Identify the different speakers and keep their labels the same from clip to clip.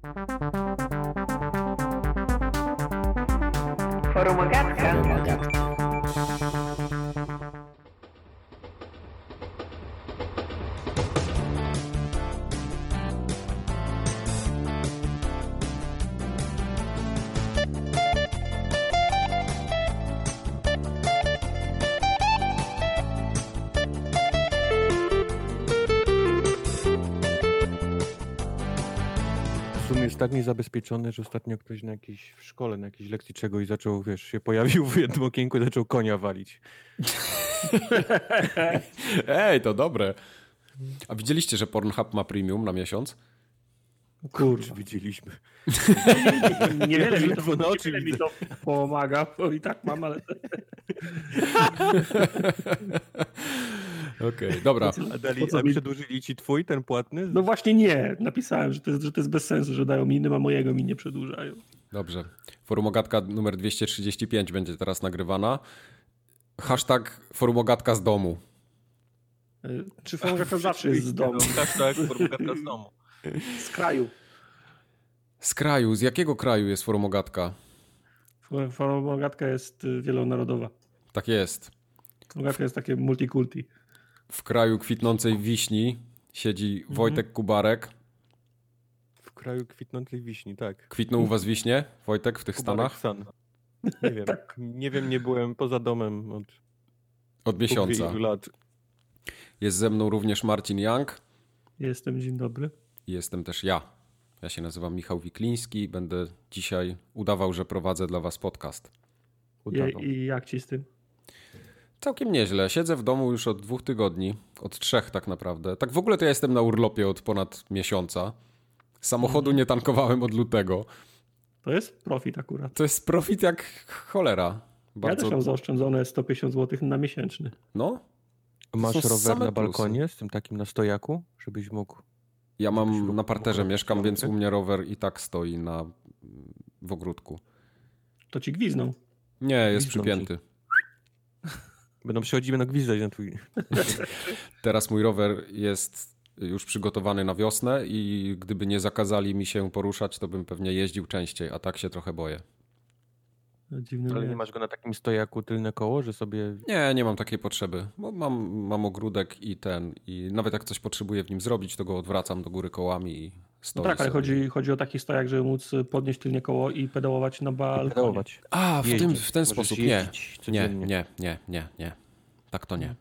Speaker 1: Форумагатка. Форумагатка. Niezabezpieczony, że ostatnio ktoś na jakiejś, w szkole, na jakiejś lekcji czegoś zaczął, wiesz, się pojawił w jednym okienku i zaczął konia walić.
Speaker 2: Ej, to dobre. A widzieliście, że Pornhub ma premium na miesiąc?
Speaker 1: Kurczę, widzieliśmy.
Speaker 3: Niewiele mi to,
Speaker 1: Ledwo na oczy
Speaker 3: niewiele mi to pomaga, bo i tak mam, ale
Speaker 2: Okej, dobra.
Speaker 1: A, dali, a
Speaker 3: mi-
Speaker 1: przedłużyli ci twój, ten płatny?
Speaker 3: no właśnie nie. Napisałem, że to jest, że to jest bez sensu, że dają mi innym, a mojego mi nie przedłużają.
Speaker 2: Dobrze. Forumogatka numer 235 będzie teraz nagrywana. Hashtag forumogatka z domu.
Speaker 3: Y, Czy fotografia zawsze jest z domu,
Speaker 1: Hashtag formogatka z domu.
Speaker 3: z kraju?
Speaker 2: Z kraju. Z jakiego kraju jest forumogatka?
Speaker 3: Fotogatka jest y, wielonarodowa.
Speaker 2: Tak jest.
Speaker 3: Fotogatka jest takie multikulti.
Speaker 2: W kraju kwitnącej wiśni siedzi Wojtek Kubarek.
Speaker 1: W kraju kwitnącej wiśni, tak.
Speaker 2: Kwitną u was wiśnie, Wojtek, w tych
Speaker 1: Kubarek
Speaker 2: Stanach?
Speaker 1: San. Nie wiem, nie wiem, nie byłem poza domem od
Speaker 2: Od miesiąca.
Speaker 1: lat.
Speaker 2: Jest ze mną również Marcin Young
Speaker 3: Jestem, dzień dobry.
Speaker 2: i jestem też ja. Ja się nazywam Michał Wikliński i będę dzisiaj udawał, że prowadzę dla was podcast.
Speaker 1: Udawał.
Speaker 3: I, I jak ci z tym?
Speaker 2: Całkiem nieźle. Siedzę w domu już od dwóch tygodni, od trzech tak naprawdę. Tak w ogóle to ja jestem na urlopie od ponad miesiąca. Samochodu nie tankowałem od lutego.
Speaker 3: To jest profit akurat.
Speaker 2: To jest profit jak cholera.
Speaker 3: Ja
Speaker 2: Bardzo.
Speaker 3: też mam zaoszczędzone 150 zł na miesięczny.
Speaker 2: No,
Speaker 1: Masz rower na
Speaker 2: plusy.
Speaker 1: balkonie z tym takim na stojaku, żebyś mógł...
Speaker 2: ja mam
Speaker 1: Żebyś
Speaker 2: na parterze
Speaker 1: mógł
Speaker 2: mieszkam, więc u mnie rower i tak stoi na w ogródku.
Speaker 3: To ci gwizną.
Speaker 2: Nie, jest
Speaker 1: Gwizdną
Speaker 2: przypięty.
Speaker 1: Będą przychodzić, będą gwizdać na twój...
Speaker 2: Teraz mój rower jest już przygotowany na wiosnę i gdyby nie zakazali mi się poruszać, to bym pewnie jeździł częściej, a tak się trochę boję.
Speaker 3: Dziwny
Speaker 1: Ale
Speaker 3: nie
Speaker 1: nie masz go na takim stojaku tylne koło, że sobie...
Speaker 2: Nie, nie mam takiej potrzeby, bo mam, mam ogródek i ten, i nawet jak coś potrzebuję w nim zrobić, to go odwracam do góry kołami i
Speaker 3: No tak, ale chodzi, chodzi o taki stojak, żeby móc podnieść tylnie koło i pedałować na balkonie.
Speaker 1: pedałować.
Speaker 2: A, w, tym,
Speaker 1: Jeździć.
Speaker 2: w ten
Speaker 1: Możesz
Speaker 2: sposób, nie. Nie, nie, nie, nie, nie. Tak to nie.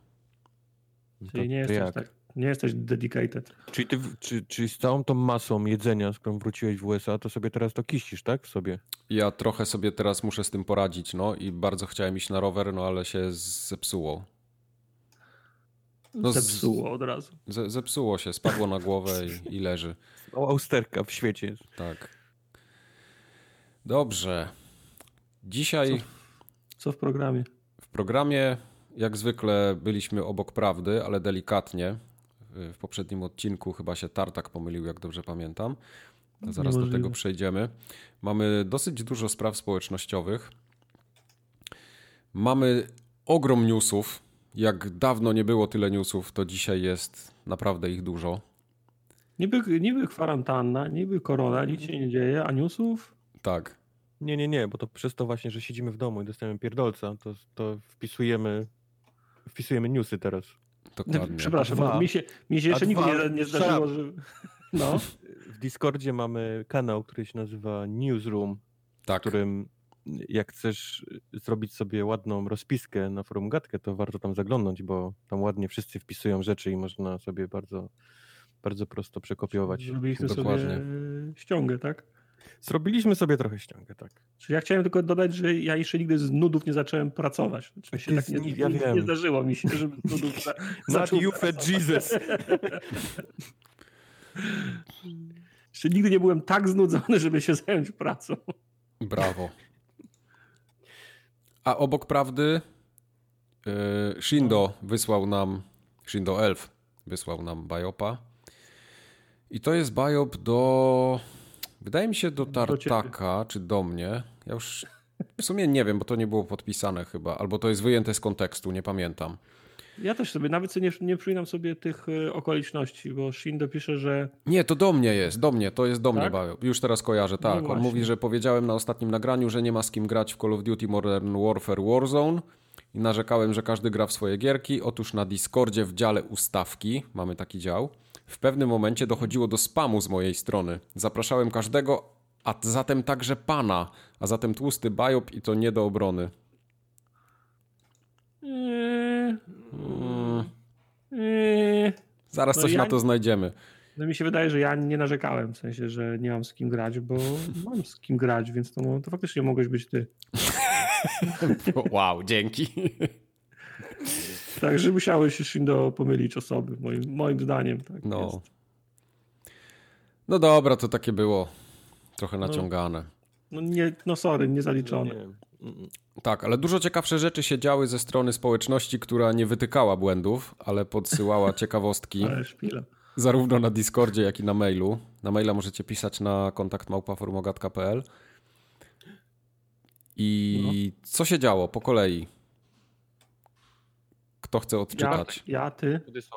Speaker 3: Czyli nie
Speaker 1: to
Speaker 3: jesteś,
Speaker 1: jak?
Speaker 3: tak, nie jesteś dedicated.
Speaker 1: Czyli, ty, czy, czy z całą tą masą jedzenia, z którą wróciłeś w USA, to sobie teraz to kiścisz, tak? W sobie.
Speaker 2: Ja trochę sobie teraz muszę z tym poradzić, no i bardzo chciałem iść na rower, no ale się zepsuło. No
Speaker 3: Zepsuło od razu.
Speaker 2: Ze, zepsuło się, spadło na głowę i, i leży.
Speaker 1: O, austerka w świecie.
Speaker 2: Tak. Dobrze. Dzisiaj
Speaker 3: Co w programie?
Speaker 2: w programie, jak zwykle, byliśmy obok prawdy, ale delikatnie. W poprzednim odcinku chyba się Tartak pomylił, jak dobrze pamiętam. Zaraz do
Speaker 3: Niemożliwe.
Speaker 2: tego przejdziemy. Mamy dosyć dużo spraw społecznościowych. Mamy ogrom newsów. Jak dawno nie było tyle newsów, to dzisiaj jest naprawdę ich dużo.
Speaker 3: Niby, niby kwarantanna, niby korona, nic się nie dzieje, a newsów?
Speaker 2: Tak.
Speaker 1: Nie, nie, nie, bo to przez to właśnie, że siedzimy w domu i dostajemy pierdolca, to, to wpisujemy, wpisujemy newsy teraz.
Speaker 2: Dokładnie.
Speaker 3: Przepraszam,
Speaker 1: dwa.
Speaker 3: mi się, mi się jeszcze nigdy nie, nie zdarzyło, że... No,
Speaker 1: W Discordzie mamy kanał, który się nazywa Newsroom, w
Speaker 2: Tak.
Speaker 1: którym jak chcesz zrobić sobie ładną rozpiskę na forum Gatkę, to warto tam zaglądnąć, bo tam ładnie wszyscy wpisują rzeczy i można sobie bardzo, bardzo prosto przekopiować.
Speaker 3: zrobiliśmy
Speaker 2: Dokładnie.
Speaker 3: sobie ściągę, tak?
Speaker 1: Zrobiliśmy sobie trochę ściągę, tak.
Speaker 3: Czyli ja chciałem tylko dodać, że ja jeszcze nigdy z nudów nie zacząłem pracować. Znaczy, się tak nie,
Speaker 1: ni-
Speaker 3: nie,
Speaker 1: ja
Speaker 3: nie,
Speaker 1: wiem.
Speaker 3: zdarzyło mi się, żeby z nudów za,
Speaker 1: Not
Speaker 3: zaczął
Speaker 1: you fat Jesus.
Speaker 3: Jeszcze nigdy nie byłem tak znudzony, żeby się zająć pracą.
Speaker 2: Brawo. A obok prawdy yy, Shindo wysłał nam, Shindo Elf wysłał nam biopa. I to jest biop do, wydaje mi się do Tartaka, czy do mnie. Ja już w sumie nie wiem, bo to nie było podpisane chyba, albo to jest wyjęte z kontekstu, nie pamiętam.
Speaker 3: Ja też sobie, nawet sobie nie, nie przypominam sobie tych y, okoliczności, bo Shindo pisze, że...
Speaker 2: Nie, to do mnie jest, do mnie, to jest do mnie,
Speaker 3: Tak?
Speaker 2: Bajo. Już teraz kojarzę, tak. On
Speaker 3: właśnie.
Speaker 2: mówi, że powiedziałem na ostatnim nagraniu, że nie ma z kim grać w Call of Duty Modern Warfare Warzone i narzekałem, że każdy gra w swoje gierki. Otóż na Discordzie w dziale ustawki, mamy taki dział, w pewnym momencie dochodziło do spamu z mojej strony. Zapraszałem każdego, a zatem także pana, a zatem tłusty Bajop i to nie do obrony.
Speaker 3: Eee, eee,
Speaker 2: zaraz
Speaker 3: No
Speaker 2: coś
Speaker 3: ja-
Speaker 2: na to znajdziemy.
Speaker 3: No mi się wydaje, że ja nie narzekałem, w sensie, że nie mam z kim grać, bo mam z kim grać, więc to, no, to faktycznie mogłeś być ty.
Speaker 2: Wow, dzięki.
Speaker 3: Także musiałeś się Shindo pomylić osoby, moim, moim zdaniem. Tak
Speaker 2: No.
Speaker 3: jest.
Speaker 2: No dobra, to takie było trochę naciągane.
Speaker 3: No, nie, no sorry, nie zaliczone.
Speaker 1: Nie. Mm,
Speaker 2: Tak, ale dużo ciekawsze rzeczy się działy ze strony społeczności, która nie wytykała błędów, ale podsyłała ciekawostki
Speaker 3: Ale szpila.
Speaker 2: zarówno na Discordzie, jak i na mailu. Na maila możecie pisać na kontakt małpaformogatka.pl. I co się działo po kolei? Kto chce
Speaker 3: Ja,
Speaker 2: odczytać?
Speaker 3: ja, ty.
Speaker 1: Kiedy są?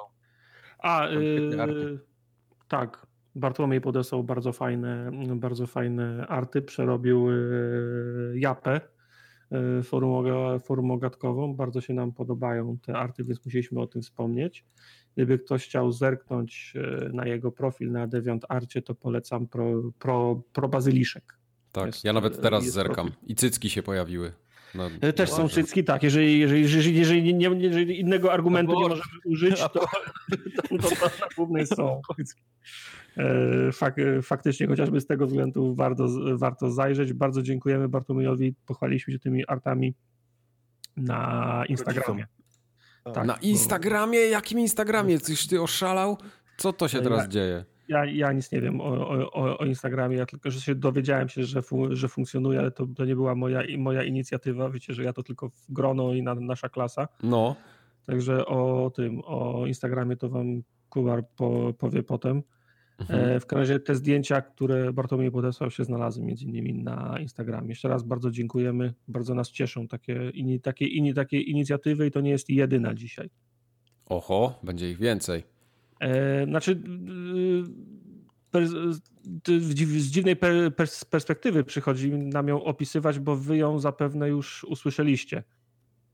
Speaker 3: A, yy,
Speaker 1: arty.
Speaker 3: tak. Bartłomiej podesłał bardzo fajne, bardzo fajne arty. Przerobił yy, Japę, yy, forum, oga- forum ogatkową. Bardzo się nam podobają te arty, więc musieliśmy o tym wspomnieć. Gdyby ktoś chciał zerknąć yy, na jego profil na DeviantArcie, to polecam pro, pro, pro Bazyliszek.
Speaker 2: Tak,
Speaker 3: jest-
Speaker 2: ja nawet teraz zerkam.
Speaker 3: profil.
Speaker 2: I cycki się pojawiły. No,
Speaker 3: E, Też są cycki, tak. Jeżeli, jeżeli, jeżeli, jeżeli, nie, jeżeli innego argumentu nie możemy użyć, to, to, to, to na głównej są cycki. E, Fak, faktycznie, chociażby z tego względu warto, warto zajrzeć. Bardzo dziękujemy Bartłomiejowi. Pochwaliliśmy się tymi artami na Instagramie. Tak,
Speaker 2: Na
Speaker 3: bo-
Speaker 2: Instagramie? Jakim Instagramie? Coś ty oszalał? Co to się
Speaker 3: Ja-
Speaker 2: teraz dzieje?
Speaker 3: Ja, ja nic nie wiem o, o, o- Instagramie, ja tylko, że się dowiedziałem się, że, fu, że funkcjonuje, ale to, to nie była moja, moja inicjatywa. Wiecie, że ja to tylko w grono i na, nasza klasa.
Speaker 2: No,
Speaker 3: Także o tym, o Instagramie to wam Kubar po, powie potem.
Speaker 2: Mhm.
Speaker 3: E, w każdym razie te zdjęcia, które Bartłomiej podesłał się znalazły między innymi na Instagramie. Jeszcze raz bardzo dziękujemy, bardzo nas cieszą takie, ini, takie, ini, takie inicjatywy i to nie jest jedyna dzisiaj.
Speaker 2: oho, będzie ich więcej.
Speaker 3: E, znaczy per, ty- z dziw- z dziwnej per, pers- perspektywy przychodzi nam ją opisywać, bo wy ją zapewne już usłyszeliście,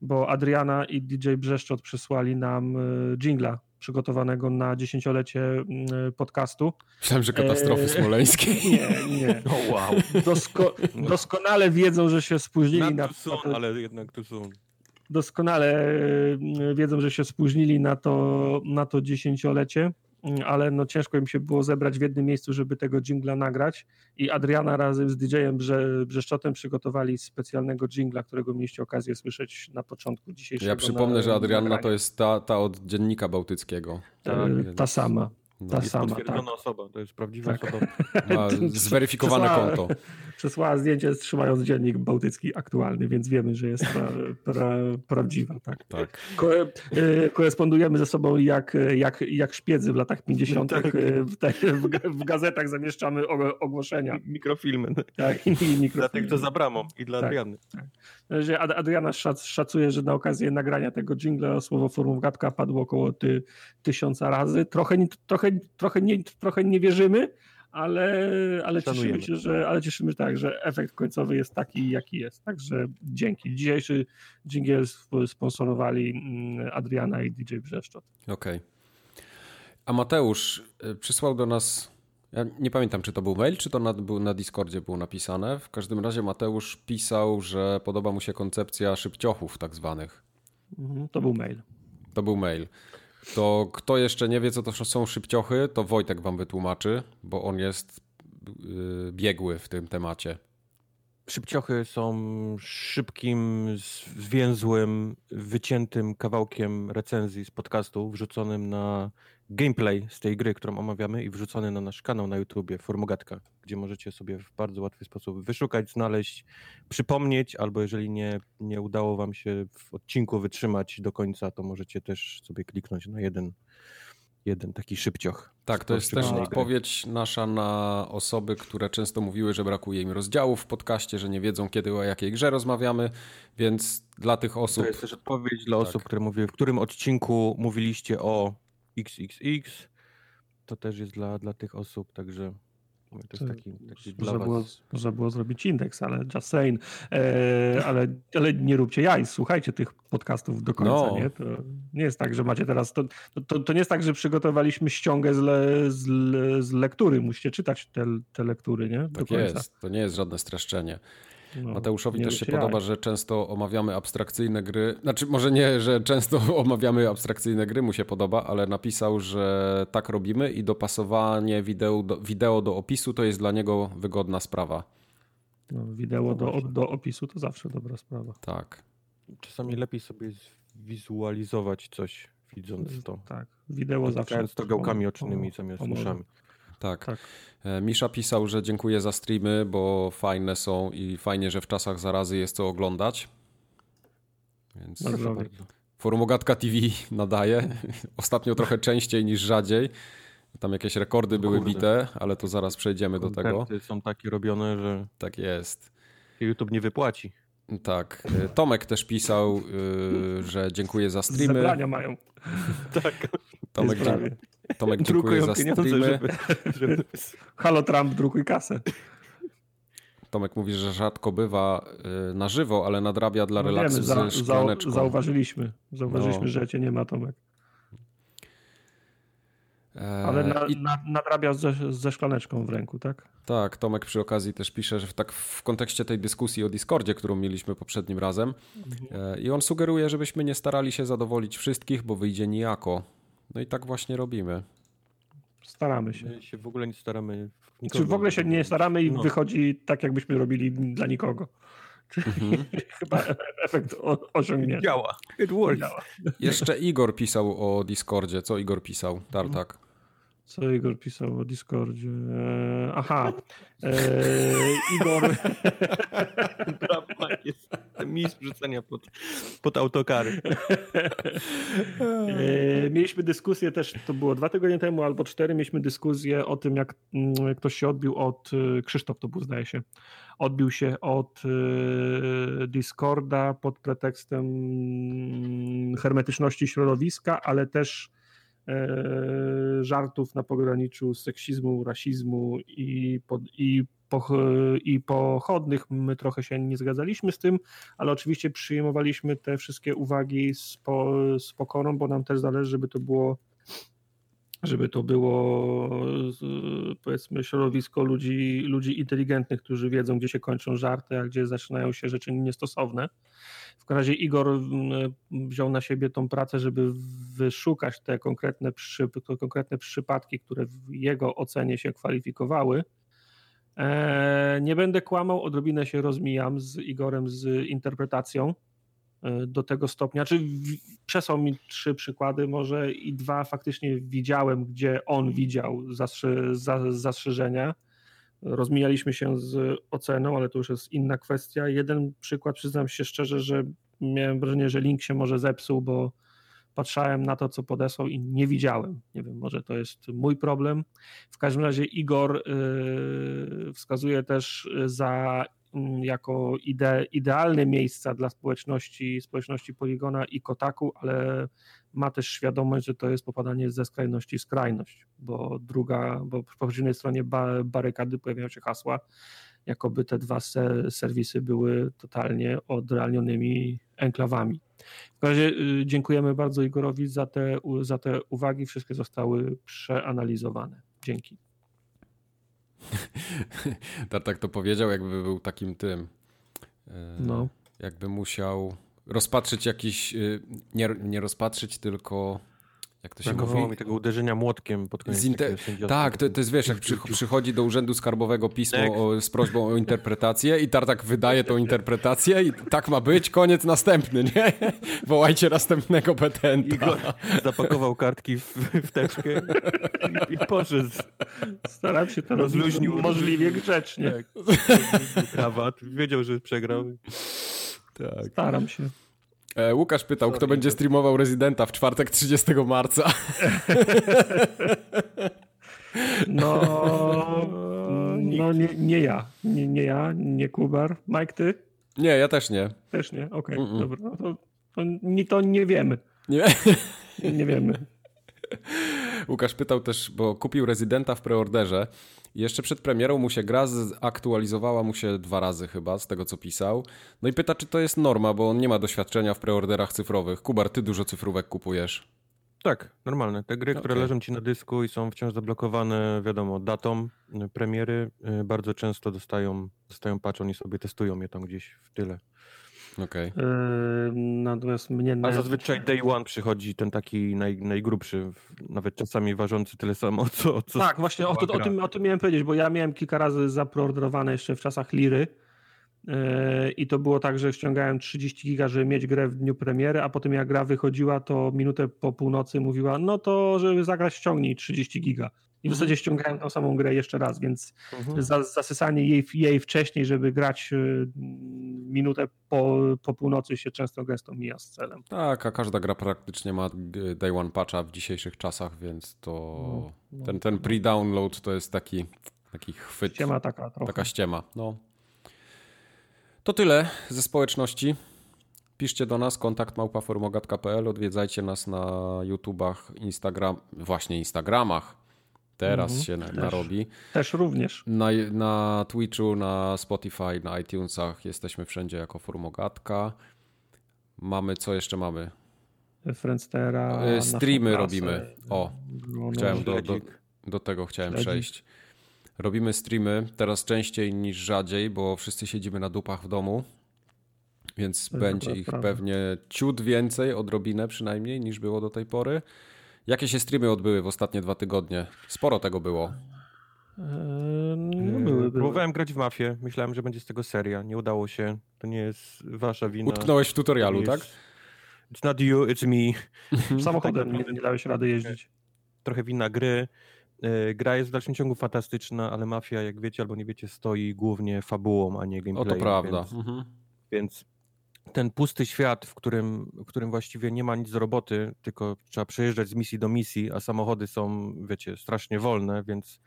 Speaker 3: bo Adriana i DJ Brzeszczot przysłali nam jingla przygotowanego na dziesięciolecie y, podcastu.
Speaker 2: Myślałem, że katastrofy
Speaker 3: Eee,
Speaker 2: smoleńskiej.
Speaker 3: Nie, nie.
Speaker 1: O wow.
Speaker 3: Dosko, doskonale wiedzą, że się spóźnili na,
Speaker 1: soon, ale jednak too soon.
Speaker 3: Doskonale y, wiedzą, że się spóźnili na to, na to dziesięciolecie, ale no ciężko im się było zebrać w jednym miejscu, żeby tego jingla nagrać i Adriana razem z DJ-em Brze, Brzeszczotem przygotowali specjalnego jingla, którego mieliście okazję słyszeć na początku dzisiejszego
Speaker 2: Ja przypomnę,
Speaker 3: na-
Speaker 2: że Adrianna
Speaker 3: nagrania.
Speaker 2: to jest ta, ta od dziennika bałtyckiego.
Speaker 3: ta,
Speaker 2: Więc-
Speaker 3: ta sama.
Speaker 2: no,
Speaker 3: ta
Speaker 1: Jest
Speaker 3: sama,
Speaker 1: potwierdzona
Speaker 3: tak.
Speaker 1: osoba, to jest prawdziwa
Speaker 3: Tak.
Speaker 1: osoba.
Speaker 2: Ma zweryfikowane konto.
Speaker 3: Przesłała zdjęcie trzymając dziennik bałtycki aktualny, więc wiemy, że jest pra, pra, prawdziwa. Tak.
Speaker 2: Tak.
Speaker 3: Ko- e, korespondujemy ze sobą jak, jak, jak szpiedzy w latach 50.
Speaker 1: Tak.
Speaker 3: e, W, te, w, ga- w gazetach zamieszczamy og- ogłoszenia.
Speaker 1: Mikrofilmy.
Speaker 3: Tak, i, i
Speaker 1: Dla tych,
Speaker 3: mikrofilmy.
Speaker 1: co za bramą i dla
Speaker 3: Tak.
Speaker 1: Adriany.
Speaker 3: Że Ad- Adriana szac, szacuje, że na okazję nagrania tego jingla słowo forum gadka padło około ty, tysiąca razy. Trochę, trochę, trochę, nie, trochę nie wierzymy, ale, ale cieszymy się, że, ale cieszymy się tak, że efekt końcowy jest taki, jaki jest. Także dzięki. Dzisiejszy sp- sponsorowali mm, Adriana i DJ Brzeszczot.
Speaker 2: Okej. A Mateusz y, przysłał do nas. Ja nie pamiętam, czy to był mail, czy to na, był, na Discordzie było napisane. W każdym razie Mateusz pisał, że podoba mu się koncepcja szybciochów, tak zwanych.
Speaker 3: Mhm, To był mail.
Speaker 2: To był mail. To kto jeszcze nie wie, co to są szybciochy, to Wojtek wam wytłumaczy, bo on jest yy, biegły w tym temacie.
Speaker 1: Szybciochy są szybkim, zwięzłym, wyciętym kawałkiem recenzji z podcastu wrzuconym na gameplay z tej gry, którą omawiamy i wrzucony na nasz kanał na YouTubie Formogatka, gdzie możecie sobie w bardzo łatwy sposób wyszukać, znaleźć, przypomnieć, albo jeżeli nie, nie udało wam się w odcinku wytrzymać do końca, to możecie też sobie kliknąć na jeden jeden taki szybcioch.
Speaker 2: Tak, to jest też odpowiedź nasza na osoby, które często mówiły, że brakuje im rozdziałów w podcaście, że nie wiedzą kiedy o jakiej grze rozmawiamy, więc dla tych osób...
Speaker 1: To jest też odpowiedź dla tak. osób, które mówiły, w którym odcinku mówiliście o XXX, to też jest dla, dla tych osób, także to jest taki, taki
Speaker 3: można, było, można było zrobić indeks, ale just saying. E, ale, ale nie róbcie jaj, słuchajcie tych podcastów do końca. No. Nie? To nie jest tak, że macie teraz. To, to, to nie jest tak, że przygotowaliśmy ściągę z, le, z, z lektury. Musicie czytać te, te lektury, nie?
Speaker 2: Do tak końca. jest. To nie jest żadne streszczenie. No, Mateuszowi też się podoba, że często omawiamy abstrakcyjne gry. Znaczy, może nie, że często omawiamy abstrakcyjne gry, mu się podoba, ale napisał, że tak robimy i dopasowanie wideo do, wideo do opisu to jest dla niego wygodna sprawa.
Speaker 3: No, wideo do, do opisu to zawsze dobra sprawa.
Speaker 2: Tak.
Speaker 1: Czasami lepiej sobie wizualizować coś, widząc to.
Speaker 3: Tak, wideo zawsze.
Speaker 1: To gałkami ocznymi zamiast uszami.
Speaker 2: Tak. tak. E, Misza pisał, że dziękuję za streamy, bo fajne są i fajnie, że w czasach zarazy jest co oglądać. Więc Forum Ogatka TV nadaje. Ostatnio trochę częściej niż rzadziej. Tam jakieś rekordy były Kurde. bite, ale to zaraz przejdziemy do tego.
Speaker 1: są takie robione, że.
Speaker 2: Tak jest.
Speaker 1: YouTube nie wypłaci.
Speaker 2: Tak. E, Tomek też pisał, yy, że dziękuję za streamy.
Speaker 3: Zebrania mają.
Speaker 1: tak.
Speaker 2: Tomek, Tomek dziękuję za streamy. Żeby, żeby...
Speaker 3: Halo Trump, drukuj kasę.
Speaker 2: Tomek mówi, że rzadko bywa y, na żywo, ale nadrabia dla no relaksu wiemy, szklaneczką.
Speaker 3: zauważyliśmy, zauważyliśmy, no. że cię nie ma, Tomek. E, ale na, I... na, nadrabia ze, ze szklaneczką w ręku, tak?
Speaker 2: Tak, Tomek przy okazji też pisze, że w, tak w kontekście tej dyskusji o Discordzie, którą mieliśmy poprzednim razem, mhm. E, i on sugeruje, żebyśmy nie starali się zadowolić wszystkich, bo wyjdzie nijako. No i tak właśnie robimy.
Speaker 3: Staramy się.
Speaker 1: My się w ogóle nie staramy.
Speaker 3: Czy w ogóle się nie staramy i no. wychodzi tak, jakbyśmy robili dla nikogo. Mhm. Chyba efekt osiągnięty.
Speaker 1: Działa. It works. Działa.
Speaker 2: Jeszcze Igor pisał o Discordzie. Co Igor pisał? Tartak.
Speaker 3: Co Igor pisał o Discordzie? E, aha. E, Igor.
Speaker 1: jest mistrz rzucenia pod, pod autokary.
Speaker 3: E, mieliśmy dyskusję też, to było dwa tygodnie temu albo cztery, mieliśmy dyskusję o tym, jak mm, ktoś się odbił od, e, Krzysztof to był zdaje się, odbił się od e, Discorda pod pretekstem mm, hermetyczności środowiska, ale też żartów na pograniczu seksizmu, rasizmu i, pod, i, i pochodnych. My trochę się nie zgadzaliśmy z tym, ale oczywiście przyjmowaliśmy te wszystkie uwagi z, po, z pokorą, bo nam też zależy, żeby to było żeby to było powiedzmy środowisko ludzi, ludzi inteligentnych, którzy wiedzą, gdzie się kończą żarty, a gdzie zaczynają się rzeczy niestosowne. W każdym razie Igor wziął na siebie tą pracę, żeby wyszukać te konkretne, przy, te konkretne przypadki, które w jego ocenie się kwalifikowały. E, nie będę kłamał, odrobinę się rozmijam z Igorem z interpretacją do tego stopnia. Czy przesłał mi trzy przykłady, może i dwa faktycznie widziałem, gdzie on widział zastrze, zastrzeżenia Rozmijaliśmy się z oceną, ale to już jest inna kwestia. Jeden przykład, przyznam się szczerze, że miałem wrażenie, że link się może zepsuł, bo patrzałem na to, co podesłał i nie widziałem. Nie wiem, może to jest mój problem. W każdym razie Igor yy, wskazuje też za jako ide, idealne miejsca dla społeczności, społeczności Poligona i Kotaku, ale ma też świadomość, że to jest popadanie ze skrajności w skrajność, bo druga, bo po przeciwnej stronie barykady pojawiają się hasła, jakoby te dwa serwisy były totalnie odrealnionymi enklawami. W każdym razie y, dziękujemy bardzo Igorowi za te, za te uwagi, wszystkie zostały przeanalizowane. Dzięki.
Speaker 2: Tartak to powiedział, jakby był takim tym. E, no. Jakby musiał rozpatrzyć jakiś. E, nie, nie rozpatrzyć, tylko jak to się
Speaker 1: Brakowało mówi? mi tego uderzenia młotkiem pod koniec. Inter...
Speaker 2: Tak, to, to jest wiesz, jak przy, przychodzi do Urzędu Skarbowego pismo tak. o, z prośbą o interpretację i Tartak wydaje tą interpretację i tak ma być, koniec następny, nie? Wołajcie następnego petenta. Igor
Speaker 1: zapakował kartki w, w teczkę i, i poszedł.
Speaker 3: Staram się to rozluźnił. Możliwie grzecznie. Tak.
Speaker 1: Krawat. Wiedział, że przegrał.
Speaker 3: Tak. Staram się.
Speaker 2: E, Łukasz pytał, kto będzie streamował Rezydenta w czwartek 30 marca.
Speaker 3: No, no nie, nie ja. Nie, nie, ja, nie Kubar. Mike, ty?
Speaker 2: Nie, ja też nie.
Speaker 3: Też nie? Okej, okay, dobra. No to, to, nie, to nie wiemy.
Speaker 2: Nie?
Speaker 3: Nie wiemy.
Speaker 2: Łukasz pytał też, bo kupił Rezydenta w preorderze jeszcze przed premierą mu się gra zaktualizowała mu się dwa razy chyba, z tego co pisał. No i pyta, czy to jest norma, bo on nie ma doświadczenia w preorderach cyfrowych. Kubar, ty dużo cyfrówek kupujesz.
Speaker 1: Tak, normalne. Te gry, okay. które leżą ci na dysku i są wciąż zablokowane, wiadomo, datą y, premiery, y, bardzo często dostają, dostają patch, oni sobie testują je tam gdzieś w tyle.
Speaker 3: Okay. Yy, natomiast mnie...
Speaker 1: A zazwyczaj day one przychodzi ten taki naj, najgrubszy, nawet czasami ważący tyle samo, co... co
Speaker 3: tak, właśnie o, to, o, tym, o tym miałem powiedzieć, bo ja miałem kilka razy zapreorderowane jeszcze w czasach Liry yy, i to było tak, że ściągałem 30 giga, żeby mieć grę w dniu premiery, a potem jak gra wychodziła, to minutę po północy mówiła, no to żeby zagrać ściągnij 30 giga. I w mhm. zasadzie ściągałem tą samą grę jeszcze raz, więc mhm. za, zasysanie jej, jej wcześniej, żeby grać y, minutę po, po północy się często gęsto mija z celem.
Speaker 2: Tak, a każda gra praktycznie ma day one patcha w dzisiejszych czasach, więc to no, no, ten, ten no. pre-download to jest taki, taki chwyt.
Speaker 3: Ściema taka trochę.
Speaker 2: Taka ściema, no. To tyle ze społeczności. Piszcie do nas kontakt małpaformogat.pl, odwiedzajcie nas na YouTubach, Instagram, właśnie Instagramach, Teraz mhm. się też, narobi.
Speaker 3: Też również.
Speaker 2: Na, na Twitchu, na Spotify, na iTunesach jesteśmy wszędzie jako Formogatka. Mamy, co jeszcze mamy?
Speaker 3: Friendstera.
Speaker 2: E, streamy robimy. O, no, chciałem do, do, do, tego chciałem Śledzik. przejść. Robimy streamy teraz częściej niż rzadziej, bo wszyscy siedzimy na dupach w domu. Więc będzie ich pewnie ciut więcej, odrobinę przynajmniej, niż było do tej pory. Jakie się streamy odbyły w ostatnie dwa tygodnie? Sporo tego było.
Speaker 1: Eee, no, były, były. Próbowałem grać w mafię. Myślałem, że będzie z tego seria. Nie udało się. To nie jest wasza wina.
Speaker 2: Utknąłeś w tutorialu, tak?
Speaker 1: It's not you, it's me.
Speaker 3: Samochodem nie, nie dałeś rady jeździć.
Speaker 1: Trochę wina gry. Eee, gra jest w dalszym ciągu fantastyczna, ale mafia, jak wiecie albo nie wiecie, stoi głównie fabułą, a nie gameplayem.
Speaker 2: O, to prawda.
Speaker 1: Więc, mhm. więc ten pusty świat, w którym, w którym właściwie nie ma nic do roboty, tylko trzeba przejeżdżać z misji do misji, a samochody są, wiecie, strasznie wolne, więc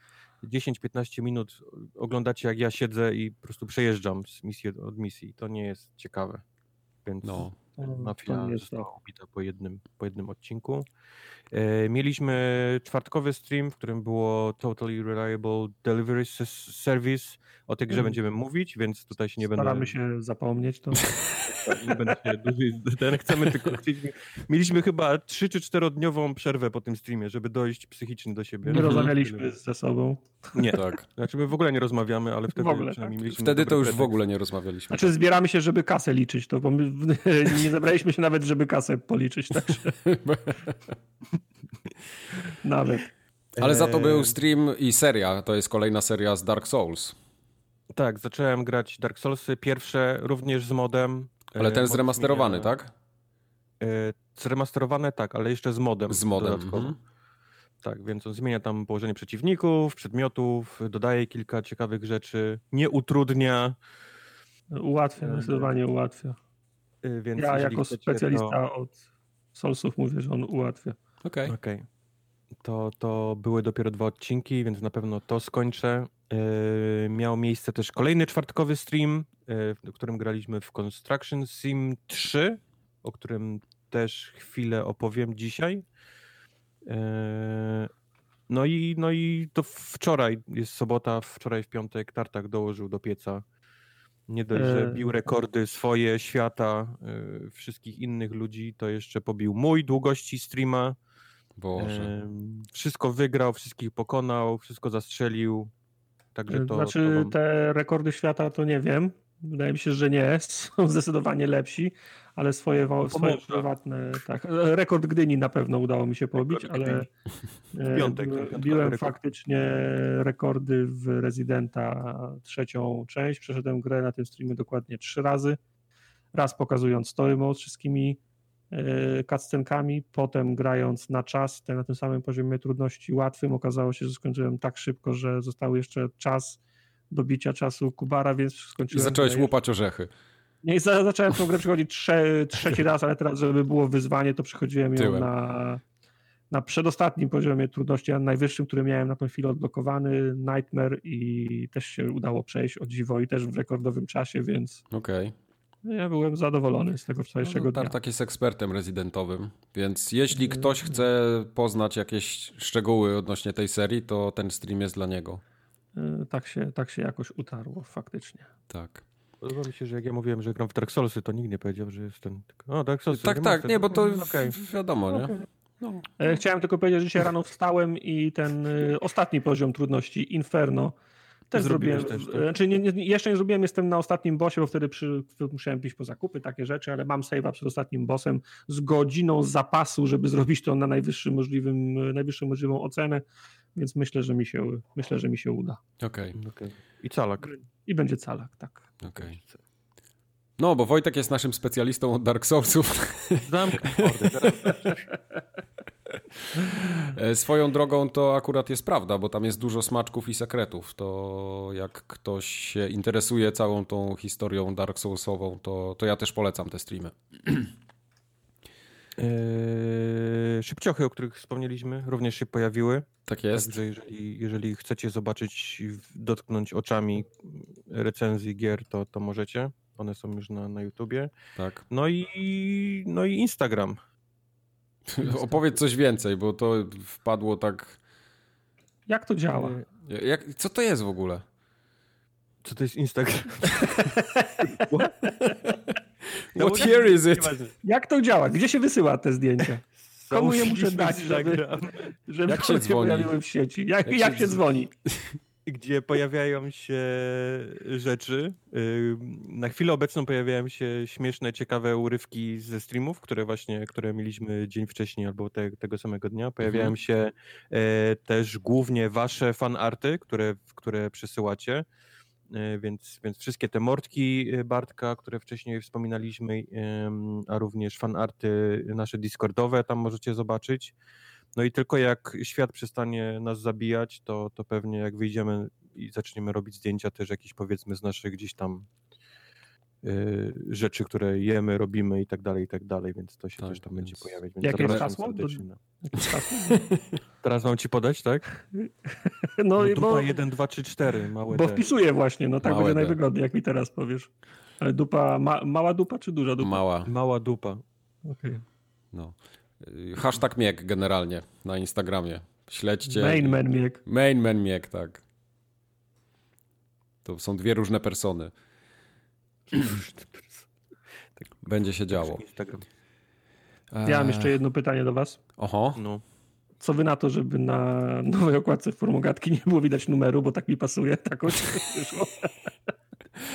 Speaker 1: 10-15 minut oglądacie, jak ja siedzę i po prostu przejeżdżam z misji od misji. To nie jest ciekawe. Więc no, mafia została ubita po jednym, po jednym odcinku. E, mieliśmy czwartkowy stream, w którym było Totally Reliable Delivery Service. O tej grze mm. będziemy mówić, więc tutaj się nie
Speaker 3: Staramy
Speaker 1: będę...
Speaker 3: Staramy się zapomnieć to.
Speaker 1: nie będę się dłużej... Ten chcemy tylko... Mieliśmy chyba 3 czy 4-dniową przerwę po tym streamie, żeby dojść psychicznie do siebie.
Speaker 3: Nie rozmawialiśmy ze sobą.
Speaker 1: Nie, tak. Znaczy my w ogóle nie rozmawiamy, ale wtedy ogóle, przynajmniej tak. mieliśmy...
Speaker 2: Wtedy to już w ogóle nie rozmawialiśmy.
Speaker 3: Znaczy zbieramy się, żeby kasę liczyć, to bo my nie zebraliśmy się nawet, żeby kasę policzyć, także... Nawet.
Speaker 2: Ale za to był stream i seria. To jest kolejna seria z Dark Souls.
Speaker 1: Tak, zacząłem grać Dark Soulsy. Pierwsze również z modem.
Speaker 2: Ale ten zremasterowany, tak?
Speaker 1: E, zremasterowane tak, ale jeszcze z modem.
Speaker 2: Z modem. Mhm.
Speaker 1: Tak, więc on zmienia tam położenie przeciwników, przedmiotów, dodaje kilka ciekawych rzeczy, nie utrudnia.
Speaker 3: Ułatwia, e, zdecydowanie ułatwia. E, więc ja jako specjalista to... od Soulsów mówię, że on ułatwia.
Speaker 2: Okej. Okay.
Speaker 1: okay. To, to były dopiero dwa odcinki, więc na pewno to skończę. Yy, miał miejsce też kolejny czwartkowy stream, yy, w którym graliśmy w Construction Sim 3, o którym też chwilę opowiem dzisiaj. Yy, no i, no i to wczoraj, jest sobota, wczoraj w piątek Tartak dołożył do pieca. Nie dość, że bił rekordy swoje, świata, wszystkich innych ludzi, to jeszcze pobił mój długości streama.
Speaker 2: Boże.
Speaker 1: Wszystko wygrał, wszystkich pokonał, wszystko zastrzelił. Także to,
Speaker 3: znaczy, to wam... te rekordy świata to nie wiem. Wydaje mi się, że nie. Są zdecydowanie lepsi, ale swoje, no swoje prywatne. Tak. Rekord Gdyni na pewno udało mi się pobić, ale piątek, biłem faktycznie rekordy w Residenta trzecią część. Przeszedłem grę na tym streamie dokładnie trzy razy. Raz pokazując story mode z wszystkimi E, cutscenkami, potem grając na czas, na tym samym poziomie trudności łatwym, okazało się, że skończyłem tak szybko, że został jeszcze czas do bicia czasu Kubara, więc skończyłem...
Speaker 2: I zacząłeś łupać orzechy.
Speaker 3: Nie, zacząłem tą grę przychodzić trze, trzeci raz, ale teraz, żeby było wyzwanie, to przychodziłem ją na, na przedostatnim poziomie trudności, a najwyższym, który miałem na tą chwilę odblokowany, Nightmare i też się udało przejść o dziwo i też w rekordowym czasie, więc
Speaker 2: Okej.
Speaker 3: Ja byłem zadowolony z tego wczorajszego no,
Speaker 2: dnia. Tartak jest ekspertem rezydentowym, więc jeśli mm. ktoś chce poznać jakieś szczegóły odnośnie tej serii, to ten stream jest dla niego.
Speaker 3: E, tak się, tak się jakoś utarło faktycznie.
Speaker 2: Tak.
Speaker 1: Podoba mi się, że jak ja mówiłem, że gram w Dark Soulsy, to nikt nie powiedział, że jestem... O, Dark Soulsy.
Speaker 2: Tak, tak, nie, bo to okay. wiadomo, nie? Okay.
Speaker 3: No. E, chciałem tylko powiedzieć, że dzisiaj rano wstałem i ten y, ostatni poziom trudności, Inferno, też zrobiłem. Też, tak? Znaczy nie, nie, jeszcze nie zrobiłem, jestem na ostatnim bossie, bo wtedy przy, musiałem iść po zakupy, takie rzeczy, ale mam save'a przed ostatnim bossem z godziną zapasu, żeby zrobić to na najwyższym możliwym, najwyższą możliwą ocenę, więc myślę, że mi się, myślę, że mi się uda.
Speaker 2: Okej. Okay. okay.
Speaker 1: I calak.
Speaker 3: I będzie calak, tak.
Speaker 2: Okej. Okay. No, bo Wojtek jest naszym specjalistą od Dark Soulsów.
Speaker 1: Zamknij
Speaker 2: e, Swoją drogą to akurat jest prawda, bo tam jest dużo smaczków i sekretów. To jak ktoś się interesuje całą tą historią Dark Soulsową, to, to ja też polecam te streamy.
Speaker 1: Eee, szybciochy, o których wspomnieliśmy, również się pojawiły.
Speaker 2: Tak jest.
Speaker 1: Także jeżeli, jeżeli chcecie zobaczyć, dotknąć oczami recenzji gier, to, to możecie. One są już na, na YouTubie.
Speaker 2: Tak.
Speaker 1: No i, no i Instagram.
Speaker 2: Opowiedz coś więcej, bo to wpadło tak.
Speaker 3: Jak to działa?
Speaker 2: Jak, co to jest w ogóle?
Speaker 1: Co to jest Instagram?
Speaker 2: What, What here is it?
Speaker 3: Jak to działa? Gdzie się wysyła te zdjęcia? Komu je muszę dać, żeby, żeby
Speaker 2: jak się dzwoni?
Speaker 3: w sieci? Jak, jak, jak się, się dzwoni?
Speaker 1: gdzie pojawiają się rzeczy. Na chwilę obecną pojawiają się śmieszne, ciekawe urywki ze streamów, które właśnie, które mieliśmy dzień wcześniej albo te, tego samego dnia. Pojawiają mhm. się e, też głównie wasze fanarty, które, które przesyłacie. E, więc, więc wszystkie te mordki e, Bartka, które wcześniej wspominaliśmy, a również fanarty nasze Discordowe, tam możecie zobaczyć. No i tylko jak świat przestanie nas zabijać, to, to pewnie jak wyjdziemy i zaczniemy robić zdjęcia też jakieś powiedzmy z naszych gdzieś tam rzeczy, które jemy, robimy i tak dalej, i tak dalej, więc to się tak, też tam będzie pojawiać. Więc
Speaker 3: Jakie jest hasło?
Speaker 1: Teraz mam ci podać, tak?
Speaker 3: No, no
Speaker 1: dupa bo, 1, 2, 3, 4, małe
Speaker 3: Bo wpisuję właśnie, no tak małe będzie najwygodniej, jak mi teraz powiesz. Ale dupa, ma, mała dupa czy duża dupa?
Speaker 2: Mała.
Speaker 1: Mała dupa.
Speaker 3: Okay.
Speaker 2: No. Hashtag Miek generalnie na Instagramie. Śledźcie.
Speaker 3: Main Man Miek.
Speaker 2: Main Man Miek, tak. To są dwie różne persony. Będzie się działo.
Speaker 3: Ja mam jeszcze jedno pytanie do was.
Speaker 2: Oho.
Speaker 1: No.
Speaker 3: Co wy na to, żeby na nowej okładce formogatki nie było widać numeru, bo tak mi pasuje, tak wyszło.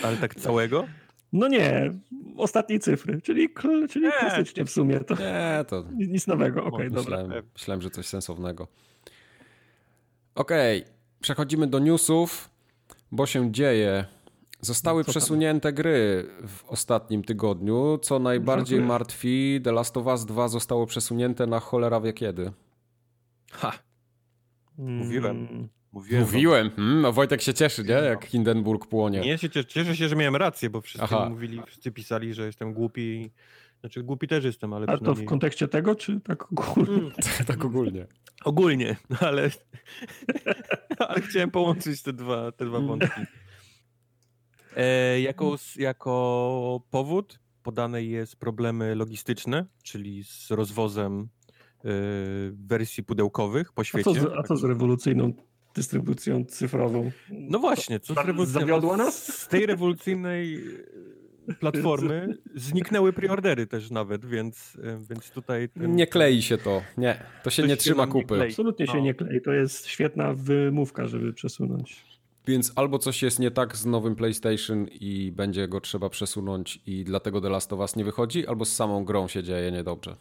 Speaker 1: Ale tak całego?
Speaker 3: No nie, ostatniej cyfry, czyli, czyli klasycznie w sumie. To
Speaker 2: nie, to
Speaker 3: nic nowego, okej, okay,
Speaker 2: myślałem, dobra. Myślałem, że coś sensownego. Okej, okay. przechodzimy do newsów, bo się dzieje. Zostały no, przesunięte gry w ostatnim tygodniu. Co najbardziej Dziękuję. martwi, The Last of Us 2 zostało przesunięte na cholera wie kiedy.
Speaker 1: Ha! Mówiłem. Hmm.
Speaker 2: Mówiłem. Mówiłem. Hmm, no Wojtek się cieszy, nie? Jak Hindenburg płonie.
Speaker 1: Nie, się cieszę, cieszę się, że miałem rację, bo wszyscy Aha. mówili, wszyscy pisali, że jestem głupi. Znaczy głupi też jestem, ale
Speaker 3: A to w kontekście tego, czy tak ogólnie? Hmm.
Speaker 2: tak ogólnie.
Speaker 1: Ogólnie, ale, ale chciałem połączyć te dwa, te dwa wątki. E, jako, jako powód podane jest problemy logistyczne, czyli z rozwozem e, wersji pudełkowych po świecie. A
Speaker 3: co z, a co z rewolucyjną dystrybucją cyfrową.
Speaker 1: No właśnie, co z
Speaker 3: zawiodła nas?
Speaker 1: Z tej rewolucyjnej e, platformy zniknęły preordery też nawet, więc, więc tutaj...
Speaker 2: Ten... Nie klei się to, nie, to się nie trzyma kupy.
Speaker 3: Nie Absolutnie się no. nie klei, to jest świetna wymówka, żeby przesunąć.
Speaker 2: Więc albo coś jest nie tak z nowym PlayStation i będzie go trzeba przesunąć i dlatego The Last of Us nie wychodzi, albo z samą grą się dzieje niedobrze.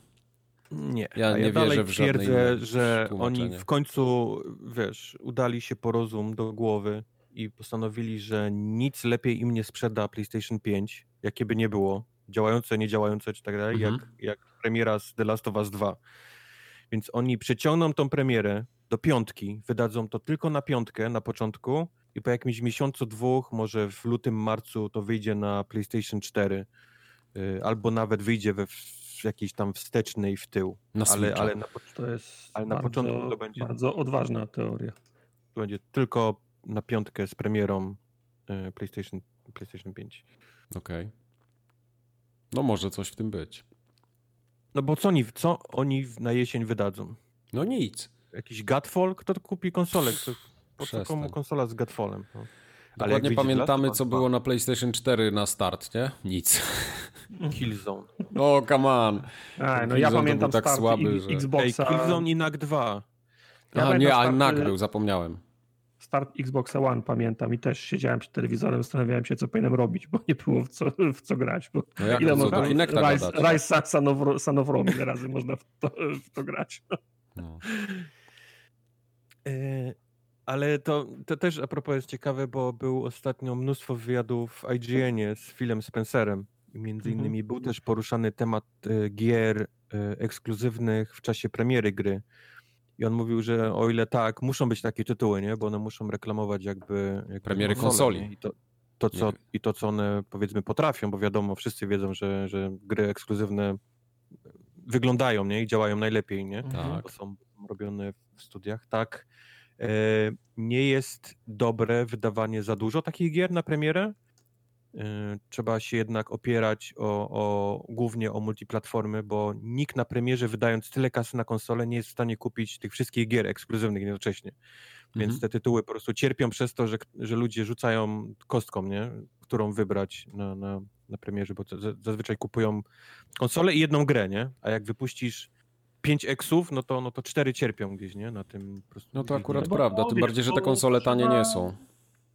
Speaker 1: Nie,
Speaker 2: ja nie ja wierzę w
Speaker 1: twierdzę, że oni w końcu, wiesz, udali się po rozum do głowy i postanowili, że nic lepiej im nie sprzeda PlayStation 5, jakie by nie było, działające, nie działające czy tak dalej, mhm. jak, jak premiera z The Last of Us 2. Więc oni przeciągną tą premierę do piątki, wydadzą to tylko na piątkę na początku i po jakimś miesiącu, dwóch, może w lutym, marcu to wyjdzie na PlayStation 4 y, albo nawet wyjdzie we w jakiejś tam wstecznej w tył.
Speaker 2: Na
Speaker 1: ale, ale na,
Speaker 3: To jest
Speaker 1: Ale na
Speaker 3: bardzo,
Speaker 1: początku to będzie-
Speaker 3: bardzo odważna teoria.
Speaker 1: to będzie tylko na piątkę z premierą y, PlayStation, PlayStation 5.
Speaker 2: Okej. No może coś w tym być.
Speaker 1: No bo co oni, co oni na jesień wydadzą?
Speaker 2: No nic.
Speaker 1: Jakiś Godfall? Kto to kupi konsolę? Kto, po co komu konsola z Godfallem? No. Ale jak
Speaker 2: Dokładnie pamiętamy, co było na PlayStation 4 na start, nie? Nic.
Speaker 1: 2, Killzone.
Speaker 2: O, come on.
Speaker 3: A, no
Speaker 2: Killzone
Speaker 3: ja pamiętam
Speaker 2: tak
Speaker 3: start
Speaker 2: słaby,
Speaker 3: i-
Speaker 2: że-
Speaker 1: Ej,
Speaker 3: Xboxa.
Speaker 1: Killzone i NAC 2.
Speaker 3: Ja
Speaker 2: A, nie, a NAC był, zapomniałem.
Speaker 3: Start Xboxa One pamiętam i też siedziałem przed telewizorem, zastanawiałem się, co powinienem robić, bo nie było w co, w co grać. Bo
Speaker 2: No jak
Speaker 3: ile można Rise? Rise Son of, Son of Rome, ile razy można w to, w to grać.
Speaker 2: No.
Speaker 1: E, Ale to, to też a propos jest ciekawe, bo był ostatnio mnóstwo wywiadów w IGN-ie z Philem Spencerem. I między
Speaker 3: Mhm.
Speaker 1: innymi był też poruszany temat e, gier e, ekskluzywnych w czasie premiery gry. I on mówił, że o ile tak, muszą być takie tytuły, nie? Bo one muszą reklamować jakby... jakby
Speaker 2: Premiery konsoli.
Speaker 1: I to, to, co,
Speaker 2: Nie.
Speaker 1: I to, co one powiedzmy potrafią, bo wiadomo, wszyscy wiedzą, że, że gry ekskluzywne wyglądają, nie? I działają najlepiej, nie?
Speaker 2: Tak.
Speaker 1: bo są robione w studiach, tak. E, nie jest dobre wydawanie za dużo takich gier na premierę. E, trzeba się jednak opierać o, o, głównie o multiplatformy, bo nikt na premierze wydając tyle kasy na konsolę nie jest w stanie kupić tych wszystkich gier ekskluzywnych jednocześnie. Więc
Speaker 2: Mhm.
Speaker 1: te tytuły po prostu cierpią przez to, że, że ludzie rzucają kostką, nie? którą wybrać na, na, na premierze, bo za- zazwyczaj kupują konsolę i jedną grę, nie? A jak wypuścisz 5 eksów, no to, no to 4 cierpią gdzieś, nie? Na tym po prostu.
Speaker 2: No to akurat
Speaker 3: bo-
Speaker 2: prawda, tym bardziej, że te konsole tanie nie są.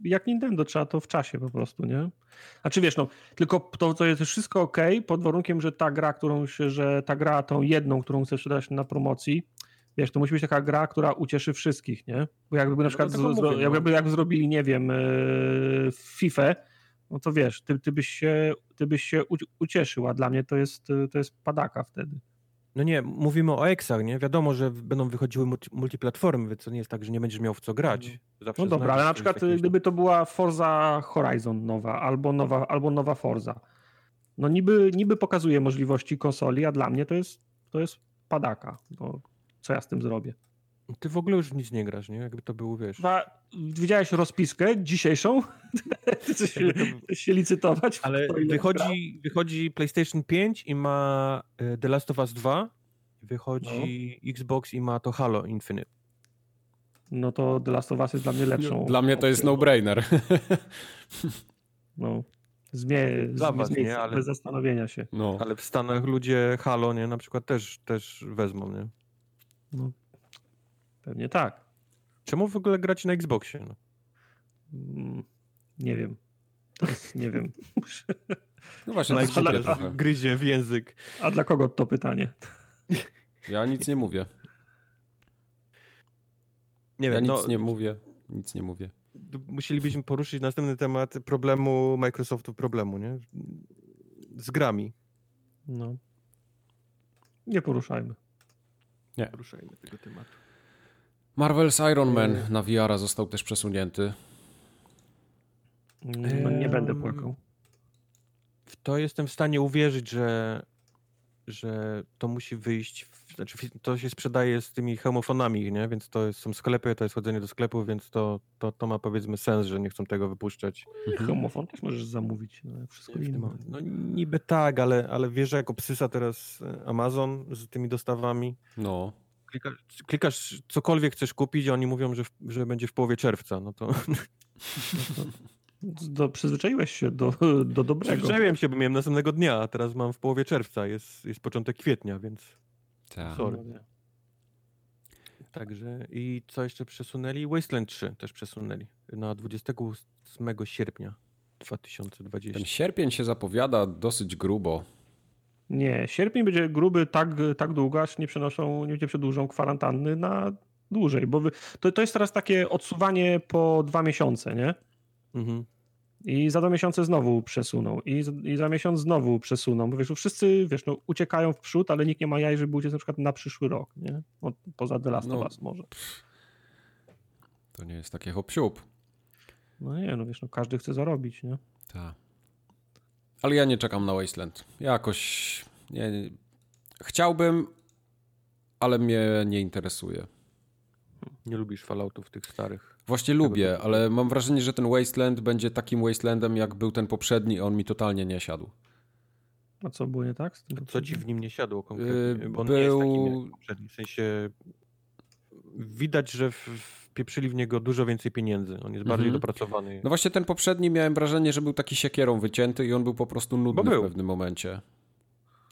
Speaker 3: Jak Nintendo, trzeba to w czasie po prostu, nie? A czy wiesz, no, tylko to, to jest wszystko ok, pod warunkiem, że ta gra, którą się, że ta gra, tą jedną, którą chcesz sprzedać na promocji, wiesz, to musi być taka gra, która ucieszy wszystkich, nie? Bo jakby na przykład,
Speaker 1: tego
Speaker 3: zro,
Speaker 1: mówię, no.
Speaker 3: jakby jak zrobili, nie wiem, yy, FIFA, no to wiesz, ty, ty byś się, ty byś się ucieszył, a dla mnie to jest, to jest padaka wtedy.
Speaker 1: No nie, mówimy o eksach, nie? Wiadomo, że będą wychodziły multi- multiplatformy, więc to nie jest tak, że nie będziesz miał w co grać. Zawsze
Speaker 3: No dobra, ale na przykład
Speaker 1: jakiegoś-
Speaker 3: gdyby to była Forza Horizon nowa albo nowa, albo nowa Forza, no niby, niby pokazuje możliwości konsoli, a dla mnie to jest, to jest padaka. No, co ja z tym zrobię?
Speaker 1: Ty w ogóle już w nic nie grasz, nie? Jakby to było, wiesz...
Speaker 3: Dwa, widziałeś rozpiskę dzisiejszą? Chcesz się, się licytować?
Speaker 1: Ale wychodzi, wychodzi PlayStation 5 i ma e, The Last of Us 2, wychodzi
Speaker 3: No.
Speaker 1: Xbox i ma to Halo Infinite.
Speaker 3: No to The Last of Us jest dla mnie lepszą.
Speaker 2: Dla mnie to jest no-brainer.
Speaker 3: No. Zmie,
Speaker 1: Dla was, nie? Ale-
Speaker 3: Bez zastanowienia się.
Speaker 2: No.
Speaker 1: Ale w Stanach ludzie Halo, nie? Na przykład też, też wezmą, nie?
Speaker 3: No. Pewnie tak.
Speaker 1: Czemu w ogóle grać na Xboxie? No?
Speaker 3: Mm, Nie wiem. Nie wiem.
Speaker 2: No właśnie,
Speaker 3: ale-
Speaker 2: trochę.
Speaker 1: Gryzie w język.
Speaker 3: A dla kogo to pytanie?
Speaker 2: Ja nic nie mówię.
Speaker 1: Nie
Speaker 2: Ja
Speaker 1: wiem,
Speaker 2: nic
Speaker 1: no,
Speaker 2: nie mówię. Nic nie mówię.
Speaker 1: musielibyśmy poruszyć następny temat problemu Microsoftu, problemu, nie? Z grami.
Speaker 3: No. Nie poruszajmy.
Speaker 1: Poruszajmy tego tematu.
Speaker 2: Marvel's Iron Man
Speaker 1: Yy.
Speaker 2: na VR został też przesunięty.
Speaker 3: No, nie będę płakał.
Speaker 1: W to jestem w stanie uwierzyć, że, że to musi wyjść, w, znaczy to się sprzedaje z tymi hemofonami, nie? Więc to jest, są sklepy, to jest chodzenie do sklepu, więc to, to, to ma powiedzmy sens, że nie chcą tego wypuszczać.
Speaker 3: Homofon też możesz zamówić. No, wszystko inne.
Speaker 1: momencie. No niby tak, ale, ale wiesz, że jak obsysa teraz e, Amazon z tymi dostawami,
Speaker 2: No.
Speaker 1: Klikasz, klikasz cokolwiek chcesz kupić, a oni mówią, że, w, że będzie w połowie czerwca, no to
Speaker 3: Do, przyzwyczaiłeś się do, do dobrego.
Speaker 1: przyzwyczaiłem się, bo miałem następnego dnia, a teraz mam w połowie czerwca, jest, jest początek kwietnia, więc
Speaker 2: Tak.
Speaker 1: Sorry.
Speaker 3: No.
Speaker 1: Także i co jeszcze przesunęli? Wasteland 3 też przesunęli na 28 sierpnia 2020.
Speaker 2: Ten sierpień się zapowiada dosyć grubo.
Speaker 3: Nie, sierpień będzie gruby tak, tak długo, aż nie przenoszą, nie przedłużą kwarantanny na dłużej, bo wy, to, to jest teraz takie odsuwanie po dwa miesiące, nie?
Speaker 1: Mhm.
Speaker 3: I za dwa miesiące znowu przesuną. I, z- I za miesiąc znowu przesuną. Bo wiesz, no wszyscy wiesz, no, uciekają w przód, ale nikt nie ma jaj, żeby uciec na przykład na przyszły rok. Nie? No, poza The Last
Speaker 2: No.
Speaker 3: of Us może.
Speaker 2: To nie jest takie hop siup.
Speaker 3: No nie, no wiesz, no każdy chce zarobić, nie?
Speaker 2: Tak. Ale ja nie czekam na Wasteland. Jakoś nie, nie. Chciałbym, ale mnie nie interesuje.
Speaker 1: Nie lubisz Falloutów tych starych.
Speaker 2: Właśnie lubię, ale mam wrażenie, że ten Wasteland będzie takim Wastelandem, jak był ten poprzedni, on mi totalnie nie siadł.
Speaker 3: A co było nie tak z tym?
Speaker 1: Co ci w nim nie siadło konkretnie?
Speaker 2: Yy,
Speaker 1: Bo on nie jest takim
Speaker 2: był-
Speaker 1: jak poprzedni. W sensie widać, że w- wpieprzyli w niego dużo więcej pieniędzy. On jest bardziej
Speaker 2: Mhm.
Speaker 1: dopracowany.
Speaker 2: No właśnie ten poprzedni miałem wrażenie, że był taki siekierą wycięty i on był po prostu nudny w pewnym momencie.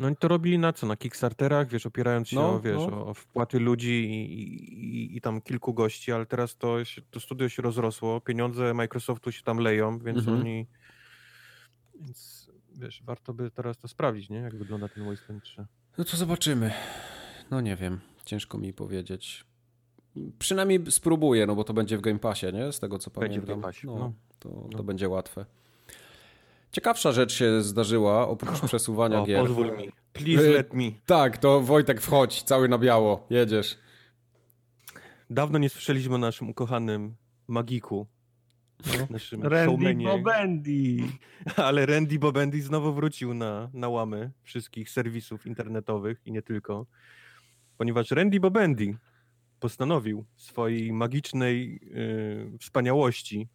Speaker 1: No oni to robili na co? Na Kickstarterach, wiesz, opierając się
Speaker 2: No,
Speaker 1: o, wiesz,
Speaker 2: no.
Speaker 1: o wpłaty ludzi i, i, i tam kilku gości, ale teraz to, się, to studio się rozrosło, pieniądze Microsoftu się tam leją, więc
Speaker 2: Mhm.
Speaker 1: oni... Więc wiesz, warto by teraz to sprawdzić, nie? Jak wygląda ten Wasteland 3.
Speaker 2: No to zobaczymy. No nie wiem, ciężko mi powiedzieć. Przynajmniej spróbuję, no bo to będzie w Game Passie, nie? Z tego co
Speaker 1: Będzie w
Speaker 2: pamiętam.
Speaker 1: Game Passie,
Speaker 2: no,
Speaker 1: no.
Speaker 2: To, to
Speaker 1: No.
Speaker 2: będzie łatwe. Ciekawsza rzecz się zdarzyła, oprócz przesuwania
Speaker 1: O,
Speaker 2: gier.
Speaker 1: pozwól mi. Please
Speaker 2: Y-
Speaker 1: let me.
Speaker 2: Tak, to Wojtek wchodź, cały na biało, jedziesz.
Speaker 1: Dawno nie słyszeliśmy o naszym ukochanym magiku. Naszym
Speaker 3: Randy
Speaker 1: showmanie.
Speaker 3: Bobendi.
Speaker 1: Ale Randy Bobendi znowu wrócił na, na łamy wszystkich serwisów internetowych i nie tylko. Ponieważ Randy Bobendi postanowił swojej magicznej yy, wspaniałości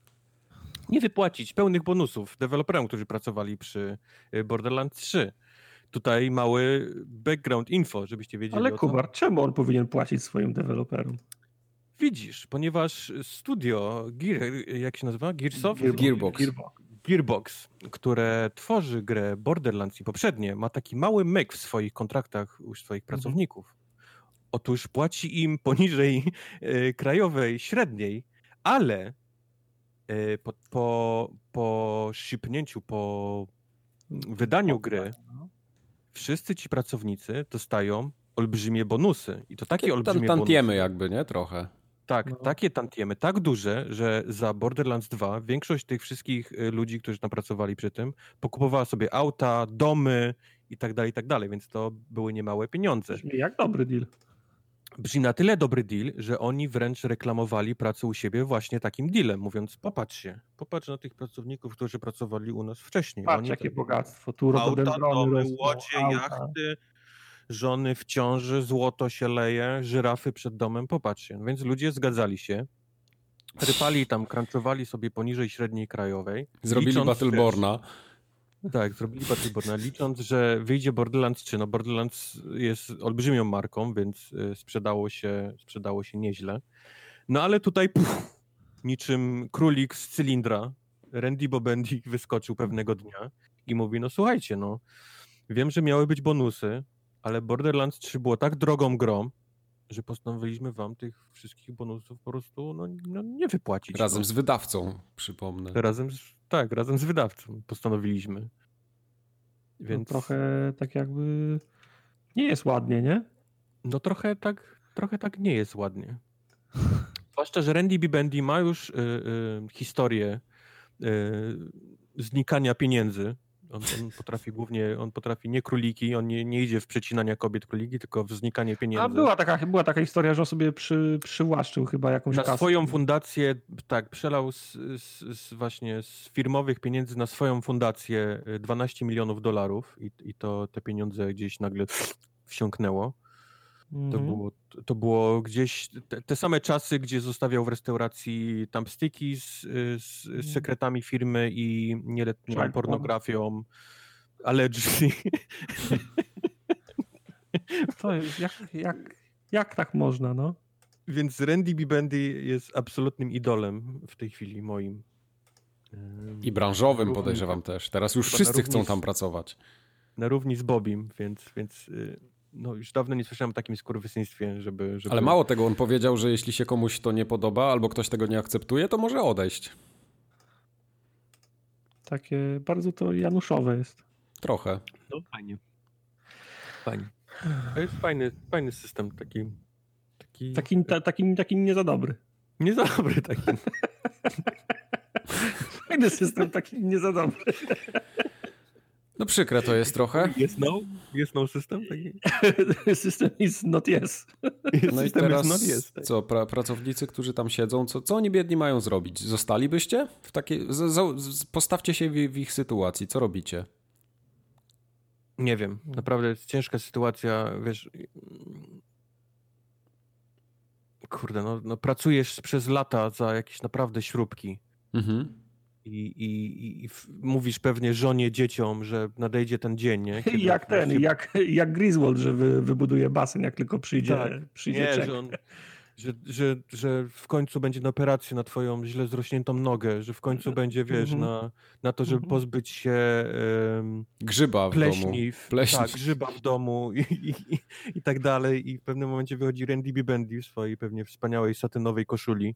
Speaker 1: nie wypłacić pełnych bonusów deweloperom, którzy pracowali przy y, Borderlands 3. Tutaj mały background info, żebyście wiedzieli
Speaker 3: Ale. Kubar, czemu on powinien płacić swoim deweloperom?
Speaker 1: Widzisz, ponieważ studio, Gear, jak się nazywa? Gearsoft?
Speaker 2: Gearbox.
Speaker 3: Gearbox.
Speaker 1: Gearbox, które tworzy grę Borderlands i poprzednie, ma taki mały myk w swoich kontraktach u swoich pracowników. Otóż płaci im poniżej e, krajowej średniej, ale e, po, po, po shipnięciu, po wydaniu gry, wszyscy ci pracownicy dostają olbrzymie bonusy. I to takie
Speaker 2: Tam
Speaker 1: olbrzymie
Speaker 2: tantiemy
Speaker 1: bonusy.
Speaker 2: jakby, nie? Trochę.
Speaker 1: Tak,
Speaker 3: No.
Speaker 1: takie tantiemy, tak duże, że za Borderlands 2 większość tych wszystkich y, ludzi, którzy tam pracowali przy tym, pokupowała sobie auta, domy i tak dalej, i tak dalej, więc to były niemałe pieniądze.
Speaker 3: Brzmi jak dobry deal.
Speaker 1: Brzmi na tyle dobry deal, że oni wręcz reklamowali pracę u siebie właśnie takim dealem, mówiąc popatrzcie, popatrz na tych pracowników, którzy pracowali u nas wcześniej.
Speaker 3: Patrz,
Speaker 1: Oni
Speaker 3: jakie
Speaker 1: tak-
Speaker 3: bogactwo. Tu
Speaker 1: Auta, domy, łodzie,
Speaker 3: auta.
Speaker 1: jachty, żony w ciąży, złoto się leje, żyrafy przed domem, popatrzcie. No więc ludzie zgadzali się, rypali tam, crunchowali sobie poniżej średniej krajowej.
Speaker 2: Zrobili Battleborna.
Speaker 1: wiesz, Tak, zrobili Battleborna, licząc, że wyjdzie Borderlands 3. No Borderlands jest olbrzymią marką, więc y, sprzedało się, sprzedało się nieźle. No ale tutaj puf, niczym królik z cylindra, Randy Bobendi wyskoczył pewnego dnia i mówi, no słuchajcie, no wiem, że miały być bonusy, ale Borderlands 3 było tak drogą grą, że postanowiliśmy wam tych wszystkich bonusów po prostu no, no, nie wypłacić.
Speaker 2: Razem
Speaker 1: no.
Speaker 2: z wydawcą, przypomnę.
Speaker 1: Razem z, tak, razem z wydawcą postanowiliśmy. Więc
Speaker 3: No, trochę tak jakby nie jest ładnie, nie?
Speaker 1: no trochę tak, trochę tak nie jest ładnie. Zwłaszcza, że Randy B. Bendy ma już y, y, historię y, znikania pieniędzy. On, on potrafi głównie, on potrafi nie króliki, on nie, nie idzie w przecinania kobiet króliki, tylko w znikanie pieniędzy.
Speaker 3: A była taka, była taka historia, że on sobie przy, przywłaszczył chyba jakąś
Speaker 1: na
Speaker 3: kasę.
Speaker 1: swoją fundację, tak, przelał z, z, z właśnie z firmowych pieniędzy na swoją fundację y, 12 milionów dolarów i, i to te pieniądze gdzieś nagle wsiąknęło. To,
Speaker 3: Mhm.
Speaker 1: było, to było gdzieś te, te same czasy, gdzie zostawiał w restauracji tam styki z, z,
Speaker 3: Mhm.
Speaker 1: z sekretami firmy i nieletnią pornografią. Allegedly.
Speaker 3: To jest, jak, jak, jak tak można, no?
Speaker 1: Więc Randy B. Bendy jest absolutnym idolem w tej chwili moim.
Speaker 2: I branżowym
Speaker 1: Równi-
Speaker 2: podejrzewam też. Teraz już wszyscy
Speaker 1: równi
Speaker 2: chcą
Speaker 1: z-
Speaker 2: tam pracować.
Speaker 1: Na równi z Bobim, więc, więc y, no już dawno nie słyszałem o takim skurwysyństwie, żeby, żeby...
Speaker 2: Ale mało tego, on powiedział, że jeśli się komuś to nie podoba albo ktoś tego nie akceptuje, to może odejść.
Speaker 3: Takie bardzo to januszowe jest.
Speaker 2: Trochę.
Speaker 1: No fajnie. Fajnie. To jest fajny, fajny system, taki... Taki,
Speaker 3: Taki, ta, taki, taki nie za dobry.
Speaker 1: nie za dobry taki.
Speaker 3: Fajny system, taki nie za dobry.
Speaker 2: No przykre to jest trochę.
Speaker 1: Jest no? Jest no system?
Speaker 3: System is not yes.
Speaker 2: No i teraz not yes, tak. co, pra, pracownicy, którzy tam siedzą, co, co oni biedni mają zrobić? Zostalibyście? W takiej, z, z, postawcie się w, w ich sytuacji. Co robicie?
Speaker 1: Nie wiem. Naprawdę jest ciężka sytuacja, wiesz... Kurde, no, no pracujesz przez lata za jakieś naprawdę śrubki. Mhm i, i, i mówisz pewnie żonie, dzieciom, że nadejdzie ten dzień, nie?
Speaker 3: Kiedy jak ten, jak, jak Griswold, że wy, wybuduje basen, jak tylko przyjdzie, tak. przyjdzie nie,
Speaker 1: Że, on, że, że, że w końcu będzie na operację na twoją źle zrośniętą nogę, że w końcu mhm. będzie, wiesz, mm -hmm. na, na to, żeby mm -hmm. pozbyć się um,
Speaker 2: grzyba w pleśni, domu.
Speaker 1: Pleśni. Tak, grzyba w domu i, i, i, i, tak dalej. I w pewnym momencie wychodzi Randy B. Bendy w swojej pewnie wspaniałej satynowej koszuli.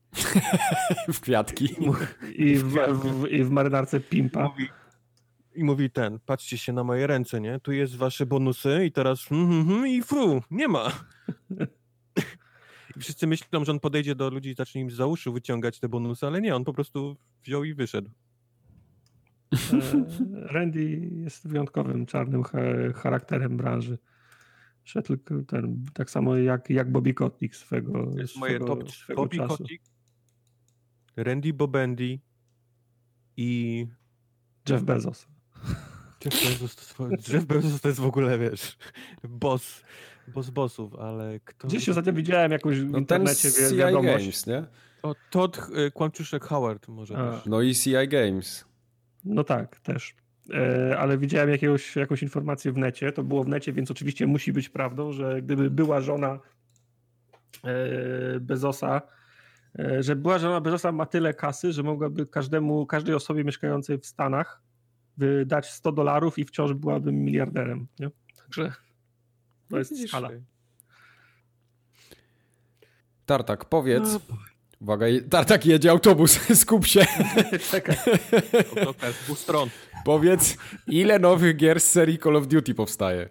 Speaker 2: w kwiatki.
Speaker 3: I w, w, i w marynarce Pimpa.
Speaker 1: Mówi, i mówi ten, patrzcie się na moje ręce, nie? Tu jest wasze bonusy i teraz mm, mm, mm, i fru, nie ma. Wszyscy myślą, że on podejdzie do ludzi i zacznie im za uszu wyciągać te bonusy, ale nie, on po prostu wziął i wyszedł.
Speaker 3: E, Randy jest wyjątkowym czarnym charakterem branży. Szedł ten, tak samo jak, jak Bobby Kotick swego,
Speaker 1: jest swego, moje top Bobby czasu. Kotick, Randy Bobendi i
Speaker 3: Jeff Bezos.
Speaker 1: Jeff Bezos, to, Jeff Bezos to jest w ogóle, wiesz, boss bo z bossów, ale kto...
Speaker 3: Gdzieś ostatnio widziałem jakąś w no internecie
Speaker 2: ten CI wiadomość. Games, nie?
Speaker 1: O, Todd y, Kłamczuszek Howard może A. też.
Speaker 2: No i CI Games.
Speaker 3: No tak, też. E, ale widziałem jakiegoś, jakąś informację w necie, to było w necie, więc oczywiście musi być prawdą, że gdyby była żona e, Bezosa, e, że była żona Bezosa ma tyle kasy, że mogłaby każdemu, każdej osobie mieszkającej w Stanach wydać 100 dolarów i wciąż byłaby miliarderem. Nie? Także to jest Widzisz, skala.
Speaker 2: Tartak, powiedz. No, Uwaga, Tartak jedzie autobus, skup się.
Speaker 1: Czekaj. Dwóch stron.
Speaker 2: Powiedz, ile nowych gier z serii Call of Duty powstaje?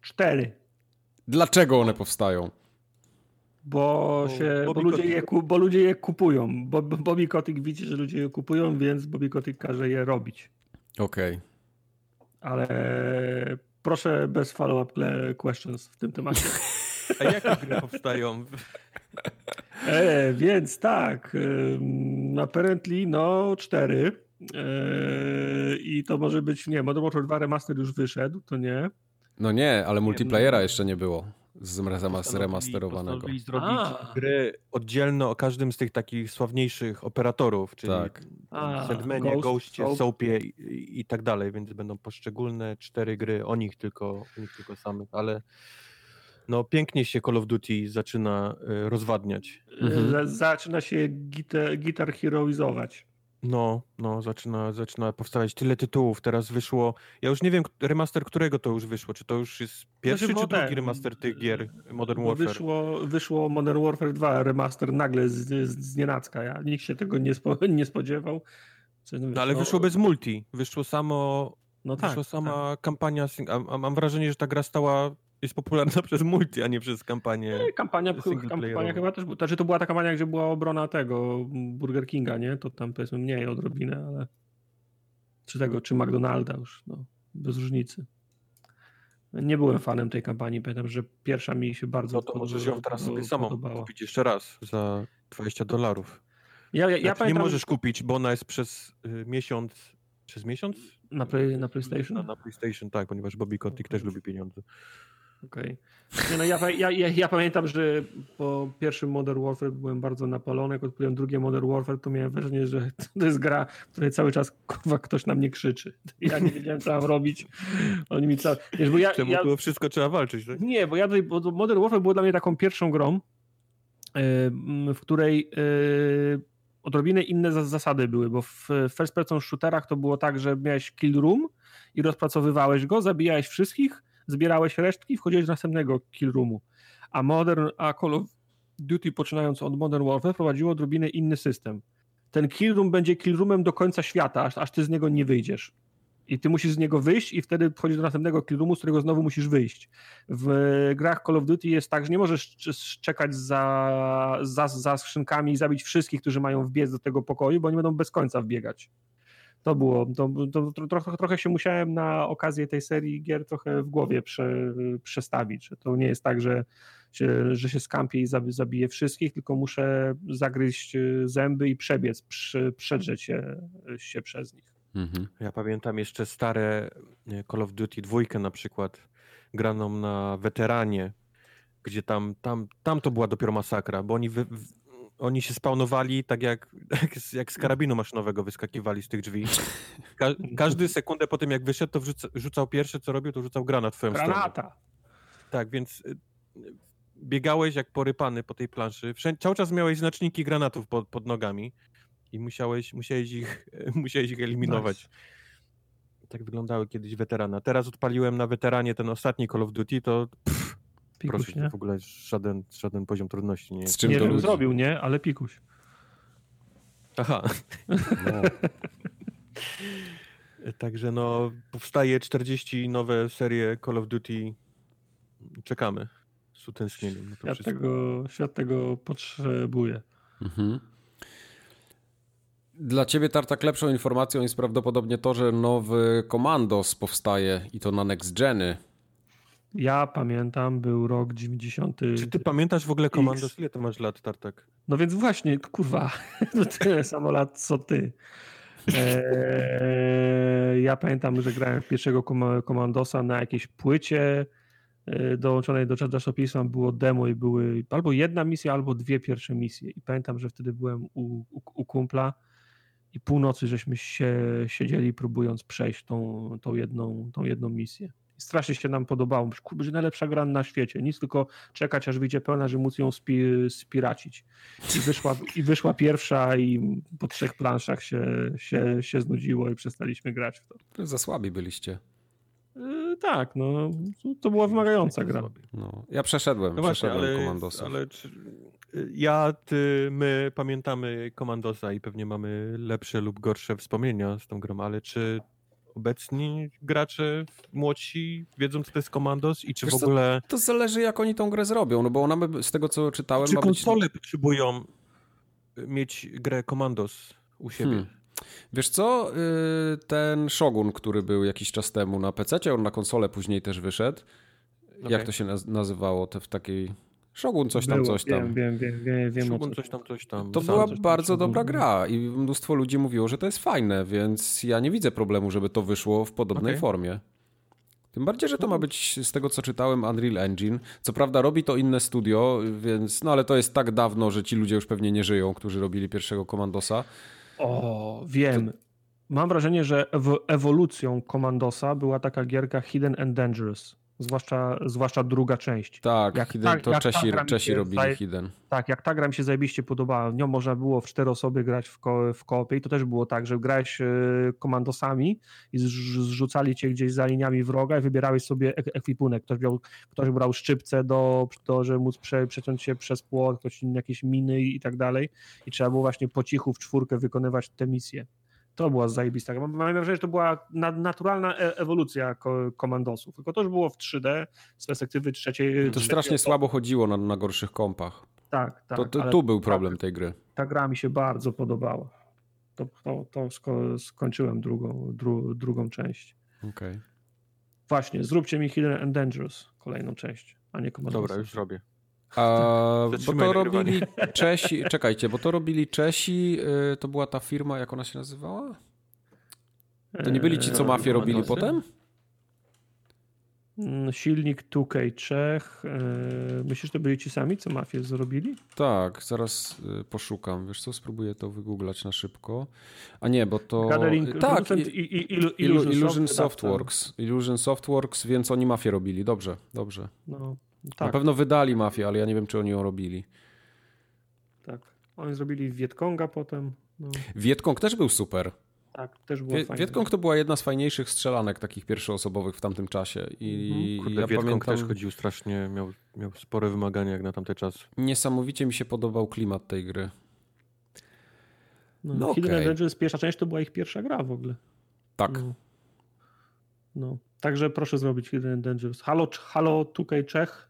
Speaker 3: Cztery.
Speaker 2: Dlaczego one powstają?
Speaker 3: Bo, się, bo, ludzie, je, bo ludzie je kupują. Bo, Bobby Kotick widzi, że ludzie je kupują, więc Bobby Kotick każe je robić.
Speaker 2: Okej. Okay.
Speaker 3: Ale Proszę bez follow-up questions w tym temacie.
Speaker 1: A jakie gry powstają?
Speaker 3: E, więc tak, um, apparently no cztery e, i to może być, nie, Modern Warfare 2 Remaster już wyszedł, to nie.
Speaker 2: No nie, ale multiplayera jeszcze nie było z remasterowanego.
Speaker 1: Postanowili zrobić A. gry oddzielne o każdym z tych takich sławniejszych operatorów, czyli tak. Sandmanie, Ghost, Ghostie, Soapie i, i, tak dalej, więc będą poszczególne cztery gry o nich tylko, o nich tylko samych, ale no pięknie się Call of Duty zaczyna y, rozwadniać.
Speaker 3: Mhm. Zaczyna się gitar, gitar heroizować.
Speaker 1: No, no, zaczyna, zaczyna powstawać tyle tytułów. Teraz wyszło. Ja już nie wiem, remaster którego to już wyszło. Czy to już jest pierwszy znaczy, czy drugi remaster tych gier Modern Warfare?
Speaker 3: Wyszło, wyszło Modern Warfare 2 remaster nagle z, z, z nienacka. Ja, nikt się tego nie, spo, nie spodziewał.
Speaker 1: no, ale wyszło bez multi. Wyszło samo. No tak, wyszła sama tak. kampania. A, a mam wrażenie, że ta gra stała jest popularna przez multi, a nie przez kampanię. Nie,
Speaker 3: kampania, kampania chyba też, znaczy to była ta kampania, gdzie była obrona tego Burger Kinga, nie? To tam powiedzmy mniej odrobinę, ale czy tego, czy McDonalda już, no, bez różnicy. Nie byłem fanem tej kampanii, pamiętam, że pierwsza mi się bardzo
Speaker 1: no to możesz ją teraz sobie samą kupić jeszcze raz za 20 dolarów. Ja, ja, ja znaczy, pamiętam... Nie możesz kupić, bo ona jest przez y, miesiąc, przez miesiąc?
Speaker 3: Na, play, na PlayStation?
Speaker 1: Na, na PlayStation, tak, ponieważ Bobby Kotick też lubi pieniądze.
Speaker 3: Okej. Okay. No ja, ja, ja, ja, pamiętam, że po pierwszym Modern Warfare byłem bardzo napalony. Jak odpaliłem drugie Modern Warfare, to miałem wrażenie, że to jest gra, w której cały czas kurwa, ktoś na mnie krzyczy. Ja nie wiedziałem, co mam robić. Oni mi cały...
Speaker 1: Wiesz, bo ja, Czemu ja... było wszystko trzeba walczyć, tak?
Speaker 3: Nie, bo ja tutaj, bo Modern Warfare było dla mnie taką pierwszą grą, w której odrobinę inne zasady były, bo w first person shooterach to było tak, że miałeś kill room i rozpracowywałeś go, zabijałeś wszystkich, zbierałeś resztki wchodziłeś do następnego kill roomu. A Modern, a Call of Duty poczynając od Modern Warfare prowadziło odrobinę inny system. Ten kill room będzie kill roomem do końca świata, aż, aż ty z niego nie wyjdziesz. I ty musisz z niego wyjść i wtedy wchodzisz do następnego kill roomu, z którego znowu musisz wyjść. W grach Call of Duty jest tak, że nie możesz czekać za, za, za skrzynkami i zabić wszystkich, którzy mają wbiec do tego pokoju, bo oni będą bez końca wbiegać To było, to, to, to, trochę, trochę się musiałem na okazję tej serii gier trochę w głowie prze, przestawić, że to nie jest tak, że się, że się skampię i zabiję wszystkich, tylko muszę zagryźć zęby i przebiec, przy, przedrzeć się, się przez nich.
Speaker 1: Mhm. Ja pamiętam jeszcze stare Call of Duty dwójkę na przykład, graną na weteranie, gdzie tam, tam, tam to była dopiero masakra, bo oni, wy, oni się spawnowali tak jak, jak z karabinu maszynowego wyskakiwali z tych drzwi. Ka każdy sekundę po tym jak wyszedł, to wrzuca, rzucał pierwsze co robił, to rzucał granat w twoją
Speaker 3: Granata.
Speaker 1: stronę. Tak, więc y, biegałeś jak porypany po tej planszy. Wszędzie, cały czas miałeś znaczniki granatów pod, pod nogami i musiałeś, musiałeś, ich, musiałeś ich eliminować. Nice. Tak wyglądały kiedyś weterana. Teraz odpaliłem na weteranie ten ostatni Call of Duty, to pff, pikuś, proszę, nie? w ogóle żaden, żaden poziom trudności nie jest.
Speaker 3: Z czym nie to zrobił, nie? Ale pikuś.
Speaker 1: Aha. No. Także no, powstaje 40 nowe serie Call of Duty. Czekamy z utęsknieniem.
Speaker 3: Na to świat, tego, świat tego potrzebuje. Mhm.
Speaker 2: Dla ciebie, Tartak, lepszą informacją jest prawdopodobnie to, że nowy Commandos powstaje i to na next geny.
Speaker 3: Ja pamiętam, był rok 90.
Speaker 1: Czy ty pamiętasz w ogóle Commandos? Ile to masz lat, Tartak?
Speaker 3: No więc właśnie, kurwa, to tyle samo lat co ty. Eee, ja pamiętam, że grałem pierwszego Commandosa na jakiejś płycie e, dołączonej do czasopisma było demo i były albo jedna misja, albo dwie pierwsze misje. I pamiętam, że wtedy byłem u, u, u kumpla i północy żeśmy się siedzieli próbując przejść tą, tą, jedną, tą jedną misję. Strasznie się nam podobało. Będzie najlepsza gra na świecie. Nic tylko czekać, aż wyjdzie pełna, że móc ją spi, spiracić. I wyszła, I wyszła pierwsza i po trzech planszach się, się, się znudziło i przestaliśmy grać w to.
Speaker 2: Za słabi byliście.
Speaker 3: Yy, tak, no to była wymagająca gra.
Speaker 2: No, ja przeszedłem, no właśnie, przeszedłem ale,
Speaker 1: ale czy, ja, ty, my pamiętamy Komandosa i pewnie mamy lepsze lub gorsze wspomnienia z tą grą, ale czy obecni gracze młodsi wiedzą, co to jest Komandos i czy Wiesz w ogóle...
Speaker 2: To, to, zależy, jak oni tą grę zrobią, no bo ona by, z tego, co czytałem...
Speaker 1: Czy konsole być... potrzebują mieć grę Komandos u siebie? Hmm.
Speaker 2: Wiesz co, y, ten Shogun, który był jakiś czas temu na PC, on na konsolę później też wyszedł. Okay. Jak to się nazywało te w takiej Shogun coś tam, Było, coś tam.
Speaker 3: Wiem, wiem, wiem, wiem.
Speaker 1: Shogun coś tam, coś tam.
Speaker 2: To była bardzo dobra gra i mnóstwo ludzi mówiło, że to jest fajne, więc ja nie widzę problemu, żeby to wyszło w podobnej okay. formie. Tym bardziej, że to ma być, z tego co czytałem, Unreal Engine. Co prawda robi to inne studio, więc, no ale to jest tak dawno, że ci ludzie już pewnie nie żyją, którzy robili pierwszego Commandosa.
Speaker 3: O, wiem. To... Mam wrażenie, że ewolucją Commandosa była taka gierka Hidden and Dangerous. Zwłaszcza, zwłaszcza druga część.
Speaker 2: Tak, jak Hidden, ta, to Czesi, Czesi robili zaj... Hidden.
Speaker 3: Tak, jak ta gra mi się zajebiście podobała, nią można było w cztery osoby grać w, ko w koopie i to też było tak, że grałeś e, komandosami i zrzucali cię gdzieś za liniami wroga i wybierałeś sobie ek ekwipunek. Ktoś, miał, ktoś brał szczypce do, do żeby móc prze, przeciąć się przez płot, ktoś jakieś miny i tak dalej i trzeba było właśnie po cichu w czwórkę wykonywać te misje. To była zajebista. Mam wrażenie, że to była naturalna e ewolucja komandosów. Tylko to już było w 3D z perspektywy trzeciej.
Speaker 2: To strasznie słabo chodziło na, na gorszych kompach.
Speaker 3: Tak, tak.
Speaker 2: To, to tu był problem ta, tej gry.
Speaker 3: Ta gra mi się bardzo podobała. To, to, to sko skończyłem drugą, dru drugą część.
Speaker 2: Okej. Okay.
Speaker 3: Właśnie, zróbcie mi Hidden and Dangerous, kolejną część, a nie komandosów.
Speaker 1: Dobra, już zrobię.
Speaker 2: A, bo to robili Czesi, czekajcie, bo to robili Czesi, y, to była ta firma, jak ona się nazywała? To nie byli ci, co mafię robili potem?
Speaker 3: Mm, silnik 2K Czech. Y, myślisz, że to byli ci sami, co mafię zrobili?
Speaker 2: Tak, zaraz y, poszukam. Wiesz co, spróbuję to wygooglać na szybko. A nie, bo to...
Speaker 3: Gathering, tak, i, i, i, Illusion,
Speaker 2: Illusion Softworks. Illusion Softworks, więc oni mafię robili. Dobrze, dobrze. No, tak. Na pewno wydali mafię, ale ja nie wiem, czy oni ją robili.
Speaker 3: Tak. Oni zrobili Wietkonga potem. No.
Speaker 2: Wietkong też był super.
Speaker 3: Tak, też było Wie,
Speaker 2: fajne. Wietkong to była jedna z fajniejszych strzelanek takich pierwszoosobowych w tamtym czasie. I
Speaker 1: mhm. Kurde, ja Wietkong pamiętam... też chodził strasznie, miał, miał spore wymagania jak na tamten czas.
Speaker 2: Niesamowicie mi się podobał klimat tej gry.
Speaker 3: No, no Hidden okay. Pierwsza część to była ich pierwsza gra w ogóle.
Speaker 2: Tak. No.
Speaker 3: no. Także proszę zrobić Hidden Dangerous. Halo, Halo 2K Czech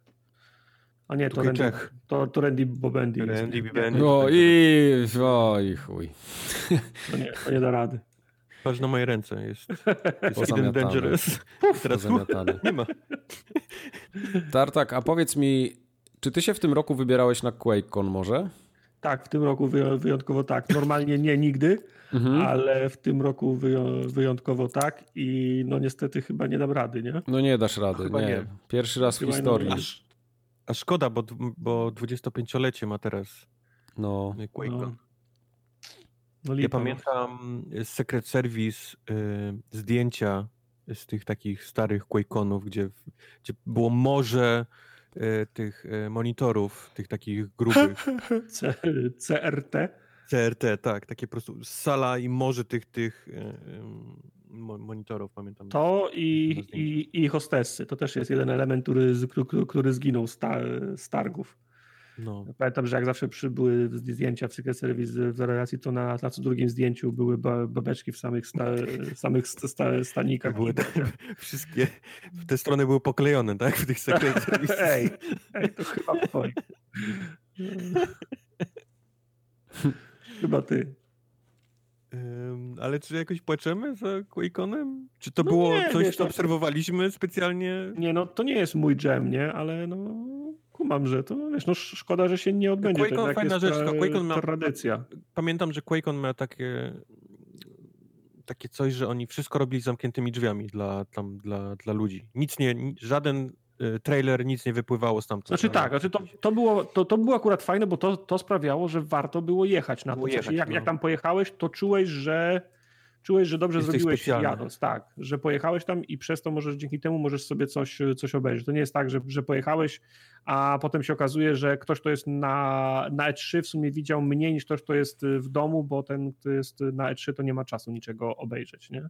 Speaker 3: a nie, to Randy, to, to Randy Bobendi.
Speaker 1: Randy Bobendi.
Speaker 2: No i oj chuj.
Speaker 3: To nie, to nie da rady.
Speaker 1: Patrz na moje ręce, jest, jest Hidden Dangerous. Puf, teraz nie ma.
Speaker 2: Tartak, a powiedz mi, czy ty się w tym roku wybierałeś na QuakeCon może?
Speaker 3: Tak, w tym roku wyjątkowo tak. Normalnie nie nigdy, mhm. ale w tym roku wyjątkowo tak i no niestety chyba nie dam rady, nie?
Speaker 2: No nie dasz rady, nie. nie. Pierwszy raz chyba w historii.
Speaker 1: A, a, szkoda, bo, bo 25-lecie ma teraz no. QuakeCon. No. No ja pamiętam Secret Service y, zdjęcia z tych takich starych QuakeConów, gdzie, gdzie było morze y, tych y, monitorów, tych takich grubych.
Speaker 3: C CRT?
Speaker 1: CRT, tak. Takie po prostu sala i morze tych, tych monitorów, pamiętam.
Speaker 3: To i, i, i hostessy. To też jest jeden element, który, który zginął z, ta, z targów. No. Pamiętam, że jak zawsze przybyły zdjęcia w Secret Service w relacji, to na, na co drugim zdjęciu były babeczki w samych, sta, samych sta, stanikach.
Speaker 1: Były te, wszystkie, te strony były poklejone, tak? W tych Secret Service.
Speaker 3: ej, ej, to chyba twoje. chyba ty.
Speaker 1: Um, ale czy jakoś płaczemy za Quake'onem? Czy to no było nie, coś, wiesz, co no- obserwowaliśmy specjalnie?
Speaker 3: Nie, no to nie jest mój jam, nie? Ale no kumam, że to wiesz, no szkoda, że się nie odbędzie.
Speaker 1: QuakeCon
Speaker 3: tak,
Speaker 1: fajna rzecz,
Speaker 3: to
Speaker 1: QuakeCon
Speaker 3: miał, tradycja.
Speaker 1: Pamiętam, że QuakeCon miał takie takie coś, że oni wszystko robili zamkniętymi drzwiami dla, tam, dla, dla ludzi. Nic nie, żaden trailer, nic nie wypływało stamtąd.
Speaker 3: Znaczy tak, znaczy to, to, było, to, to było akurat fajne, bo to, to sprawiało, że warto było jechać na było to. Jechać, jak, no. jak tam pojechałeś, to czułeś, że Czułeś, że dobrze Jesteś zrobiłeś specjalny. jadąc, tak, że pojechałeś tam i przez to możesz, dzięki temu możesz sobie coś, coś obejrzeć. To nie jest tak, że, że pojechałeś, a potem się okazuje, że ktoś, kto jest na, na E3 w sumie widział mniej niż ktoś, kto jest w domu, bo ten, kto jest na E3 to nie ma czasu niczego obejrzeć, nie?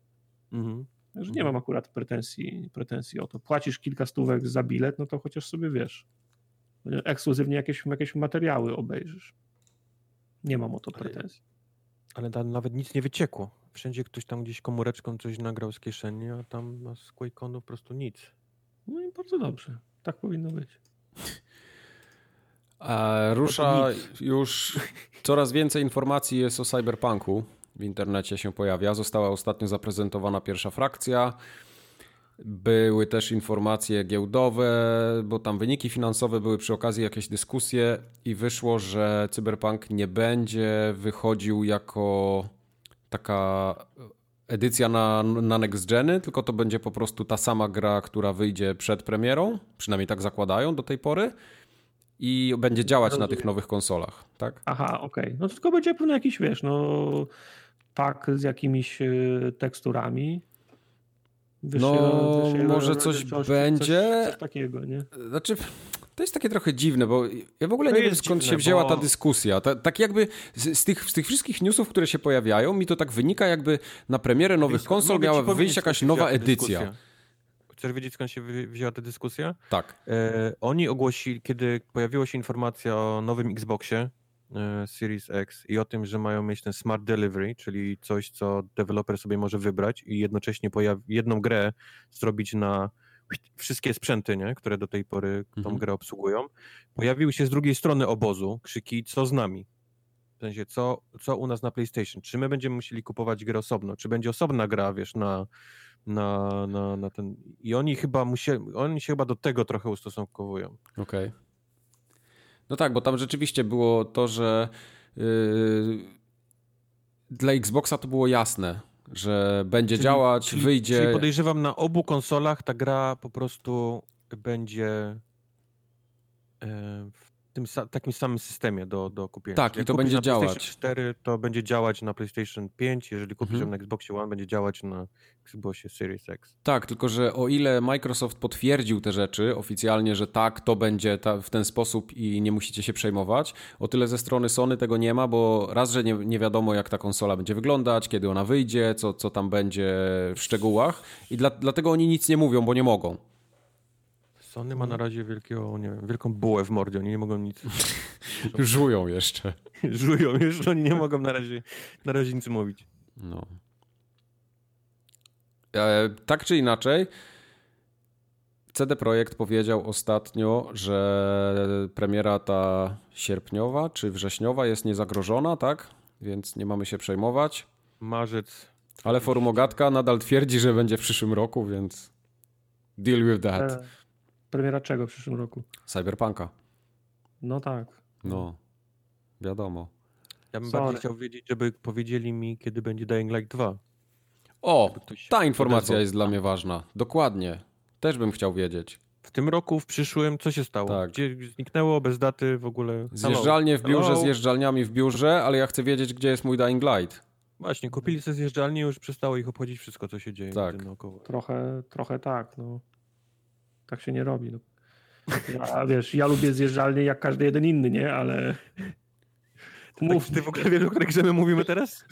Speaker 3: Mhm. Że nie mam akurat pretensji, pretensji o to. Płacisz kilka stówek za bilet, no to chociaż sobie wiesz, ekskluzywnie jakieś, jakieś materiały obejrzysz. Nie mam o to pretensji.
Speaker 1: Ale, ale nawet nic nie wyciekło wszędzie ktoś tam gdzieś komóreczką coś nagrał z kieszeni, a tam z QuakeConu po prostu nic.
Speaker 3: No i bardzo dobrze. Tak powinno być.
Speaker 2: A rusza już coraz więcej informacji jest o cyberpunku. W internecie się pojawia. Została ostatnio zaprezentowana pierwsza frakcja. Były też informacje giełdowe, bo tam wyniki finansowe były przy okazji jakieś dyskusje i wyszło, że Cyberpunk nie będzie wychodził jako taka edycja na, na next geny, tylko to będzie po prostu ta sama gra, która wyjdzie przed premierą, przynajmniej tak zakładają do tej pory i będzie działać na tych nowych konsolach, tak?
Speaker 3: Aha, okej. Okay. No to tylko będzie pewno jakiś, wiesz, no pak z jakimiś e, teksturami.
Speaker 2: no, może coś, coś będzie.
Speaker 3: Coś, coś, takiego, nie?
Speaker 2: Znaczy, to jest takie trochę dziwne, bo ja w ogóle to nie wiem skąd dziwne, się wzięła bo... ta dyskusja. Ta, tak jakby z, z, tych, z tych wszystkich newsów, które się pojawiają, mi to tak wynika jakby na premierę nowych Wiesz, konsol miała wyjść jakaś nowa edycja. Dyskusja.
Speaker 1: Chcesz wiedzieć skąd się wzięła ta dyskusja?
Speaker 2: Tak.
Speaker 1: E, oni ogłosili, kiedy pojawiła się informacja o nowym Xboxie Series X i o tym, że mają mieć ten Smart Delivery, czyli coś, co deweloper sobie może wybrać i jednocześnie jedną grę zrobić na wszystkie sprzęty, nie, które do tej pory tą mhm. grę obsługują, pojawiły się z drugiej strony obozu krzyki, co z nami? W sensie, co, co u nas na PlayStation? Czy my będziemy musieli kupować grę osobno? Czy będzie osobna gra, wiesz, na, na, na, na ten... I oni chyba musieli, oni się chyba do tego trochę ustosunkowują.
Speaker 2: Okej. Okay. No tak, bo tam rzeczywiście było to, że yy, dla Xboxa to było jasne, że będzie czyli, działać,
Speaker 1: czyli,
Speaker 2: wyjdzie.
Speaker 1: Czyli podejrzewam, na obu konsolach ta gra po prostu będzie e, tym takim samym systemie do, do kupienia.
Speaker 2: Tak, i to będzie działać. PlayStation
Speaker 1: 4 to będzie działać na PlayStation 5, jeżeli kupisz mhm. na Xboxie One, będzie działać na Xboxie Series X.
Speaker 2: Tak, tylko że o ile Microsoft potwierdził te rzeczy oficjalnie, że tak, to będzie ta, w ten sposób i nie musicie się przejmować, o tyle ze strony Sony tego nie ma, bo raz, że nie, nie wiadomo jak ta konsola będzie wyglądać, kiedy ona wyjdzie, co, co tam będzie w szczegółach i dla, dlatego oni nic nie mówią, bo nie mogą.
Speaker 1: Sony ma na razie wielkiego, nie wiem, wielką bułę w mordzie, oni nie mogą nic...
Speaker 2: Żują jeszcze.
Speaker 1: Żują jeszcze, oni nie mogą na razie, na razie nic mówić.
Speaker 2: No. E, tak czy inaczej, CD Projekt powiedział ostatnio, że premiera ta sierpniowa czy wrześniowa jest niezagrożona, tak? Więc nie mamy się przejmować.
Speaker 1: Marzec
Speaker 2: Ale forum Ogatka nadal twierdzi, że będzie w przyszłym roku, więc deal with that.
Speaker 3: Premiera czego w przyszłym roku?
Speaker 2: Cyberpunka.
Speaker 3: No tak.
Speaker 2: No, wiadomo.
Speaker 1: Ja bym
Speaker 3: Sorry.
Speaker 1: bardziej chciał wiedzieć, żeby powiedzieli mi, kiedy będzie Dying Light 2.
Speaker 2: O, ta informacja
Speaker 1: odezwał.
Speaker 2: jest dla mnie ważna. Dokładnie. Też bym chciał wiedzieć.
Speaker 1: W tym roku, w przyszłym, co się stało?
Speaker 2: Tak.
Speaker 1: Gdzie zniknęło bez daty w ogóle?
Speaker 2: Zjeżdżalnie w biurze,
Speaker 1: Hello.
Speaker 2: zjeżdżalniami w biurze, ale ja chcę wiedzieć, gdzie jest mój Dying Light.
Speaker 1: Właśnie, kupili sobie zjeżdżalnię, już przestało ich obchodzić wszystko, co się dzieje
Speaker 2: Tak.
Speaker 1: tak. naokoło.
Speaker 3: Trochę, trochę tak, no. Tak się nie robi. No. Ja, wiesz, ja lubię zjeżdżalnie jak każdy jeden inny, nie? Ale
Speaker 1: Mów,
Speaker 3: mów,
Speaker 1: Tak, ty w ogóle wiesz, o której grze my mówimy teraz?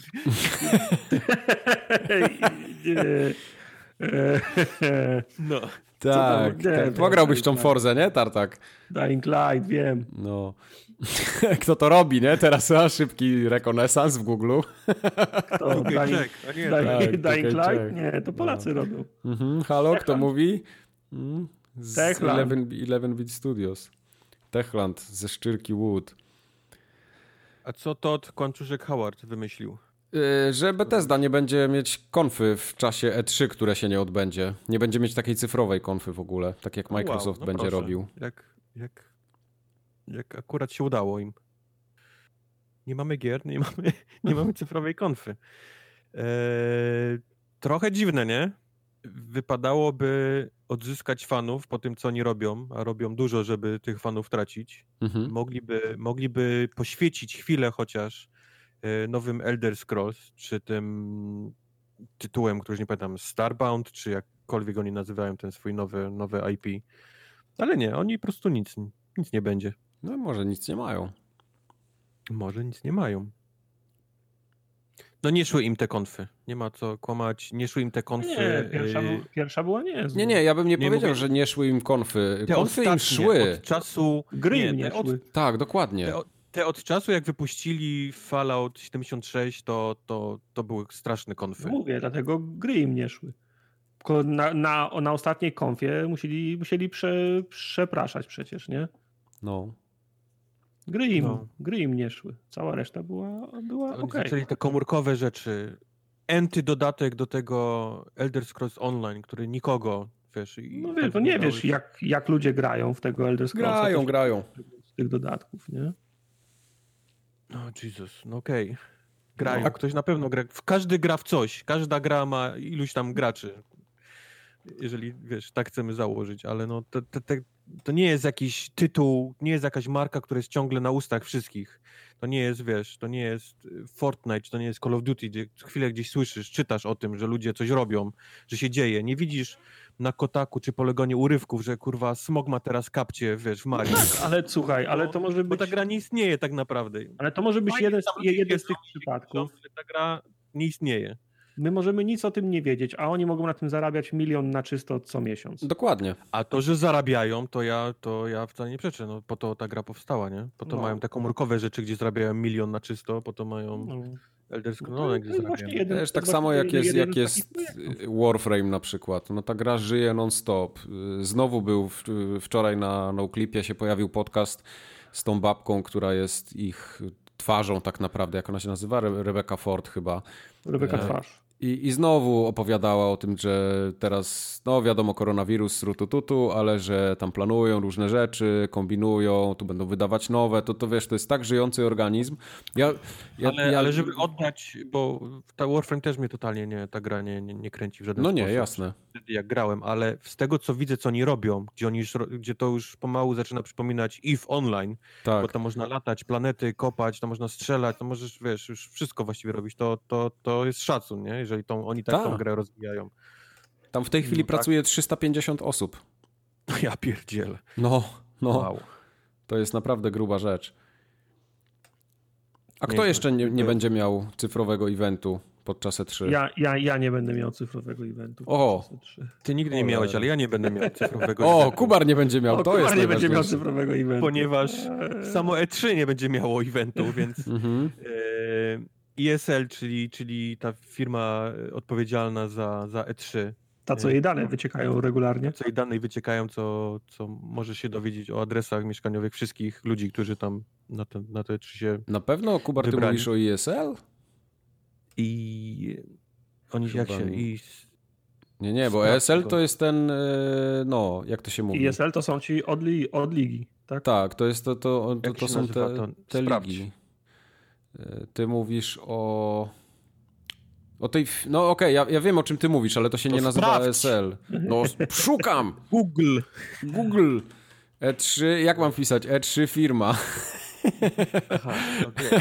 Speaker 3: nie.
Speaker 1: No.
Speaker 2: Tak, tak. Pograłbyś
Speaker 3: nie,
Speaker 2: tą. Forzę, nie, Tartak?
Speaker 3: Dying Light, wiem.
Speaker 2: No. Kto to robi, nie? Teraz a, szybki rekonesans w Google.
Speaker 3: To
Speaker 1: Okej,
Speaker 3: Dying,
Speaker 1: nie,
Speaker 3: Dying,
Speaker 2: tak,
Speaker 3: Dying Light? Nie, to Polacy robią.
Speaker 2: Mhm. Halo, kto mówi? Mm, Z
Speaker 3: Techland.
Speaker 2: 11, 11 Bit Studios. Techland ze Szczyrki Wood.
Speaker 1: A co Todd Kłamczuszek Howard wymyślił?
Speaker 2: Yy, Że Bethesda nie będzie mieć konfy w czasie E3, które się nie odbędzie. Nie będzie mieć takiej cyfrowej konfy w ogóle, tak jak
Speaker 1: Wow,
Speaker 2: Microsoft
Speaker 1: no
Speaker 2: będzie
Speaker 1: proszę.
Speaker 2: robił.
Speaker 1: Jak, jak, jak akurat się udało im. Nie mamy gier, nie mamy, nie mamy cyfrowej konfy. Eee, trochę dziwne, nie? Wypadałoby odzyskać fanów po tym, co oni robią, a robią dużo, żeby tych fanów tracić.
Speaker 2: Mhm.
Speaker 1: Mogliby, mogliby poświecić chwilę chociaż e, nowym Elder Scrolls, czy tym tytułem, który już nie pamiętam, Starbound, czy jakkolwiek oni nazywają ten swój nowy, nowy IP. Ale nie, oni po prostu nic, nic nie będzie.
Speaker 2: No może nic nie mają.
Speaker 1: Może nic nie mają. No nie szły im te konfy. Nie ma co kłamać. Nie szły im te konfy.
Speaker 3: Nie, pierwsza,
Speaker 1: y,
Speaker 3: pierwsza była niezła.
Speaker 2: Nie, nie, ja bym nie,
Speaker 1: Nie
Speaker 2: powiedział,
Speaker 1: mówię-
Speaker 2: że nie szły im konfy.
Speaker 1: te
Speaker 2: Konfy im szły.
Speaker 1: Od czasu.
Speaker 3: Gry nie
Speaker 1: te od,
Speaker 3: szły.
Speaker 2: Tak, dokładnie.
Speaker 1: te, od- te od czasu, jak wypuścili Fallout 76, to, to, to były straszne konfy.
Speaker 3: Mówię, dlatego gry im nie szły. Tylko Na, na, na ostatniej konfie musieli, musieli prze, przepraszać przecież, nie?
Speaker 2: No.
Speaker 3: Gry im,
Speaker 1: No.
Speaker 3: gry im nie szły. Cała reszta była, była okej.
Speaker 1: zaczęli te komórkowe rzeczy. Enty dodatek do tego Elder Scrolls Online, który nikogo, wiesz...
Speaker 3: No wiesz, no nie wiesz, jak, jak ludzie grają w tego Elder Scrollsa.
Speaker 2: Grają,
Speaker 3: to-
Speaker 2: grają.
Speaker 3: Z tych dodatków, nie?
Speaker 1: No Jesus, no okej. Grają.
Speaker 2: No.
Speaker 1: Ktoś na pewno gra. w- Każdy gra w coś. Każda gra ma iluś tam graczy. Jeżeli, wiesz, tak chcemy założyć, ale no to, to, to, to nie jest jakiś tytuł, nie jest jakaś marka, która jest ciągle na ustach wszystkich. To nie jest, wiesz, to nie jest y, Fortnite, czy to nie jest Call of Duty, gdzie chwilę gdzieś słyszysz, czytasz o tym, że ludzie coś robią, że się dzieje. Nie widzisz na Kotaku czy Polegonie urywków, że kurwa smog ma teraz kapcie, wiesz, w Marii.
Speaker 3: Tak, ale słuchaj, ale to może
Speaker 1: Bo
Speaker 3: być,
Speaker 1: ta gra nie istnieje tak naprawdę.
Speaker 3: ale to może być
Speaker 1: Fajnie,
Speaker 3: jeden, jeden z tych przypadków.
Speaker 1: że ta gra nie istnieje.
Speaker 3: My możemy nic o tym nie wiedzieć, a oni mogą na tym zarabiać milion na czysto co miesiąc.
Speaker 2: Dokładnie.
Speaker 1: A to, że zarabiają, to ja, to ja wcale nie przeczę. No, po to ta gra powstała, nie? Po to
Speaker 3: No.
Speaker 1: mają te komórkowe rzeczy, gdzie zarabiają milion na czysto, po to mają
Speaker 3: No.
Speaker 1: Elder Scrolls,
Speaker 3: No
Speaker 1: no, gdzie
Speaker 3: to
Speaker 2: tak samo jak jest,
Speaker 3: jeden
Speaker 2: jak jest. Warframe na przykład. No ta gra żyje non-stop. Znowu był w, wczoraj na Noclipie się pojawił podcast z tą babką, która jest ich twarzą tak naprawdę, jak ona się nazywa? Re Rebecca Ford chyba.
Speaker 3: Rebeka
Speaker 2: E,
Speaker 3: Twarz.
Speaker 2: I, I znowu opowiadała o tym, że teraz, no wiadomo, koronawirus, rutututu, ale że tam planują różne rzeczy, kombinują, tu będą wydawać nowe, to, to wiesz, to jest tak żyjący organizm. Ja, ja,
Speaker 1: ale,
Speaker 2: ja,
Speaker 1: ale żeby oddać, bo ta Warframe też mnie totalnie nie, ta gra nie, nie, nie kręci w żaden
Speaker 2: No
Speaker 1: sposób.
Speaker 2: nie, jasne.
Speaker 1: Wtedy jak grałem, ale z tego co widzę, co oni robią, gdzie, oni już, gdzie to już pomału zaczyna przypominać EVE Online, bo
Speaker 2: Tak.
Speaker 1: tam można latać, planety kopać, tam można strzelać, to możesz, wiesz, już wszystko właściwie robić, to, to, to jest szacun, nie? Jeżeli tą, oni tak tą
Speaker 2: Tak.
Speaker 1: grę rozwijają.
Speaker 2: Tam w tej chwili
Speaker 1: No tak.
Speaker 2: pracuje 350 osób.
Speaker 1: No ja pierdzielę.
Speaker 2: No, no.
Speaker 1: Wow.
Speaker 2: To jest naprawdę gruba rzecz. A
Speaker 1: Nie,
Speaker 2: kto
Speaker 1: to-
Speaker 2: jeszcze nie, nie
Speaker 1: to-
Speaker 2: będzie miał cyfrowego eventu podczas E E3?
Speaker 3: Ja, ja, ja nie będę miał cyfrowego eventu.
Speaker 2: O.
Speaker 3: podczas E3.
Speaker 1: Ty nigdy nie miałeś, ale ja nie będę miał cyfrowego
Speaker 2: O,
Speaker 1: eventu,
Speaker 2: Kubar nie będzie miał,
Speaker 3: O,
Speaker 2: to
Speaker 3: Kubar
Speaker 2: jest
Speaker 3: nie będzie miał cyfrowego eventu.
Speaker 1: Ponieważ samo E3 nie będzie miało eventu, więc
Speaker 2: Mhm.
Speaker 1: e, ESL, czyli, czyli ta firma e, odpowiedzialna za, za E3,
Speaker 3: Ta, co jej dane wyciekają regularnie.
Speaker 1: co jej danej wyciekają, co, co może się dowiedzieć o adresach mieszkaniowych wszystkich ludzi, którzy tam na te, na te E3 się
Speaker 2: Na pewno, Kubar, ty mówisz o ESL?
Speaker 1: I Oni jak się i
Speaker 2: nie, nie, bo ESL to jest ten, e, no, jak to się mówi?
Speaker 3: ESL to są ci od, li, od ligi, tak?
Speaker 2: Tak, to jest to, to, to, to są te, te ligi. E, ty mówisz o... O tej. No okej, okay, ja, ja wiem o czym ty mówisz, ale to się to nie nazywa sprawdź. ESL. No, szukam!
Speaker 1: Google.
Speaker 2: Google. E3, jak mam pisać? E3 firma.
Speaker 1: Aha, okay.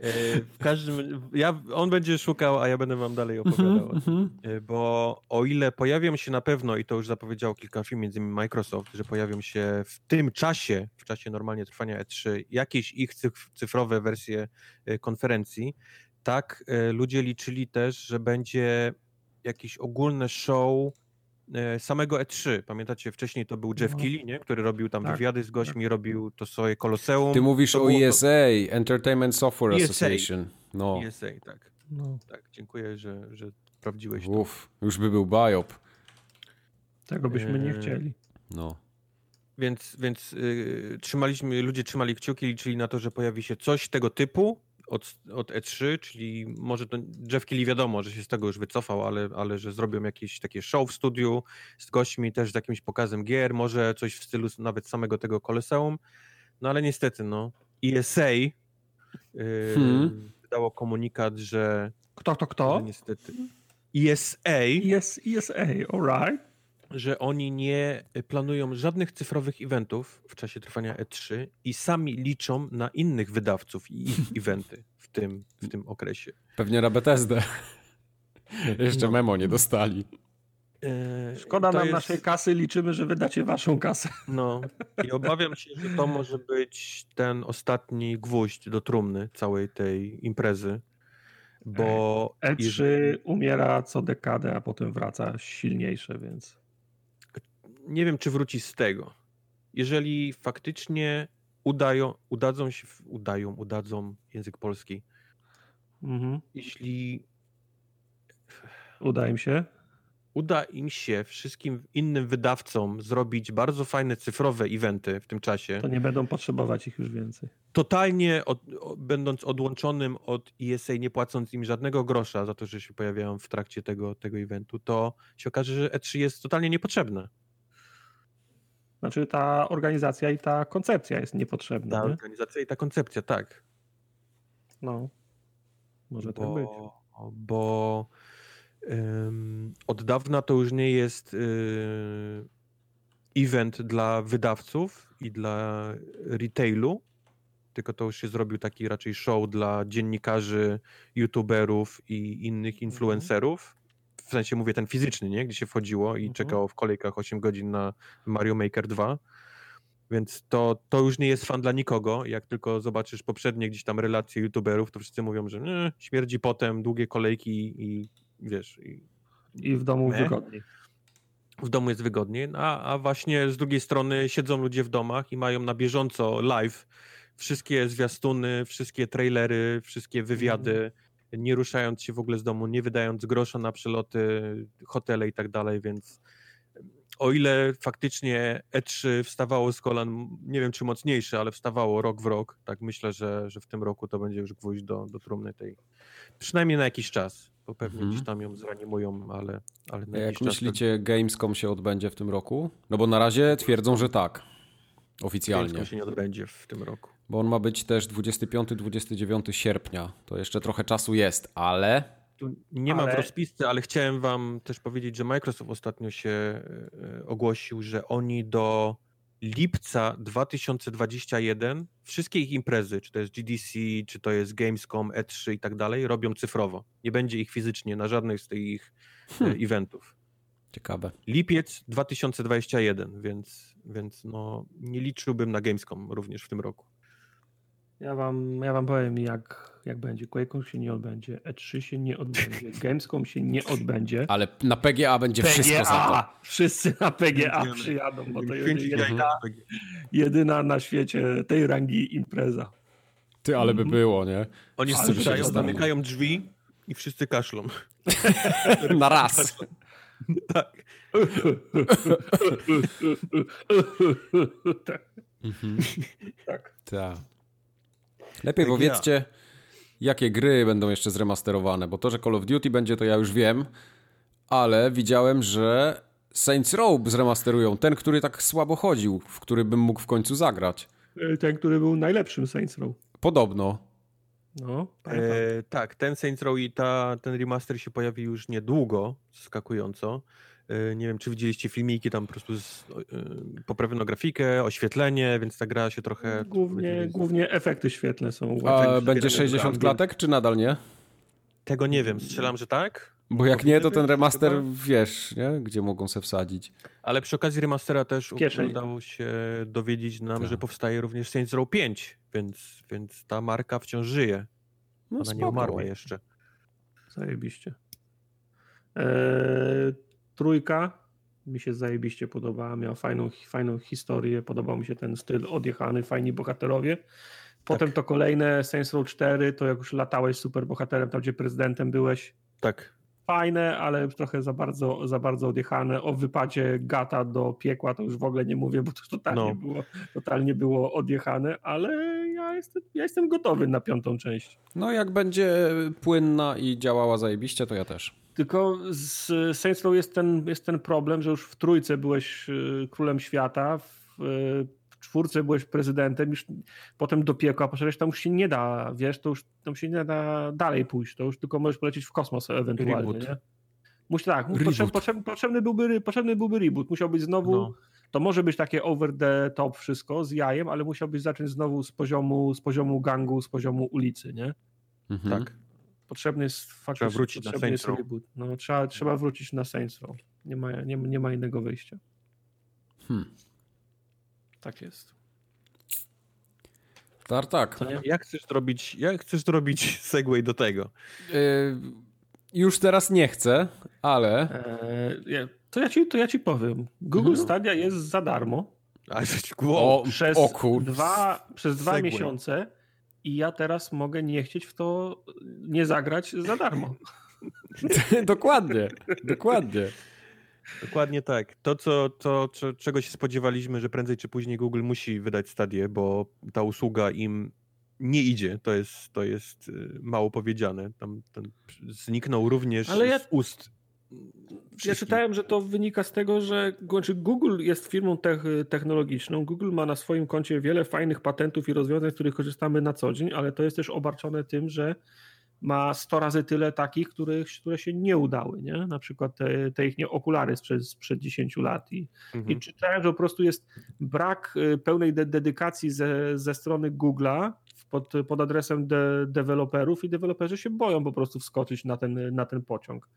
Speaker 1: E, w każdym ja, on będzie szukał, a ja będę wam dalej opowiadał. Mm -hmm. Bo o ile pojawią się na pewno, i to już zapowiedziało kilka firm, między innymi Microsoft, że pojawią się w tym czasie, w czasie normalnie trwania E3, jakieś ich cyfrowe wersje e, konferencji, tak ludzie liczyli też, że będzie jakieś ogólne show samego E3. Pamiętacie, wcześniej to był Jeff no. Keighley, nie? który robił tam tak, wywiady z gośćmi, tak. robił to swoje koloseum.
Speaker 2: Ty mówisz
Speaker 1: to
Speaker 2: o ESA, to... Entertainment Software ESA. Association.
Speaker 1: No. ESA, tak. No. Tak, dziękuję, że, że sprawdziłeś to.
Speaker 2: Uf, już by był biop.
Speaker 3: Tego byśmy nie e, chcieli.
Speaker 2: No.
Speaker 1: Więc, więc yy, trzymaliśmy, ludzie trzymali kciuki, liczyli na to, że pojawi się coś tego typu, od, od E3, czyli może to Jeff Keighley wiadomo, że się z tego już wycofał, ale, ale że zrobią jakieś takie show w studiu z gośćmi, też z jakimś pokazem gier, może coś w stylu nawet samego tego Koloseum, no ale niestety, no, ESA yy, hmm. wydało komunikat, że...
Speaker 3: Kto, kto, kto?
Speaker 1: niestety. ESA.
Speaker 3: ESA, alright
Speaker 1: że oni nie planują żadnych cyfrowych eventów w czasie trwania E3 i sami liczą na innych wydawców i ich eventy w tym, w tym okresie.
Speaker 2: Pewnie na Bethesdę. Jeszcze no. memo nie dostali.
Speaker 3: E, Szkoda nam jest... naszej kasy, liczymy, że wydacie waszą kasę.
Speaker 1: No i obawiam się, że to może być ten ostatni gwóźdź do trumny całej tej imprezy, bo...
Speaker 3: E3 umiera co dekadę, a potem wraca silniejsze, więc
Speaker 1: nie wiem, czy wróci z tego. Jeżeli faktycznie udają, udadzą się, udają, udadzą język polski. Mhm. Jeśli
Speaker 3: uda im się,
Speaker 1: uda im się wszystkim innym wydawcom zrobić bardzo fajne cyfrowe eventy w tym czasie.
Speaker 3: To nie będą potrzebować ich już więcej.
Speaker 1: Totalnie od, będąc odłączonym od ESA, nie płacąc im żadnego grosza za to, że się pojawiają w trakcie tego, tego eventu, to się okaże, że E3 jest totalnie niepotrzebne.
Speaker 3: Znaczy ta organizacja i ta koncepcja jest niepotrzebna.
Speaker 1: Ta nie? organizacja i ta koncepcja, tak.
Speaker 3: No. Może tak bo, tak być.
Speaker 1: Bo od dawna to już nie jest y, event dla wydawców i dla retailu, tylko to już się zrobił taki raczej show dla dziennikarzy, youtuberów i innych mhm. influencerów w sensie mówię ten fizyczny, nie? Gdzie się wchodziło i mhm. czekało w kolejkach 8 godzin na Mario Maker 2. Więc to, to już nie jest fan dla nikogo. Jak tylko zobaczysz poprzednie gdzieś tam relacje youtuberów, to wszyscy mówią, że nie, śmierdzi potem, długie kolejki i wiesz... I,
Speaker 3: I w domu nie? wygodniej.
Speaker 1: W domu jest wygodniej, a, a właśnie z drugiej strony siedzą ludzie w domach i mają na bieżąco live wszystkie zwiastuny, wszystkie trailery, wszystkie wywiady, mm nie ruszając się w ogóle z domu, nie wydając grosza na przeloty, hotele i tak dalej, więc o ile faktycznie E3 wstawało z kolan, nie wiem czy mocniejsze, ale wstawało rok w rok, tak myślę, że, że w tym roku to będzie już gwóźdź do, do trumny tej, przynajmniej na jakiś czas, bo pewnie hmm. gdzieś tam ją zreanimują, ale, ale na
Speaker 2: Jak myślicie, to... Gamescom się odbędzie w tym roku? No bo na razie twierdzą, że tak, oficjalnie.
Speaker 1: Gamescom się nie odbędzie w tym roku
Speaker 2: bo on ma być też 25-29 sierpnia. To jeszcze trochę czasu jest, ale.
Speaker 1: Tu nie ale... ma w rozpisce, ale chciałem Wam też powiedzieć, że Microsoft ostatnio się e, ogłosił, że oni do lipca 2021 wszystkie ich imprezy, czy to jest GDC, czy to jest Gamescom, E3 i tak dalej, robią cyfrowo. Nie będzie ich fizycznie na żadnych z tych e, hmm. eventów.
Speaker 2: Ciekawe.
Speaker 1: Lipiec 2021, więc, więc no, nie liczyłbym na Gamescom również w tym roku.
Speaker 3: Ja wam, ja wam powiem, jak, jak będzie. QuakeCon się nie odbędzie, E3 się nie odbędzie, Gamescom się nie odbędzie.
Speaker 2: Ale na PGA będzie PGA, wszystko za to.
Speaker 3: Wszyscy na PGA przyjadą, bo to jest jedyna, jedyna na świecie tej rangi impreza.
Speaker 2: Ty, ale by było, nie?
Speaker 1: Oni strzelają, zamykają drzwi i wszyscy kaszlą.
Speaker 2: na raz.
Speaker 1: tak.
Speaker 2: tak. Tak. Lepiej tak powiedzcie, jakie gry będą jeszcze zremasterowane, bo to, że Call of Duty będzie, to ja już wiem, ale widziałem, że Saints Row zremasterują, ten, który tak słabo chodził, w który bym mógł w końcu zagrać.
Speaker 3: E, ten, który był najlepszym Saints Row.
Speaker 2: Podobno.
Speaker 3: No,
Speaker 1: e, tak, ten Saints Row i ta, ten remaster się pojawi już niedługo, zaskakująco. E, nie wiem, czy widzieliście filmiki, tam po prostu z, e, poprawiono grafikę, oświetlenie, więc ta gra się trochę...
Speaker 3: Głównie, głównie efekty świetlne są.
Speaker 2: A będzie 60 klatek, czy nadal nie?
Speaker 1: Tego nie wiem, strzelam, że tak.
Speaker 2: Bo jak nie, to ten remaster wiesz, nie? gdzie mogą se wsadzić.
Speaker 1: Ale przy okazji remastera też udało się dowiedzieć nam, tak. że powstaje również Saints Row 5, więc, więc ta marka wciąż żyje. No Ona spoko. nie umarła jeszcze.
Speaker 3: Zajebiście. Eee, trójka mi się zajebiście podobała, miała fajną, fajną historię, podobał mi się ten styl odjechany, fajni bohaterowie. Potem tak. to kolejne Saints Row 4, to jak już latałeś super bohaterem, tam gdzie prezydentem byłeś.
Speaker 1: Tak
Speaker 3: fajne, ale trochę za bardzo, za bardzo odjechane. O wypadzie gata do piekła to już w ogóle nie mówię, bo to totalnie, no. było, totalnie było odjechane, ale ja jestem, ja jestem gotowy na piątą część.
Speaker 2: No jak będzie płynna i działała zajebiście, to ja też.
Speaker 3: Tylko z Saints Row jest ten, jest ten problem, że już w trójce byłeś y, królem świata, w czwórce byłeś prezydentem, już potem do piekła poszedłeś, tam już się nie da, wiesz, to już tam się nie da dalej pójść, to już tylko możesz polecieć w kosmos ewentualnie, Reboot. nie? Musi, tak, potrzeb, potrzeb, potrzebny, byłby, potrzebny byłby reboot, musiał być znowu, no. to może być takie over the top wszystko z jajem, ale musiałbyś zacząć znowu z poziomu, z poziomu gangu, z poziomu ulicy, nie?
Speaker 1: Mhm. Tak.
Speaker 3: Potrzebny jest faktycznie trzeba wrócić na Saints Row. No, trzeba, trzeba wrócić na Saints Row. Nie ma, nie, nie ma innego wyjścia.
Speaker 2: Hmm.
Speaker 3: Tak jest.
Speaker 2: Tartak.
Speaker 1: Jak chcesz zrobić, jak chcesz zrobić segway do tego?
Speaker 2: Yy, już teraz nie chcę, ale...
Speaker 3: Yy, to, ja ci, to ja ci powiem. Google mhm. Stadia jest za darmo.
Speaker 1: A,
Speaker 2: o,
Speaker 3: przez,
Speaker 2: o
Speaker 3: dwa, przez dwa miesiące i ja teraz mogę nie chcieć w to nie zagrać za darmo.
Speaker 2: dokładnie, dokładnie.
Speaker 1: Dokładnie tak. To, co, to, czego się spodziewaliśmy, że prędzej czy później Google musi wydać stadię, bo ta usługa im nie idzie. To jest, to jest y, mało powiedziane. Tam, tam zniknął również Ale ja... z ust
Speaker 3: ja czytałem, że to wynika z tego, że znaczy Google jest firmą technologiczną. Google ma na swoim koncie wiele fajnych patentów i rozwiązań, z których korzystamy na co dzień, ale to jest też obarczone tym, że ma 100 razy tyle takich, których, które się nie udały, nie? Na przykład te, te ich nie okulary sprzed, sprzed 10 lat. I, mhm. i czytałem, że po prostu jest brak y, pełnej de dedykacji ze, ze strony Google'a pod, pod adresem de deweloperów i deweloperzy się boją po prostu wskoczyć na ten, na ten pociąg.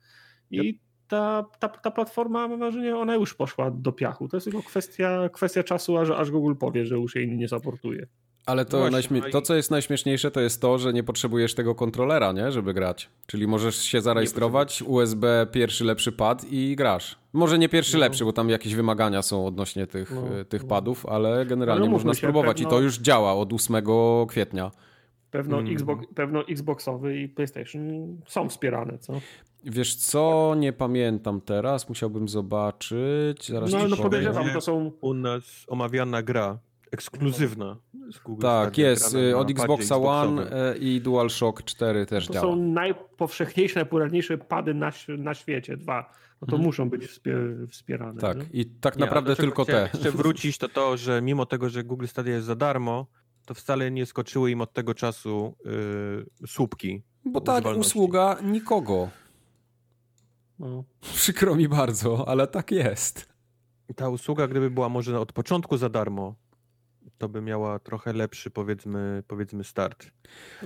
Speaker 3: I ta, ta, ta platforma, mam wrażenie, ona już poszła do piachu. To jest tylko kwestia, kwestia czasu, aż, aż Google powie, że już jej nie zaportuje.
Speaker 2: Ale to, Właśnie, no to, co jest najśmieszniejsze, to jest to, że nie potrzebujesz tego kontrolera, nie, żeby grać. Czyli możesz się zarejestrować, USB pierwszy lepszy pad i grasz. Może nie pierwszy no. lepszy, bo tam jakieś wymagania są odnośnie tych, no, e, tych no. padów, ale generalnie no, można spróbować pewno... i to już działa od 8 kwietnia.
Speaker 3: Pewno, mm. Xbox, pewno Xboxowy i PlayStation są wspierane, co?
Speaker 2: Wiesz co, nie pamiętam teraz, musiałbym zobaczyć. Zaraz
Speaker 3: no, no podejrzewam, to są...
Speaker 1: U nas omawiana gra ekskluzywna
Speaker 2: z Google Tak, jest. Y, od Xboxa One y, i DualShock 4 też
Speaker 3: to
Speaker 2: działa.
Speaker 3: To są najpowszechniejsze, najpopularniejsze pady na, na świecie, dwa. No to hmm. muszą być wspierane.
Speaker 2: Tak, nie? i tak naprawdę tylko te.
Speaker 1: Jeszcze wrócić to to, że mimo tego, że Google Stadia jest za darmo, to wcale nie skoczyły im od tego czasu yy, słupki.
Speaker 2: Bo ta usługa nikogo. No. Przykro mi bardzo, ale tak jest.
Speaker 1: Ta usługa, gdyby była może od początku za darmo, to by miała trochę lepszy, powiedzmy, powiedzmy start.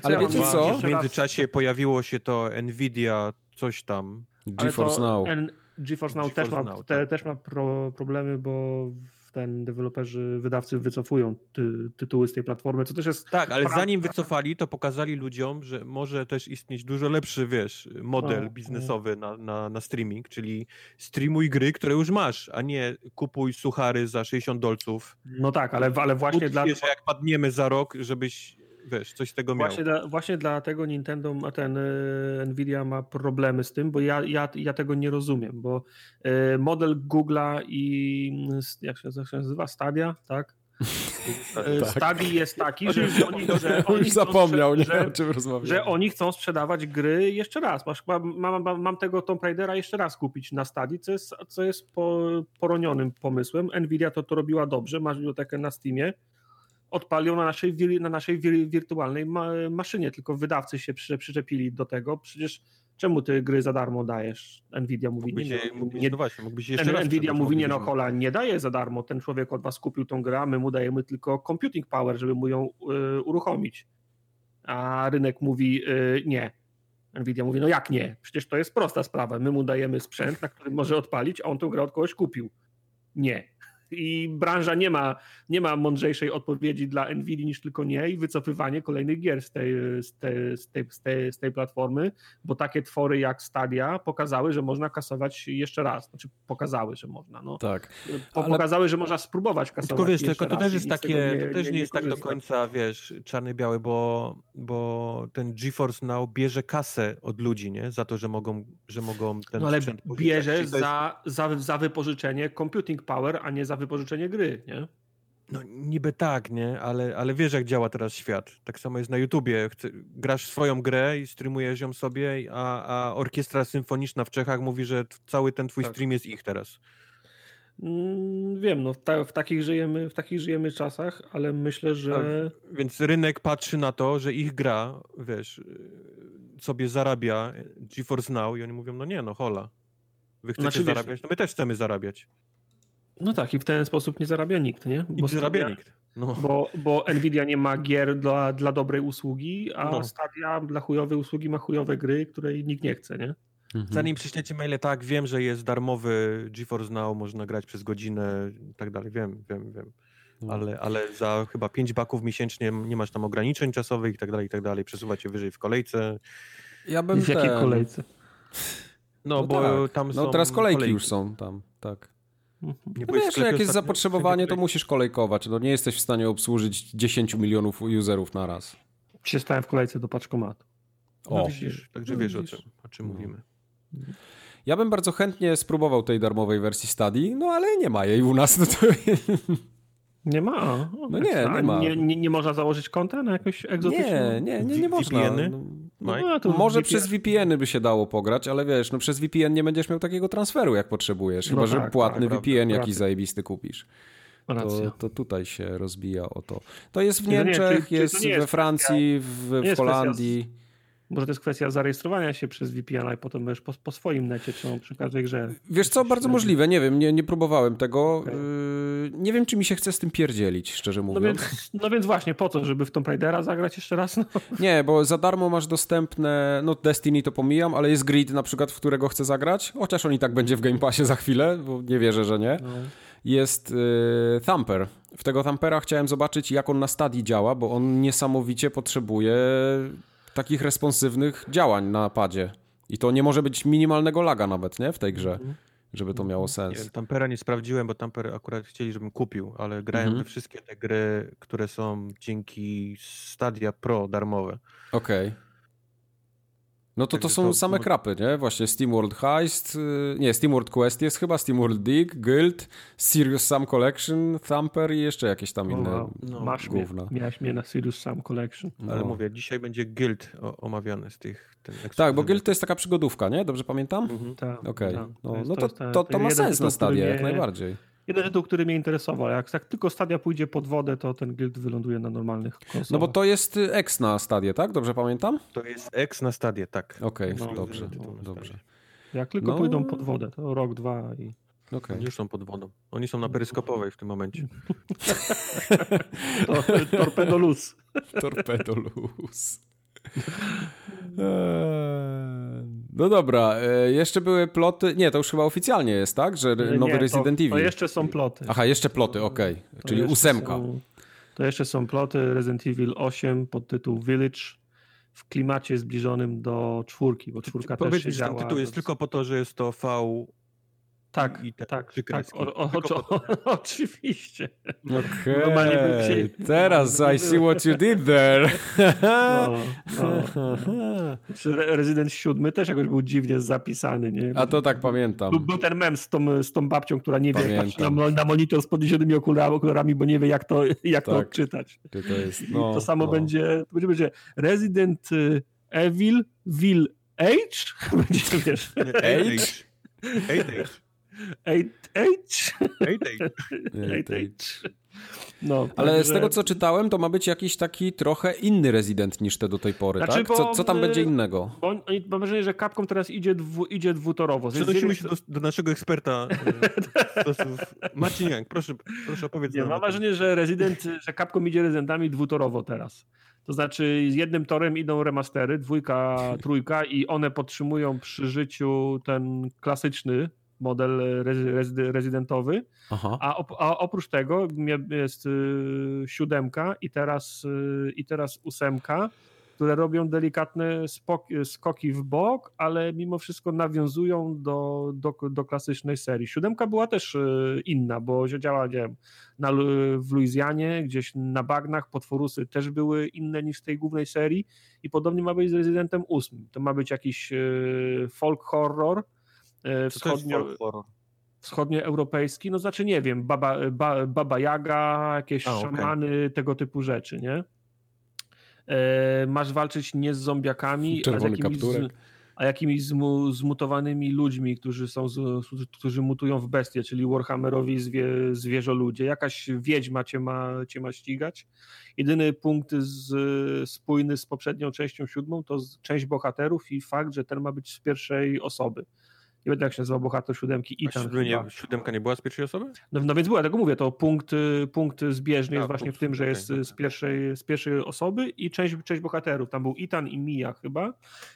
Speaker 2: Ale wiecie co?
Speaker 1: W międzyczasie pojawiło się to Nvidia, coś tam.
Speaker 2: GeForce Now.
Speaker 3: GeForce Now, też, ma, Now, te, tak. też ma pro, problemy, bo ten deweloperzy, wydawcy wycofują ty, tytuły z tej platformy, co też jest...
Speaker 1: Tak, ale zanim wycofali, to pokazali ludziom, że może też istnieć dużo lepszy, wiesz, model biznesowy. Na, na, na streaming, czyli streamuj gry, które już masz, a nie kupuj suchary za 60 dolców.
Speaker 3: No tak, ale, ale właśnie dla...
Speaker 1: Że jak padniemy za rok, żebyś wiesz, coś tego
Speaker 3: miał. Właśnie, dla, właśnie dlatego Nintendo, ten y, Nvidia ma problemy z tym, bo ja, ja, ja tego nie rozumiem, bo y, model Google'a i jak się, jak się nazywa, Stadia, tak? Tak. Stadii jest taki, że oni, że
Speaker 2: oni już zapomniał, nie
Speaker 3: że,
Speaker 2: o czym rozmawiamy.
Speaker 3: Że oni chcą sprzedawać gry jeszcze raz. Masz, mam, mam, mam tego Tomb Raidera jeszcze raz kupić na Stadii, co jest, co jest po, poronionym pomysłem. Nvidia to, to robiła dobrze, masz bibliotekę na Steamie, odpalił na naszej, na naszej wirtualnej ma, maszynie, tylko wydawcy się przyczepili do tego. Przecież Czemu ty gry za darmo dajesz? Nvidia mówi,
Speaker 1: mógłbyś
Speaker 3: nie,
Speaker 1: no, nie, no właśnie, mógłbyś jeszcze raz
Speaker 3: Nvidia mówi, nie no hola, nie daje za darmo, ten człowiek od was kupił tą grę, a my mu dajemy tylko computing power, żeby mu ją y, uruchomić. A rynek mówi, y, nie. Nvidia mówi, no jak nie? Przecież to jest prosta sprawa, my mu dajemy sprzęt, na którym może odpalić, a on tę grę od kogoś kupił. Nie i branża nie ma, nie ma mądrzejszej odpowiedzi dla Nvidia niż tylko nie i wycofywanie kolejnych gier z tej, z, tej, z, tej, z, tej, z tej platformy, bo takie twory jak Stadia pokazały, że można kasować jeszcze raz. Znaczy pokazały, że można. No.
Speaker 2: Tak.
Speaker 3: Ale... Pokazały, że można spróbować kasować
Speaker 1: Tylko wiesz,
Speaker 3: tylko
Speaker 1: to też jest takie, nie, to też nie, nie jest tak do końca, wiesz, czarny-biały, bo, bo ten GeForce Now bierze kasę od ludzi, nie? Za to, że mogą, że mogą ten
Speaker 3: no, ale bierze za, za, za wypożyczenie computing power, a nie za wypożyczenie gry, nie?
Speaker 1: No niby tak, nie? Ale, ale wiesz, jak działa teraz świat. Tak samo jest na YouTubie. Chce, grasz swoją grę i streamujesz ją sobie, a, a orkiestra symfoniczna w Czechach mówi, że cały ten twój tak. stream jest ich teraz.
Speaker 3: Mm, wiem, no w, ta, w, takich żyjemy, w takich żyjemy czasach, ale myślę, że...
Speaker 1: Tak, więc rynek patrzy na to, że ich gra, wiesz, sobie zarabia GeForce Now i oni mówią, no nie, no hola. Wy chcecie znaczy, zarabiać, wiesz, no my też chcemy zarabiać.
Speaker 3: No tak, i w ten sposób nie zarabia nikt, nie?
Speaker 1: Bo nie zarabia nikt.
Speaker 3: No. Bo, bo Nvidia nie ma gier dla, dla dobrej usługi, a no. Stadia dla chujowej usługi ma chujowe gry, której nikt nie chce, nie?
Speaker 1: Mhm. Zanim przyślecie maile, tak, wiem, że jest darmowy GeForce Now, można grać przez godzinę i tak dalej, wiem, wiem, wiem. No. Ale, ale za chyba 5 baków miesięcznie nie masz tam ograniczeń czasowych i tak dalej, i tak dalej. Przesuwa cię wyżej w kolejce.
Speaker 2: Ja bym
Speaker 3: w jakiej kolejce?
Speaker 1: No, no bo tak. tam no, są.
Speaker 2: No teraz kolejki, kolejki, już są tam, tak. Nie no wiesz, jak jest zapotrzebowanie, to musisz kolejkować. No nie jesteś w stanie obsłużyć 10 milionów userów na raz.
Speaker 3: Się stałem w kolejce do paczkomatu.
Speaker 1: O, no, widzisz, także no, wiesz o czym, o czym no. mówimy.
Speaker 2: Ja bym bardzo chętnie spróbował tej darmowej wersji Stadii, no ale nie ma jej u nas. No to...
Speaker 3: Nie ma.
Speaker 2: no nie, nie ma.
Speaker 3: Nie, nie, nie, można założyć konta na jakąś egzotyczną?
Speaker 2: Nie, nie, nie, nie można. No, no, może VPN. przez VPN-y by się dało pograć, ale wiesz, no przez VPN nie będziesz miał takiego transferu, jak potrzebujesz. Chyba, no tak, że płatny tak, VPN prawda, jakiś zajebisty kupisz. To, to, tutaj się rozbija o to. To jest w Niemczech, nie, czy, jest, czy jest we Francji, w, w Holandii.
Speaker 3: Może to jest kwestia zarejestrowania się przez VPN, a potem będziesz po, po swoim necie, czy przy każdej grze.
Speaker 2: Wiesz co, bardzo możliwe, nie wiem, nie, nie próbowałem tego. Okay. Yy, nie wiem, czy mi się chce z tym pierdzielić, szczerze no mówiąc.
Speaker 3: No więc, no więc właśnie, po co, żeby w Tomb Raidera zagrać jeszcze raz? No.
Speaker 2: Nie, bo za darmo masz dostępne, no Destiny to pomijam, ale jest Grid na przykład, w którego chcę zagrać, chociaż on i tak będzie w Game Passie za chwilę, bo nie wierzę, że nie. No. Jest yy, Thumper. W tego Thumpera chciałem zobaczyć, jak on na stadii działa, bo on niesamowicie potrzebuje takich responsywnych działań na padzie. I to nie może być minimalnego laga nawet, nie? W tej grze, mhm. żeby to miało sens.
Speaker 1: Nie, Tampera nie sprawdziłem, bo Tamper akurat chcieli, żebym kupił, ale grałem mhm. we wszystkie te gry, które są dzięki Stadia Pro darmowe.
Speaker 2: Okej. Okay. No to to są to, same krapy, nie? Właśnie SteamWorld Heist, y, nie, SteamWorld Quest jest chyba, SteamWorld Dig, Guild, Serious Sam Collection, Thumper i jeszcze jakieś tam inne no,
Speaker 3: no, Masz gówna. Mnie, miałeś mnie na Serious Sam Collection.
Speaker 1: No. Ale mówię, dzisiaj będzie Guild omawiany z tych...
Speaker 2: tak, bo Guild to jest taka przygodówka, nie? Dobrze pamiętam?
Speaker 3: Mhm. Tak.
Speaker 2: Okej, okay. no, no to, to, to, to ma sens na stadie, jak najbardziej.
Speaker 3: Jeden tytuł, który mnie interesował. Jak, jak tylko Stadia pójdzie pod wodę, to ten guild wyląduje na normalnych konsolach.
Speaker 2: No bo to jest X na Stadię, tak? Dobrze pamiętam?
Speaker 1: To jest X na Stadię, tak.
Speaker 2: Okej, okay, no, dobrze, dobrze.
Speaker 3: Jak tylko no... pójdą pod wodę, to rok, dwa i...
Speaker 1: Okay. Oni już są pod wodą. Oni są na peryskopowej w tym momencie.
Speaker 3: torpedo luz.
Speaker 2: torpedo luz. Eee, no dobra, e, jeszcze były ploty. Nie, to już chyba oficjalnie jest, tak? Że nowy nie, Resident
Speaker 3: to,
Speaker 2: Evil.
Speaker 3: To jeszcze są ploty.
Speaker 2: Aha, jeszcze ploty, okej. Okay. Czyli ósemka. Są,
Speaker 3: to jeszcze są ploty Resident Evil 8 pod tytuł Village w klimacie zbliżonym do czwórki, bo czwórka Ty, też się działa.
Speaker 1: Ten tytuł jest tylko po to, że jest to V
Speaker 3: Tak,
Speaker 1: i te
Speaker 3: tak,
Speaker 1: trzy
Speaker 3: tak. O, o, o,
Speaker 1: to.
Speaker 3: oczywiście. Bym się-
Speaker 2: teraz I see what you did there.
Speaker 3: No, no. Rezydent 7 też jakoś był dziwnie zapisany, nie?
Speaker 2: A to tak pamiętam.
Speaker 3: Był, był ten mem z tą, z tą babcią, która nie wie, na, monitor z podniesionymi okularami, bo nie wie, jak to, jak to
Speaker 2: Tak.
Speaker 3: odczytać.
Speaker 2: Czy to jest,
Speaker 3: I
Speaker 2: no,
Speaker 3: to samo
Speaker 2: no.
Speaker 3: będzie, to będzie, będzie Resident y, Evil, Will Age? Będzie, wiesz,
Speaker 2: Age?
Speaker 1: Age.
Speaker 3: Age? Age?
Speaker 1: Age.
Speaker 2: Nie, to-
Speaker 3: Age. No,
Speaker 2: Ale z tego, co czytałem, to ma być jakiś taki trochę inny rezydent niż te do tej pory,
Speaker 3: Znaczy,
Speaker 2: tak? Co,
Speaker 3: bo,
Speaker 2: co tam
Speaker 3: y,
Speaker 2: będzie innego?
Speaker 3: Bo on, mam wrażenie, że Capcom teraz idzie, dwu, idzie dwutorowo.
Speaker 1: Przenosimy się do, do naszego eksperta e, stosów. Marcin Young, proszę, proszę opowiedz
Speaker 3: Nie,
Speaker 1: nam
Speaker 3: mam wrażenie, że Resident, że Capcom idzie Residentami dwutorowo teraz. To znaczy z jednym torem idą remastery, dwójka, trójka i one podtrzymują przy życiu ten klasyczny model rezydentowy, a, op- a oprócz tego jest y, siódemka i teraz, y, i teraz ósemka, które robią delikatne skoki w bok, ale mimo wszystko nawiązują do, do, do klasycznej serii. Siódemka była też y, inna, bo siedziała, nie wiem, na, Lu- w Luizjanie, gdzieś na bagnach, potworusy też były inne niż w tej głównej serii i podobnie ma być z Rezydentem 8. To ma być jakiś folk horror, wschodnio,
Speaker 1: folk horror.
Speaker 3: wschodnioeuropejski, no znaczy nie wiem, baba, ba, baba Jaga, jakieś
Speaker 1: A,
Speaker 3: szamany, tego typu rzeczy, nie? E, masz walczyć nie z zombiakami, a z
Speaker 2: Czerwony
Speaker 3: jakimiś, z, a jakimiś zmu, zmutowanymi ludźmi, którzy są, z, którzy mutują w bestie, czyli Warhammerowi zwie, zwierzoludzie. Jakaś wiedźma cię ma, cię ma ścigać. Jedyny punkt z, spójny z poprzednią częścią siódmą to z, część bohaterów i fakt, że ten ma być z pierwszej osoby. Nie będę jak się nazywał bohater siódemki, chyba.
Speaker 1: nie, siódemka nie była z pierwszej osoby?
Speaker 3: No, no więc była, tego mówię, to punkt, y, punkt zbieżny
Speaker 1: A,
Speaker 3: jest właśnie w tym, że jest z pierwszej, z pierwszej osoby i część, część bohaterów. Tam był Ethan i Mia chyba.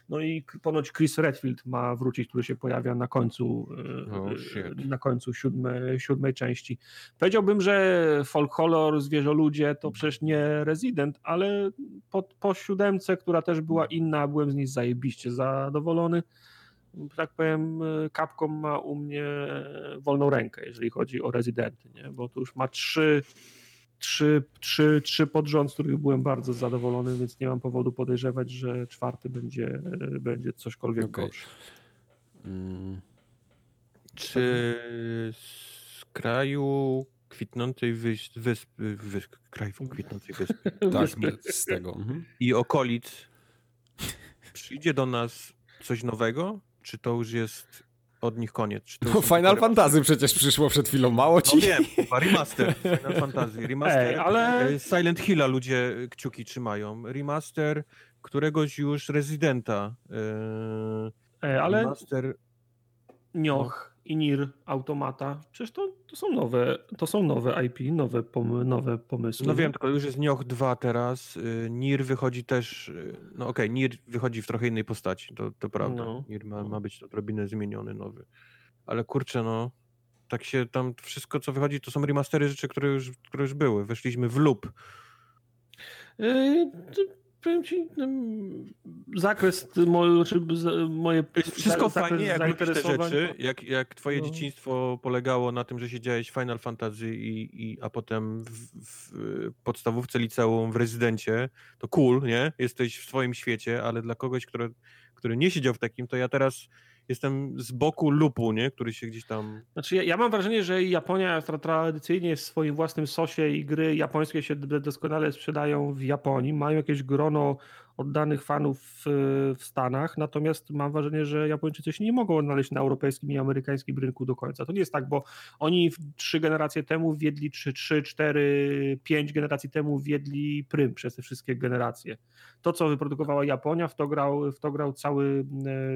Speaker 3: No i ponoć Chris Redfield ma wrócić, który się pojawia na końcu, y,
Speaker 1: Oh,
Speaker 3: y, na końcu siódmej, siódmej części. Powiedziałbym, że folk horror, zwierzoludzie to przecież nie Resident, ale po, po siódemce, która też była inna, byłem z niej zajebiście zadowolony tak powiem, Capcom ma u mnie wolną rękę, jeżeli chodzi o rezydenty, nie? bo tu już ma trzy, trzy, trzy, trzy pod rząd, z których byłem bardzo zadowolony, więc nie mam powodu podejrzewać, że czwarty będzie, będzie cośkolwiek
Speaker 2: Okej.
Speaker 3: gorszy.
Speaker 2: Mm,
Speaker 1: Czy z kraju kwitnącej wysp, wyspy, wysp, kraju kwitnącej wyspy
Speaker 2: tak, z tego. Mhm.
Speaker 1: i okolic przyjdzie do nas coś nowego? Czy to już jest od nich koniec? Czy to
Speaker 2: No Final Fantasy przecież przyszło przed chwilą, mało
Speaker 1: No
Speaker 2: ci?
Speaker 1: wiem, chyba remaster Final Fantasy. Remaster,
Speaker 3: Ej, ale-
Speaker 1: e, Silent Hilla ludzie kciuki trzymają. Remaster któregoś już Residenta. e,
Speaker 3: E, Ale
Speaker 1: Remaster...
Speaker 3: Nioch i Nir Automata, przecież to, to są nowe, to są nowe IP, nowe, pom, nowe pomysły.
Speaker 1: No wiem, tylko już jest Nioh 2 teraz. y, Nir wychodzi też... y, No okej, Nir wychodzi w trochę innej postaci, to, to prawda.
Speaker 3: No.
Speaker 1: Nir ma, ma być odrobinę zmieniony, nowy. Ale kurczę, no... Tak się tam wszystko, co wychodzi, to są remastery rzeczy, które już, które już były. Weszliśmy w loop.
Speaker 3: Yy, Powiem ci, mm, zakres mo, czy z- moje
Speaker 1: wszystko
Speaker 3: zakres
Speaker 1: fajnie, jak lubisz te rzeczy, jak, jak twoje
Speaker 3: No.
Speaker 1: dzieciństwo polegało na tym, że siedziałeś w Final Fantasy, i, i, a potem w, w podstawówce liceum, w rezydencie, to cool, nie? Jesteś w swoim świecie, ale dla kogoś, który, który nie siedział w takim, to ja teraz jestem z boku lupu, nie? Który się gdzieś tam...
Speaker 3: Znaczy, ja, ja mam wrażenie, że Japonia tra tradycyjnie w swoim własnym sosie i gry japońskie się doskonale sprzedają w Japonii. Mają jakieś grono oddanych fanów w, w Stanach, natomiast mam wrażenie, że Japończycy się nie mogą odnaleźć na europejskim i amerykańskim rynku do końca. To nie jest tak, bo oni trzy generacje temu wiedli, czy trzy, cztery, pięć generacji temu wiedli prym przez te wszystkie generacje. To, co wyprodukowała Japonia, w to grał, w to grał cały,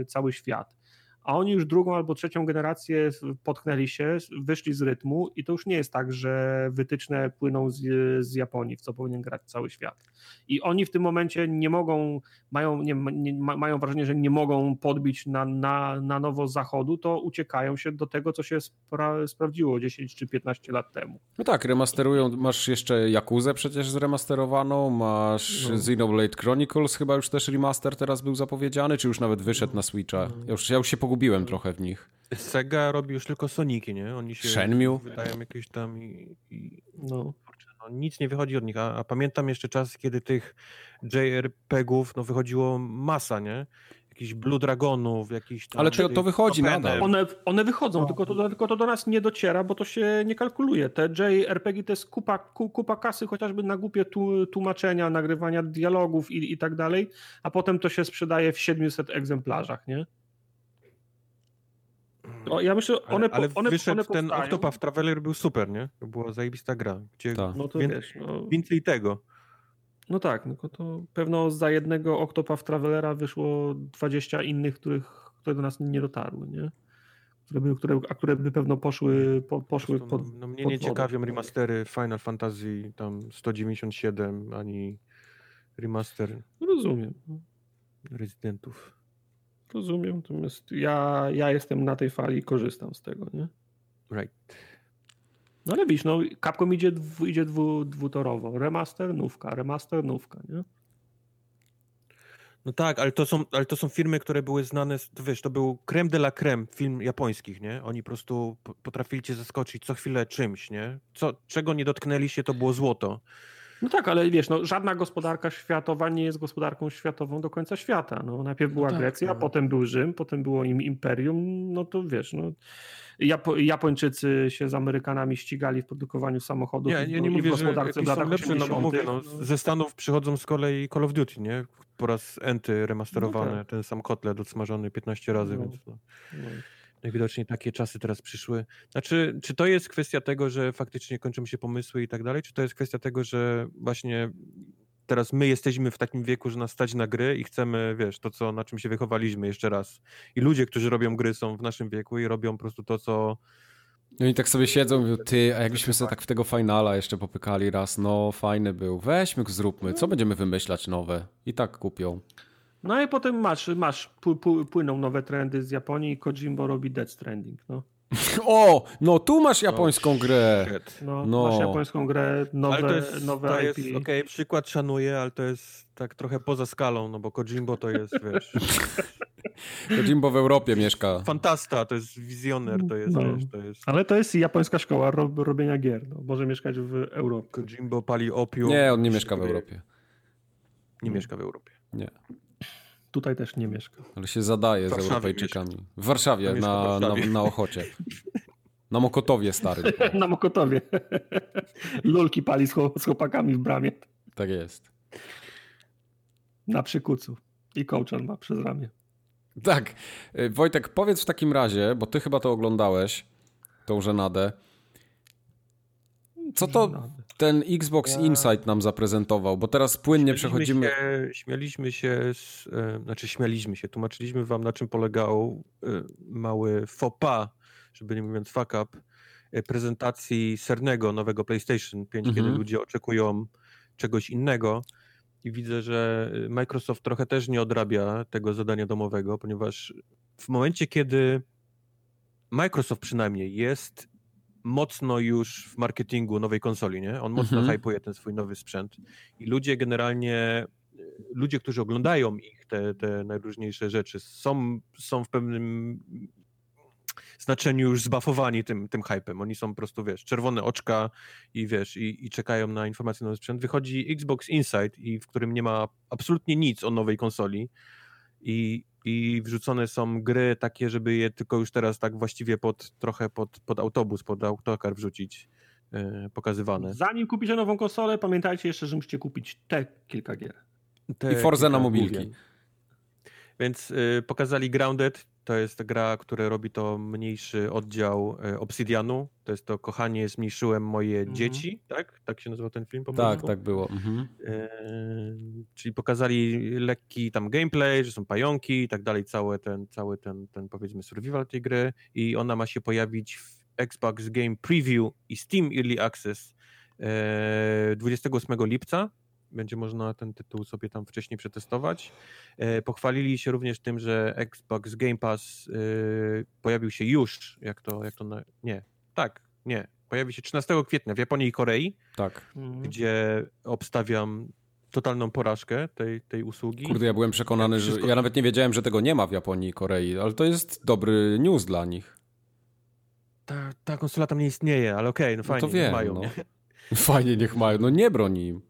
Speaker 3: e, cały świat a oni już drugą albo trzecią generację potknęli się, wyszli z rytmu i to już nie jest tak, że wytyczne płyną z, z Japonii, w co powinien grać cały świat. I oni w tym momencie nie mogą, mają, nie, nie, ma- mają wrażenie, że nie mogą podbić na, na, na nowo zachodu, to uciekają się do tego, co się spra sprawdziło 10 czy 15 lat temu.
Speaker 2: No tak, remasterują, masz jeszcze Jakuzę przecież zremasterowaną, masz
Speaker 3: No.
Speaker 2: Xenoblade Chronicles, chyba już też remaster teraz był zapowiedziany, czy już nawet wyszedł na Switcha. Ja już, ja już się pogubiłem pogubiłem trochę w nich.
Speaker 1: Sega robi już tylko Soniki, nie? Oni się
Speaker 2: Shenmue?
Speaker 1: wydają jakieś tam i, i
Speaker 3: No.
Speaker 1: no, nic nie wychodzi od nich. A, a pamiętam jeszcze czas, kiedy tych JRPG-ów no, wychodziło masa, nie? Jakichś Blue Dragonów, jakichś tam...
Speaker 2: Ale to- to wychodzi nadal.
Speaker 3: One, one wychodzą,
Speaker 1: No.
Speaker 3: tylko, to, tylko to do nas nie dociera, bo to się nie kalkuluje. Te JRPG to jest kupa, ku, kupa kasy chociażby na głupie tu, tłumaczenia, nagrywania dialogów i, i tak dalej, a potem to się sprzedaje w 700 egzemplarzach, nie? O, ja myślę,
Speaker 1: Ale,
Speaker 3: one, po-
Speaker 1: ale
Speaker 3: one,
Speaker 1: wyszedł
Speaker 3: one
Speaker 1: ten. Octopath Traveler był super, nie? To była zajebista gra. Gdzie
Speaker 2: Tak.
Speaker 3: No to
Speaker 1: Wię-
Speaker 3: wiesz, no,
Speaker 1: Więcej tego.
Speaker 3: no tak, no to pewno za jednego Octopath Travelera wyszło 20 innych, których, które do nas nie dotarły, nie? Które by, które, a które by pewno poszły, po,
Speaker 1: Po
Speaker 3: poszły
Speaker 1: prostu,
Speaker 3: pod,
Speaker 1: no, no mnie
Speaker 3: pod
Speaker 1: nie
Speaker 3: wodę.
Speaker 1: ciekawią remastery Final Fantasy tam 197 ani remaster
Speaker 3: Rozumiem.
Speaker 1: Residentów.
Speaker 3: Rozumiem, natomiast ja, ja jestem na tej fali i korzystam z tego, nie?
Speaker 1: Right.
Speaker 3: No ale widzisz, no Capcom idzie, dwu, idzie dwu, dwutorowo. Remaster, nówka, remaster, nówka, nie?
Speaker 1: No tak, ale to, są, ale to są firmy, które były znane, to wiesz, to był creme de la creme film japońskich, nie? Oni po prostu potrafili cię zaskoczyć co chwilę czymś, nie? Co, czego nie dotknęli się, to było złoto.
Speaker 3: No tak, ale wiesz, no, żadna gospodarka światowa nie jest gospodarką światową do końca świata. No, najpierw była
Speaker 1: tak,
Speaker 3: Grecja,
Speaker 1: no.
Speaker 3: potem był Rzym, potem było im imperium, no to wiesz, no, Japo Japończycy się z Amerykanami ścigali w produkowaniu samochodów
Speaker 1: Nie,
Speaker 3: w-
Speaker 1: nie
Speaker 3: w
Speaker 1: mówię, że
Speaker 3: gospodarce w latach
Speaker 1: lepsze, no bo
Speaker 3: 80.
Speaker 1: mówię, no, ze Stanów przychodzą z kolei Call of Duty, nie? Po raz enty remasterowane,
Speaker 3: No tak.
Speaker 1: ten sam kotlet odsmażony 15 razy,
Speaker 3: No.
Speaker 1: więc no.
Speaker 3: No.
Speaker 1: Najwidoczniej takie czasy teraz przyszły. Znaczy, czy to jest kwestia tego, że faktycznie kończą się pomysły i tak dalej, czy to jest kwestia tego, że właśnie teraz my jesteśmy w takim wieku, że nas stać na gry i chcemy, wiesz, to co, na czym się wychowaliśmy jeszcze raz. I ludzie, którzy robią gry są w naszym wieku i robią po prostu to, co
Speaker 2: No i tak sobie siedzą mówią, ty, a jakbyśmy sobie tak w tego finala jeszcze popykali raz, no fajny był, weźmy, zróbmy, co będziemy wymyślać nowe? I tak kupią.
Speaker 3: No i potem masz, masz pły, pły, płyną nowe trendy z Japonii i Kojimbo robi Dead Stranding. No,
Speaker 2: O, no tu masz japońską grę.
Speaker 1: Shit.
Speaker 3: no,
Speaker 2: No.
Speaker 3: masz japońską grę, nowe,
Speaker 1: ale to jest,
Speaker 3: nowe
Speaker 1: to
Speaker 3: IP.
Speaker 1: okej, przykład szanuję, ale to jest tak trochę poza skalą, no bo Kojimbo to jest, wiesz,
Speaker 2: To Jimbo w Europie mieszka.
Speaker 1: fantasta, to jest wizjoner, to jest,
Speaker 3: No.
Speaker 1: wiesz, to jest...
Speaker 3: Ale to jest japońska szkoła rob, robienia gier. No. Może mieszkać w Europie.
Speaker 1: Kojimbo pali opium.
Speaker 2: Nie, on nie mieszka w Europie.
Speaker 1: Nie mieszka w Europie.
Speaker 2: Nie,
Speaker 3: Tutaj też nie mieszka.
Speaker 2: ale się zadaje z Europejczykami. W Warszawie,
Speaker 1: mieszka w
Speaker 2: na,
Speaker 1: Warszawie.
Speaker 2: Na, na Ochocie. Na Mokotowie stary.
Speaker 3: Na Mokotowie. Lulki pali z, chłop- z chłopakami w bramie.
Speaker 2: Tak jest.
Speaker 3: Na przykucu. I kołczan ma przez ramię.
Speaker 2: Tak. Y, Wojtek, powiedz w takim razie, bo ty chyba to oglądałeś, tą żenadę. Co to ten Xbox Insight nam zaprezentował? Bo teraz płynnie przechodzimy...
Speaker 1: Się, śmialiśmy się, z, e, znaczy śmialiśmy się, tłumaczyliśmy wam na czym polegał e, mały faux pas, żeby nie mówiąc fuck up, e, prezentacji sernego nowego PlayStation 5,
Speaker 2: Mhm.
Speaker 1: kiedy ludzie oczekują czegoś innego. I widzę, że Microsoft trochę też nie odrabia tego zadania domowego, ponieważ w momencie, kiedy Microsoft przynajmniej jest mocno już w marketingu nowej konsoli, nie? On mocno
Speaker 2: Mhm.
Speaker 1: hypuje ten swój nowy sprzęt i ludzie generalnie, ludzie, którzy oglądają ich, te, te najróżniejsze rzeczy, są, są w pewnym znaczeniu już zbafowani tym, tym hypem. Oni są po prostu, wiesz, czerwone oczka i wiesz, i, i czekają na informacje na nowy sprzęt. Wychodzi Xbox Insight, i w którym nie ma absolutnie nic o nowej konsoli i, i wrzucone są gry takie, żeby je tylko już teraz tak właściwie pod, trochę pod, pod autobus, pod autokar wrzucić, e, pokazywane.
Speaker 3: Zanim kupicie nową konsolę, pamiętajcie jeszcze, że musicie kupić te kilka gier.
Speaker 1: Te
Speaker 2: I Forza na mobilki.
Speaker 1: główien. Więc y, pokazali Grounded, to jest gra, która robi to mniejszy oddział y, Obsidianu. To jest to Kochanie, zmniejszyłem moje
Speaker 3: Mhm.
Speaker 1: dzieci, tak? Tak się nazywa ten film po
Speaker 2: Tak, tak było. Mhm.
Speaker 1: Y, czyli pokazali lekki tam gameplay, że są pająki i tak dalej, cały ten, cały ten, ten powiedzmy survival tej gry i ona ma się pojawić w Xbox Game Preview i Steam Early Access e, 28 lipca. Będzie można ten tytuł sobie tam wcześniej przetestować. E, Pochwalili się również tym, że Xbox Game Pass e, pojawił się już, jak to, jak to, na... nie, tak, nie, pojawi się 13 kwietnia w Japonii i Korei
Speaker 2: Tak.
Speaker 3: Mhm.
Speaker 1: gdzie obstawiam totalną porażkę tej, tej usługi.
Speaker 2: Kurde, ja byłem przekonany, że ja nawet nie wiedziałem, że tego nie ma w Japonii i Korei, ale to jest dobry news dla nich.
Speaker 1: Ta, ta konsola tam nie istnieje, ale okej, okay, no fajnie, no to wiem, mają. No. Nie?
Speaker 2: Fajnie, niech mają. No nie broni im.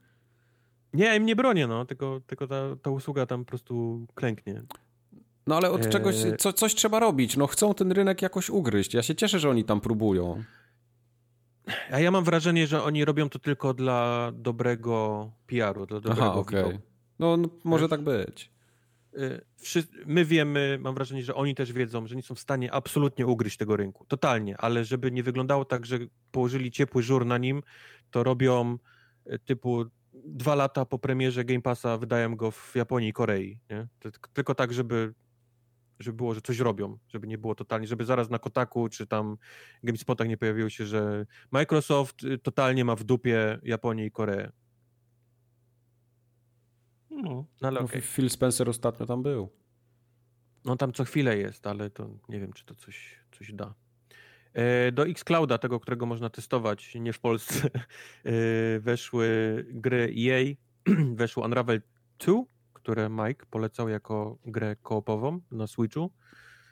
Speaker 1: Nie, im nie bronię, no, tylko, tylko ta, ta usługa tam po prostu klęknie.
Speaker 2: No ale od czegoś, e, co, coś trzeba robić. No chcą ten rynek jakoś ugryźć. Ja się cieszę, że oni tam próbują.
Speaker 1: A ja mam wrażenie, że oni robią to tylko dla dobrego PR-u, dla dobrego Aha, okej. Okay.
Speaker 2: No, no, może tak być.
Speaker 1: E, my wiemy, mam wrażenie, że oni też wiedzą, że nie są w stanie absolutnie ugryźć tego rynku. Totalnie, ale żeby nie wyglądało tak, że położyli ciepły żur na nim, to robią e, typu dwa lata po premierze Game Passa wydają go w Japonii i Korei. Nie? Tylko tak, żeby żeby było, że coś robią, żeby nie było totalnie, żeby zaraz na Kotaku czy tam GameSpotach nie pojawiło się, że Microsoft y, totalnie ma w dupie Japonię i Koreę.
Speaker 2: No, no ale no, okay. Phil Spencer ostatnio tam był.
Speaker 1: No tam co chwilę jest, ale to nie wiem, czy to coś, coś da. E, do Xclouda, tego, którego można testować, nie w Polsce, e, weszły gry EA, weszło Unravel 2, które Mike polecał jako grę koopową na Switchu.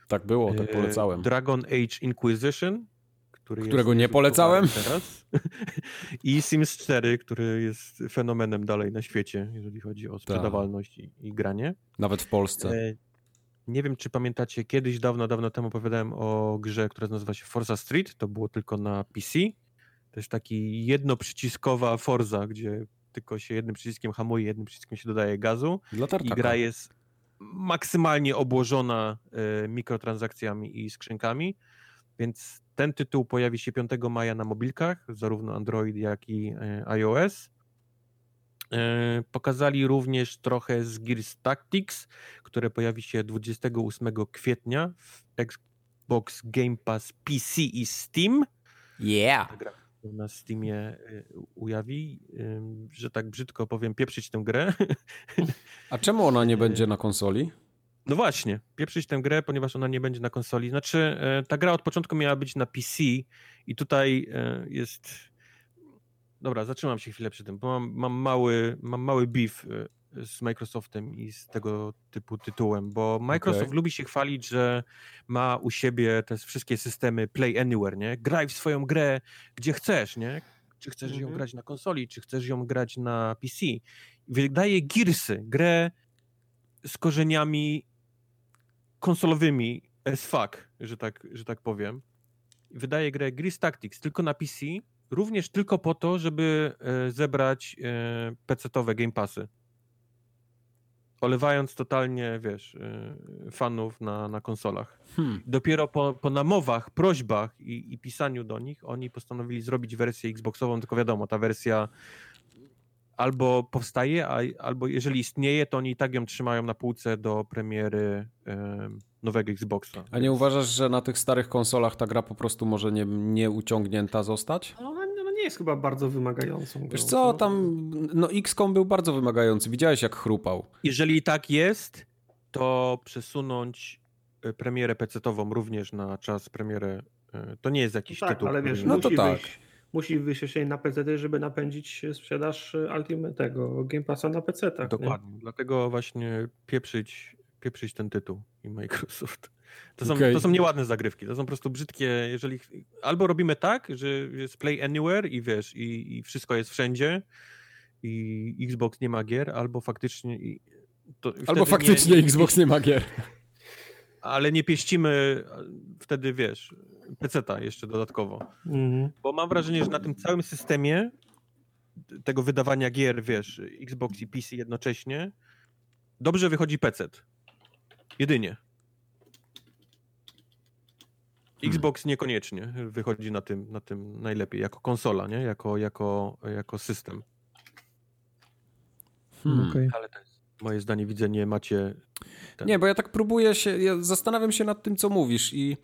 Speaker 2: Tak było, tak e, polecałem.
Speaker 1: Dragon Age Inquisition,
Speaker 2: który którego nie polecałem.
Speaker 1: Teraz. I Sims 4, który jest fenomenem dalej na świecie, jeżeli chodzi o tak. sprzedawalność i, i, granie.
Speaker 2: Nawet w Polsce. E,
Speaker 1: nie wiem, czy pamiętacie, kiedyś dawno, dawno temu opowiadałem o grze, która nazywa się Forza Street. To było tylko na PC. To jest taki jednoprzyciskowa Forza, gdzie tylko się jednym przyciskiem hamuje, jednym przyciskiem się dodaje gazu. I gra jest maksymalnie obłożona y, mikrotransakcjami i skrzynkami, więc ten tytuł pojawi się 5 maja na mobilkach, zarówno Android, jak i y, iOS. Y, pokazali również trochę z Gears Tactics, które pojawi się 28 kwietnia w Xbox Game Pass PC i Steam.
Speaker 2: Yeah
Speaker 1: na Steamie y, ujawi, że tak brzydko powiem, pieprzyć tę grę.
Speaker 2: A czemu ona nie będzie na konsoli?
Speaker 1: No właśnie, pieprzyć tę grę, ponieważ ona nie będzie na konsoli. Znaczy, e, ta gra od początku miała być na PC i tutaj e, jest... Dobra, zatrzymam się chwilę przy tym, bo mam, mam mały, mam mały beef e, z Microsoftem i z tego typu tytułem, bo Microsoft okay. lubi się chwalić, że ma u siebie te wszystkie systemy Play Anywhere, nie? Graj w swoją grę gdzie chcesz, nie? Czy chcesz ją mhm. grać na konsoli, czy chcesz ją grać na PC. Wydaje Gearsy, grę z korzeniami konsolowymi as fuck, że tak, że tak powiem. Wydaje grę Gears Tactics tylko na PC, również tylko po to, żeby e, zebrać e, PC-owe Game Passy olewając totalnie, wiesz, y, fanów na, na konsolach. Hmm. Dopiero po, po namowach, prośbach i, i, pisaniu do nich, oni postanowili zrobić wersję Xboxową, tylko wiadomo, ta wersja albo powstaje, a, albo jeżeli istnieje, to oni i tak ją trzymają na półce do premiery nowego Xboxa.
Speaker 2: A nie uważasz, że na tych starych konsolach ta gra po prostu może nie, nie uciągnięta zostać?
Speaker 3: No, nie jest chyba bardzo wymagającą. Grą.
Speaker 2: Wiesz co, tam no XCOM był bardzo wymagający. Widziałeś jak chrupał.
Speaker 1: Jeżeli tak jest, to przesunąć e, premierę PC-ową również na czas premiery e, to nie jest jakiś no tak, tytuł.
Speaker 3: ale wiesz, no to tak. Musi wyjść jeszcze na PC, żeby napędzić sprzedaż Ultimate tego Game Passa na PC. Tak,
Speaker 1: Dokładnie. Nie? Dlatego właśnie pieprzyć, pieprzyć ten tytuł i Microsoft. To są, okay. to są nieładne zagrywki, to są po prostu brzydkie, jeżeli albo robimy tak, że jest Play Anywhere i wiesz, i, i wszystko jest wszędzie i Xbox nie ma gier, albo faktycznie...
Speaker 2: albo faktycznie nie, nie, Xbox nie ma gier.
Speaker 1: Ale nie pieścimy wtedy, wiesz, PC-ta jeszcze dodatkowo. Mhm. Bo mam wrażenie, że na tym całym systemie tego wydawania gier, wiesz, Xbox i PC jednocześnie, dobrze wychodzi PC. Jedynie. Hmm. Xbox niekoniecznie wychodzi na tym, na tym najlepiej, jako konsola, nie? Jako, jako, jako system. Hmm. Okay. Ale to jest moje zdanie, widzę, nie macie...
Speaker 2: Ten... Nie, bo ja tak próbuję się, ja zastanawiam się nad tym, co mówisz i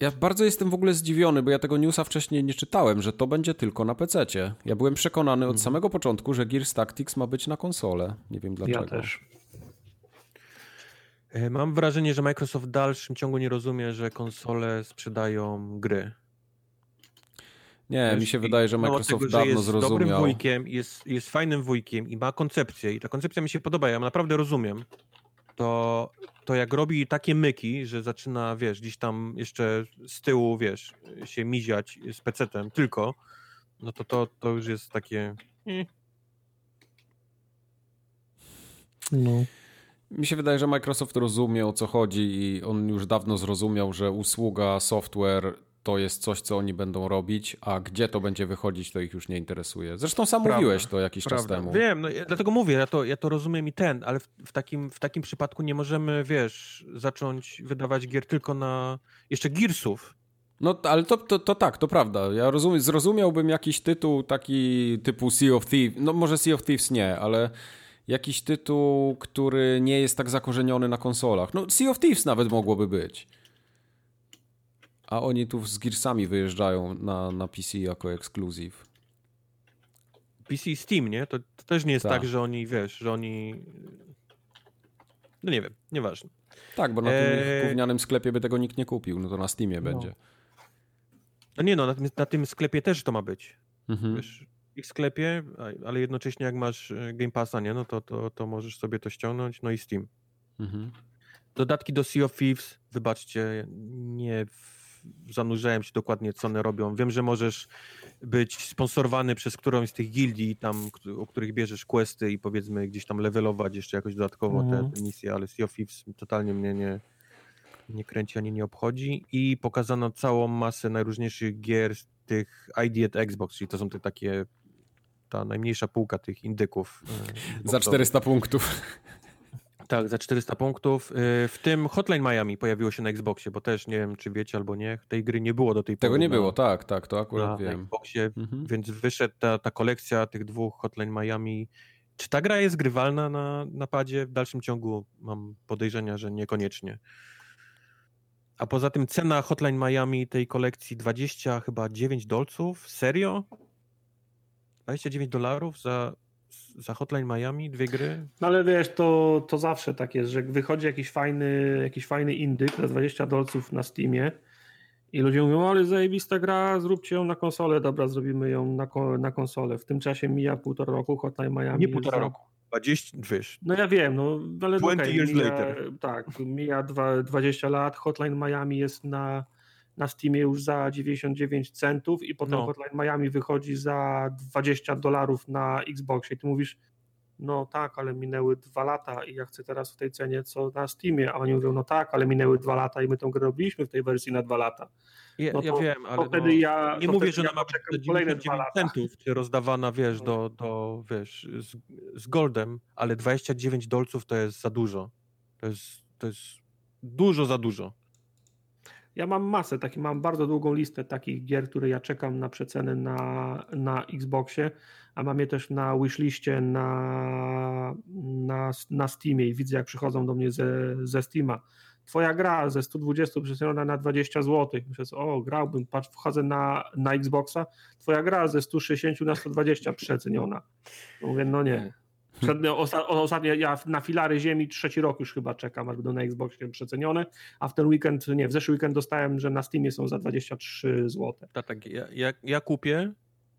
Speaker 2: ja bardzo jestem w ogóle zdziwiony, bo ja tego newsa wcześniej nie czytałem, że to będzie tylko na PC-cie. Ja byłem przekonany od hmm. samego początku, że Gears Tactics ma być na konsolę. Nie wiem dlaczego.
Speaker 3: Ja też.
Speaker 1: E, mam wrażenie, że Microsoft w dalszym ciągu nie rozumie, że konsole sprzedają gry.
Speaker 2: Nie, wiesz, mi się wydaje, że Microsoft tego, dawno
Speaker 1: jest
Speaker 2: zrozumiał.
Speaker 1: dobrym wujkiem, jest, jest fajnym wujkiem i ma koncepcję i ta koncepcja mi się podoba, ja naprawdę rozumiem. To, to jak robi takie myki, że zaczyna, wiesz, gdzieś tam jeszcze z tyłu, wiesz, się miziać z pecetem tylko, no to to, to już jest takie... Eh.
Speaker 2: No. Mi się wydaje, że Microsoft rozumie o co chodzi i on już dawno zrozumiał, że usługa, software to jest coś, co oni będą robić, a gdzie to będzie wychodzić, to ich już nie interesuje. Zresztą sam Prawda. mówiłeś to jakiś Prawda. czas temu.
Speaker 1: Wiem, no, ja, dlatego mówię, ja to, ja to rozumiem i ten, ale w, w, takim, w takim przypadku nie możemy, wiesz, zacząć wydawać gier tylko na jeszcze Gearsów.
Speaker 2: No, ale to, to, to tak, to prawda. Ja rozumiem, zrozumiałbym jakiś tytuł taki typu Sea of Thieves, no może Sea of Thieves nie, ale jakiś tytuł, który nie jest tak zakorzeniony na konsolach. No Sea of Thieves nawet mogłoby być. A oni tu z Gearsami wyjeżdżają na, na PC jako ekskluzyw.
Speaker 1: PC Steam, nie? To, to też nie jest tak. tak. że oni, wiesz, że oni... No nie wiem, nieważne.
Speaker 2: Tak, bo na tym eee... gównianym sklepie by tego nikt nie kupił, no to na Steamie no. będzie.
Speaker 1: No nie no, na tym, na tym sklepie też to ma być. Mhm. Wiesz, ich sklepie, ale jednocześnie jak masz e, Game Passa, nie, no to, to, to możesz sobie to ściągnąć, no i Steam. Mhm. Dodatki do Sea of Thieves, wybaczcie, nie zanurzałem się dokładnie, co one robią. Wiem, że możesz być sponsorowany przez którąś z tych gildii, tam, o których bierzesz questy i powiedzmy gdzieś tam levelować jeszcze jakoś dodatkowo mhm. te, te misje, ale Sea of Thieves totalnie mnie nie, nie kręci ani nie obchodzi. I pokazano całą masę najróżniejszych gier tych ID at Xbox, czyli to są te takie ta najmniejsza półka tych indyków.
Speaker 2: E, za 400 punktów.
Speaker 1: Tak, za 400 punktów. E, w tym Hotline Miami pojawiło się na Xboxie, bo też nie wiem, czy wiecie albo nie, tej gry nie było do tej
Speaker 2: pory. Tego nie na, było, tak, tak, to akurat na, wiem.
Speaker 1: Na Xboxie, mhm. więc wyszedł ta, ta kolekcja tych dwóch Hotline Miami. Czy ta gra jest grywalna na napadzie? W dalszym ciągu mam podejrzenia, że niekoniecznie. A poza tym cena Hotline Miami tej kolekcji 20 chyba 9 dolców? Serio? 29 dolarów za, za Hotline Miami, dwie gry?
Speaker 3: No ale wiesz, to, to zawsze tak jest, że wychodzi jakiś fajny, jakiś fajny indyk za 20 dolców na Steamie i ludzie mówią, ale zajebista gra, zróbcie ją na konsolę, dobra, zrobimy ją na, na konsolę. W tym czasie mija półtora roku Hotline Miami.
Speaker 1: Nie półtora za... roku. 20, wiesz.
Speaker 3: No ja wiem, no ale 20 okay, years mija, later. Tak, mija dwa, 20 lat, Hotline Miami jest na na Steamie już za 99 centów i potem no. Hotline Miami wychodzi za 20 dolarów na Xboxie i ty mówisz, no tak, ale minęły dwa lata i ja chcę teraz w tej cenie co na Steamie, a oni mówią, no tak, ale minęły dwa lata i my tę grę robiliśmy w tej wersji na dwa lata.
Speaker 1: Ja,
Speaker 3: no
Speaker 1: to, ja wiem, ale
Speaker 3: wtedy no, ja,
Speaker 1: nie mówię, że ona ma być kolejne dwa lata. centów, czy rozdawana, wiesz, no. do, do wiesz, z, z goldem, ale 29 dolców to jest za dużo. To jest, to jest dużo za dużo.
Speaker 3: Ja mam masę, taki, mam bardzo długą listę takich gier, które ja czekam na przecenę na, na Xboxie, a mam je też na wishliście na, na, na Steamie i widzę jak przychodzą do mnie ze, ze Steama. Twoja gra ze 120 przeceniona na 20 zł. Myślę, o grałbym, patrz, wchodzę na, na Xboxa, twoja gra ze 160 na 120 przeceniona. Mówię, no nie. Ostatnio ja na filary ziemi trzeci rok już chyba czekam, aż będą na Xboxie przecenione, a w ten weekend, nie, w zeszły weekend dostałem, że na Steamie są za 23 zł.
Speaker 1: Tak, tak, ja, ja, ja kupię,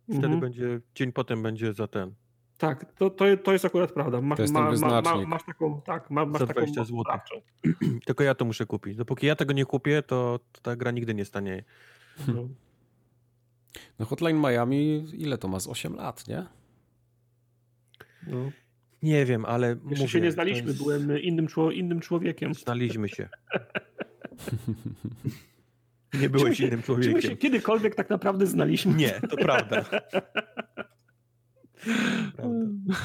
Speaker 1: wtedy mhm. będzie, dzień potem będzie za ten.
Speaker 3: Tak, to, to, to jest akurat prawda. Masz, to jest ma, ma, ma, masz taką, tak, ma, masz za 20 taką zł.
Speaker 1: Tylko ja to muszę kupić. Dopóki ja tego nie kupię, to, to ta gra nigdy nie stanie.
Speaker 2: No. no Hotline Miami, ile to ma? Z 8 lat, nie?
Speaker 1: No. Nie wiem, ale.
Speaker 3: Jeszcze mówię, się nie znaliśmy, jest... byłem innym, innym człowiekiem.
Speaker 1: Znaliśmy się. nie byłeś innym człowiekiem. Czy my się
Speaker 3: kiedykolwiek tak naprawdę znaliśmy?
Speaker 1: Nie, to prawda. prawda.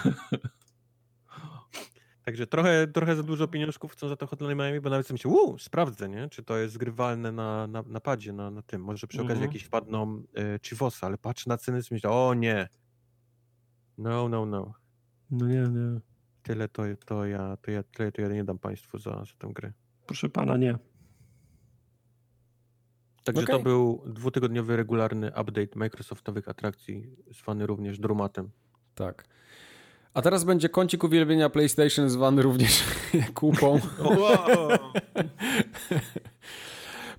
Speaker 1: Także trochę, trochę za dużo pieniążków chcą za to Hotline Miami, bo nawet sobie myślę, uuu, sprawdzę, nie? czy to jest zgrywalne na, na, na padzie, na, na tym. Może przy okazji -hmm. jakieś wpadną y, Chivosa, ale patrz na ceny i myślę, o nie. No, no, no.
Speaker 3: No nie, nie.
Speaker 1: Tyle to, to, ja, to, ja, tyle to ja nie dam państwu za, za tę grę.
Speaker 3: Proszę pana, nie.
Speaker 1: Także okay. to był dwutygodniowy regularny update Microsoftowych atrakcji, zwany również Drumatem.
Speaker 2: Tak. A teraz będzie kącik uwielbienia PlayStation zwany również kupą.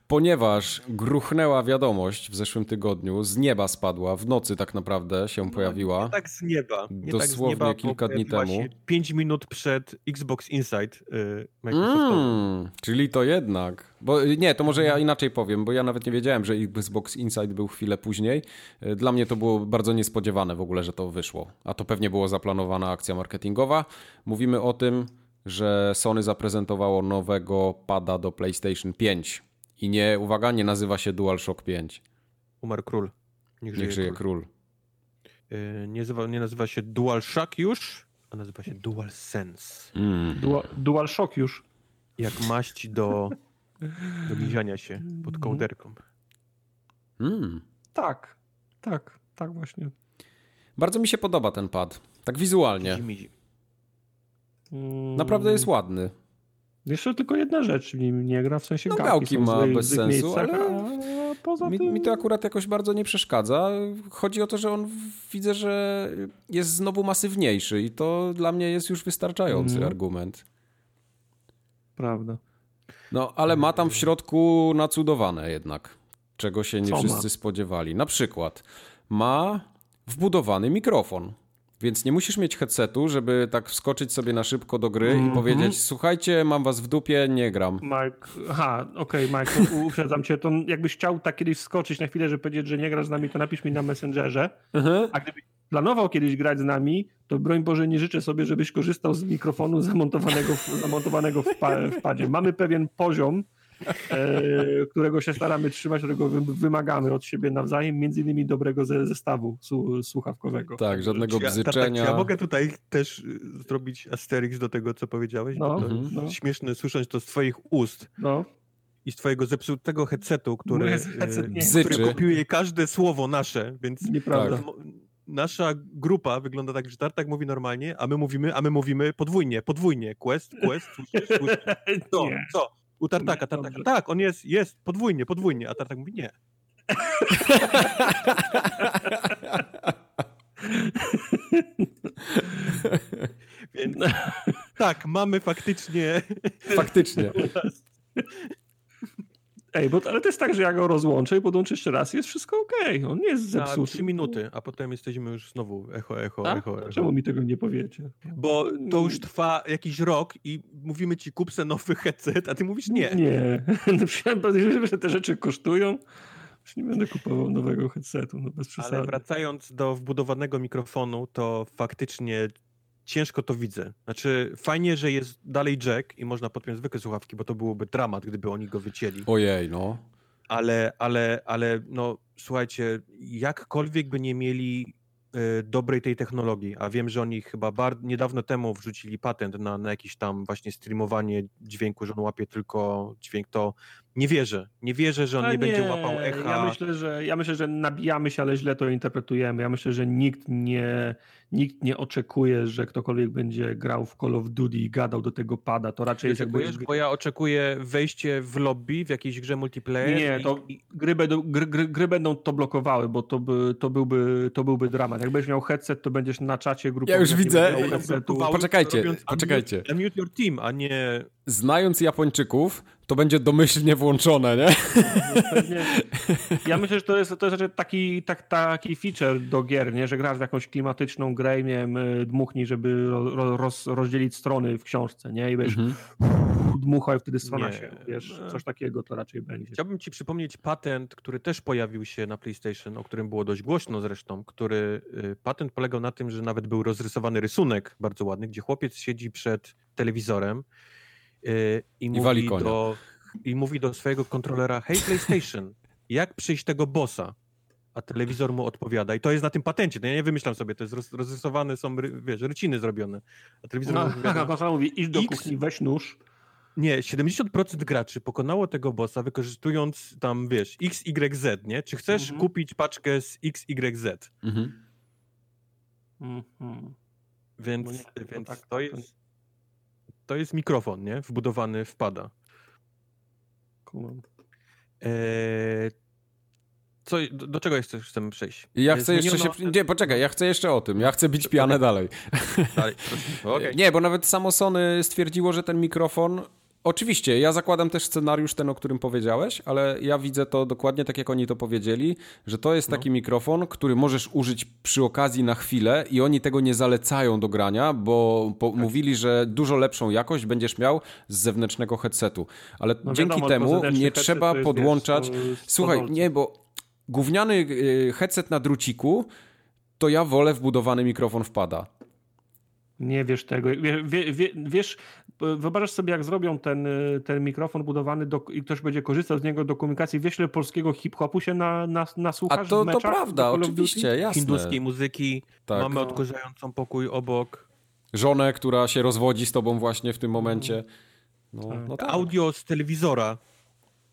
Speaker 2: ponieważ gruchnęła wiadomość w zeszłym tygodniu, z nieba spadła, w nocy tak naprawdę się
Speaker 1: No,
Speaker 2: pojawiła.
Speaker 1: Nie tak z nieba. Nie
Speaker 2: Dosłownie
Speaker 1: tak z nieba,
Speaker 2: kilka dni temu.
Speaker 1: się 5 minut przed Xbox Inside y, Microsoftowym.
Speaker 2: Mm, czyli to jednak. Bo nie, to może ja inaczej powiem, bo ja nawet nie wiedziałem, że Xbox Inside był chwilę później. Y, Dla mnie to było bardzo niespodziewane w ogóle, że to wyszło. A to pewnie było zaplanowana akcja marketingowa. Mówimy o tym, że Sony zaprezentowało nowego pada do PlayStation 5. I nie, uwaga, nie nazywa się DualShock 5.
Speaker 1: Umarł król. Niech żyje,
Speaker 2: Niech żyje
Speaker 1: król.
Speaker 2: król.
Speaker 1: Y, nie, nazywa, nie nazywa się DualShock już, a nazywa się DualSense.
Speaker 2: Mm.
Speaker 3: Dual, DualShock już.
Speaker 1: Jak maść do, do się pod kołderką.
Speaker 2: Mm.
Speaker 3: Tak, tak, tak właśnie.
Speaker 2: Bardzo mi się podoba ten pad. Tak wizualnie.
Speaker 3: Mm,
Speaker 2: Naprawdę jest ładny.
Speaker 3: Jeszcze tylko jedna rzecz nim nie gra, w sensie
Speaker 2: No,
Speaker 3: gałki,
Speaker 2: gałki ma bez sensu,
Speaker 3: miejscach,
Speaker 2: ale
Speaker 3: poza
Speaker 2: Mi,
Speaker 3: tym...
Speaker 2: mi to akurat jakoś bardzo nie przeszkadza. Chodzi o to, że on widzę, że jest znowu masywniejszy i to dla mnie jest już wystarczający
Speaker 3: Mhm.
Speaker 2: argument.
Speaker 3: Prawda.
Speaker 2: No, ale ma tam w środku nacudowane jednak, czego się nie
Speaker 3: Co ma?
Speaker 2: wszyscy spodziewali. Na przykład ma wbudowany mikrofon. Więc nie musisz mieć headsetu, żeby tak wskoczyć sobie na szybko do gry i
Speaker 3: Mhm.
Speaker 2: powiedzieć: Słuchajcie, mam was w dupie, nie gram.
Speaker 3: Mike, aha, okej, Mike, to uprzedzam cię, to jakbyś chciał tak kiedyś wskoczyć na chwilę, żeby powiedzieć, że nie grasz z nami, to napisz mi na Messengerze, a gdybyś planował kiedyś grać z nami, to broń Boże nie życzę sobie, żebyś korzystał z mikrofonu zamontowanego w, zamontowanego w, pa, w padzie. Mamy pewien poziom, którego się staramy trzymać, którego wy, wymagamy od siebie nawzajem, między innymi dobrego ze, zestawu słuchawkowego.
Speaker 2: Tak, żadnego
Speaker 1: ja,
Speaker 2: bzyczenia.
Speaker 1: Tak, ja mogę tutaj też y, zrobić asterix do tego, co powiedziałeś?
Speaker 3: No,
Speaker 1: bo to
Speaker 2: mhm.
Speaker 3: no.
Speaker 1: śmieszne słyszeć to z twoich ust
Speaker 3: No,
Speaker 1: i z twojego zepsutego headsetu, który,
Speaker 3: headset
Speaker 2: Bzyczy.
Speaker 1: który kopiuje każde słowo nasze, więc
Speaker 3: nieprawda.
Speaker 2: Tak.
Speaker 1: nasza grupa wygląda tak, że Tartak mówi normalnie, a my mówimy, a my mówimy podwójnie, podwójnie. Quest, quest, słyszysz, słyszysz. Co,
Speaker 3: Nie.
Speaker 1: co? U Tartaka,
Speaker 3: Nie,
Speaker 1: Tartaka. Tak, on jest, jest, podwójnie, podwójnie, a Tartak mówi nie. Więc tak, mamy faktycznie
Speaker 2: Faktycznie.
Speaker 3: Ej, bo, ale to jest tak, że ja go rozłączę i podłączę jeszcze raz i jest wszystko okej. On nie jest
Speaker 1: na
Speaker 3: zepsuty.
Speaker 1: 3 minuty, a potem jesteśmy już znowu echo, echo,
Speaker 3: A?
Speaker 1: echo, echo.
Speaker 3: Czemu mi tego nie powiecie?
Speaker 1: Bo to już trwa jakiś rok i mówimy ci kup se nowy headset, a ty mówisz nie.
Speaker 3: Nie. Myślałem, że te rzeczy kosztują. Już nie będę kupował nowego headsetu, no bez przesady.
Speaker 1: Ale wracając do wbudowanego mikrofonu, to faktycznie ciężko to widzę. Znaczy, fajnie, że jest dalej jack i można podpiąć zwykłe słuchawki, bo to byłoby dramat, gdyby oni go wycięli.
Speaker 2: Ojej, no.
Speaker 1: Ale, ale, ale, no, słuchajcie, jakkolwiek by nie mieli y, dobrej tej technologii, a wiem, że oni chyba bar- niedawno temu wrzucili patent na, na jakieś tam właśnie streamowanie dźwięku, że on łapie tylko dźwięk, to nie wierzę. Nie wierzę, że on
Speaker 3: A
Speaker 1: nie, będzie łapał echa.
Speaker 3: Ja myślę, że, ja myślę, że nabijamy się, ale źle to interpretujemy. Ja myślę, że nikt nie, nikt nie oczekuje, że ktokolwiek będzie grał w Call of Duty i gadał do tego pada. To raczej jest jakby...
Speaker 1: Bo ja oczekuję wejście w lobby w jakiejś grze multiplayer.
Speaker 3: Nie, to
Speaker 1: i,
Speaker 3: gry będą, gry, gry, gry będą to blokowały, bo to, by, to, byłby, to byłby dramat. Jak będziesz miał headset, to będziesz na czacie grupowym.
Speaker 2: Ja już
Speaker 3: nie
Speaker 2: widzę.
Speaker 3: headsetu.
Speaker 2: poczekajcie,
Speaker 1: robiąc
Speaker 2: poczekajcie.
Speaker 1: Unmute, unmute your team, a nie...
Speaker 2: Znając Japończyków, to będzie domyślnie włączone, nie?
Speaker 3: Pewnie, ja myślę, że to jest, to jest raczej taki, tak, taki feature do gier, nie? że grasz w jakąś klimatyczną grę i nie wiem, dmuchnij, żeby ro, roz, rozdzielić strony w książce, nie? I wiesz,
Speaker 2: Mhm.
Speaker 3: dmuchaj, wtedy strona
Speaker 1: Nie.
Speaker 3: się, wiesz, coś takiego to raczej będzie.
Speaker 1: Chciałbym ci przypomnieć patent, który też pojawił się na PlayStation, o którym było dość głośno zresztą, który y, patent polegał na tym, że nawet był rozrysowany rysunek bardzo ładny, gdzie chłopiec siedzi przed telewizorem y, i,
Speaker 2: wali
Speaker 1: mówi do, i mówi do swojego kontrolera hej PlayStation, jak przyjść tego bossa? A telewizor mu odpowiada. I to jest na tym patencie. To ja nie wymyślam sobie, to jest roz, rozrysowane, są, wiesz, ryciny zrobione. A telewizor mu
Speaker 3: No,
Speaker 1: odpowiada,
Speaker 3: konsola mówi, idź do
Speaker 1: X-
Speaker 3: kuchni, weź nóż.
Speaker 1: nie, 70% graczy pokonało tego bossa wykorzystując tam, wiesz, XYZ, nie? Czy chcesz
Speaker 3: Mhm.
Speaker 1: kupić paczkę z XYZ?
Speaker 2: Mhm.
Speaker 3: Mhm.
Speaker 1: Więc,
Speaker 3: No nie, to
Speaker 1: więc
Speaker 3: tak,
Speaker 1: to,
Speaker 3: to-
Speaker 1: jest, to jest mikrofon, nie? Wbudowany wpada.
Speaker 3: Kumam.
Speaker 1: Eee, co, do, do czego jeszcze chcemy przejść?
Speaker 2: Ja chcę jeszcze się... Nie, poczekaj, ja chcę jeszcze o tym. Ja chcę bić pianę dalej.
Speaker 1: Dalej. Okej.
Speaker 2: Nie, bo nawet samo Sony stwierdziło, że ten mikrofon Oczywiście, ja zakładam też scenariusz ten, o którym powiedziałeś, ale ja widzę to dokładnie tak, jak oni to powiedzieli, że to jest taki no. mikrofon, który możesz użyć przy okazji na chwilę i oni tego nie zalecają do grania, bo tak. mówili, że dużo lepszą jakość będziesz miał z zewnętrznego headsetu. Ale no dzięki wiadomo, temu nie trzeba podłączać... Wiesz, Słuchaj, nie, bo gówniany y, headset na druciku, to ja wolę wbudowany mikrofon wpada.
Speaker 3: Nie wiesz tego. Wie, wie, wiesz, wyobrażasz sobie, jak zrobią ten, ten mikrofon budowany do, i ktoś będzie korzystał z niego do komunikacji. Wiesz, ile polskiego hip-hopu się na, na, nasłuchasz
Speaker 2: A to, to prawda, oczywiście, jasne.
Speaker 1: Hinduskiej muzyki, tak. mamy odkurzającą pokój obok.
Speaker 2: Żonę, która się rozwodzi z tobą właśnie w tym momencie.
Speaker 1: No, tak. no tak. Audio z telewizora.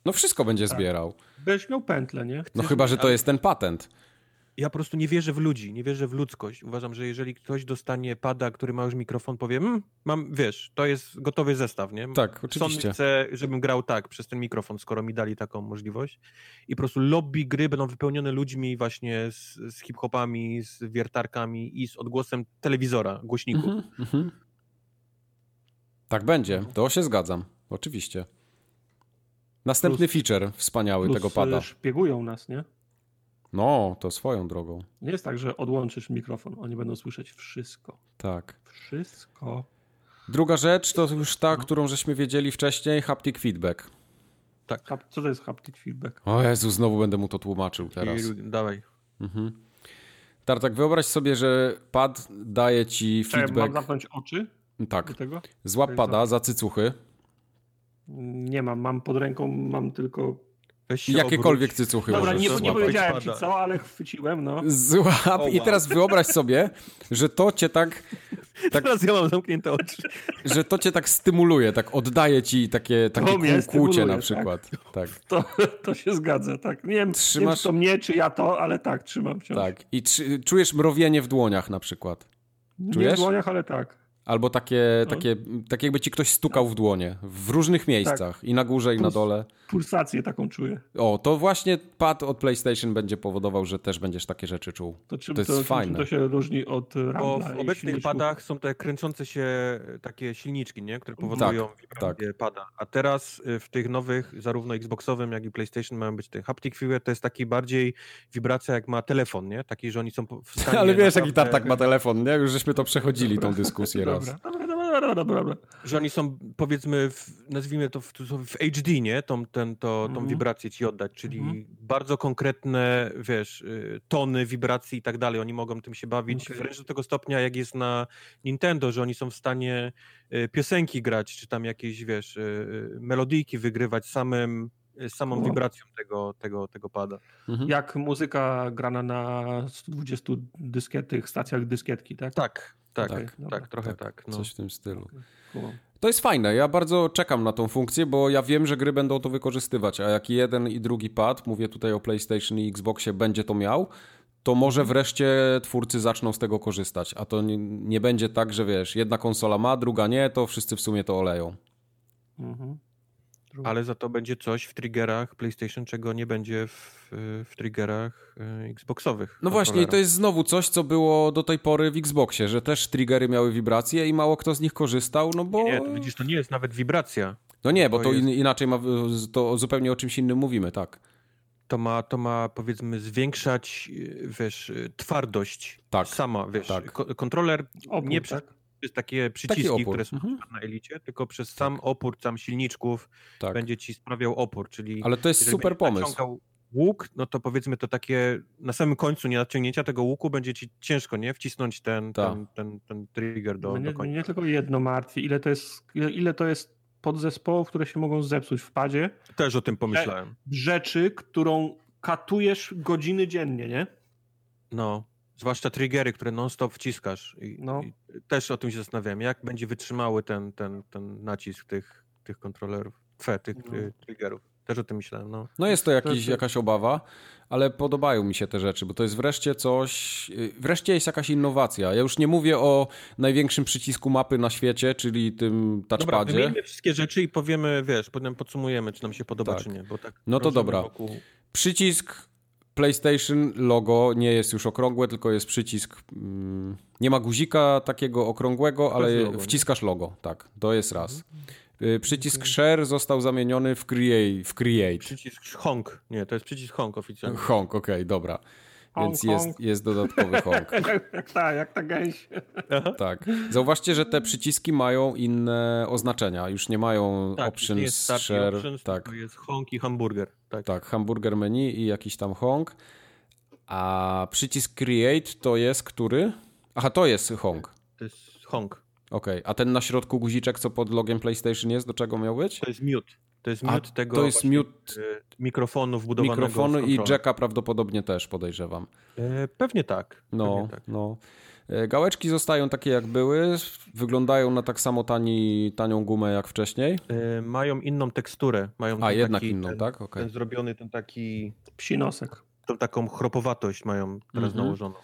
Speaker 2: No wszystko będzie tak. zbierał.
Speaker 3: Będziesz miał pętlę, nie?
Speaker 2: Chcesz, no chyba, że to jest ten patent
Speaker 1: ja po prostu nie wierzę w ludzi, nie wierzę w ludzkość. Uważam, że jeżeli ktoś dostanie pada, który ma już mikrofon, powie, mmm, mam, wiesz, to jest gotowy zestaw, nie?
Speaker 2: Tak, oczywiście.
Speaker 1: Sony chce, żebym grał tak przez ten mikrofon, skoro mi dali taką możliwość. I po prostu lobby gry będą wypełnione ludźmi właśnie z, z hip-hopami, z wiertarkami i z odgłosem telewizora, głośników. Mm -hmm.
Speaker 2: Tak będzie, to się zgadzam, oczywiście. Następny plus, feature wspaniały plus tego pada.
Speaker 3: szpiegują nas, nie?
Speaker 2: No, to swoją drogą.
Speaker 3: Nie jest tak, że odłączysz mikrofon, oni będą słyszeć wszystko.
Speaker 2: Tak.
Speaker 3: Wszystko.
Speaker 2: Druga rzecz to już ta, no. którą żeśmy wiedzieli wcześniej, haptic feedback.
Speaker 3: Tak. Co to jest haptic feedback?
Speaker 2: O Jezu, znowu będę mu to tłumaczył teraz.
Speaker 1: I, dawaj. Mhm.
Speaker 2: Tartak, wyobraź sobie, że pad daje ci feedback.
Speaker 3: mam zamknąć oczy?
Speaker 2: Tak. Złap pada za cycuchy.
Speaker 3: Nie mam, mam pod ręką, mam tylko
Speaker 2: Jakiekolwiek obróć. cycuchy
Speaker 3: Dobra, nie, nie powiedziałem ci co, ale chwyciłem, no.
Speaker 2: Złap i teraz wyobraź sobie, że to cię tak...
Speaker 1: tak teraz ja mam zamknięte oczy.
Speaker 2: Że to cię tak stymuluje, tak oddaje ci takie, takie kółkucie na tak. przykład. Tak. tak.
Speaker 3: To, to się zgadza, tak. Nie wiem, Trzymasz... nie wiem, to mnie, czy ja to, ale tak, trzymam się.
Speaker 2: Tak. I czujesz mrowienie w dłoniach na przykład. Czujesz?
Speaker 3: Nie w dłoniach, ale tak.
Speaker 2: Albo takie, no. takie, tak jakby ci ktoś stukał w dłonie. W różnych miejscach. Tak. I na górze, i na dole.
Speaker 3: Pulsację taką czuję.
Speaker 2: O, to właśnie pad od PlayStation będzie powodował, że też będziesz takie rzeczy czuł.
Speaker 3: To, czym to jest to, fajne. Czym to się różni od Rambla Bo
Speaker 1: w obecnych padach są te kręcące się takie silniczki, nie? które powodują tak, tak. pada. A teraz y, w tych nowych, zarówno Xboxowym, jak i PlayStation mają być te haptic feedback, to jest taki bardziej wibracja jak ma telefon, nie? Taki, że oni są w stanie...
Speaker 2: Ale wiesz, naprawdę... jaki tartak ma telefon, nie? Już żeśmy to przechodzili, tą dyskusję raz
Speaker 3: raz. Dobra, dobra, dobra, dobra.
Speaker 1: Że oni są, powiedzmy, w, nazwijmy to w, w HD, nie? Tą, ten, to, tą mhm. wibrację ci oddać, czyli mhm. bardzo konkretne, wiesz, y, tony wibracji i tak dalej. Oni mogą tym się bawić okay. wręcz do tego stopnia, jak jest na Nintendo, że oni są w stanie y, piosenki grać, czy tam jakieś, wiesz, y, melodyjki wygrywać samym samą wibracją tego, tego, tego pada.
Speaker 3: Mhm. Jak muzyka grana na 120 dyskietych, stacjach dyskietki, tak?
Speaker 1: Tak, tak, tak, tak trochę tak. tak
Speaker 2: no. Coś w tym stylu. To jest fajne, ja bardzo czekam na tą funkcję, bo ja wiem, że gry będą to wykorzystywać, a jak jeden i drugi pad, mówię tutaj o PlayStation i Xboxie, będzie to miał, to może mhm. wreszcie twórcy zaczną z tego korzystać, a to nie, nie będzie tak, że wiesz, jedna konsola ma, druga nie, to wszyscy w sumie to oleją. Mhm.
Speaker 1: Ale za to będzie coś w triggerach PlayStation, czego nie będzie w, w triggerach e, Xboxowych.
Speaker 2: No właśnie, i to jest znowu coś, co było do tej pory w Xboxie, że też triggery miały wibracje i mało kto z nich korzystał, no bo...
Speaker 1: Nie, to widzisz, to nie jest nawet wibracja.
Speaker 2: No nie, bo to, jest... inaczej ma, to zupełnie o czymś innym mówimy, tak.
Speaker 1: To ma, to ma powiedzmy zwiększać, wiesz, twardość tak, sama, wiesz. Tak. Kontroler nie, tak? Przez takie przyciski, które są mhm. na elicie, tylko przez tak. sam opór tam silniczków tak. będzie ci sprawiał opór, czyli...
Speaker 2: Ale to jest super pomysł.
Speaker 1: łuk, no to powiedzmy to takie na samym końcu nie nadciągnięcia tego łuku będzie ci ciężko, nie? Wcisnąć ten, ten, ten, ten, trigger do,
Speaker 3: no nie,
Speaker 1: do końca.
Speaker 3: Nie tylko jedno martwi, ile to jest, ile, ile to jest podzespołów, które się mogą zepsuć w padzie.
Speaker 1: Też o tym pomyślałem.
Speaker 3: Rzeczy, którą katujesz godziny dziennie, nie?
Speaker 1: No. Zwłaszcza triggery, które non-stop wciskasz. I, no. I też o tym się zastanawiam, jak będzie wytrzymały ten, ten, ten nacisk tych, tych kontrolerów, twe, tych no. triggerów. Też o tym myślałem. No,
Speaker 2: no jest to jakiś, jakaś obawa, ale podobają mi się te rzeczy, bo to jest wreszcie coś, y, wreszcie jest jakaś innowacja. Ja już nie mówię o największym przycisku mapy na świecie, czyli tym touchpadzie.
Speaker 1: Dobra, wszystkie rzeczy i powiemy, wiesz, potem podsumujemy, czy nam się podoba, tak. czy nie. Bo tak
Speaker 2: no to dobra. Wokół... Przycisk PlayStation logo nie jest już okrągłe, tylko jest przycisk. Mm, nie ma guzika takiego okrągłego, ale logo, wciskasz nie? logo. Tak, to jest raz. Y, przycisk share został zamieniony w create. W create.
Speaker 1: Przycisk honk. Nie, to jest przycisk honk oficjalnie.
Speaker 2: Honk, okej, okay, dobra. Więc jest, jest dodatkowy honk.
Speaker 3: jak, ta, jak ta gęś.
Speaker 2: tak. Zauważcie, że te przyciski mają inne oznaczenia. Już nie mają
Speaker 1: tak,
Speaker 2: options,
Speaker 1: jest
Speaker 2: share.
Speaker 1: Options, tak. To jest honk i hamburger. Tak.
Speaker 2: tak, hamburger menu i jakiś tam honk. A przycisk create to jest który? Aha, to jest honk.
Speaker 1: To jest honk.
Speaker 2: Okej, okay. a ten na środku guziczek, co pod logiem PlayStation jest, do czego miał być?
Speaker 1: To jest mute. To jest mute
Speaker 2: a,
Speaker 1: tego
Speaker 2: to jest mute
Speaker 1: e, mikrofonu wbudowanego
Speaker 2: Mikrofonu i jacka prawdopodobnie też, podejrzewam.
Speaker 1: E, pewnie tak.
Speaker 2: No,
Speaker 1: pewnie tak.
Speaker 2: no. E, gałeczki zostają takie jak były, wyglądają na tak samo tani, tanią gumę jak wcześniej.
Speaker 1: E, mają inną teksturę. Mają
Speaker 2: a, jednak
Speaker 1: taki,
Speaker 2: inną,
Speaker 1: ten,
Speaker 2: tak? Okay.
Speaker 1: Ten zrobiony, ten taki...
Speaker 3: Psinosek.
Speaker 1: Tą taką chropowatość mają teraz
Speaker 2: Mhm.
Speaker 1: nałożoną.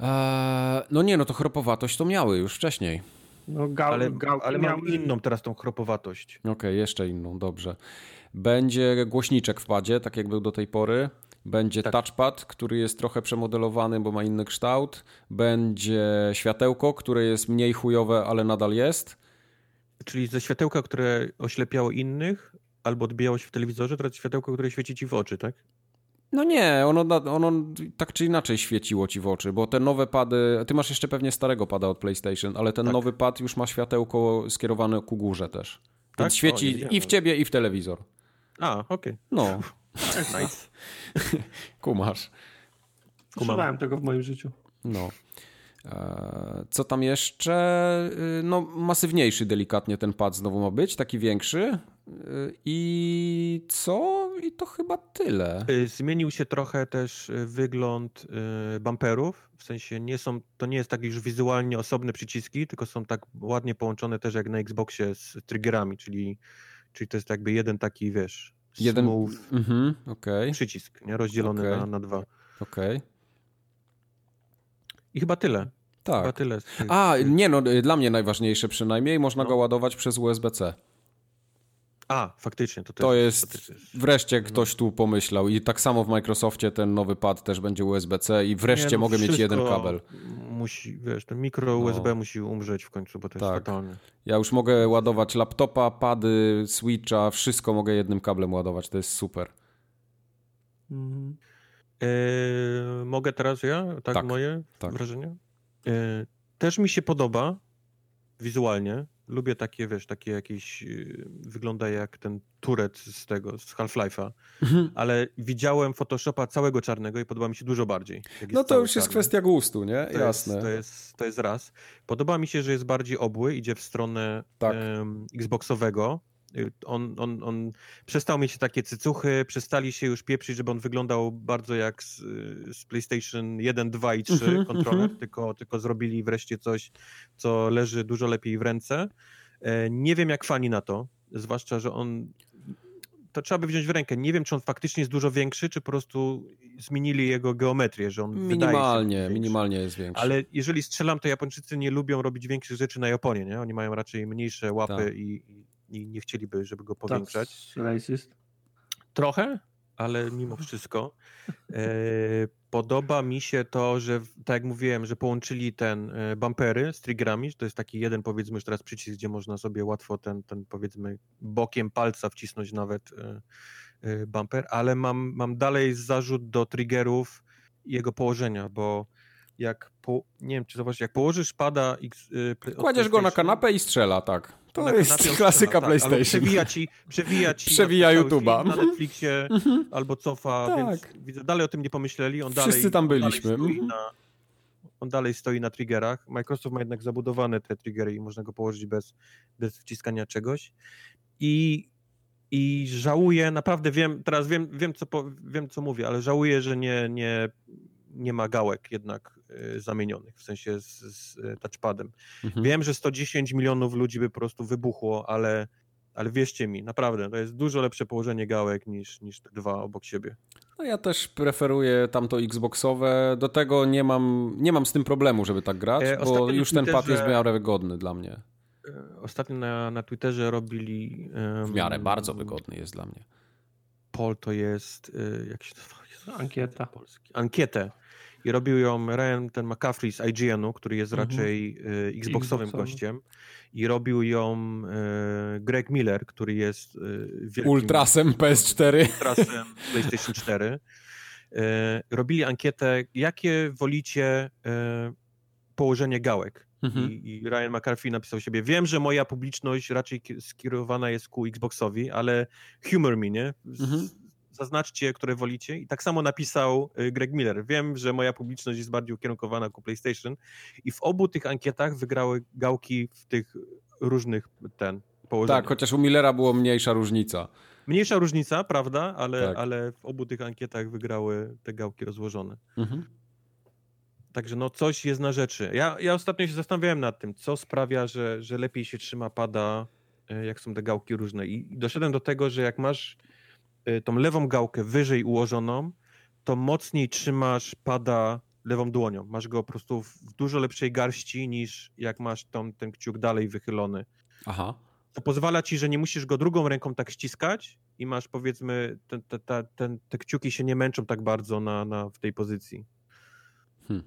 Speaker 2: Eee, no nie, no to chropowatość to miały już wcześniej.
Speaker 3: No, gał,
Speaker 1: ale
Speaker 3: gał,
Speaker 1: ale
Speaker 3: miał...
Speaker 1: mam inną teraz tą chropowatość.
Speaker 2: Okej, okay, jeszcze inną, dobrze. Będzie głośniczek w padzie, tak jak był do tej pory. Będzie
Speaker 1: tak.
Speaker 2: touchpad, który jest trochę przemodelowany, bo ma inny kształt. Będzie światełko, które jest mniej chujowe, ale nadal jest.
Speaker 1: Czyli ze światełka, które oślepiało innych, albo odbijało się w telewizorze, teraz światełko, które świeci ci w oczy, tak?
Speaker 2: No nie, ono, ono tak czy inaczej świeciło ci w oczy, bo te nowe pady, ty masz jeszcze pewnie starego pada od PlayStation, ale ten
Speaker 1: tak.
Speaker 2: nowy pad już ma światełko skierowane ku górze też. Tak? Więc świeci o, i w ciebie, i w telewizor.
Speaker 1: A, okej. Okay.
Speaker 2: No.
Speaker 1: nice.
Speaker 2: Kumasz.
Speaker 3: Używałem tego w moim życiu.
Speaker 2: No. Co tam jeszcze? No, masywniejszy delikatnie ten pad znowu ma być, taki większy. I co? I to chyba tyle.
Speaker 1: Zmienił się trochę też wygląd bumperów. W sensie nie są, to nie jest tak już wizualnie osobne przyciski, tylko są tak ładnie połączone też jak na Xboxie z triggerami, czyli, czyli to jest jakby jeden taki, wiesz,
Speaker 2: jeden
Speaker 1: smooth
Speaker 2: mm-hmm, okay.
Speaker 1: przycisk, nie? rozdzielony
Speaker 2: okay.
Speaker 1: na, na dwa.
Speaker 2: Okej. Okay.
Speaker 1: I chyba tyle.
Speaker 2: Tak.
Speaker 1: Chyba tyle.
Speaker 2: A, nie no, dla mnie najważniejsze przynajmniej, można no. go ładować przez USB-C.
Speaker 1: A, faktycznie. To,
Speaker 2: to
Speaker 1: jest,
Speaker 2: jest,
Speaker 1: to jest,
Speaker 2: wreszcie ktoś tu pomyślał i tak samo w Microsoftie ten nowy pad też będzie USB-C i wreszcie nie, no mogę mieć jeden kabel.
Speaker 1: Musi, wiesz, ten mikro USB no. musi umrzeć w końcu, bo to
Speaker 2: tak.
Speaker 1: jest fatalne.
Speaker 2: Ja już mogę ładować laptopa, pady, switcha, wszystko mogę jednym kablem ładować, to jest super.
Speaker 1: Mhm. Eee, mogę teraz ja? Tak,
Speaker 2: tak
Speaker 1: moje
Speaker 2: tak.
Speaker 1: wrażenie? Eee, też mi się podoba wizualnie. Lubię takie, wiesz, takie jakieś, yy, wygląda jak ten turet z tego, z Half-Life'a, mhm. ale widziałem Photoshopa całego czarnego i podoba mi się dużo bardziej.
Speaker 2: No to już jest czarny. kwestia gustu, nie?
Speaker 1: To
Speaker 2: Jasne.
Speaker 1: Jest, to, jest, to jest raz. Podoba mi się, że jest bardziej obły, idzie w stronę
Speaker 2: tak.
Speaker 1: um, Xboxowego. On, on, on przestał mieć takie cycuchy, przestali się już pieprzyć, żeby on wyglądał bardzo jak z, z PlayStation 1, 2 i 3 mm -hmm, kontroler, mm -hmm. tylko, tylko zrobili wreszcie coś, co leży dużo lepiej w ręce. Nie wiem, jak fani na to, zwłaszcza, że on to trzeba by wziąć w rękę. Nie wiem, czy on faktycznie jest dużo większy, czy po prostu zmienili jego geometrię, że on
Speaker 2: minimalnie,
Speaker 1: się
Speaker 2: minimalnie jest większy.
Speaker 1: Ale jeżeli strzelam, to Japończycy nie lubią robić większych rzeczy na Japonie, nie? Oni mają raczej mniejsze łapy
Speaker 2: tak.
Speaker 1: i, i, nie chcieliby, żeby go powiększać.
Speaker 3: Racist?
Speaker 1: Trochę, ale mimo wszystko. E, podoba mi się to, że tak jak mówiłem, że połączyli ten e, bumpery z triggerami, to jest taki jeden powiedzmy już teraz przycisk, gdzie można sobie łatwo ten, ten powiedzmy bokiem palca wcisnąć nawet e, e, bumper, ale mam, mam dalej zarzut do triggerów i jego położenia, bo jak po, nie wiem, czy zauważysz, jak położysz pada X,
Speaker 2: y, Kładziesz go na kanapę i strzela, tak. To na jest klasyka strzela, PlayStation.
Speaker 1: Tak, przewija ci, przewija ci
Speaker 2: przewija YouTube'a.
Speaker 1: Na Netflixie albo cofa, tak. więc widzę, dalej o tym nie pomyśleli. On
Speaker 2: Wszyscy
Speaker 1: dalej,
Speaker 2: tam byliśmy.
Speaker 1: On dalej, stoi na, on dalej stoi na triggerach. Microsoft ma jednak zabudowane te triggery i można go położyć bez, bez wciskania czegoś. I, i żałuję, naprawdę wiem, teraz wiem, wiem, co, po, wiem co mówię, ale żałuję, że nie, nie, nie ma gałek jednak zamienionych, w sensie z, z touchpadem. Mhm. Wiem, że 110 milionów ludzi by po prostu wybuchło, ale, ale wierzcie mi, naprawdę, to jest dużo lepsze położenie gałek niż, niż te dwa obok siebie.
Speaker 2: No ja też preferuję tamto Xboxowe, do tego nie mam, nie mam z tym problemu, żeby tak grać, e, bo już ten pad jest w miarę wygodny dla mnie.
Speaker 1: Ostatnio na, na Twitterze robili...
Speaker 2: Um, w miarę bardzo wygodny jest dla mnie.
Speaker 1: Pol to jest, y, jak się to
Speaker 3: Ankieta.
Speaker 1: Polski. Ankietę I robił ją Ryan, ten McCaffrey z IGN-u, który jest
Speaker 3: Mhm.
Speaker 1: raczej y, Xboxowym
Speaker 3: Xboxowy.
Speaker 1: gościem. I robił ją y, Greg Miller, który jest y, wielkim
Speaker 2: Ultrasem PS4.
Speaker 1: ultrasem PlayStation 4. Y, robili ankietę, jakie wolicie y, położenie gałek.
Speaker 2: Mhm.
Speaker 1: I, I Ryan McCarthy napisał siebie, wiem, że moja publiczność raczej ki- skierowana jest ku Xboxowi, ale humor me, nie? Z,
Speaker 2: Mhm.
Speaker 1: Zaznaczcie, które wolicie. I tak samo napisał y, Greg Miller. Wiem, że moja publiczność jest bardziej ukierunkowana ku PlayStation. I w obu tych ankietach wygrały gałki w tych różnych ten położeniach.
Speaker 2: Tak, chociaż u Millera było mniejsza różnica.
Speaker 1: Mniejsza różnica, prawda? Ale,
Speaker 2: Tak.
Speaker 1: ale w obu tych ankietach wygrały te gałki rozłożone.
Speaker 2: Mhm.
Speaker 1: Także no coś jest na rzeczy. Ja, ja ostatnio się zastanawiałem nad tym, co sprawia, że, że lepiej się trzyma pada, e, jak są te gałki różne. I doszedłem do tego, że jak masz tą lewą gałkę wyżej ułożoną, to mocniej trzymasz pada lewą dłonią. Masz go po prostu w dużo lepszej garści niż jak masz tą, ten kciuk dalej wychylony.
Speaker 2: Aha.
Speaker 1: To pozwala ci, że nie musisz go drugą ręką tak ściskać i masz powiedzmy, te, te, te, ten- te kciuki się nie męczą tak bardzo na, na, w tej pozycji
Speaker 2: Hmm.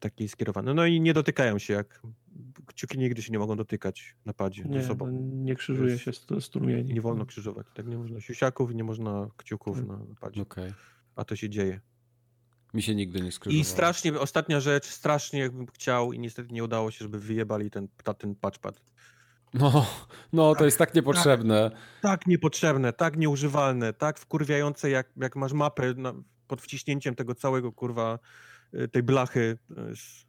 Speaker 1: Takiej skierowane. No i nie dotykają się, jak kciuki nigdy się nie mogą dotykać na padzie
Speaker 3: Nie,
Speaker 1: ze sobą.
Speaker 3: no, nie krzyżuje się st- strumieni.
Speaker 1: Nie wolno krzyżować. Tak nie można siusiaków, nie można kciuków
Speaker 3: Hmm.
Speaker 1: na padzie.
Speaker 2: Okej.
Speaker 1: A to się dzieje.
Speaker 2: Mi się nigdy nie skrzyżowało.
Speaker 1: I strasznie, ostatnia rzecz, strasznie jakbym chciał i niestety nie udało się, żeby wyjebali ten, ta, ten patchpad.
Speaker 2: No, no, to jest tak niepotrzebne.
Speaker 1: Tak niepotrzebne, tak nieużywalne, tak wkurwiające, jak, jak masz mapę na, pod wciśnięciem tego całego, kurwa, tej blachy. Jest-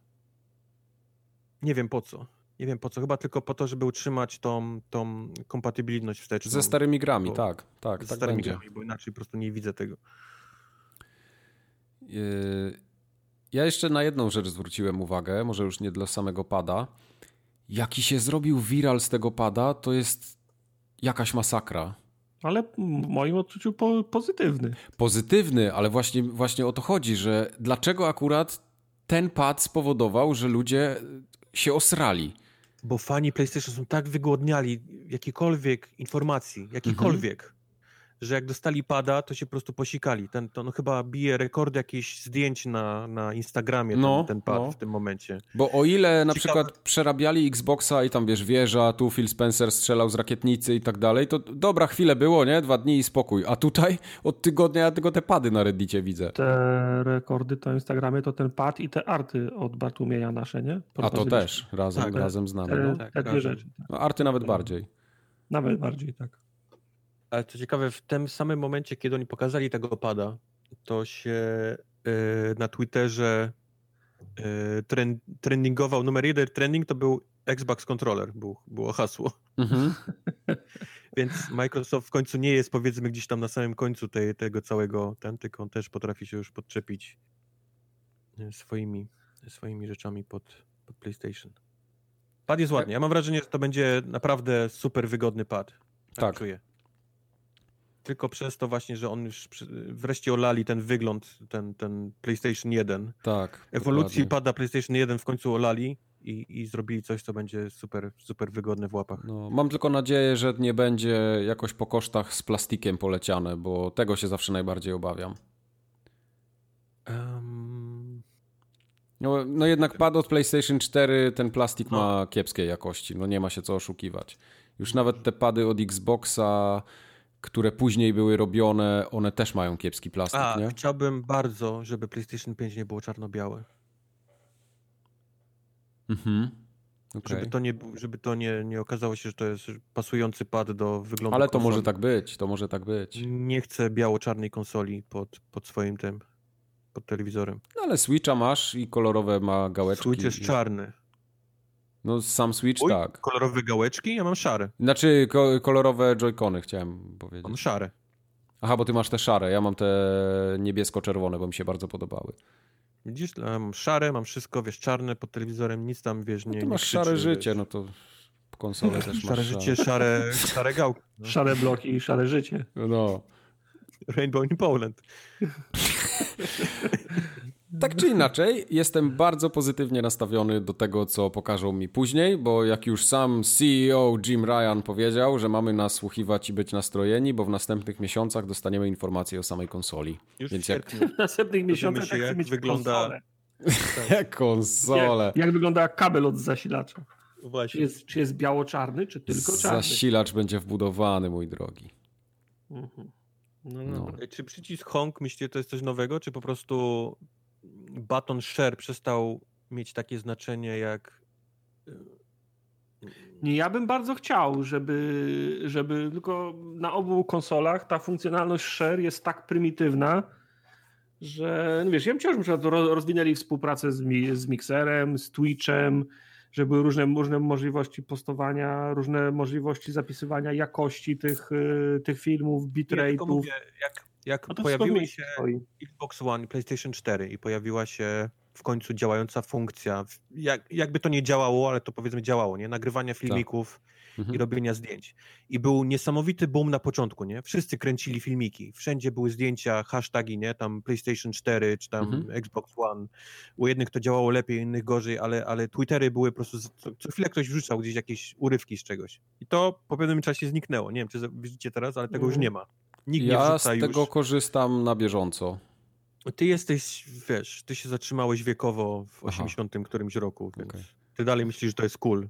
Speaker 1: Nie wiem po co. Nie wiem po co. Chyba tylko po to, żeby utrzymać tą, tą kompatybilność wsteczną.
Speaker 2: Ze starymi grami,
Speaker 1: Bo-
Speaker 2: tak, tak,
Speaker 1: z
Speaker 2: tak
Speaker 1: starymi
Speaker 2: będzie.
Speaker 1: grami, bo inaczej po prostu nie widzę tego.
Speaker 2: Yy, Ja jeszcze na jedną rzecz zwróciłem uwagę, może już nie dla samego pada. Jaki się zrobił viral z tego pada, to jest jakaś masakra.
Speaker 3: Ale w moim odczuciu po, pozytywny.
Speaker 2: Pozytywny, ale właśnie, właśnie o to chodzi, że dlaczego akurat ten pad spowodował, że ludzie się osrali.
Speaker 1: Bo fani PlayStation są tak wygłodniali jakiejkolwiek informacji, jakiejkolwiek, że jak dostali pada, to się po prostu posikali. Ten, to no chyba bije rekord jakichś zdjęć na, na Instagramie ten,
Speaker 2: No,
Speaker 1: ten pad
Speaker 2: no.
Speaker 1: w tym momencie.
Speaker 2: Bo o ile na
Speaker 1: Ciekawe.
Speaker 2: przykład przerabiali Xboxa i tam wiesz, wieża, tu Phil Spencer strzelał z rakietnicy i tak dalej, to dobra, chwilę było, nie? Dwa dni i spokój. A tutaj od tygodnia ja tylko te pady na Reddicie widzę.
Speaker 3: Te rekordy to Instagramie to ten pad i te arty od Bartłomieja nasze, nie?
Speaker 2: A to też, razem,
Speaker 1: Tak,
Speaker 2: razem z nami.
Speaker 3: Te,
Speaker 2: No.
Speaker 1: tak,
Speaker 3: te dwie
Speaker 1: razem.
Speaker 3: rzeczy. Tak.
Speaker 2: No, arty nawet bardziej.
Speaker 3: Nawet bardziej, tak.
Speaker 1: Ale co ciekawe, w tym samym momencie, kiedy oni pokazali tego pada, to się y, na Twitterze y, trend, trendingował, numer jeden trending to był Xbox Controller, był, było hasło.
Speaker 2: Mhm.
Speaker 1: Więc Microsoft w końcu nie jest powiedzmy gdzieś tam na samym końcu tej, tego całego, ten, tylko on też potrafi się już podczepić e, swoimi, swoimi rzeczami pod, pod PlayStation. Pad jest ładny. Ja mam wrażenie, że to będzie naprawdę super wygodny pad.
Speaker 2: Tak.
Speaker 1: Czuję. Tylko przez to właśnie, że on już wreszcie olali ten wygląd, ten, ten PlayStation 1.
Speaker 2: Tak.
Speaker 1: Ewolucji pada PlayStation 1 w końcu olali i, i zrobili coś, co będzie super, super wygodne w łapach.
Speaker 2: No, mam tylko nadzieję, że nie będzie jakoś po kosztach z plastikiem poleciane, bo tego się zawsze najbardziej obawiam.
Speaker 1: Em,
Speaker 2: No, no jednak pad od PlayStation 4, ten plastik
Speaker 1: No.
Speaker 2: ma kiepskiej jakości, no nie ma się co oszukiwać. Już nawet te pady od Xboxa, które później były robione, one też mają kiepski plastik,
Speaker 1: A,
Speaker 2: nie?
Speaker 1: chciałbym bardzo, żeby PlayStation 5 nie było czarno-białe.
Speaker 2: Mhm. Okej.
Speaker 1: Żeby to, nie, żeby to nie, nie okazało się, że to jest pasujący pad do wyglądu
Speaker 2: Ale to
Speaker 1: konsoli.
Speaker 2: może tak być, to może tak być.
Speaker 1: Nie chcę biało-czarnej konsoli pod, pod swoim tym, pod telewizorem.
Speaker 2: No ale Switcha masz i kolorowe ma gałeczki.
Speaker 1: Switch jest
Speaker 2: i-
Speaker 1: czarny.
Speaker 2: No sam Switch
Speaker 1: Uj,
Speaker 2: tak.
Speaker 1: Kolorowe gałeczki? Ja mam szare.
Speaker 2: Znaczy ko kolorowe Joy-Cony chciałem
Speaker 1: Mam
Speaker 2: powiedzieć.
Speaker 1: szare.
Speaker 2: Aha, bo ty masz te szare, ja mam te niebiesko-czerwone, bo mi się bardzo podobały.
Speaker 1: Widzisz, ja mam szare, mam wszystko, wiesz, czarne pod telewizorem, nic tam, wiesz, nie
Speaker 2: No ty
Speaker 1: nie
Speaker 2: masz
Speaker 1: krzyczy,
Speaker 2: szare
Speaker 1: wiesz.
Speaker 2: życie, no to konsolę też masz
Speaker 1: Szare życie, szare, szare gałki. No.
Speaker 3: Szare bloki i szare życie.
Speaker 2: No.
Speaker 1: Rainbow in Poland.
Speaker 2: Tak tak czy inaczej, jestem bardzo pozytywnie nastawiony do tego, co pokażą mi później, bo jak już sam CEO Jim Ryan powiedział, że mamy nasłuchiwać i być nastrojeni, bo w następnych miesiącach dostaniemy informacje o samej konsoli.
Speaker 1: Już
Speaker 2: Więc
Speaker 1: w
Speaker 2: jak-.
Speaker 3: W następnych miesiącach
Speaker 1: się,
Speaker 3: tak
Speaker 1: jak
Speaker 3: mieć
Speaker 1: wygląda-
Speaker 3: konsolę.
Speaker 2: Jak konsole.
Speaker 3: Jak, jak wygląda kabel od zasilacza? Czy
Speaker 1: Właśnie.
Speaker 3: jest, czy jest biało-czarny, czy tylko czarny?
Speaker 2: Zasilacz będzie wbudowany, mój drogi.
Speaker 3: Mhm. No,
Speaker 2: No.
Speaker 1: Czy przycisk Honk, myślicie, to jest coś nowego, czy po prostu baton share przestał mieć takie znaczenie jak...
Speaker 3: Nie, ja bym bardzo chciał, żeby, żeby tylko na obu konsolach ta funkcjonalność share jest tak prymitywna, że no wiesz, ja bym chciał, żeby rozwinęli współpracę z, mi, z Mixerem, z Twitchem, żeby były różne, różne możliwości postowania, różne możliwości zapisywania jakości tych, y, tych filmów, bitrate'ów.
Speaker 1: mówię, jak, jak
Speaker 3: No
Speaker 1: pojawiły się
Speaker 3: stoi.
Speaker 1: Xbox One, PlayStation 4 i pojawiła się w końcu działająca funkcja, jak, jakby to nie działało, ale to powiedzmy działało, nie? Nagrywania filmików
Speaker 2: Mhm.
Speaker 1: i robienia zdjęć. I był niesamowity boom na początku, nie? Wszyscy kręcili filmiki, wszędzie były zdjęcia, hasztagi, nie? Tam PlayStation 4 czy tam
Speaker 2: Mhm.
Speaker 1: Xbox One. U jednych to działało lepiej, innych gorzej, ale, ale Twittery były po prostu, co, co chwilę ktoś wrzucał gdzieś jakieś urywki z czegoś. I to po pewnym czasie zniknęło. Nie wiem, czy widzicie teraz, ale tego już
Speaker 3: Mhm.
Speaker 1: nie ma. Nikt nie
Speaker 2: Ja z
Speaker 1: wrzuca już.
Speaker 2: tego korzystam na bieżąco.
Speaker 1: Ty jesteś, wiesz, ty się zatrzymałeś wiekowo w
Speaker 2: Aha.
Speaker 1: 80 którymś roku, więc
Speaker 2: Okej.
Speaker 1: ty dalej myślisz, że to jest cool.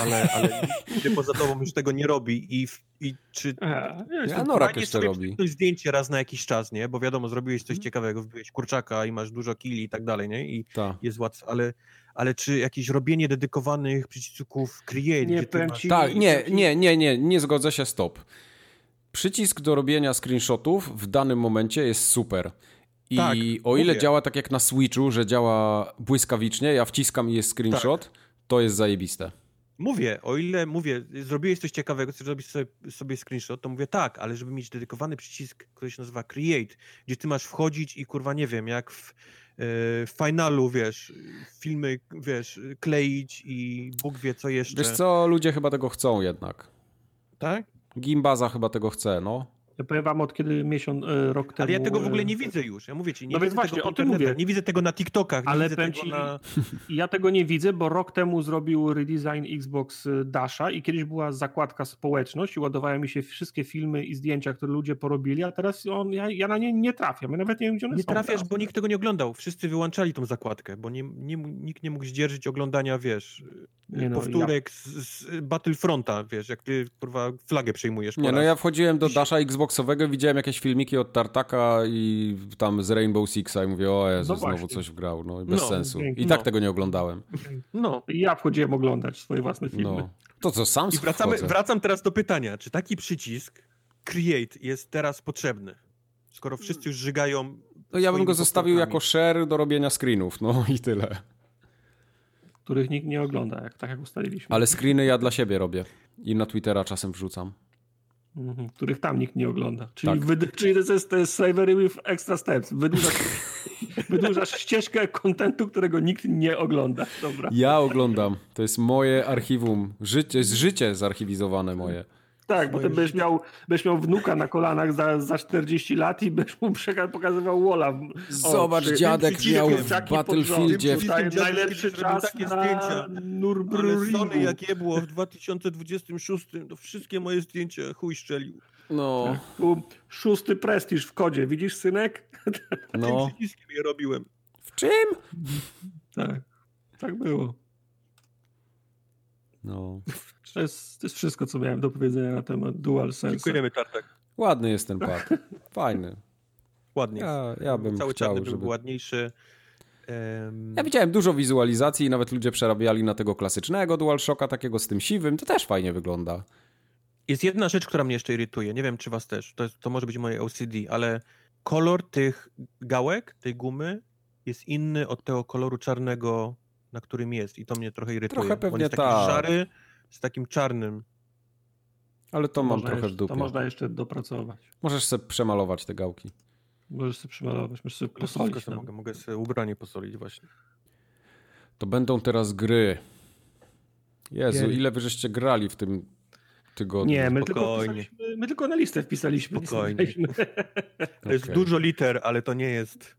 Speaker 1: Ale, ale nikt poza tobą już tego nie robi i, i czy
Speaker 3: Aha, ja jestem-
Speaker 2: Ja Norak jeszcze robi.
Speaker 1: przypnąć zdjęcie raz na jakiś czas, nie? Bo wiadomo, zrobiłeś coś
Speaker 2: Mhm.
Speaker 1: ciekawego, wbiłeś kurczaka i masz dużo kili i tak dalej, nie? I
Speaker 2: Ta.
Speaker 1: jest łatwo, ale, ale czy jakieś robienie dedykowanych przycisków create,
Speaker 3: Nie,
Speaker 1: ty masz...
Speaker 2: Tak, nie, nie, nie, nie, nie zgodzę się, stop. Przycisk do robienia screenshotów w danym momencie jest super. I
Speaker 1: Tak,
Speaker 2: o ile
Speaker 1: mówię.
Speaker 2: działa tak jak na Switchu, że działa błyskawicznie, ja wciskam i jest screenshot,
Speaker 1: Tak.
Speaker 2: to jest zajebiste.
Speaker 1: Mówię, o ile mówię, zrobiłeś coś ciekawego, chcesz zrobić sobie, sobie screenshot, to mówię tak, ale żeby mieć dedykowany przycisk, który się nazywa Create, gdzie ty masz wchodzić i kurwa nie wiem, jak w, e, finalu, wiesz, filmy, wiesz, kleić i Bóg wie co jeszcze.
Speaker 2: Wiesz co, ludzie chyba tego chcą jednak.
Speaker 1: Tak?
Speaker 2: Gimbaza chyba tego chce, no.
Speaker 3: Ja powiem wam od kiedy miesiąc, e, rok temu...
Speaker 1: Ale ja tego w ogóle
Speaker 3: e,
Speaker 1: nie widzę już. Ja mówię ci, nie
Speaker 3: No
Speaker 1: widzę
Speaker 3: więc właśnie,
Speaker 1: tego
Speaker 3: o tym mówię.
Speaker 1: nie widzę tego na TikTokach,
Speaker 3: Ale
Speaker 1: nie widzę
Speaker 3: powiem
Speaker 1: tego
Speaker 3: ci-
Speaker 1: na...
Speaker 3: Ja tego nie widzę, bo rok temu zrobił redesign Xbox y, Dasha i kiedyś była zakładka społeczność i ładowały mi się wszystkie filmy i zdjęcia, które ludzie porobili, a teraz on, ja, ja na nie nie trafiam. Ja nawet nie wiem, gdzie one
Speaker 1: Nie
Speaker 3: są
Speaker 1: trafiasz,
Speaker 3: teraz.
Speaker 1: bo nikt tego nie oglądał. Wszyscy wyłączali tą zakładkę, bo nie, nie, nikt nie mógł zdzierżyć oglądania, wiesz,
Speaker 3: Nie no,
Speaker 1: powtórek z, z Battlefronta, wiesz, jak ty kurwa flagę przejmujesz.
Speaker 2: Nie, no ja wchodziłem do Dasha Xboxowego, widziałem jakieś filmiki od Tartaka i tam z Rainbow Sixa i mówię, o Jezu,
Speaker 3: No
Speaker 2: znowu coś wgrał, no i bez
Speaker 1: No,
Speaker 2: sensu. I tak
Speaker 1: No.
Speaker 2: tego nie oglądałem.
Speaker 1: No.
Speaker 3: I Ja wchodziłem oglądać swoje własne filmy.
Speaker 2: No. To co, sam
Speaker 1: I wracamy,
Speaker 2: wchodzę.
Speaker 1: wracam teraz do pytania, czy taki przycisk Create jest teraz potrzebny? Skoro wszyscy już żygają.
Speaker 2: No ja bym go zostawił jako share do robienia screenów, no i tyle.
Speaker 3: Których nikt nie ogląda, jak, tak jak ustaliliśmy.
Speaker 2: Ale screeny ja dla siebie robię. I na Twittera czasem wrzucam.
Speaker 3: Mhm, których tam nikt nie ogląda. Czyli,
Speaker 2: Tak.
Speaker 3: wyd- czyli to jest, to jest slavery with extra steps. Wydłużasz, wydłużasz ścieżkę kontentu, którego nikt nie ogląda. Dobra.
Speaker 2: Ja oglądam. To jest moje archiwum. Życie, jest życie zarchiwizowane moje.
Speaker 3: Tak, bo ty będziesz miał, będziesz miał wnuka na kolanach za, za 40 lat i będziesz mu pokazywał Wola.
Speaker 2: Zobacz,
Speaker 3: przy-
Speaker 2: dziadek miał w Battlefieldzie.
Speaker 3: najlepszy czas
Speaker 1: takie
Speaker 3: na
Speaker 1: zdjęcia. Ale
Speaker 3: Nürburgringu.
Speaker 1: Sony jak je było w 2026, to wszystkie moje zdjęcia chuj szczelił.
Speaker 2: No,
Speaker 3: Tu szósty prestiż w kodzie. Widzisz, synek?
Speaker 2: no.
Speaker 1: Tym przyciskiem je robiłem.
Speaker 2: W czym?
Speaker 3: Tak. Tak było.
Speaker 2: No.
Speaker 3: To jest, to jest wszystko, co miałem do powiedzenia na temat DualSense.
Speaker 1: Dziękujemy, Tartak.
Speaker 2: Ładny jest ten pad. Fajny.
Speaker 1: Ładnie.
Speaker 2: Ja, ja bym
Speaker 1: Cały
Speaker 2: chciał,
Speaker 1: czarny
Speaker 2: żeby...
Speaker 1: był ładniejszy. Em,
Speaker 2: Ja widziałem dużo wizualizacji i nawet ludzie przerabiali na tego klasycznego DualShocka, takiego z tym siwym. To też fajnie wygląda.
Speaker 1: Jest jedna rzecz, która mnie jeszcze irytuje. Nie wiem, czy was też. To, jest, to może być moje OCD, ale kolor tych gałek, tej gumy jest inny od tego koloru czarnego, na którym jest. I to mnie trochę irytuje.
Speaker 2: Trochę
Speaker 1: On
Speaker 2: pewnie
Speaker 1: jest taki
Speaker 2: tak.
Speaker 1: szary z takim czarnym.
Speaker 2: Ale to mam
Speaker 3: można
Speaker 2: trochę
Speaker 3: jeszcze,
Speaker 2: w dupie.
Speaker 3: To można jeszcze dopracować.
Speaker 2: Możesz sobie przemalować te gałki.
Speaker 3: Możesz sobie przymalować, możesz sobie posolić.
Speaker 1: sobie mogę, mogę sobie ubranie posolić właśnie.
Speaker 2: To będą teraz gry. Jezu,
Speaker 3: Jej.
Speaker 2: ile wy żeście grali w tym tygodniu?
Speaker 3: Nie, my tylko,
Speaker 1: Spokojnie.
Speaker 3: my tylko na listę wpisaliśmy. nie
Speaker 1: Spokojnie. To jest
Speaker 2: Okej.
Speaker 1: dużo liter, ale to nie jest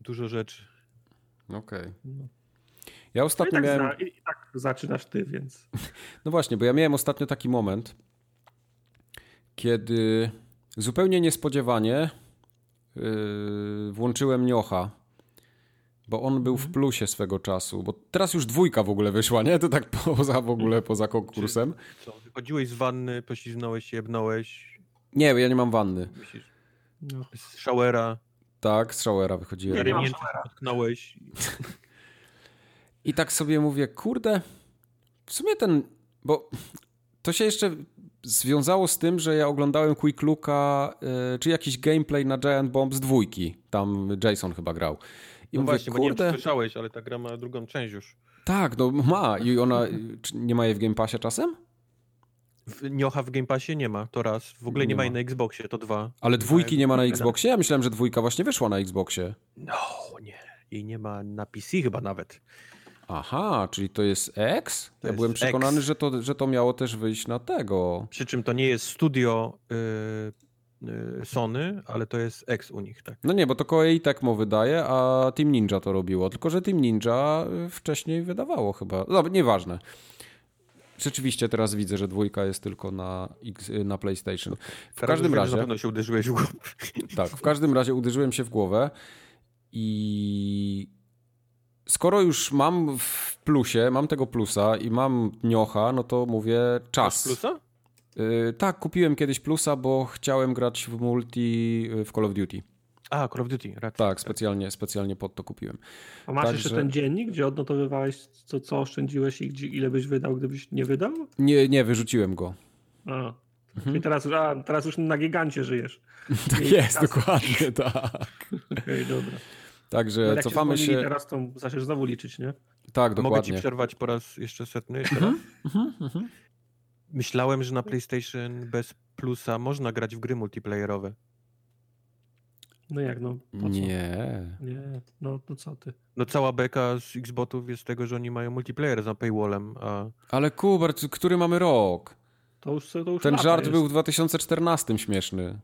Speaker 1: dużo rzeczy.
Speaker 2: Okej. Okay.
Speaker 3: No.
Speaker 2: Ja ostatnio
Speaker 3: no i tak
Speaker 2: miałem...
Speaker 3: I tak zaczynasz ty, więc...
Speaker 2: No właśnie, bo ja miałem ostatnio taki moment, kiedy zupełnie niespodziewanie yy, włączyłem Niocha, bo on był w mhm. plusie swego czasu, bo teraz już dwójka w ogóle wyszła, nie? To tak poza w ogóle, poza konkursem.
Speaker 1: Co, wychodziłeś z wanny, pośliznąłeś się, jebnąłeś?
Speaker 2: Nie, ja nie mam wanny.
Speaker 1: No. Z showera?
Speaker 2: Tak, z showera wychodziłem.
Speaker 1: Nie, nie potknąłeś.
Speaker 2: I tak sobie mówię, kurde, w sumie ten, bo to się jeszcze związało z tym, że ja oglądałem Quick Looka, yy, czy jakiś gameplay na Giant Bomb z dwójki. Tam Jason chyba grał.
Speaker 1: I no mówię, właśnie, kurde... bo nie słyszałeś, ale ta gra ma drugą część już.
Speaker 2: Tak, no ma. I ona, nie ma jej w Game Passie czasem?
Speaker 1: Niocha w Game Passie nie ma, to raz. W ogóle nie, nie ma jej na Xboxie, to dwa.
Speaker 2: Ale dwójki nie ma na Xboxie? Ja myślałem, że dwójka właśnie wyszła na Xboxie.
Speaker 1: No, nie. Jej nie ma na PC chyba nawet.
Speaker 2: Aha, czyli to jest X? To ja byłem przekonany, że to, że to miało też wyjść na tego.
Speaker 1: Przy czym to nie jest studio yy, yy, Sony, ale to jest X u nich, tak.
Speaker 2: No nie, bo to Koei Tecmo wydaje, a Team Ninja to robiło. Tylko, że Team Ninja y, wcześniej wydawało chyba. No, nieważne. Rzeczywiście teraz widzę, że dwójka jest tylko na, X, y, na PlayStation.
Speaker 1: W każdym razie. Na pewno się uderzyłeś w głowę.
Speaker 2: Tak, w każdym razie uderzyłem się w głowę i skoro już mam w plusie, mam tego plusa i mam niocha, no to mówię czas.
Speaker 1: Masz plusa?
Speaker 2: Yy, tak, kupiłem kiedyś plusa, bo chciałem grać w multi y, w Call of Duty.
Speaker 1: A, Call of Duty, racja.
Speaker 2: Tak, specjalnie, specjalnie pod to kupiłem.
Speaker 3: A masz Także... jeszcze ten dziennik, gdzie odnotowywałeś, co, co oszczędziłeś i gdzie, ile byś wydał, gdybyś nie wydał?
Speaker 2: Nie, nie, wyrzuciłem go.
Speaker 3: A, mhm. I teraz, a, teraz już na gigancie żyjesz.
Speaker 2: tak jest, kasy. dokładnie, tak.
Speaker 3: Okej, okay, dobra.
Speaker 2: Także no, cofamy się.
Speaker 3: teraz to zaczniesz znowu liczyć, nie?
Speaker 2: Tak, dokładnie.
Speaker 1: Mogę ci przerwać po raz jeszcze setny? Jeszcze raz? Mhm, mhm. Myślałem, że na PlayStation bez plusa można grać w gry multiplayerowe.
Speaker 3: No jak, no?
Speaker 2: Nie.
Speaker 3: Nie, no to co ty?
Speaker 1: No cała beka z Xbotów jest tego, że oni mają multiplayer za paywallem, a...
Speaker 2: Ale Kubert, który mamy rok?
Speaker 3: To już, to już
Speaker 2: Ten żart jest. był w 2014 śmieszny.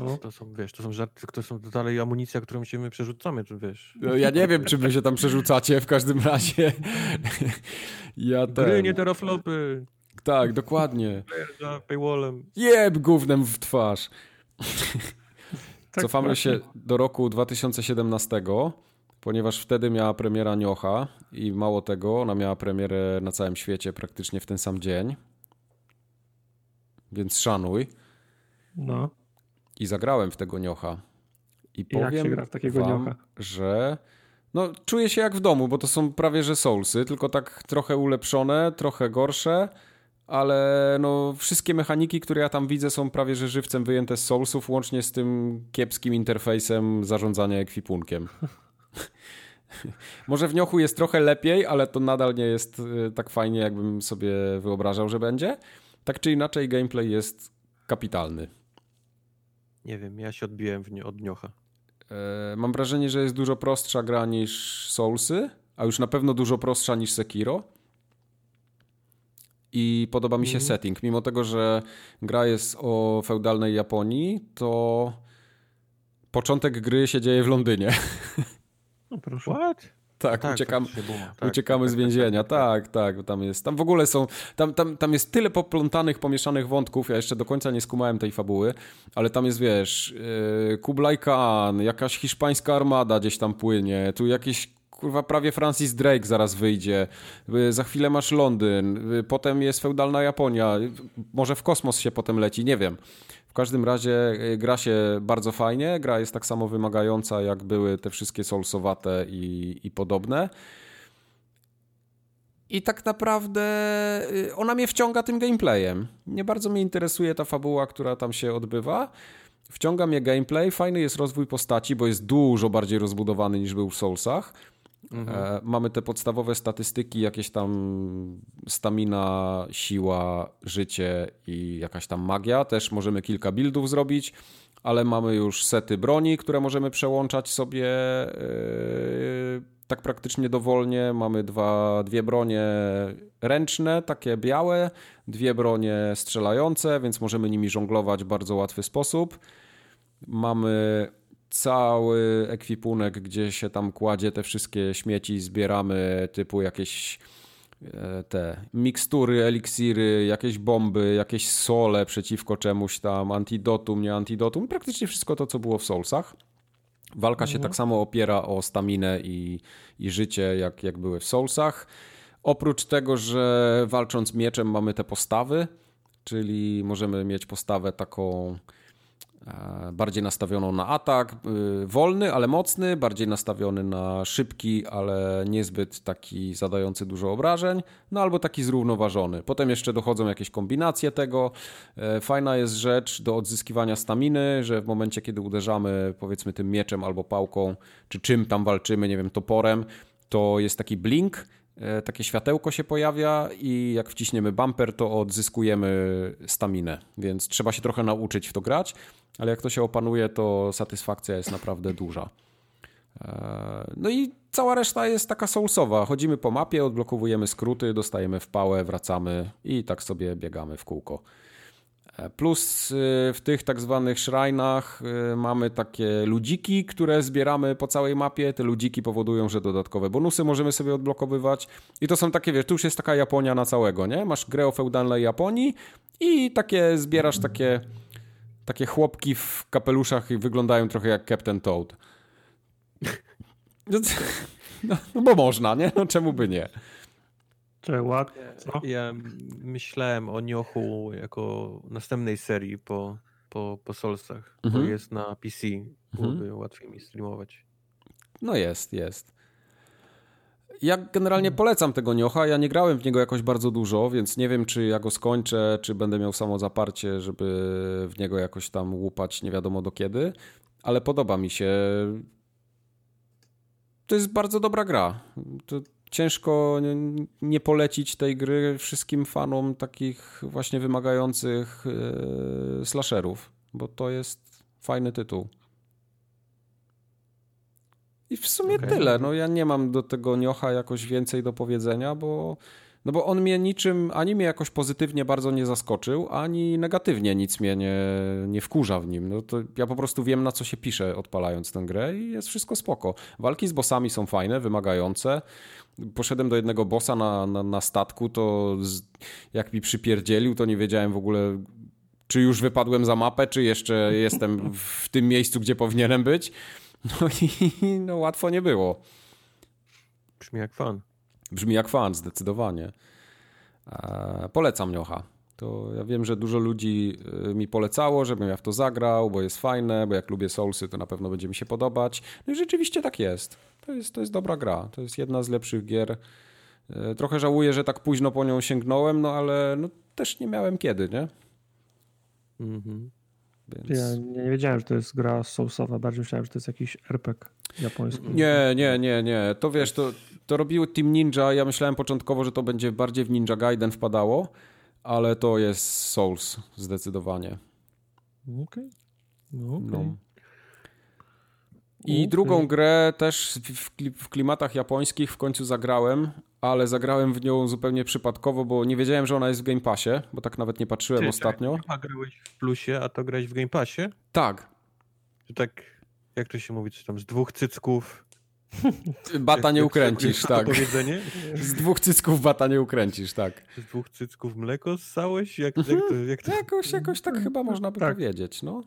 Speaker 1: No. To są, wiesz, to są żarty, to są dalej amunicja, którą się my przerzucamy, czy wiesz.
Speaker 2: No, ja nie wiem, czy wy się tam przerzucacie, w każdym razie. ja ten...
Speaker 1: Gry, nie teraflopy.
Speaker 2: Tak, dokładnie.
Speaker 1: Za paywallem.
Speaker 2: Jeb gównem w twarz. Tak Cofamy się do roku 2017, ponieważ wtedy miała premiera Niocha i mało tego, ona miała premierę na całym świecie praktycznie w ten sam dzień. Więc szanuj.
Speaker 3: No.
Speaker 2: I zagrałem w tego Niocha. I powiem
Speaker 3: jak się gra w takiego
Speaker 2: wam,
Speaker 3: Niocha?
Speaker 2: że no, czuję się jak w domu, bo to są prawie że Soulsy, tylko tak trochę ulepszone, trochę gorsze ale no, wszystkie mechaniki, które ja tam widzę, są prawie że żywcem wyjęte z Soulsów, łącznie z tym kiepskim interfejsem zarządzania ekwipunkiem. Może w Niochu jest trochę lepiej, ale to nadal nie jest y, tak fajnie, jakbym sobie wyobrażał, że będzie. Tak czy inaczej, gameplay jest kapitalny.
Speaker 1: Nie wiem, ja się odbiłem w nie, od Niocha.
Speaker 2: E, mam wrażenie, że jest dużo prostsza gra niż Soulsy, a już na pewno dużo prostsza niż Sekiro i podoba mi się mm. setting. Mimo tego, że gra jest o feudalnej Japonii, to początek gry się dzieje w Londynie.
Speaker 3: No proszę.
Speaker 1: What?
Speaker 2: Tak, tak, uciekam, tak, uciekamy tak, z więzienia. Tak, tak, tam jest. Tam w ogóle są. Tam, tam, tam jest tyle poplątanych, pomieszanych wątków. Ja jeszcze do końca nie skumałem tej fabuły, ale tam jest, wiesz, yy, Kublai Khan, jakaś hiszpańska armada gdzieś tam płynie, tu jakieś kurwa prawie Francis Drake zaraz wyjdzie, y, za chwilę masz Londyn, y, potem jest feudalna Japonia, może w kosmos się potem leci, nie wiem. Każdym razie y, gra się bardzo fajnie, gra jest tak samo wymagająca jak były te wszystkie Soulsowate i, i podobne. I tak naprawdę ona mnie wciąga tym gameplayem. Nie bardzo mnie interesuje ta fabuła, która tam się odbywa. Wciąga mnie gameplay, fajny jest rozwój postaci, bo jest dużo bardziej rozbudowany niż był w Soulsach. Mhm. E, mamy te podstawowe statystyki, jakieś tam stamina, siła, życie i jakaś tam magia. Też możemy kilka buildów zrobić, ale mamy już sety broni, które możemy przełączać sobie yy, tak praktycznie dowolnie. Mamy dwa, dwie bronie ręczne, takie białe, dwie bronie strzelające, więc możemy nimi żonglować w bardzo łatwy sposób. Mamy cały ekwipunek, gdzie się tam kładzie te wszystkie śmieci, zbieramy typu jakieś e, te mikstury, eliksiry, jakieś bomby, jakieś sole przeciwko czemuś tam, antidotum, nie antidotum, praktycznie wszystko to, co było w Soulsach. Walka mhm. się tak samo opiera o staminę i, i życie, jak, jak były w Soulsach. Oprócz tego, że walcząc mieczem mamy te postawy, czyli możemy mieć postawę taką bardziej nastawioną na atak, y, wolny, ale mocny, bardziej nastawiony na szybki, ale niezbyt taki zadający dużo obrażeń, no albo taki zrównoważony. Potem jeszcze dochodzą jakieś kombinacje tego. E, fajna jest rzecz do odzyskiwania staminy, że w momencie, kiedy uderzamy powiedzmy tym mieczem albo pałką, czy czym tam walczymy, nie wiem, toporem, to jest taki blink, E, takie światełko się pojawia i jak wciśniemy bumper, to odzyskujemy staminę, więc trzeba się trochę nauczyć w to grać, ale jak to się opanuje, to satysfakcja jest naprawdę duża. E, no i cała reszta jest taka soulsowa. Chodzimy po mapie, odblokowujemy skróty, dostajemy w pałę, wracamy i tak sobie biegamy w kółko. Plus y, w tych tak zwanych szrajnach y, mamy takie ludziki, które zbieramy po całej mapie. Te ludziki powodują, że dodatkowe bonusy możemy sobie odblokowywać. I to są takie, wiesz, tu już jest taka Japonia na całego, nie? Masz grę o feudalnej Japonii i takie zbierasz takie, takie chłopki w kapeluszach i wyglądają trochę jak Captain Toad. No, no bo można, nie? No czemu by nie?
Speaker 1: Co? Ja myślałem o Niochu jako następnej serii po, po, po Solsach, mhm. bo jest na PC, byłoby mhm. łatwiej mi streamować.
Speaker 2: No jest, jest. Ja generalnie polecam tego Niocha. Ja nie grałem w niego jakoś bardzo dużo, więc nie wiem, czy ja go skończę, czy będę miał samo zaparcie, żeby w niego jakoś tam łupać nie wiadomo do kiedy, ale podoba mi się. To jest bardzo dobra gra. To ciężko nie polecić tej gry wszystkim fanom takich właśnie wymagających yy, slasherów, bo to jest fajny tytuł. I w sumie okay. tyle. No ja nie mam do tego Niocha jakoś więcej do powiedzenia, bo no bo on mnie niczym, ani mnie jakoś pozytywnie bardzo nie zaskoczył, ani negatywnie nic mnie nie, nie wkurza w nim. No to ja po prostu wiem, na co się pisze odpalając tę grę i jest wszystko spoko. Walki z bossami są fajne, wymagające. Poszedłem do jednego bossa na, na, na statku, to z, jak mi przypierdzielił, to nie wiedziałem w ogóle, czy już wypadłem za mapę, czy jeszcze jestem w tym miejscu, gdzie powinienem być. No i no, łatwo nie było.
Speaker 1: Brzmi jak fan.
Speaker 2: Brzmi jak fan, zdecydowanie. E, polecam Niocha. To ja wiem, że dużo ludzi e, mi polecało, żebym ja w to zagrał, bo jest fajne, bo jak lubię Soulsy, to na pewno będzie mi się podobać. No i rzeczywiście tak jest. To jest, to jest dobra gra. To jest jedna z lepszych gier. E, trochę żałuję, że tak późno po nią sięgnąłem, no ale no, też nie miałem kiedy, nie?
Speaker 3: Mhm. Więc... Ja nie wiedziałem, że to jest gra Soulsowa, bardziej myślałem, że to jest jakiś RPG japoński.
Speaker 2: Nie, nie, nie, nie. To wiesz, to, to robiły Team Ninja. Ja myślałem początkowo, że to będzie bardziej w Ninja Gaiden wpadało, ale to jest Souls zdecydowanie.
Speaker 3: Okej. Okay. No, okay. no.
Speaker 2: I okay. drugą grę też w klimatach japońskich w końcu zagrałem, ale zagrałem w nią zupełnie przypadkowo, bo nie wiedziałem, że ona jest w Game Passie, bo tak nawet nie patrzyłem Ty, ostatnio.
Speaker 1: A grałeś w plusie, a to grałeś w Game Passie?
Speaker 2: Tak.
Speaker 1: tak, jak to się mówi, czy tam z dwóch cycków
Speaker 2: Bata nie ukręcisz, tak. Powiedzenie? Z dwóch cycków bata nie ukręcisz, tak.
Speaker 1: Z dwóch cycków mleko ssałeś? Jak, jak to, jak to...
Speaker 2: Jakoś, jakoś tak chyba można by tak. powiedzieć, no.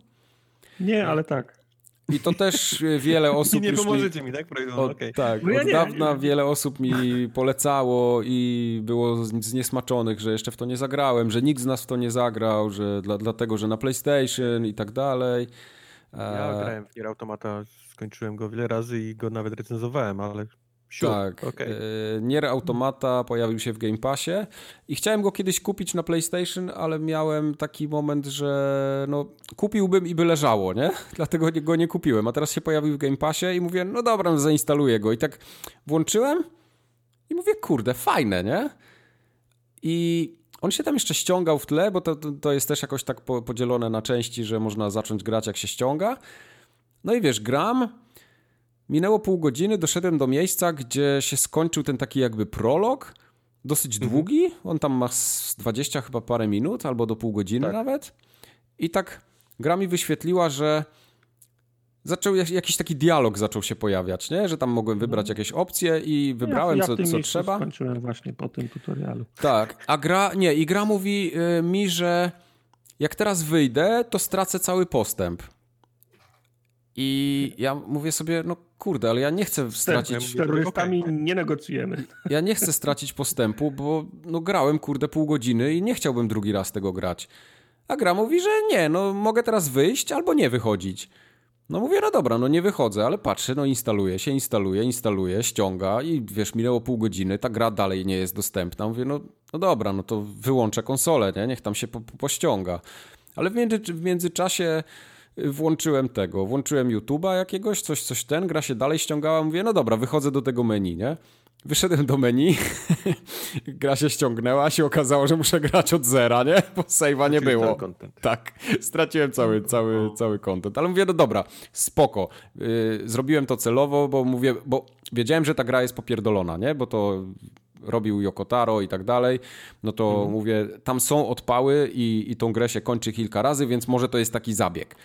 Speaker 3: Nie, ale tak.
Speaker 2: I to też wiele osób. I
Speaker 1: nie pomożecie mi, mi, tak?
Speaker 2: Od, okay. Tak, no ja od nie, dawna nie. wiele osób mi polecało i było zniesmaczonych, że jeszcze w to nie zagrałem, że nikt z nas w to nie zagrał, że dla, dlatego, że na PlayStation i tak dalej.
Speaker 1: Ja e... grałem w Nier Automata skończyłem go wiele razy i go nawet recenzowałem, ale
Speaker 2: Sure. Tak. Okay. E, Nier Automata pojawił się w Game Passie i chciałem go kiedyś kupić na PlayStation, ale miałem taki moment, że no, kupiłbym i by leżało, nie? Dlatego go nie kupiłem. A teraz się pojawił w Game Passie i mówię, no dobra, zainstaluję go. I tak włączyłem i mówię, kurde, fajne, nie? I on się tam jeszcze ściągał w tle, bo to, to jest też jakoś tak podzielone na części, że można zacząć grać jak się ściąga. No i wiesz, gram. Minęło pół godziny, doszedłem do miejsca, gdzie się skończył ten taki jakby prolog. Dosyć mhm. długi. On tam ma 20 chyba parę minut, albo do pół godziny tak. nawet. I tak gra mi wyświetliła, że zaczął jakiś taki dialog zaczął się pojawiać, nie? Że tam mogłem wybrać mhm. jakieś opcje i wybrałem
Speaker 3: ja,
Speaker 2: ja co, co trzeba.
Speaker 3: skończyłem właśnie po tym tutorialu.
Speaker 2: Tak, a gra, nie, i gra mówi y, mi, że jak teraz wyjdę, to stracę cały postęp. I ja mówię sobie, no kurde, ale ja nie chcę stracić...
Speaker 3: Z terrorystami nie negocjujemy.
Speaker 2: Ja nie chcę stracić postępu, bo no grałem, kurde, pół godziny i nie chciałbym drugi raz tego grać. A gra mówi, że nie, no mogę teraz wyjść albo nie wychodzić. No mówię, no dobra, no nie wychodzę, ale patrzę, no instaluje się, instaluje, instaluje, ściąga i wiesz, minęło pół godziny, ta gra dalej nie jest dostępna. Mówię, no, no dobra, no to wyłączę konsolę, nie? niech tam się po, pościąga. Ale w, między, w międzyczasie włączyłem tego, włączyłem YouTube'a jakiegoś, coś, coś ten, gra się dalej ściągała, mówię, no dobra, wychodzę do tego menu, nie? Wyszedłem do menu, gra się ściągnęła, się okazało, że muszę grać od zera, nie? Bo save'a nie było. Tak, straciłem cały, cały, cały content. Ale mówię, no dobra, spoko. Yy, zrobiłem to celowo, bo mówię, bo wiedziałem, że ta gra jest popierdolona, nie? Bo to robił Yokotaro i tak dalej, no to mhm. mówię, tam są odpały i, i tą grę się kończy kilka razy, więc może to jest taki zabieg.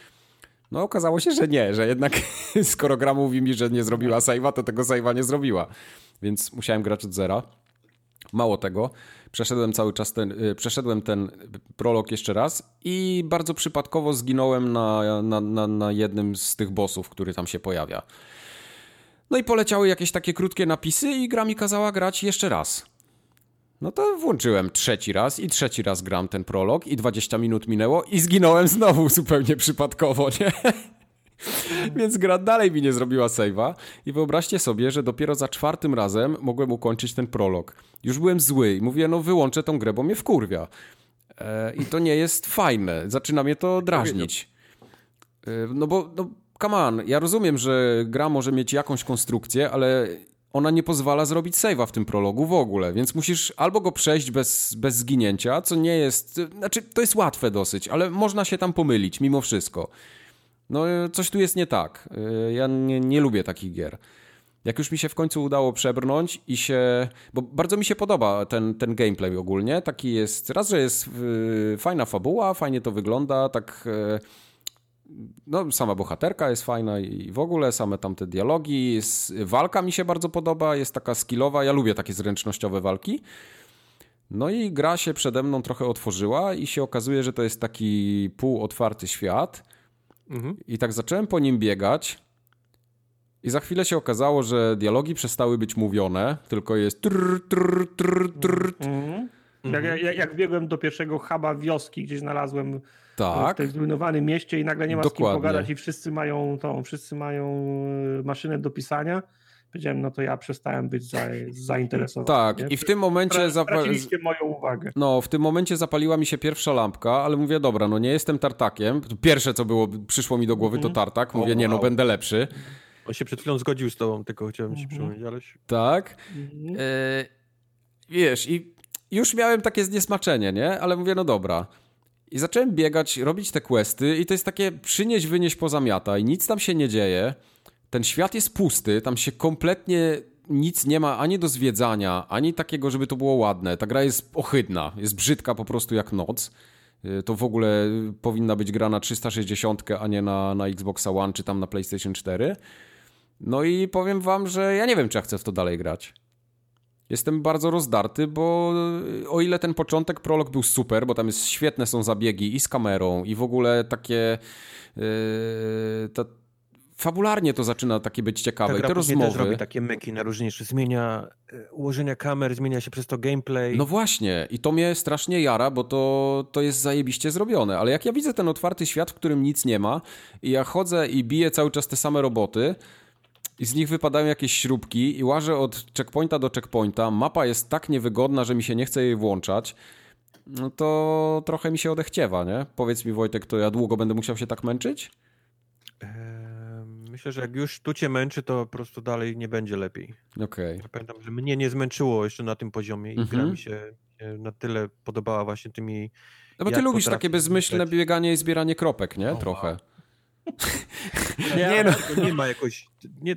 Speaker 2: No okazało się, że nie, że jednak skoro gra mówi mi, że nie zrobiła save'a, to tego save'a nie zrobiła. Więc musiałem grać od zera. Mało tego, przeszedłem cały czas ten, y, przeszedłem ten prolog jeszcze raz i bardzo przypadkowo zginąłem na, na, na, na jednym z tych bossów, który tam się pojawia. No i poleciały jakieś takie krótkie napisy i gra mi kazała grać jeszcze raz. No to włączyłem trzeci raz i trzeci raz gram ten prolog i 20 minut minęło i zginąłem znowu zupełnie przypadkowo, nie? Więc gra dalej mi nie zrobiła save'a i wyobraźcie sobie, że dopiero za czwartym razem mogłem ukończyć ten prolog. Już byłem zły i mówię, no wyłączę tą grę, bo mnie wkurwia. E, I to nie jest fajne. Zaczyna mnie to drażnić. E, no bo, no, come on, ja rozumiem, że gra może mieć jakąś konstrukcję, ale ona nie pozwala zrobić save'a w tym prologu w ogóle, więc musisz albo go przejść bez, bez zginięcia, co nie jest... Znaczy, to jest łatwe dosyć, ale można się tam pomylić mimo wszystko. No, coś tu jest nie tak. Ja nie, nie lubię takich gier. Jak już mi się w końcu udało przebrnąć i się. Bo bardzo mi się podoba ten, ten gameplay ogólnie. Taki jest. Raz, że jest yy, fajna fabuła, fajnie to wygląda, tak. No, sama bohaterka jest fajna i w ogóle same tamte dialogi. Jest, walka mi się bardzo podoba, jest taka skillowa. Ja lubię takie zręcznościowe walki. No i gra się przede mną trochę otworzyła i się okazuje, że to jest taki półotwarty świat. Mhm. I tak zacząłem po nim biegać. I za chwilę się okazało, że dialogi przestały być mówione, tylko jest trrr, trrr, trrr, trrr.
Speaker 3: Mhm. Jak, jak, jak biegłem do pierwszego huba wioski, gdzie znalazłem tak. w tym zrujnowanym mieście i nagle nie ma Dokładnie. z kim pogadać i wszyscy mają tą, wszyscy mają e, maszynę do pisania. Powiedziałem, no to ja przestałem być za, zainteresowany.
Speaker 2: Tak, nie? i w tym momencie...
Speaker 3: Straciliście moją uwagę.
Speaker 2: No, w tym momencie zapaliła mi się pierwsza lampka, ale mówię, dobra, no nie jestem tartakiem. Pierwsze, co było, przyszło mi do głowy, to mhm. tartak. Mówię, nie, no będę lepszy.
Speaker 1: On się przed chwilą zgodził z tobą, tylko chciałem ci mhm. przypomnieć, ale...
Speaker 2: Tak. Mhm. E, wiesz, i już miałem takie zniesmaczenie, nie? Ale mówię, no dobra. I zacząłem biegać, robić te questy i to jest takie przynieś, wynieś, i nic tam się nie dzieje. Ten świat jest pusty, tam się kompletnie nic nie ma ani do zwiedzania, ani takiego, żeby to było ładne. Ta gra jest ohydna, jest brzydka po prostu jak noc. Y, to w ogóle powinna być gra na 360, a nie na, na Xbox One czy tam na PlayStation 4. No i powiem wam, że ja nie wiem, czy ja chcę w to dalej grać. Jestem bardzo rozdarty, bo y, o ile ten początek, prolog był super, bo tam jest świetne są zabiegi i z kamerą, i w ogóle takie. Yy, to, fabularnie to zaczyna takie być ciekawe.
Speaker 1: Ta
Speaker 2: I te rozmowy.
Speaker 1: też robi takie myki najróżniejsze. Zmienia y, ułożenia kamer, zmienia się przez to gameplay.
Speaker 2: No właśnie, i to mnie strasznie jara, bo to, to jest zajebiście zrobione. Ale jak ja widzę ten otwarty świat, w którym nic nie ma, i ja chodzę i biję cały czas te same roboty i z nich wypadają jakieś śrubki i łażę od checkpointa do checkpointa. Mapa jest tak niewygodna, że mi się nie chce jej włączać. No to trochę mi się odechciewa, nie? Powiedz mi Wojtek, to ja długo będę musiał się tak męczyć?
Speaker 1: Myślę, że jak już tu cię męczy, to po prostu dalej nie będzie lepiej.
Speaker 2: Okej. Okay.
Speaker 1: Pamiętam, że mnie nie zmęczyło jeszcze na tym poziomie i gra mhm. mi się na tyle podobała właśnie tymi...
Speaker 2: No bo ty lubisz takie bezmyślne bieganie i zbieranie kropek, nie? Trochę.
Speaker 1: Nie, nie, no. nie ma jakoś... Nie,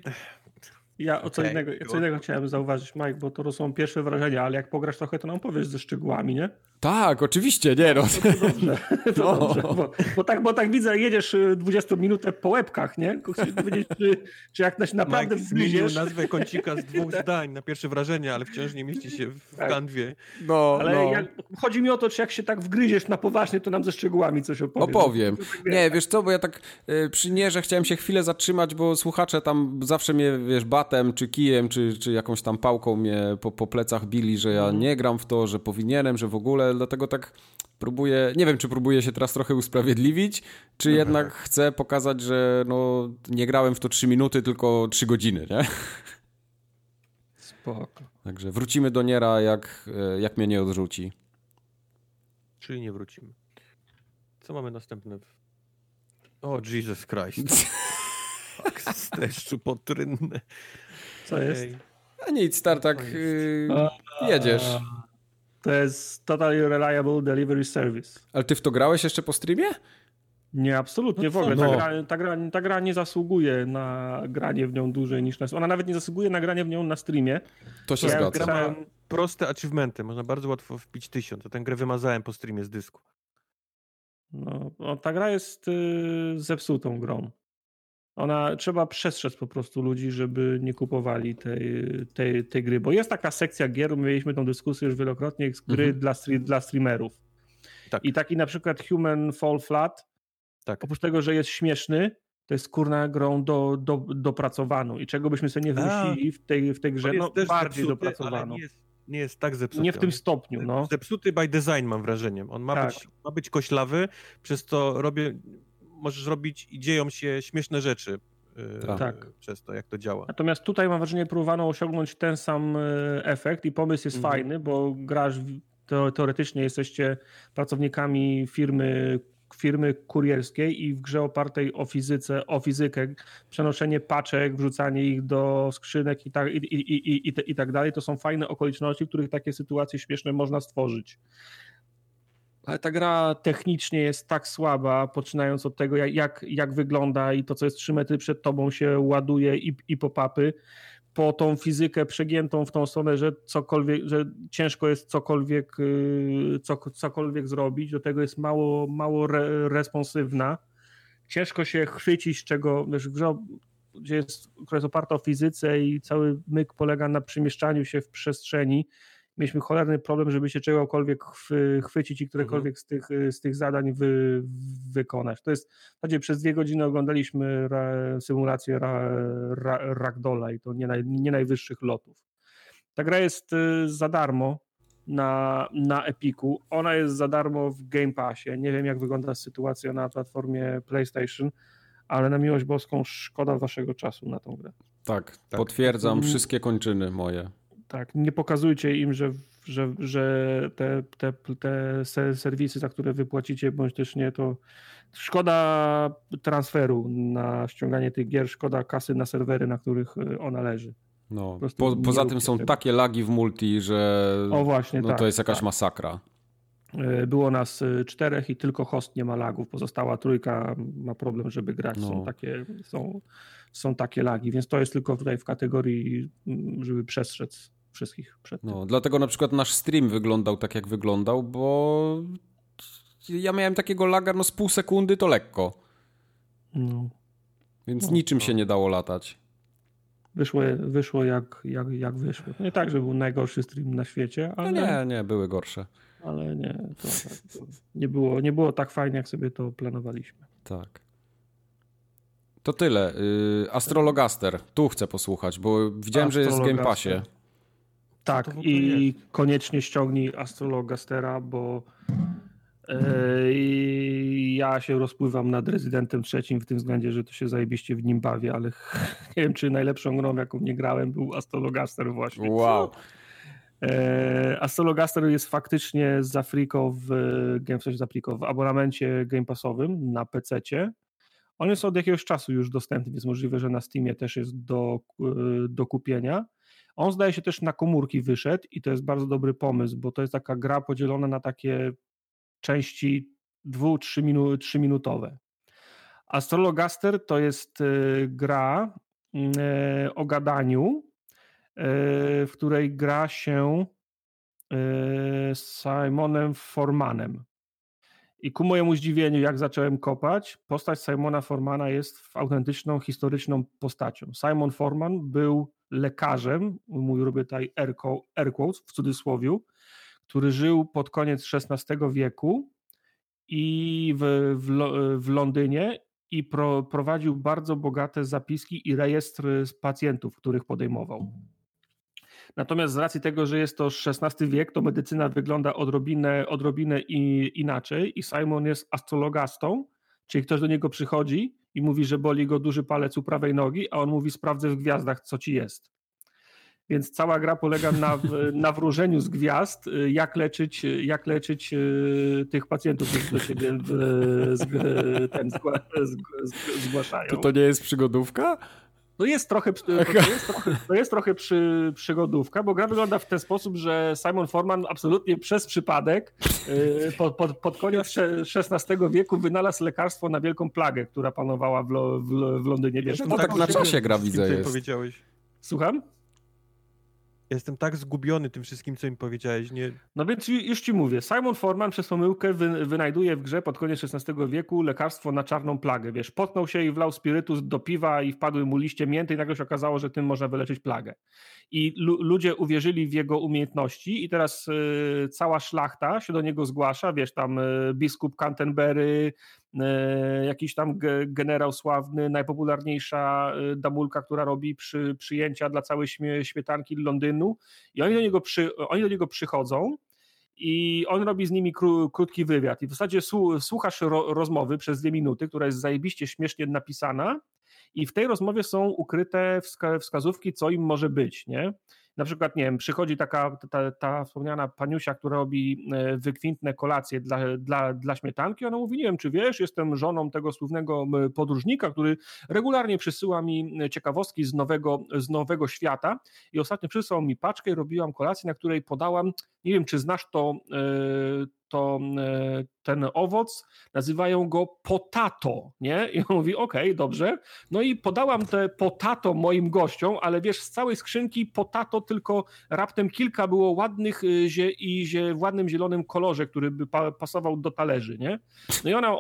Speaker 3: Ja o co, okay. innego, co innego chciałem zauważyć, Mike, bo to są pierwsze wrażenia, ale jak pograsz trochę, to nam powiesz ze szczegółami, nie?
Speaker 2: Tak, oczywiście, nie no.
Speaker 3: To, to dobrze, to no. dobrze bo, bo, tak, bo tak widzę, jedziesz 20 y, minutę po łebkach, nie? Chcesz powiedzieć, czy, czy jak naprawdę
Speaker 1: Mike zmienił nazwę kącika z dwóch tak. zdań na pierwsze wrażenie, ale wciąż nie mieści się w tak. kanwie.
Speaker 3: No, ale no. Jak, chodzi mi o to, czy jak się tak wgryziesz na poważnie, to nam ze szczegółami coś opowiesz.
Speaker 2: Opowiem. Nie, wiesz co, bo ja tak y, przy Nierze chciałem się chwilę zatrzymać, bo słuchacze tam zawsze mnie, wiesz, batem, czy kijem, czy, czy jakąś tam pałką mnie po, po plecach bili, że ja mhm. nie gram w to, że powinienem, że w ogóle, dlatego tak próbuję, nie wiem, czy próbuję się teraz trochę usprawiedliwić, czy mhm. jednak chcę pokazać, że no, nie grałem w to 3 minuty, tylko 3 godziny, nie?
Speaker 3: Spoko.
Speaker 2: Także wrócimy do Niera, jak, e, jak mnie nie odrzuci.
Speaker 1: Czyli nie wrócimy. Co mamy następne? O, Jesus Christ. Fak, z deszczu potrynne.
Speaker 3: Co jest?
Speaker 2: A nic, Startak, yy, jedziesz.
Speaker 3: To jest Totally Reliable Delivery Service.
Speaker 2: Ale ty w to grałeś jeszcze po streamie?
Speaker 3: Nie, absolutnie no w ogóle. No. Ta, gra, ta, gra, ta, gra, nie zasługuje na granie w nią dłużej niż na... Ona nawet nie zasługuje na granie w nią na streamie.
Speaker 2: To się ja zgadza.
Speaker 1: Grałem proste achievementy, można bardzo łatwo wpić tysiąc. Ja tę grę wymazałem po streamie z dysku.
Speaker 3: No, ta gra jest y, zepsutą grą. Ona trzeba przestrzec po prostu ludzi, żeby nie kupowali tej, tej, tej gry, bo jest taka sekcja gier, mieliśmy tą dyskusję już wielokrotnie, z gry mhm. dla, dla streamerów. Tak. I taki na przykład Human Fall Flat, tak. oprócz tego, że jest śmieszny, to jest kurna grą do, do, dopracowaną i czego byśmy sobie nie wymyślili w tej, w tej grze, no bardziej zepsuty, dopracowaną.
Speaker 1: Nie jest, nie jest tak zepsuty.
Speaker 3: Nie w tym stopniu, no.
Speaker 1: Zepsuty by design mam wrażenie. On ma, tak. być, ma być koślawy, przez to robię, możesz robić i dzieją się śmieszne rzeczy. Yy, tak. Przez to, jak to działa.
Speaker 3: Natomiast tutaj mam wrażenie, próbowano osiągnąć ten sam e, efekt i pomysł jest mhm. fajny, bo grasz, teoretycznie jesteście pracownikami firmy firmy kurierskiej i w grze opartej o fizyce, o fizykę, przenoszenie paczek, wrzucanie ich do skrzynek i tak, i, i, i, i, i tak dalej, to są fajne okoliczności, w których takie sytuacje śmieszne można stworzyć ale ta gra technicznie jest tak słaba, poczynając od tego, jak, jak wygląda i to, co jest 3 metry przed tobą się ładuje i, i pop-upy, po tą fizykę przegiętą w tą stronę, że cokolwiek, że ciężko jest cokolwiek, y, co, cokolwiek zrobić, do tego jest mało, mało re, responsywna. Ciężko się chwycić, czego, wiesz, grze, gdzie jest, która jest oparta o fizyce i cały myk polega na przemieszczaniu się w przestrzeni, mieliśmy cholerny problem, żeby się czegokolwiek chwycić i którekolwiek mhm. z, tych, z tych zadań wy, wykonać. To jest, w zasadzie przez dwie godziny oglądaliśmy ra, symulację ra, ra, Ragdola i to nie, naj, nie najwyższych lotów. Ta gra jest y, za darmo na, na Epiku. Ona jest za darmo w Game Passie. Nie wiem, jak wygląda sytuacja na platformie PlayStation, ale na miłość boską szkoda waszego czasu na tą grę.
Speaker 2: Tak, tak. potwierdzam wszystkie kończyny moje.
Speaker 3: Tak, nie pokazujcie im, że, że, że te, te, te serwisy, za które wypłacicie, bądź też nie, to szkoda transferu na ściąganie tych gier, szkoda kasy na serwery, na których e, ona leży.
Speaker 2: No, po, poza tym są tego. takie lagi w multi, że
Speaker 3: o właśnie,
Speaker 2: no,
Speaker 3: tak,
Speaker 2: to jest jakaś
Speaker 3: tak.
Speaker 2: masakra.
Speaker 3: E, było nas e, czterech i tylko host nie ma lagów. Pozostała trójka ma problem, żeby grać. No. Są, takie, są, są takie lagi, więc to jest tylko tutaj w kategorii, żeby przestrzec wszystkich przed
Speaker 2: tym. No, dlatego na przykład nasz stream wyglądał tak, jak wyglądał, bo ja miałem takiego laga, no z pół sekundy to lekko. No. Więc no, niczym się nie dało latać.
Speaker 3: Wyszło, wyszło jak, jak, jak wyszło. Nie tak, że był najgorszy stream na świecie, ale...
Speaker 2: No nie, nie, były gorsze.
Speaker 3: Ale nie, to, to nie, było, nie było tak fajnie, jak sobie to planowaliśmy.
Speaker 2: Tak. To tyle. Y, Astrologaster. Tu chcę posłuchać, bo widziałem, że jest w Game Passie.
Speaker 3: Tak, i jest? koniecznie ściągnij Astrologastera, bo yy, ja się rozpływam nad Rezydentem trzecim w tym względzie, że to się zajebiście w nim bawię, ale nie wiem, czy najlepszą grą, jaką nie grałem, był Astrologaster właśnie.
Speaker 2: Wow.
Speaker 3: E, Astrologaster jest faktycznie z Afriko w, w, sensie z Afriko, w abonamencie Game Passowym na PC-cie. On jest od jakiegoś czasu już dostępny, więc możliwe, że na Steamie też jest do, e, do kupienia. On zdaje się też na komórki wyszedł i to jest bardzo dobry pomysł, bo to jest taka gra podzielona na takie części dwu, trzy, minu, trzy minutowe. Astrologaster to jest y, gra, o gadaniu, w której gra się Simonem Formanem. I ku mojemu zdziwieniu, jak zacząłem kopać, postać Simona Formana jest autentyczną, historyczną postacią. Simon Forman był lekarzem, mój robię tutaj air quotes, w cudzysłowie, który żył pod koniec XVI wieku i w, w, w Londynie i pro, prowadził bardzo bogate zapiski i rejestr pacjentów, których podejmował. Natomiast z racji tego, że jest to XVI wiek, to medycyna wygląda odrobinę, odrobinę i, inaczej i Simon jest astrologastą, czyli ktoś do niego przychodzi i mówi, że boli go duży palec u prawej nogi, a on mówi sprawdzę w gwiazdach, co ci jest. Więc cała gra polega na, na wróżeniu z gwiazd, jak leczyć, jak leczyć e, tych pacjentów, którzy do siebie ten, zgłaszają.
Speaker 2: To to nie jest przygodówka?
Speaker 3: To jest trochę, to jest trochę, to jest trochę przy, przygodówka, bo gra wygląda w ten sposób, że Simon Forman absolutnie przez przypadek y, pod, pod, pod koniec XVI wieku wynalazł lekarstwo na wielką plagę, która panowała w, w, w Londynie.
Speaker 2: Wiesz, no tak na czasie gra widzę jest.
Speaker 1: powiedziałeś.
Speaker 3: Słucham?
Speaker 1: Jestem tak zgubiony tym wszystkim, co im powiedziałeś. Nie...
Speaker 3: No więc już ci mówię, Simon Forman przez pomyłkę wy, wynajduje w grze pod koniec XVI wieku lekarstwo na czarną plagę. Wiesz, potknął się i wlał spirytus do piwa i wpadły mu liście mięty i nagle się okazało, że tym można wyleczyć plagę. I ludzie uwierzyli w jego umiejętności i teraz y, cała szlachta się do niego zgłasza, wiesz, tam y, biskup Canterbury, jakiś tam generał sławny, najpopularniejsza e, damulka, która robi przy, przyjęcia dla całej śmietanki Londynu. I oni do niego, przy, oni do niego przychodzą i on robi z nimi kró, krótki wywiad. I w zasadzie słuchasz ro, rozmowy przez dwie minuty, która jest zajebiście śmiesznie napisana. I w tej rozmowie są ukryte wskazówki, co im może być, nie? Na przykład, nie wiem, przychodzi taka ta, ta wspomniana paniusia, która robi e, wykwintne kolacje dla, dla, dla śmietanki, ona mówi, nie wiem, czy wiesz, jestem żoną tego słównego podróżnika, który regularnie przysyła mi ciekawostki z nowego, z nowego świata. I ostatnio przysłał mi paczkę i robiłam kolację, na której podałam, nie wiem, czy znasz to, e, to e, ten owoc, nazywają go potato, nie? I on mówi, okej, okay, dobrze. No i podałam te potato moim gościom, ale wiesz, z całej skrzynki potato tylko raptem kilka było ładnych y, i w ładnym zielonym kolorze, który by pasował do talerzy, nie? No i ona,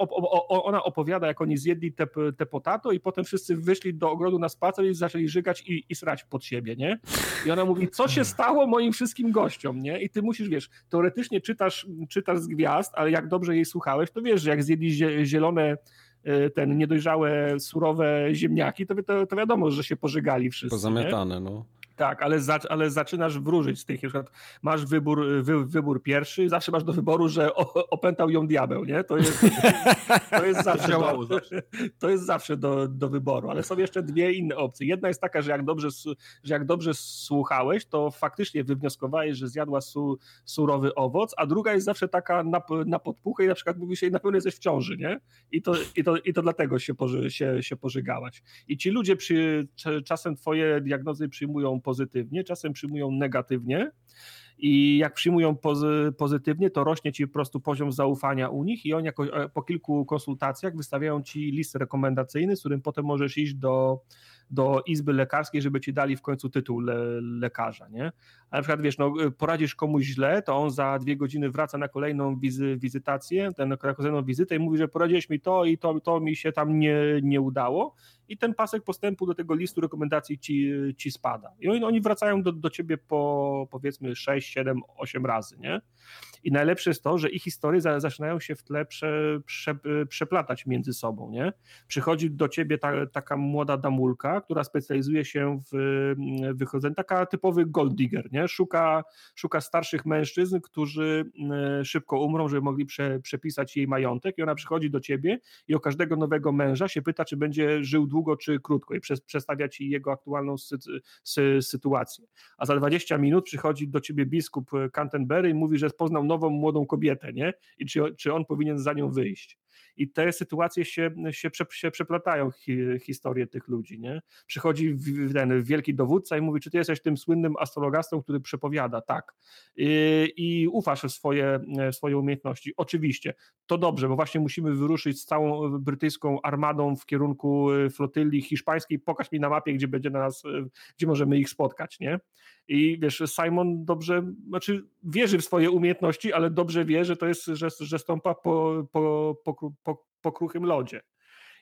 Speaker 3: ona opowiada, jak oni zjedli te, te potato i potem wszyscy wyszli do ogrodu na spacer i zaczęli żygać i, i srać pod siebie, nie? I ona mówi, co się stało moim wszystkim gościom, nie? I ty musisz, wiesz, teoretycznie czytasz, czytasz z gwiazd, ale jak dobrze jej słuchałeś, to wiesz, że jak zjedli zielone e, ten niedojrzałe, surowe ziemniaki, to, to, to wiadomo, że się pożygali wszyscy.
Speaker 2: Pozamiatane, nie? no.
Speaker 3: Tak, ale, za, ale zaczynasz wróżyć z tych. Na przykład masz wybór, wy, wybór pierwszy, zawsze masz do wyboru, że o, opętał ją diabeł, nie? To jest, to jest zawsze, do, to jest zawsze do, do wyboru, ale są jeszcze dwie inne opcje. Jedna jest taka, że jak dobrze, że jak dobrze słuchałeś, to faktycznie wywnioskowałeś, że zjadła su, surowy owoc, a druga jest zawsze taka na, na podpuchę i na przykład mówi się, na pewno jesteś w ciąży, nie? I to, i to, i to dlatego się, poży, się, się pożygałaś. I ci ludzie przy, czasem twoje diagnozy przyjmują pozytywnie, czasem przyjmują negatywnie. I jak przyjmują pozy, pozytywnie, to rośnie ci po prostu poziom zaufania u nich i oni jako, e, po kilku konsultacjach wystawiają ci list rekomendacyjny, z którym potem możesz iść do, do izby lekarskiej, żeby ci dali w końcu tytuł le, lekarza, nie? A na przykład, wiesz, no, poradzisz komuś źle, to on za dwie godziny wraca na kolejną wizy, wizytację, ten, na kolejną wizytę i mówi, że poradziłeś mi to i to, to mi się tam nie, nie udało i ten pasek postępu do tego listu rekomendacji ci, ci spada. I oni, oni wracają do, do ciebie po powiedzmy 6, 7, 8 razy, nie? I najlepsze jest to, że ich historie zaczynają się w tle prze, prze, przeplatać między sobą, nie? Przychodzi do ciebie ta, taka młoda damulka, która specjalizuje się w wychodzeniu, taka typowy gold digger, nie? Szuka, szuka starszych mężczyzn, którzy e, szybko umrą, żeby mogli prze, przepisać jej majątek i ona przychodzi do ciebie i o każdego nowego męża się pyta, czy będzie żył długo, czy krótko i przedstawia ci jego aktualną sy, sy, sytuację. A za 20 minut przychodzi do ciebie biskup Canterbury i mówi, że poznał nową młodą kobietę, nie? I czy, czy on powinien za nią wyjść. I te sytuacje się, się, prze, się przeplatają, hi, historie tych ludzi, nie? Przychodzi ten wielki dowódca i mówi, czy ty jesteś tym słynnym astrologastą, który przepowiada, tak. I, i ufasz w swoje, w swoje umiejętności. Oczywiście, to dobrze, bo właśnie musimy wyruszyć z całą brytyjską armadą w kierunku flotyli hiszpańskiej, pokaż mi na mapie, gdzie będzie nas, gdzie możemy ich spotkać, nie? I wiesz, Simon dobrze, znaczy wierzy w swoje umiejętności, ale dobrze wie, że to jest, że, że stąpa po, po, po, po, po kruchym lodzie.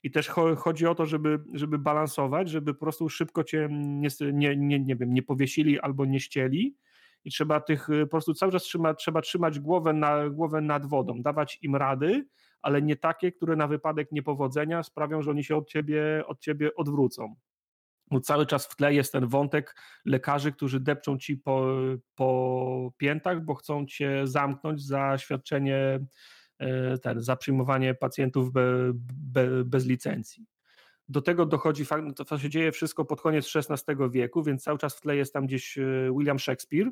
Speaker 3: I też chodzi o to, żeby, żeby balansować, żeby po prostu szybko cię nie, nie, nie, nie, wiem, nie powiesili albo nie ścieli. I trzeba tych po prostu cały czas trzyma, trzeba trzymać głowę, na, głowę nad wodą, dawać im rady, ale nie takie, które na wypadek niepowodzenia sprawią, że oni się od ciebie, od ciebie odwrócą bo cały czas w tle jest ten wątek lekarzy, którzy depczą ci po, po piętach, bo chcą cię zamknąć za świadczenie, ten, za przyjmowanie pacjentów be, be, bez licencji. Do tego dochodzi fakt, no to się dzieje wszystko pod koniec XVI wieku, więc cały czas w tle jest tam gdzieś e, William Shakespeare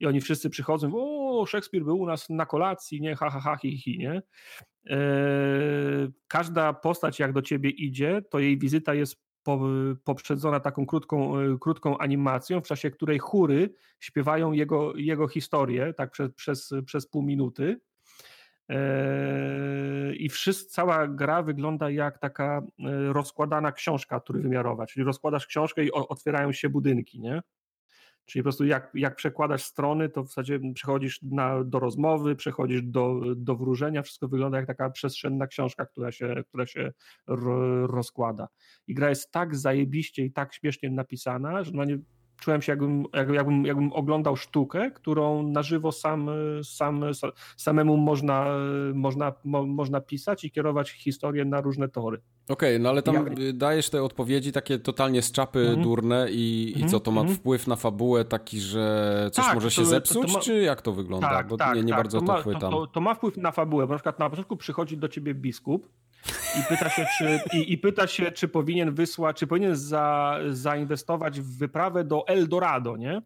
Speaker 3: i oni wszyscy przychodzą, o, Szekspir był u nas na kolacji, nie, ha, ha, ha, hi, hi, nie? Eee, każda postać, jak do ciebie idzie, to jej wizyta jest poprzedzona taką krótką, e, krótką animacją, w czasie której chóry śpiewają jego, jego historię, tak przez, przez, przez pół minuty. E, I wszyscy, cała gra wygląda jak taka e, rozkładana książka trójwymiarowa, czyli rozkładasz książkę i otwierają się budynki, nie? Czyli po prostu jak, jak przekładasz strony, to w zasadzie przechodzisz na, do rozmowy, przechodzisz do, do wróżenia, wszystko wygląda jak taka przestrzenna książka, która się, która się ro, rozkłada. I gra jest tak zajebiście i tak śmiesznie napisana, że nie czułem się jakbym, jakbym, jakbym oglądał sztukę, którą na żywo sam, sam, samemu można, można, mo, można pisać i kierować historię na różne tory.
Speaker 2: Okej, okay, no ale tam Jak... dajesz te odpowiedzi takie totalnie z czapy mm -hmm. durne i, mm -hmm. i co, to ma mm -hmm. wpływ na fabułę taki, że coś tak, może się to, zepsuć, to, to ma... czy jak to wygląda?
Speaker 3: Tak,
Speaker 2: Bo
Speaker 3: tak,
Speaker 2: nie, nie
Speaker 3: tak,
Speaker 2: bardzo to,
Speaker 3: ma,
Speaker 2: chwytam.
Speaker 3: To, to, ma wpływ na fabułę, bo na przykład na początku przychodzi do ciebie biskup i pyta się, czy, i, i pyta się, czy powinien wysłać, czy powinien za, zainwestować w wyprawę do Eldorado, nie?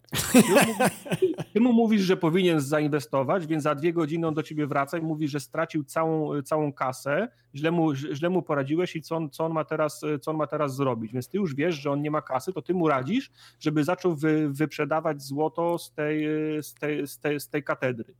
Speaker 3: Ty mu, mówisz, że powinien zainwestować, więc za dwie godziny on do ciebie wraca i mówi, że stracił całą, całą kasę, źle mu, źle mu poradziłeś i co on, co, on ma teraz, co on ma teraz zrobić. Więc ty już wiesz, że on nie ma kasy, to ty mu radzisz, żeby zaczął wy, wyprzedawać złoto z tej, z tej, z tej, z tej katedry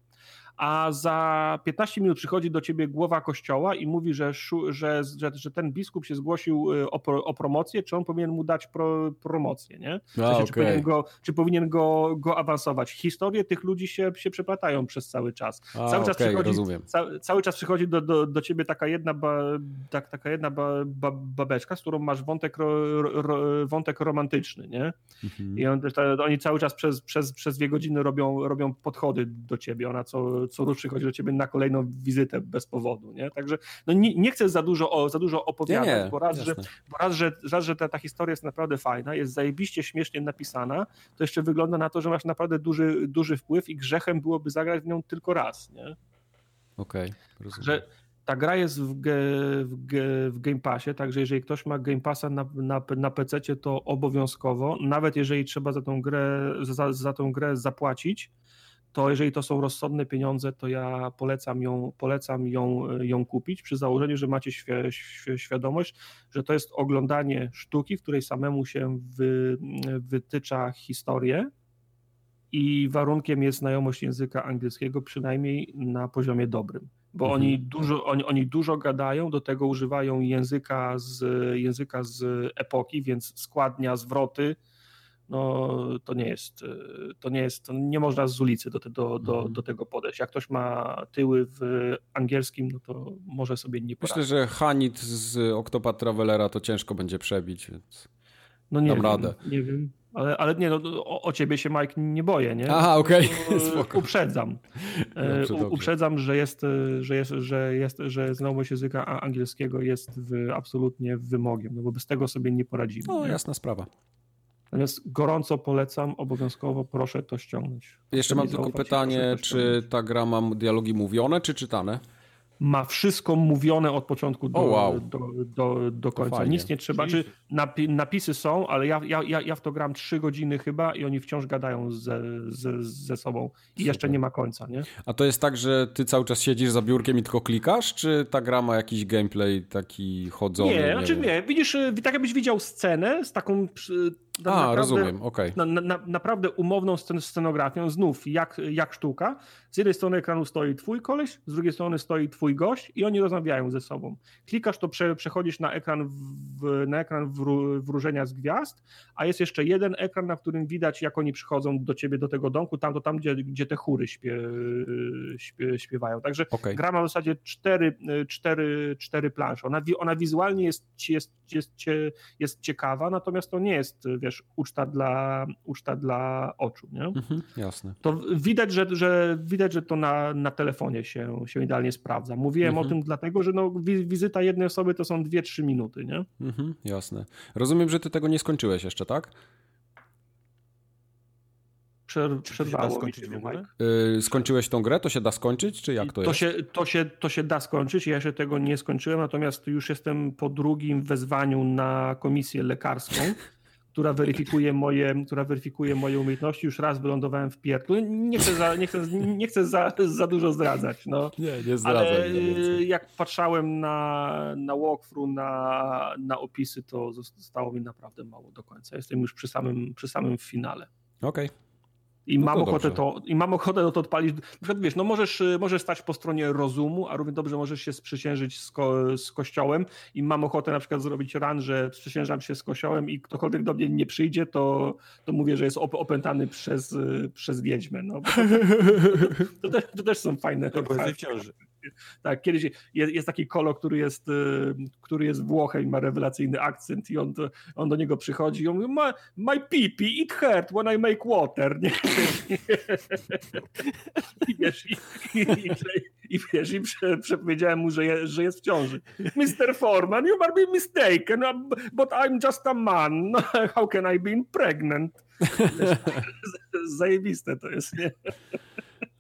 Speaker 3: a za 15 minut przychodzi do ciebie głowa kościoła i mówi, że, że, że, że ten biskup się zgłosił y, o, o, promocję, czy on powinien mu dać pro, promocję, nie? W sensie, a, czy powinien, go, czy powinien go, go awansować. Historie tych ludzi się, się przeplatają przez cały czas.
Speaker 2: A,
Speaker 3: cały,
Speaker 2: czas
Speaker 3: okay,
Speaker 2: przychodzi,
Speaker 3: ca, cały czas przychodzi do, do, do ciebie taka jedna, ba, tak, taka jedna ba, ba, babeczka, z którą masz wątek, ro, ro, wątek romantyczny, nie? Mhm. I on, oni cały czas przez, przez, przez dwie godziny robią, robią podchody do ciebie. Ona co, co rusz przychodzi do ciebie na kolejną wizytę bez powodu, nie? Także no nie, nie chcę za dużo, o, za dużo opowiadać, nie, nie, bo, raz, że, bo raz, że, raz, że ta, ta historia jest naprawdę fajna, jest zajebiście śmiesznie napisana, to jeszcze wygląda na to, że masz naprawdę duży, duży wpływ i grzechem byłoby zagrać w nią tylko raz, nie?
Speaker 2: Okej, okay,
Speaker 3: Że ta gra jest w, ge, w, ge, w Game Passie, także jeżeli ktoś ma Game Passa na, na, na PC, to obowiązkowo, nawet jeżeli trzeba za tą grę, za, za tą grę zapłacić, to jeżeli to są rozsądne pieniądze, to ja polecam ją, polecam ją, ją kupić przy założeniu, że macie świadomość, że to jest oglądanie sztuki, w której samemu się wy, wytycza historię i warunkiem jest znajomość języka angielskiego, przynajmniej na poziomie dobrym. Bo mhm. oni, dużo, oni, oni dużo gadają, do tego używają języka z, języka z epoki, więc składnia, zwroty, no to nie jest, e, to nie jest, to nie można z ulicy do, do, do, mhm. do tego podejść. Jak ktoś ma tyły w angielskim, no to może sobie nie poradzić.
Speaker 2: Myślę, że Hanit z Octopath Travelera to ciężko będzie przebić, więc
Speaker 3: no nie
Speaker 2: dam
Speaker 3: wiem,
Speaker 2: radę.
Speaker 3: Nie wiem. Ale, ale nie, no, o, o, ciebie się Mike nie boję, nie?
Speaker 2: Aha, okej, okay.
Speaker 3: Uprzedzam. E, dobrze, dobrze. Uprzedzam, że jest, że jest, że jest, że znajomość języka angielskiego jest w, absolutnie wymogiem, no bo bez tego sobie nie poradzimy.
Speaker 2: No, jasna sprawa.
Speaker 3: Natomiast gorąco polecam, obowiązkowo proszę to ściągnąć.
Speaker 2: Jeszcze mam tylko pytanie, czy ta gra ma dialogi mówione, czy czytane?
Speaker 3: ma wszystko mówione od początku do,
Speaker 2: oh, wow.
Speaker 3: do, do, do, końca. Nic nie trzeba. Czy napi napisy są, ale ja, ja, ja, w to gram trzy godziny chyba i oni wciąż gadają ze, ze, ze sobą i Super. jeszcze nie ma końca, nie?
Speaker 2: A to jest tak, że ty cały czas siedzisz za biurkiem i tylko klikasz, czy ta gra ma jakiś gameplay taki chodzony?
Speaker 3: Nie, nie znaczy nie. Widzisz, tak jakbyś widział scenę z taką
Speaker 2: a, naprawdę, rozumiem, okej.
Speaker 3: Okay. Na, na, naprawdę umowną scen scenografią, znów jak, jak sztuka. Z jednej strony ekranu stoi twój koleś, z drugiej strony stoi twój gość i oni rozmawiają ze sobą. Klikasz, to prze, przechodzisz na ekran, w, na ekran wró wróżenia z gwiazd, a jest jeszcze jeden ekran, na którym widać, jak oni przychodzą do ciebie, do tego domku, tam to tam, gdzie, gdzie te chóry śpie, śpie, śpiewają. Także okay. gra ma w zasadzie cztery, cztery, cztery plansze. Ona, ona wizualnie jest, jest, jest, jest ciekawa, natomiast to nie jest wiesz, uczta dla, uczta dla oczu, nie? Mhm,
Speaker 2: jasne.
Speaker 3: To widać, że, że, widać, że to na, na telefonie się, się idealnie sprawdza. Mówiłem mhm. o tym dlatego, że no, wizyta jednej osoby to są 2-3 minuty, nie?
Speaker 2: Mhm, jasne. Rozumiem, że ty tego nie skończyłeś jeszcze, tak?
Speaker 3: Przer, przerwało skończyć
Speaker 2: w ogóle? Yy, skończyłeś tą grę? To się da skończyć, czy jak to,
Speaker 3: to
Speaker 2: jest?
Speaker 3: Się, to, się, to się da skończyć. Ja jeszcze tego nie skończyłem, natomiast już jestem po drugim wezwaniu na komisję lekarską która weryfikuje moje, która weryfikuje moje umiejętności. Już raz wylądowałem w pierdlu. Nie chcę za, nie chcę, nie chcę za, za dużo zdradzać. No.
Speaker 2: Nie, nie zdradzaj. Ale
Speaker 3: jak patrzałem na, na walkthrough, na, na opisy, to zostało mi naprawdę mało do końca. Jestem już przy samym, przy samym finale.
Speaker 2: Okej. Okay.
Speaker 3: I, no mam ochotę to, I mam ochotę to odpalić. Na przykład wiesz, no możesz, możesz stać po stronie rozumu, a równie dobrze możesz się sprzysiężyć z, ko, z kościołem i mam ochotę na przykład zrobić ran, że sprzysiężam się z kościołem i ktokolwiek do mnie nie przyjdzie, to, to mówię, że jest op opętany przez, przez wiedźmę. No, to, to, to, to, też są fajne.
Speaker 1: To w ciąży.
Speaker 3: Tak, kiedyś jest, jest, taki kolo, który jest, y, który jest Włochem ma rewelacyjny akcent i on, on do niego przychodzi i on mówi, my, my pipi, it hurt when I make water. Nie? I wiesz, i, i, i, i wiesz, i prze, przepowiedziałem mu, że, je, że jest w ciąży. Mr. Foreman, you might be mistaken, but I'm just a man. How can I be pregnant? Zajebiste to jest, nie?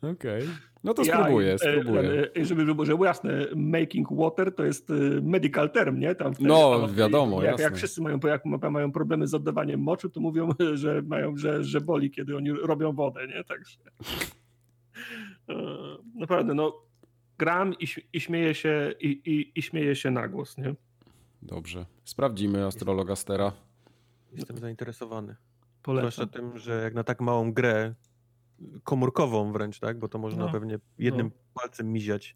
Speaker 2: Okej. Okay. No to spróbuję, ja, spróbuję.
Speaker 3: Żeby, żeby było jasne, making water to jest y, medical term, nie? Tam
Speaker 2: no, wiadomo,
Speaker 3: jak,
Speaker 2: jasne.
Speaker 3: jak wszyscy mają, jak mają problemy z oddawaniem moczu, to mówią, że mają, że, że boli, kiedy oni robią wodę, nie? Także e, naprawdę, no gram i, i śmieję się i, i, i śmieję się na głos, nie?
Speaker 2: Dobrze. Sprawdzimy astrologa Stera.
Speaker 1: Jestem zainteresowany. Polecam. Zwłaszcza tym, że jak na tak małą grę komórkową wręcz, tak? Bo to można no, pewnie jednym no. palcem miziać,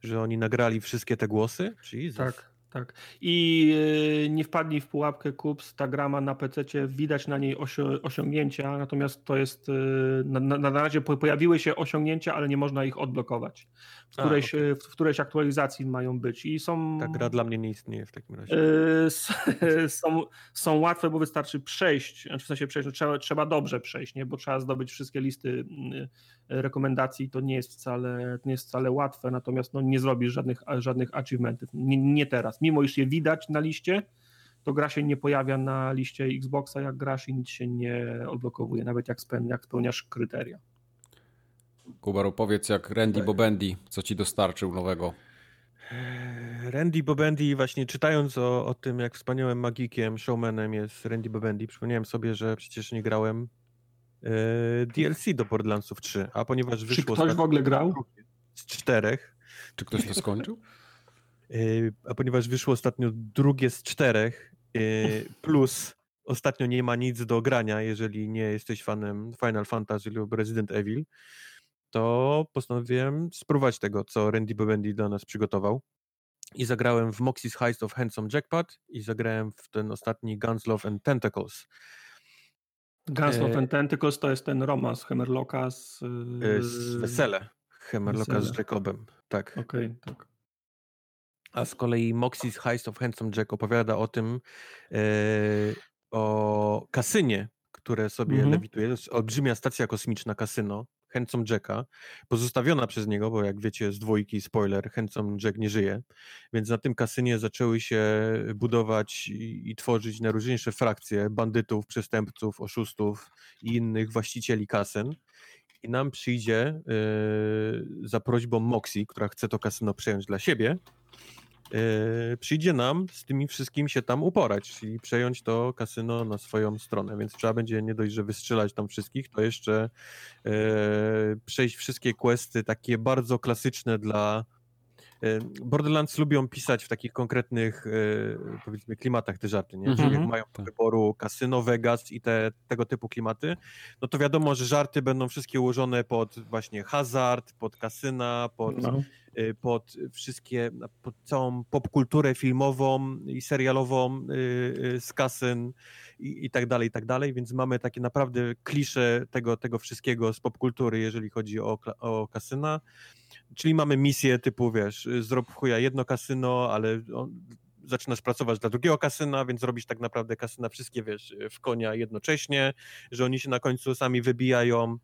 Speaker 1: że oni nagrali wszystkie te głosy.
Speaker 3: Tak. Tak. I e, nie wpadnij w pułapkę Kups, ta grama na PC widać na niej osiągnięcia, natomiast to jest na, na, na razie pojawiły się osiągnięcia, ale nie można ich odblokować. W którejś, A, okay. w którejś aktualizacji mają być i są.
Speaker 1: Ta gra dla mnie nie istnieje w takim razie.
Speaker 3: E, są, są łatwe, bo wystarczy przejść, znaczy w sensie przejść, no trzeba, trzeba dobrze przejść, nie? bo trzeba zdobyć wszystkie listy rekomendacji, to nie jest wcale, nie jest wcale łatwe, natomiast no, nie zrobisz żadnych, żadnych achievementów. Nie, nie teraz. Mimo iż je widać na liście, to gra się nie pojawia na liście Xboxa, jak grasz i nic się nie odblokowuje, nawet jak, jak spełniasz kryteria.
Speaker 2: Kubaru, powiedz jak Randy Bobendi, co ci dostarczył nowego?
Speaker 1: Randy Bobendi, właśnie czytając o, o tym, jak wspaniałym magikiem, showmanem jest Randy Bobendi, przypomniałem sobie, że przecież nie grałem E, DLC do Borderlandsów 3, a ponieważ wyszło...
Speaker 3: Czy ktoś w ogóle grał?
Speaker 1: Z czterech.
Speaker 2: Czy ktoś to skończył?
Speaker 1: E, a ponieważ wyszło ostatnio drugie z czterech, e, plus ostatnio nie ma nic do grania, jeżeli nie jesteś fanem Final Fantasy lub Resident Evil, to postanowiłem spróbować tego, co Randy Bobendi dla nas przygotował. I zagrałem w Moxie's Heist of Handsome Jackpot i zagrałem w ten ostatni Guns, Love and Tentacles.
Speaker 3: Guns of e, Tentacles to jest ten romans Hemerlocka z...
Speaker 1: E, z Wesele. Hemerlocka z Jacobem, tak.
Speaker 3: Okej, okay, tak.
Speaker 1: A z kolei Moxie's Heist of Handsome Jack opowiada o tym, e, o kasynie, które sobie mm -hmm. lewituje. To jest olbrzymia stacja kosmiczna, kasyno, Handsome Jacka, pozostawiona przez niego, bo jak wiecie z dwójki, spoiler, Handsome Jack nie żyje, więc na tym kasynie zaczęły się budować i, i tworzyć najróżniejsze frakcje bandytów, przestępców, oszustów i innych właścicieli kasyn. i nam przyjdzie yy, za prośbą Moxie, która chce to kasyno przejąć dla siebie, yy, przyjdzie nam z tymi wszystkim się tam uporać, czyli przejąć to kasyno na swoją stronę, więc trzeba będzie nie dość, że wystrzelać tam wszystkich, to jeszcze yy, przejść wszystkie questy takie bardzo klasyczne dla Borderlands lubią pisać w takich konkretnych, powiedzmy, klimatach te żarty, nie? Czyli jak mhm. mają do tak. wyboru kasyno, Vegas i te, tego typu klimaty, no to wiadomo, że żarty będą wszystkie ułożone pod właśnie hazard, pod kasyna, pod, no. Y, pod wszystkie, pod całą popkulturę filmową i serialową y, y, z kasyn i, i tak dalej, i tak dalej, więc mamy takie naprawdę klisze tego, tego wszystkiego z popkultury, jeżeli chodzi o, o kasyna. Czyli mamy misję typu, wiesz, zrób chuja jedno kasyno, ale on, zaczynasz pracować dla drugiego kasyna, więc robisz tak naprawdę kasyna wszystkie, wiesz, w konia jednocześnie, że oni się na końcu sami wybijają.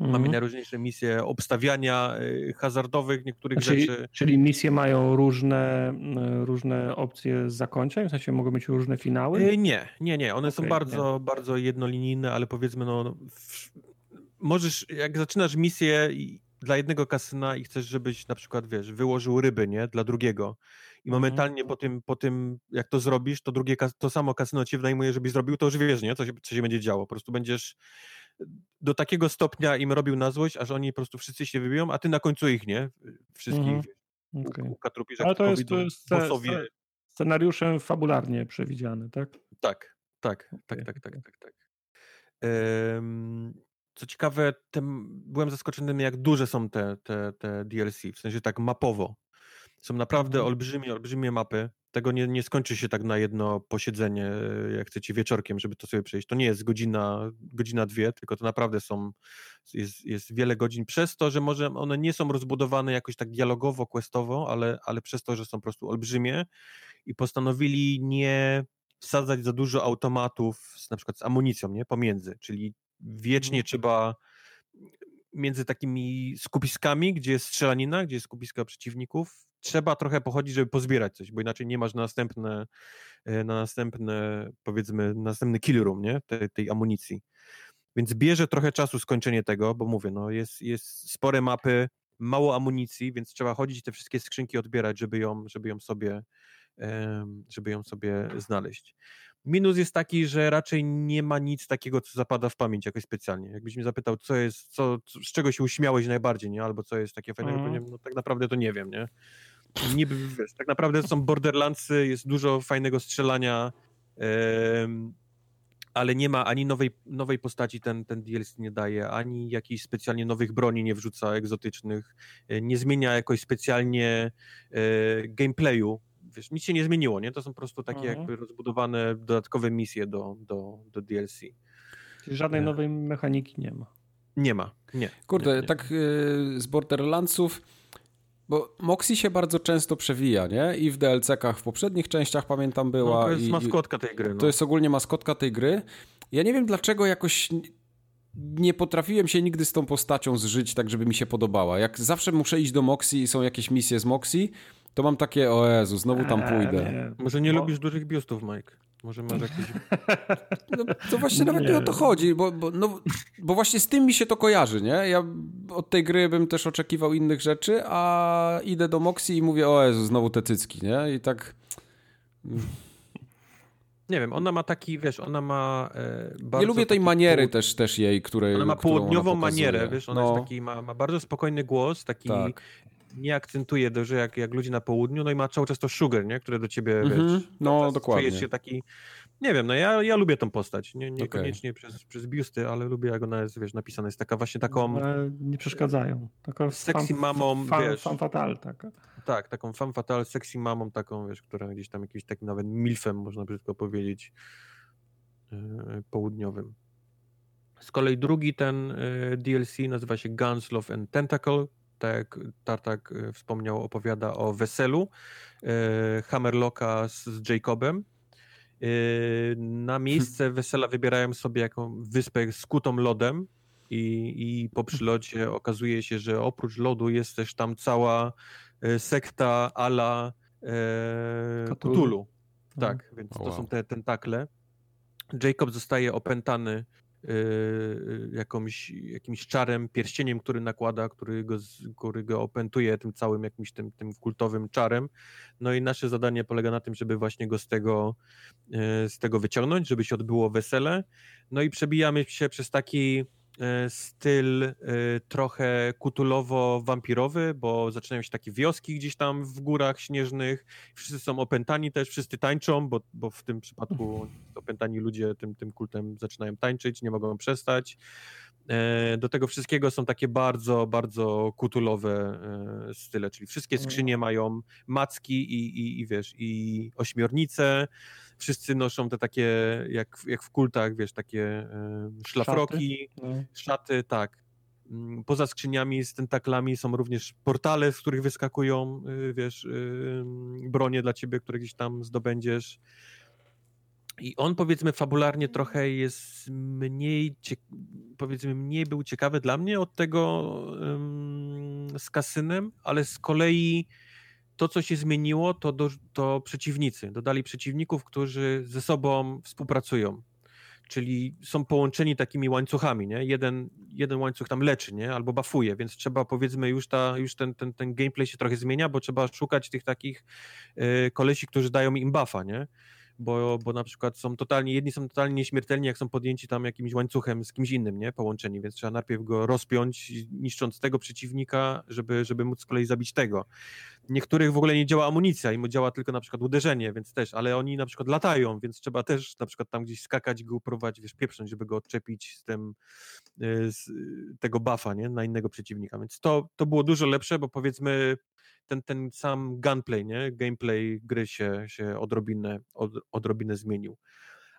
Speaker 1: Mhm. Mamy najróżniejsze misje obstawiania y, hazardowych niektórych
Speaker 3: czyli,
Speaker 1: rzeczy.
Speaker 3: Czyli misje mają różne, y, różne opcje zakończeń? W sensie mogą mieć różne finały?
Speaker 1: Y, nie, nie, nie. One okay, są bardzo, nie. bardzo jednolinijne, ale powiedzmy, no, w, możesz, jak zaczynasz misję dla jednego kasyna i chcesz, żebyś na przykład, wiesz, wyłożył ryby, nie, dla drugiego i mhm. momentalnie po tym, po tym, jak to zrobisz, to drugie, to samo kasyno cię wynajmuje, żebyś zrobił, to już wiesz, nie, co się, co się będzie działo, po prostu będziesz do takiego stopnia im robił na złość, aż oni po prostu wszyscy się wybiją, a ty na końcu ich, nie, wszystkich mhm. Okay.
Speaker 3: Ale to jest, to jest scenariuszem fabularnie przewidziany, tak?
Speaker 1: Tak, tak, okay. tak, tak, tak, tak, tak. Um, co ciekawe, byłem zaskoczony, jak duże są te, te, te DLC, w sensie tak mapowo. Są naprawdę mhm. olbrzymie, olbrzymie mapy. Tego nie, nie skończy się tak na jedno posiedzenie, jak chcecie wieczorkiem, żeby to sobie przejść. To nie jest godzina, godzina dwie, tylko to naprawdę są, jest, jest wiele godzin. Przez to, że może one nie są rozbudowane jakoś tak dialogowo, questowo, ale, ale przez to, że są po prostu olbrzymie i postanowili nie wsadzać za dużo automatów, z, na przykład z amunicją, nie? Pomiędzy, czyli wiecznie mhm. trzeba między takimi skupiskami, gdzie jest strzelanina, gdzie jest skupiska przeciwników, trzeba trochę pochodzić, żeby pozbierać coś, bo inaczej nie masz na następne, e, na następne, powiedzmy, następny kill room, nie? Tej, tej amunicji. Więc bierze trochę czasu skończenie tego, bo mówię, no jest, jest spore mapy, mało amunicji, więc trzeba chodzić te wszystkie skrzynki odbierać, żeby ją, żeby ją sobie żeby ją sobie znaleźć. Minus jest taki, że raczej nie ma nic takiego, co zapada w pamięć jakoś specjalnie. Jakbyś mnie zapytał, co jest, co, z czego się uśmiałeś najbardziej, nie? Albo co jest takie fajne, mm. no tak naprawdę to nie wiem, nie? Niby, wiesz, tak naprawdę są Borderlandsy, jest dużo fajnego strzelania, ale nie ma ani nowej, nowej postaci, ten, ten DLC nie daje, ani jakichś specjalnie nowych broni nie wrzuca, egzotycznych, e, nie zmienia jakoś specjalnie e, gameplayu, wiesz, nic się nie zmieniło, nie? To są po prostu takie mhm. jakby rozbudowane dodatkowe misje do, do, do DLC.
Speaker 3: Czyli żadnej nie. nowej mechaniki nie ma.
Speaker 1: Nie ma, nie.
Speaker 2: Kurde,
Speaker 1: nie, nie.
Speaker 2: tak z Borderlandsów, bo Moxie się bardzo często przewija, nie? I w DLC-kach w poprzednich częściach pamiętam była. No,
Speaker 1: to jest
Speaker 2: i,
Speaker 1: maskotka tej gry. No.
Speaker 2: To jest ogólnie maskotka tej gry. Ja nie wiem dlaczego jakoś nie potrafiłem się nigdy z tą postacią zżyć tak, żeby mi się podobała. Jak zawsze muszę iść do Moxie i są jakieś misje z Moxie, to mam takie, o Jezu, znowu tam eee, pójdę.
Speaker 1: Nie. Może nie Bo... lubisz dużych biustów, Mike. Może masz jakieś...
Speaker 2: No, to właśnie nawet nie. nie o to chodzi, bo, bo, no, bo właśnie z tym mi się to kojarzy, nie? Ja od tej gry bym też oczekiwał innych rzeczy, a idę do Moxie i mówię, o Jezu, znowu te cycki, nie? I tak...
Speaker 1: Nie wiem, ona ma taki, wiesz, ona ma e, bardzo...
Speaker 2: Nie lubię tej maniery połud... też, też jej, której
Speaker 1: Ona ma południową ona manierę, wiesz, ona no. jest taki, ma, ma bardzo spokojny głos, taki tak nie akcentuje że jak, jak ludzi na południu, no i ma cały czas to sugar, nie? które do ciebie, mm -hmm. wiesz,
Speaker 2: no dokładnie.
Speaker 1: się taki, nie wiem, no ja, ja lubię tą postać, nie, niekoniecznie okay. przez, przez biusty, ale lubię jak ona jest, wiesz, napisana, jest taka właśnie taką...
Speaker 3: No, nie przeszkadzają.
Speaker 1: Taka sexy fan, mamą,
Speaker 3: fan,
Speaker 1: wiesz.
Speaker 3: Fan fatal, taka.
Speaker 1: Tak, taką fan fatal, sexy mamą taką, wiesz, która gdzieś tam jakimś takim nawet milfem, można brzydko powiedzieć, yy, południowym. Z kolei drugi ten yy, DLC nazywa się Guns, Love and Tentacle, tak jak Tartak e, wspomniał, opowiada o weselu e, Hammerlocka z, z Jacobem. E, na miejsce wesela wybierają sobie jaką wyspę skutą lodem i, i po przylocie okazuje się, że oprócz lodu jest też tam cała sekta ala e, Cthulhu. Tak, więc to są te tentakle. Jacob zostaje opętany jakąś, jakimś czarem, pierścieniem, który nakłada, który go, który go opętuje tym całym jakimś tym, tym kultowym czarem. No i nasze zadanie polega na tym, żeby właśnie go z tego, yy, z tego wyciągnąć, żeby się odbyło wesele. No i przebijamy się przez taki styl e, trochę kutulowo-wampirowy, bo zaczynają się takie wioski gdzieś tam w górach śnieżnych, wszyscy są opętani też, wszyscy tańczą, bo, bo w tym przypadku opętani ludzie tym, tym kultem zaczynają tańczyć, nie mogą przestać. E, do tego wszystkiego są takie bardzo, bardzo kutulowe style, czyli wszystkie skrzynie mają macki i, i, i wiesz, i ośmiornice, wszyscy noszą te takie, jak, jak w kultach, wiesz, takie szlafroki, szaty, no. szaty tak. Mm, poza skrzyniami z tentaklami są również portale, z których wyskakują, y, wiesz, bronie dla ciebie, które gdzieś tam zdobędziesz. I on powiedzmy fabularnie trochę jest mniej, powiedzmy mniej był ciekawy dla mnie od tego um, z kasynem, ale z kolei to, co się zmieniło, to, do, to przeciwnicy. Dodali przeciwników, którzy ze sobą współpracują. Czyli są połączeni takimi łańcuchami, nie? Jeden, jeden łańcuch tam leczy, nie? Albo bafuje, więc trzeba powiedzmy już, ta, już ten, ten, ten gameplay się trochę zmienia, bo trzeba szukać tych takich yy, kolesi, którzy dają im buffa, nie? bo, bo na przykład są totalnie, jedni są totalnie nieśmiertelni, jak są podjęci tam jakimś łańcuchem z kimś innym, nie, połączeni, więc trzeba najpierw go rozpiąć, niszcząc tego przeciwnika, żeby, żeby móc z kolei zabić tego. Niektórych w ogóle nie działa amunicja, im działa tylko na przykład uderzenie, więc też, ale oni na przykład latają, więc trzeba też na przykład tam gdzieś skakać, go próbować, wiesz, pieprząć, żeby go odczepić z tym, y, z tego buffa, nie, na innego przeciwnika, więc to, to było dużo lepsze, bo powiedzmy ten, ten sam gunplay, nie? gameplay gry się, się odrobinę, od, odrobinę zmienił.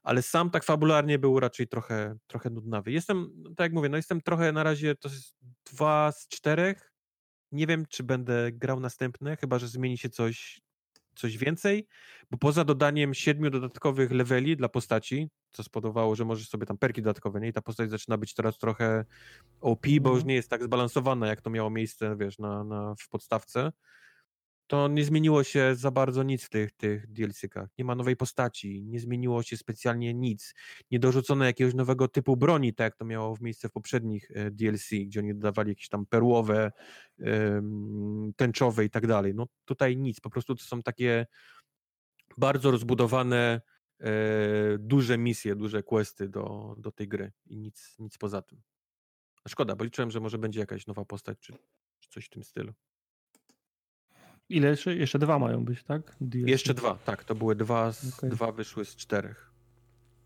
Speaker 1: Ale sam tak fabularnie był raczej trochę, trochę nudnawy. Jestem, no tak jak mówię, no jestem trochę na razie, to jest dwa z czterech. Nie wiem, czy będę grał następne, chyba że zmieni się coś, coś więcej, bo poza dodaniem siedmiu dodatkowych leveli dla postaci, co spowodowało, że możesz sobie tam perki dodatkowe, nie? I ta postać zaczyna być teraz trochę OP, bo już mhm. nie jest tak zbalansowana, jak to miało miejsce, wiesz, na, na, w podstawce to nie zmieniło się za bardzo nic w tych, tych DLC-kach. Nie ma nowej postaci, nie zmieniło się specjalnie nic. Nie dorzucono jakiegoś nowego typu broni, tak jak to miało w miejsce w poprzednich e, DLC, gdzie oni dodawali jakieś tam perłowe, tęczowe i tak dalej. No tutaj nic, po prostu to są takie bardzo rozbudowane, e, duże misje, duże questy do, do tej gry i nic, nic poza tym. Szkoda, bo liczyłem, że może będzie jakaś nowa postać, czy, czy coś w tym stylu.
Speaker 3: Ile jeszcze? Jeszcze dwa mają być, tak?
Speaker 1: DLC. Jeszcze dwa, tak. To były dwa, z, okay. dwa wyszły z czterech.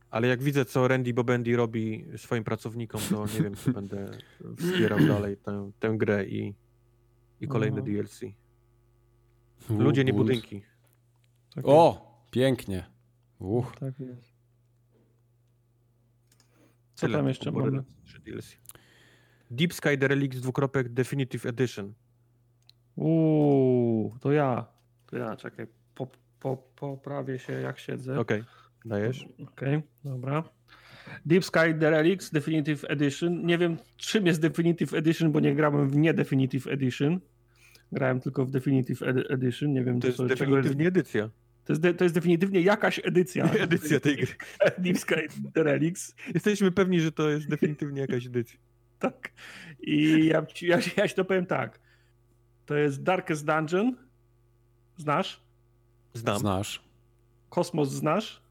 Speaker 1: Ale jak widzę, co Randy Bobendi robi swoim pracownikom, to nie wiem, czy będę wspierał dalej tę, tę grę i, i kolejne Aha. DLC. Ludzie, nie budynki.
Speaker 2: Tak o, pięknie. Uch. Tak jest.
Speaker 3: Co Tyle tam jeszcze mamy?
Speaker 1: Deep Sky The Relics dwukropek Definitive Edition.
Speaker 3: Uuu, to ja. To ja, czekaj. Po, po, poprawię się jak siedzę.
Speaker 1: Okej, okay. dajesz.
Speaker 3: Okej, okay, dobra. Deep Sky The Relics Definitive Edition. Nie wiem, czym jest Definitive Edition, bo nie grałem w nie Definitive Edition. Grałem tylko w Definitive Edition. Nie wiem,
Speaker 1: to jest co, definitywnie jest... edycja.
Speaker 3: To jest, de, to jest definitywnie jakaś edycja.
Speaker 1: edycja tej gry.
Speaker 3: Deep Sky The Relics.
Speaker 1: Jesteśmy pewni, że to jest definitywnie jakaś edycja.
Speaker 3: tak. I ja, ja, ja ci to powiem tak. To jest Darkest Dungeon. Znasz?
Speaker 1: Znam.
Speaker 2: Znasz.
Speaker 3: Kosmos znasz?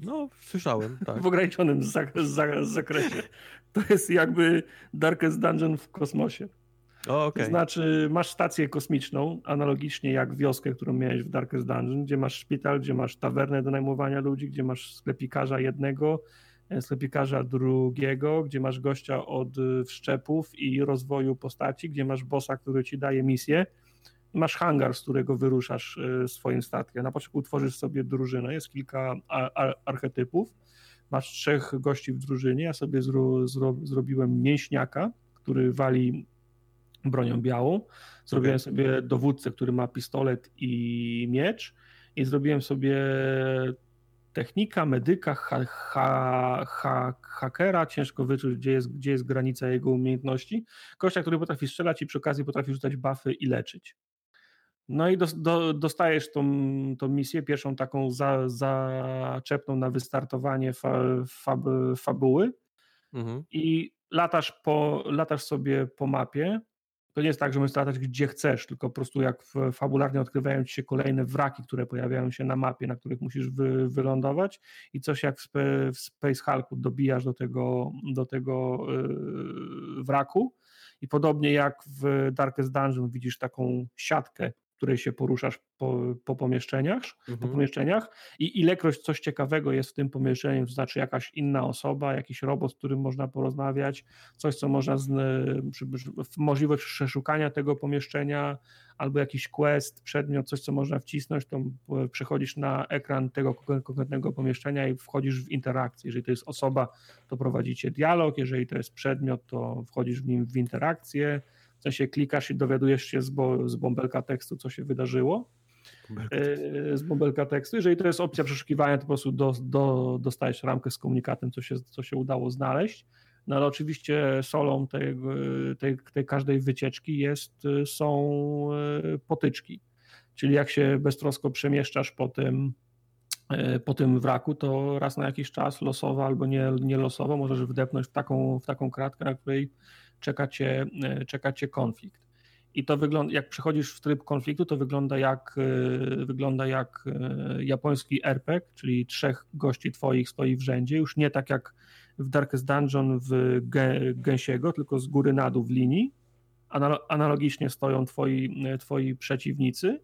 Speaker 1: No, słyszałem, tak.
Speaker 3: W ograniczonym zak zakresie. To jest jakby Darkest Dungeon w kosmosie.
Speaker 1: O, okay.
Speaker 3: To znaczy, masz stację kosmiczną, analogicznie jak wioskę, którą miałeś w Darkest Dungeon, gdzie masz szpital, gdzie masz tawernę do najmowania ludzi, gdzie masz sklepikarza jednego, sklepikarza drugiego, gdzie masz gościa od e, wszczepów i rozwoju postaci, gdzie masz bossa, który ci daje misję. Masz hangar, z którego wyruszasz e, swoim statkiem. Na początku tworzysz sobie drużynę, jest kilka archetypów. Masz trzech gości w drużynie. Ja sobie zro, zro, zrobiłem mięśniaka, który wali bronią białą. Zrobiłem okay. sobie dowódcę, który ma pistolet i miecz. I zrobiłem sobie technika, medyka, ha, ha, ha, hakera, ciężko wyczuć, gdzie jest, gdzie jest granica jego umiejętności. Kościa, który potrafi strzelać i przy okazji potrafi rzucać buffy i leczyć. No i do, do, dostajesz tą, tą misję, pierwszą taką za, zaczepną na wystartowanie fa, fab, fabuły. mhm. i latasz, po, latasz sobie po mapie. To nie jest tak, że możesz latać gdzie chcesz, tylko po prostu jak fabularnie odkrywają ci się kolejne wraki, które pojawiają się na mapie, na których musisz wy, wylądować i coś jak w, spe, w Space Hulku dobijasz do tego, do tego yy, wraku. I podobnie jak w Darkest Dungeon widzisz taką siatkę której się poruszasz po, po pomieszczeniach, mhm. po pomieszczeniach i ilekroć coś ciekawego jest w tym pomieszczeniu, to znaczy jakaś inna osoba, jakiś robot, z którym można porozmawiać, coś, co można, z, możliwość przeszukania tego pomieszczenia, albo jakiś quest, przedmiot, coś, co można wcisnąć, to przechodzisz na ekran tego konkretnego pomieszczenia i wchodzisz w interakcję. Jeżeli to jest osoba, to prowadzicie dialog, jeżeli to jest przedmiot, to wchodzisz w nim w interakcję, w sensie klikasz i dowiadujesz się z, bo, z bąbelka tekstu, co się wydarzyło. E, z bąbelka tekstu. Jeżeli to jest opcja przeszukiwania, to po prostu do, do, dostajesz ramkę z komunikatem, co się, co się udało znaleźć. No ale oczywiście solą tej, tej, tej każdej wycieczki jest, są e, potyczki. Czyli jak się beztrosko przemieszczasz po tym, e, po tym wraku, to raz na jakiś czas losowo albo nie, nie losowo możesz wdepnąć w taką, w taką kratkę, na której czeka cię, e, czeka cię konflikt. I to wygląda, jak przechodzisz w tryb konfliktu, to wygląda jak, e, wygląda jak e, japoński RPG, czyli trzech gości twoich stoi w rzędzie, już nie tak jak w Darkest Dungeon w Gęsiego, tylko z góry na dół w linii. Analogicznie stoją twoi, twoi przeciwnicy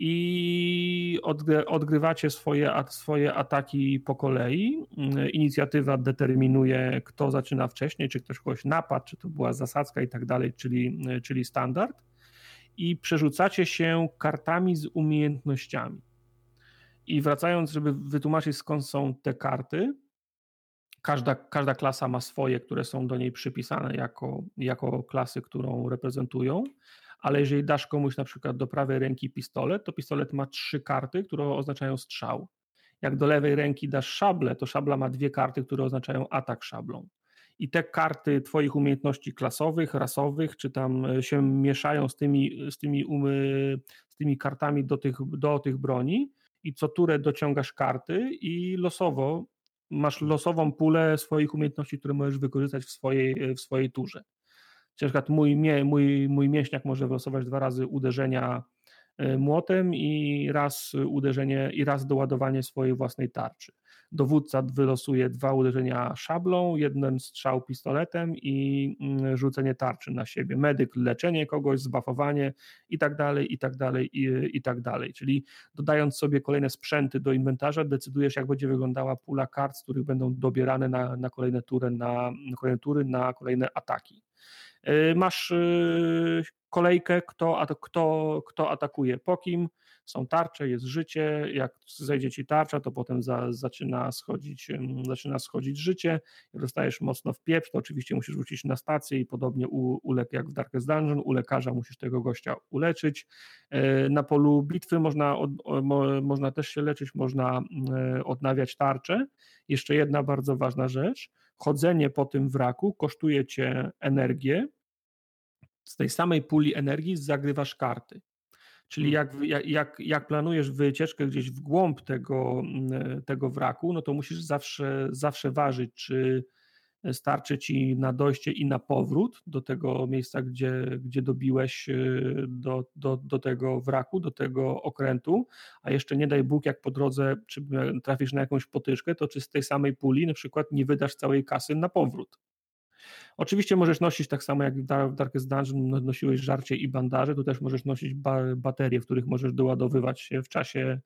Speaker 3: i odgrywacie swoje, swoje ataki po kolei. Inicjatywa determinuje, kto zaczyna wcześniej, czy ktoś kogoś napadł, czy to była zasadzka i tak dalej, czyli, czyli standard. I przerzucacie się kartami z umiejętnościami. I wracając, żeby wytłumaczyć skąd są te karty, każda, każda klasa ma swoje, które są do niej przypisane jako, jako klasy, którą reprezentują ale jeżeli dasz komuś na przykład do prawej ręki pistolet, to pistolet ma trzy karty, które oznaczają strzał. Jak do lewej ręki dasz szablę, to szabla ma dwie karty, które oznaczają atak szablą. I te karty Twoich umiejętności klasowych, rasowych, czy tam e, się mieszają z tymi, z tymi, umy, z tymi kartami do tych, do tych broni, i co turę dociągasz karty i losowo masz losową pulę swoich umiejętności, które możesz wykorzystać w swojej, w swojej turze. Na przykład mój, mój, mój mięśniak może wylosować dwa razy uderzenia e, młotem i raz uderzenie i raz doładowanie swojej własnej tarczy. Dowódca wylosuje dwa uderzenia szablą, jeden strzał pistoletem i mm, rzucenie tarczy na siebie. Medyk leczenie kogoś, zbafowanie i tak dalej, i tak dalej, i, i tak dalej. Czyli dodając sobie kolejne sprzęty do inwentarza, decydujesz jak będzie wyglądała pula kart, z których będą dobierane na, na kolejne tury, na, na kolejne tury, na kolejne ataki. Y, masz y, kolejkę, kto, kto, kto atakuje po kim, są tarcze, jest życie, jak zejdzie ci tarcza, to potem za, zaczyna, schodzić, zaczyna schodzić życie, dostajesz mocno w pieprz, to oczywiście musisz wrócić na stację i podobnie u, u jak w Darkest Dungeon, u lekarza musisz tego gościa uleczyć. Y, na polu bitwy można, można też się leczyć, można odnawiać tarczę. Jeszcze jedna bardzo ważna rzecz, chodzenie po tym wraku kosztuje cię energię, z tej samej puli energii zagrywasz karty. Czyli jak, jak, jak planujesz wycieczkę gdzieś w głąb tego, mm, tego wraku, no to musisz zawsze, zawsze ważyć, czy starczy ci na dojście i na powrót do tego miejsca, gdzie, gdzie dobiłeś y, do, do, do tego wraku, do tego okrętu, a jeszcze nie daj Bóg, jak po drodze czy trafisz na jakąś potyczkę, to czy z tej samej puli na przykład nie wydasz całej kasy na powrót. Oczywiście możesz nosić tak samo jak w Darkest Dungeon no, nosiłeś żarcie i bandaże, tu też możesz nosić ba baterie, w których możesz doładowywać się w czasie,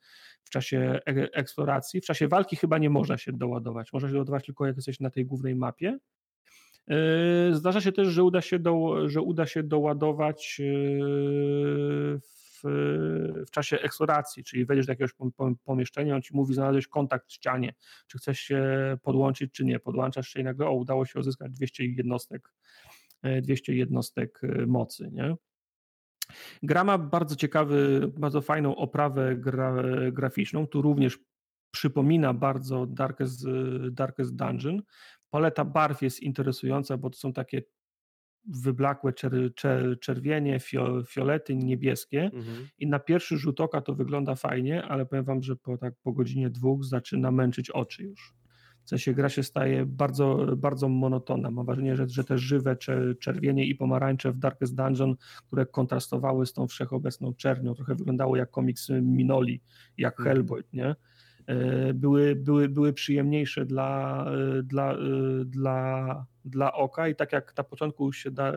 Speaker 3: w czasie e eksploracji. W czasie walki chyba nie można się doładować, można się doładować tylko jak jesteś na tej głównej mapie. E, zdarza się też, że uda się, do, że uda się doładować e, w, czasie eksploracji, czyli wejdziesz do jakiegoś pomieszczenia, on ci mówi, znalazłeś kontakt w ścianie, czy chcesz się podłączyć, czy nie. Podłączasz się i nagle, o, udało się uzyskać 200 jednostek, 200 jednostek mocy, nie? Gra ma bardzo ciekawy, bardzo fajną oprawę gra, graficzną, tu również przypomina bardzo Darkest, Darkest Dungeon. Paleta barw jest interesująca, bo to są takie wyblakłe czer, czer, czerwienie, fio, fiolety, niebieskie mhm. i na pierwszy rzut oka to wygląda fajnie, ale powiem wam, że po, tak, po godzinie dwóch zaczyna męczyć oczy już. W sensie gra się staje bardzo, bardzo monotonna. Mam wrażenie, że, że te żywe czerwienie i pomarańcze w Darkest Dungeon, które kontrastowały z tą wszechobecną czernią, trochę wyglądało jak komiks Minoli, jak mhm. Hellboy, nie? E, były, były, były przyjemniejsze dla, e, dla, e, dla, dla oka i tak jak na początku się da,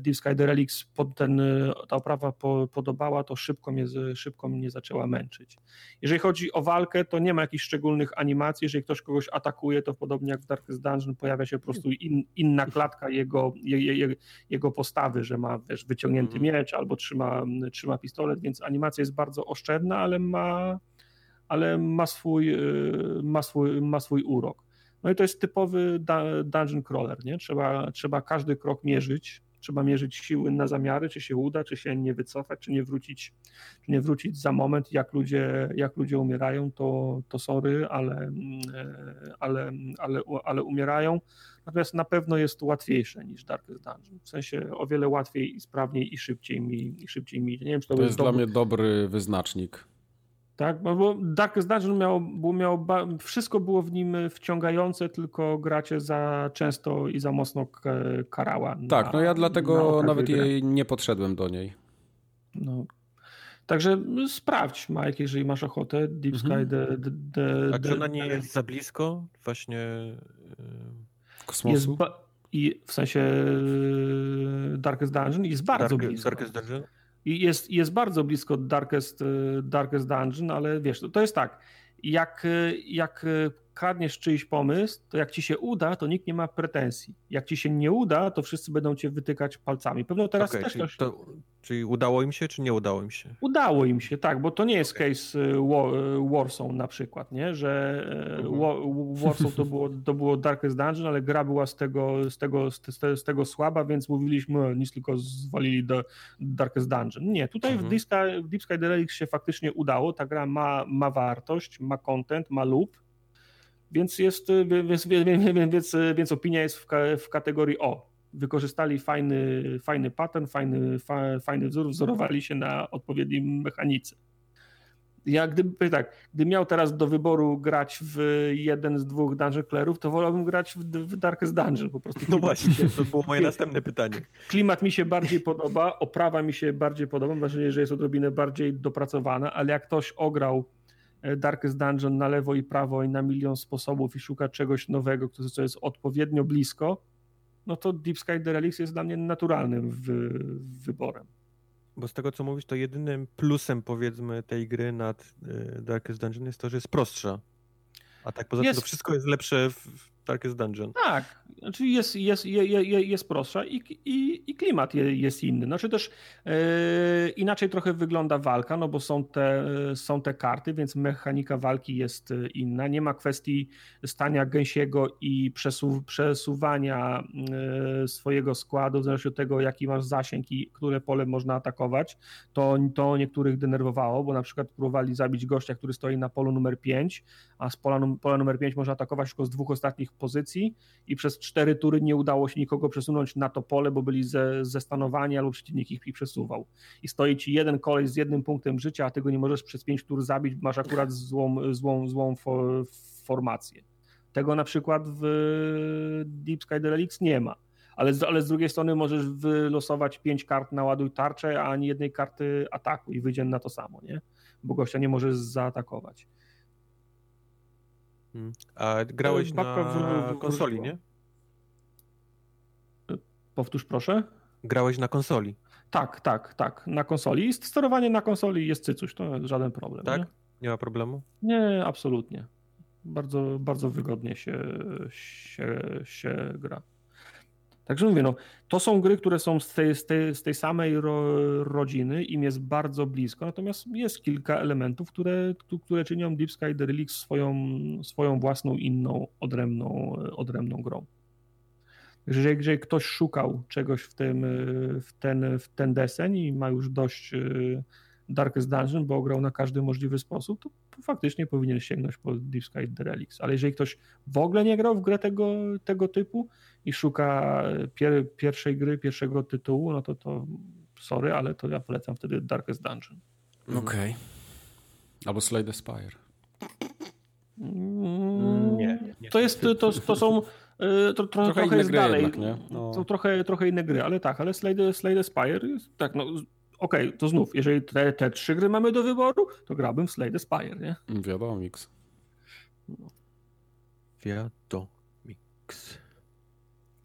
Speaker 3: Deep Sky The Relics pod ten, ta oprawa po, podobała, to szybko mnie, szybko mnie zaczęła męczyć. Jeżeli chodzi o walkę, to nie ma jakichś szczególnych animacji. Jeżeli ktoś kogoś atakuje, to podobnie jak w Darkest Dungeon pojawia się po prostu in, inna klatka jego, je, je, jego postawy, że ma wiesz, wyciągnięty mhm. miecz albo trzyma, trzyma pistolet, więc animacja jest bardzo oszczędna, ale ma ale ma swój, y, ma swój, ma swój urok. No i to jest typowy dungeon crawler, nie? Trzeba, trzeba każdy krok mierzyć, trzeba mierzyć siły na zamiary, czy się uda, czy się nie wycofać, czy nie wrócić, czy nie wrócić za moment, jak ludzie, jak ludzie umierają, to, to sorry, ale, e, ale, ale, ale umierają. Natomiast na pewno jest to łatwiejsze niż Darkest Dungeon. W sensie o wiele łatwiej i sprawniej i szybciej mi, i szybciej mi. Nie wiem, czy
Speaker 2: to, to jest dobry... dla mnie dobry wyznacznik.
Speaker 3: Tak, bo Darkest Dungeon miał, było, miał, wszystko było w nim wciągające, tylko gracie za często i za mocno karała.
Speaker 2: Tak, no ja dlatego nawet jej nie podszedłem do niej.
Speaker 3: No. Także sprawdź, Mike, jeżeli masz ochotę. Deep mhm. Sky. The, the, the,
Speaker 1: A czy ona nie jest za blisko właśnie
Speaker 2: yy... kosmosu?
Speaker 3: i w sensie y, Darkest Dungeon jest bardzo Dark, blisko. Darkest Dungeon? I jest, jest bardzo blisko Darkest, y, Darkest Dungeon, ale wiesz, to, to jest tak, jak, y, jak kradniesz czyjś pomysł, to jak ci się uda, to nikt nie ma pretensji. Jak ci się nie uda, to wszyscy będą cię wytykać palcami. Pewno teraz okay, też
Speaker 1: czyli, to, czyli udało im się, czy nie udało im się?
Speaker 3: Udało im się, tak, bo to nie jest okay. case y, y, Warsaw na przykład, nie? że y, mhm. Warsaw to było, to było Darkest Dungeon, ale gra była z tego, z tego, z, z tego słaba, więc mówiliśmy, nic tylko zwalili do Darkest Dungeon. Nie, tutaj mhm. w, Deep Sky, w Deep Sky The się faktycznie udało, ta gra ma, ma wartość, ma content, ma loop, więc jest, więc, więc, więc opinia jest w, w kategorii O. Wykorzystali fajny, fajny pattern, fajny, fa, fajny wzór, wzorowali się na odpowiednim mechanice. Ja gdyby tak, gdy miał teraz do wyboru grać w jeden z dwóch Dungeon Clerów, to wolałbym grać w, w Darkest Dungeon po prostu.
Speaker 1: No właśnie, to było moje następne pytanie.
Speaker 3: Klimat mi się bardziej podoba, oprawa mi się bardziej podoba, mam wrażenie, że jest odrobinę bardziej dopracowana, ale jak ktoś ograł Darkest Dungeon na lewo i prawo i na milion sposobów i szuka czegoś nowego, co jest odpowiednio blisko, no to Deep Sky The Relics jest dla mnie naturalnym wyborem.
Speaker 1: Bo z tego co mówisz, to jedynym plusem powiedzmy tej gry nad e, Darkest Dungeon jest to, że jest prostsza. A tak poza jest... tym to wszystko jest lepsze w Darkest Dungeon.
Speaker 3: Tak, znaczy jest, jest, jest, jest prostsza i, i, i klimat jest inny. Znaczy też yy, inaczej trochę wygląda walka, no bo są te, są te karty, więc mechanika walki jest inna. Nie ma kwestii stania gęsiego i przesu, przesuwania yy, swojego składu, w zależności od tego, jaki masz zasięg i które pole można atakować. To, to niektórych denerwowało, bo na przykład próbowali zabić gościa, który stoi na polu numer 5, a z pola, pola numer 5 można atakować tylko z dwóch ostatnich pozycji i przez cztery tury nie udało się nikogo przesunąć na to pole, bo byli ze, zestanowani albo przeciwnik ich, przesuwał. I stoi ci jeden kolej z jednym punktem życia, a tego nie możesz przez pięć tur zabić, masz akurat złą, złą, złą formację. Tego na przykład w Deep Sky Relics nie ma. Ale z, ale z drugiej strony możesz wylosować pięć kart na ładuj tarczę, a ani jednej karty ataku i wyjdzie na to samo, nie? Bo gościa nie możesz zaatakować.
Speaker 1: Hmm. A grałeś na konsoli, nie?
Speaker 3: Powtórz proszę.
Speaker 1: Grałeś na konsoli.
Speaker 3: Tak, tak, tak, na konsoli. Sterowanie na konsoli jest cycuś, to żaden problem.
Speaker 1: Tak?
Speaker 3: Nie,
Speaker 1: nie ma problemu?
Speaker 3: Nie, absolutnie. Bardzo, bardzo wygodnie się, się, się gra. Także mówię, no, to są gry, które są z tej, z tej, z tej samej ro, rodziny, im jest bardzo blisko, natomiast jest kilka elementów, które, które czynią Deep Sky The swoją, swoją własną, inną, odrębną, odrębną grą. Jeżeli, jeżeli ktoś szukał czegoś w, tym, w, ten, w ten deseń i ma już dość Darkest Dungeon, bo grał na każdy możliwy sposób, to faktycznie powinien sięgnąć po Deep Sky The Relics. Ale jeżeli ktoś w ogóle nie grał w grę tego, tego typu i szuka pier, pierwszej gry, pierwszego tytułu, no to to sorry, ale to ja polecam wtedy Darkest Dungeon.
Speaker 2: Okej. Okay. Albo Slade Spire.
Speaker 3: Mm, To jest, to, to są to, to, trochę, trochę jest dalej. Jednak,
Speaker 2: nie? No.
Speaker 3: To trochę, trochę inne gry, ale tak, ale Slade, Slade Spire jest, tak, no okej, okay, to znów, jeżeli te, te trzy gry mamy do wyboru, to grałbym w Slade Spire, nie?
Speaker 2: Wiadomo, mix.
Speaker 1: No. Wiadomo, mix.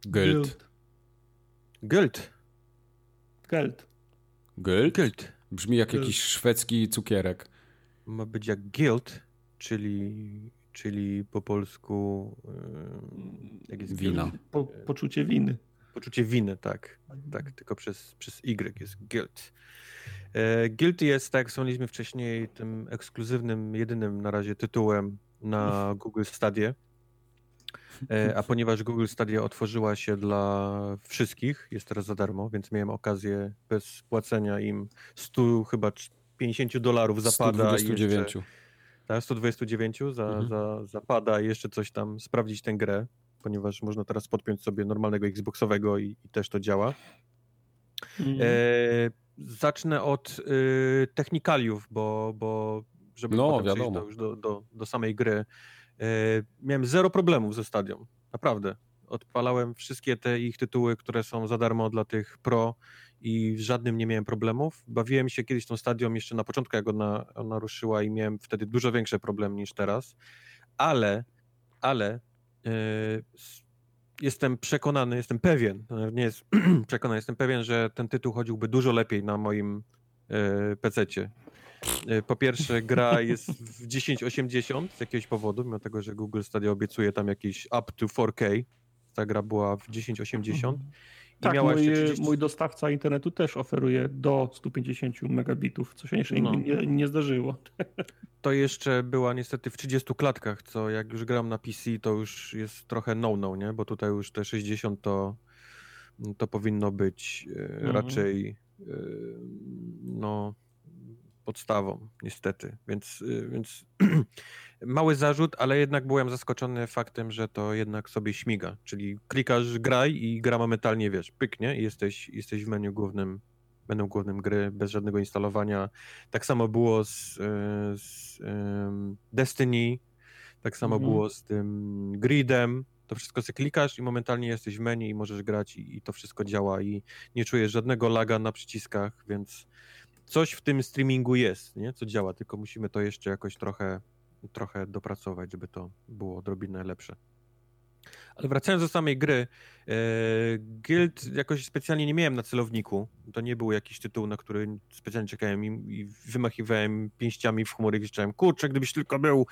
Speaker 2: Geld.
Speaker 1: Geld.
Speaker 3: Geld.
Speaker 2: Geld? Geld. Brzmi jak Geld. jakiś szwedzki cukierek.
Speaker 1: Ma być jak guild, czyli, czyli po polsku
Speaker 2: jak jest wina.
Speaker 3: Po, poczucie winy.
Speaker 1: Poczucie winy, tak. Tak, tylko przez, przez Y jest guild. E, guild jest, tak jak wspomnieliśmy wcześniej, tym ekskluzywnym, jedynym na razie tytułem na Google Stadia. E, a ponieważ Google Stadia otworzyła się dla wszystkich, jest teraz za darmo, więc miałem okazję bez płacenia im 100 chyba 50 dolarów zapada.
Speaker 2: 129. Jeszcze,
Speaker 1: tak, 129 za, mhm. za, zapada i jeszcze coś tam sprawdzić tę grę, ponieważ można teraz podpiąć sobie normalnego Xboxowego i, i też to działa. Mhm. E, zacznę od y, technikaliów, bo, bo żeby no, potem wiadomo. przejść do, już do, do, do samej gry. E, miałem zero problemów ze stadią. Naprawdę. Odpalałem wszystkie te ich tytuły, które są za darmo dla tych pro i w żadnym nie miałem problemów. Bawiłem się kiedyś tą stadią jeszcze na początku, jak ona, ona ruszyła i miałem wtedy dużo większe problemy niż teraz. Ale, ale yy, jestem przekonany, jestem pewien, nie jest przekonany, jestem pewien, że ten tytuł chodziłby dużo lepiej na moim yy, PC-cie. E, po pierwsze, gra jest w 1080 z jakiegoś powodu, mimo tego, że Google Stadia obiecuje tam jakiś up to 4K. Ta gra była w 1080. Mhm.
Speaker 3: I tak, mój, 30... mój dostawca internetu też oferuje do 150 megabitów, co się jeszcze no. nie, nie zdarzyło.
Speaker 1: To jeszcze była niestety w 30 klatkach, co jak już gram na PC, to już jest trochę no-no, nie? Bo tutaj już te 60 to, to powinno być e, mhm. raczej e, no podstawą, niestety. Więc, y, więc mały zarzut, ale jednak byłem zaskoczony faktem, że to jednak sobie śmiga. Czyli klikasz graj i gra momentalnie, wiesz, pyknie i jesteś, jesteś w menu głównym, menu głównym gry bez żadnego instalowania. Tak samo było z, y, z Destiny, tak samo mhm. było z tym gridem. To wszystko sobie klikasz i momentalnie jesteś w menu i możesz grać i, i to wszystko działa i nie czujesz żadnego laga na przyciskach, więc coś w tym streamingu jest, nie? co działa, tylko musimy to jeszcze jakoś trochę, trochę dopracować, żeby to było odrobinę lepsze. Ale wracając do samej gry, e, Guild jakoś specjalnie nie miałem na celowniku. To nie był jakiś tytuł, na który specjalnie czekałem i, i wymachiwałem pięściami w chmury i krzyczałem, kurczę, gdybyś tylko był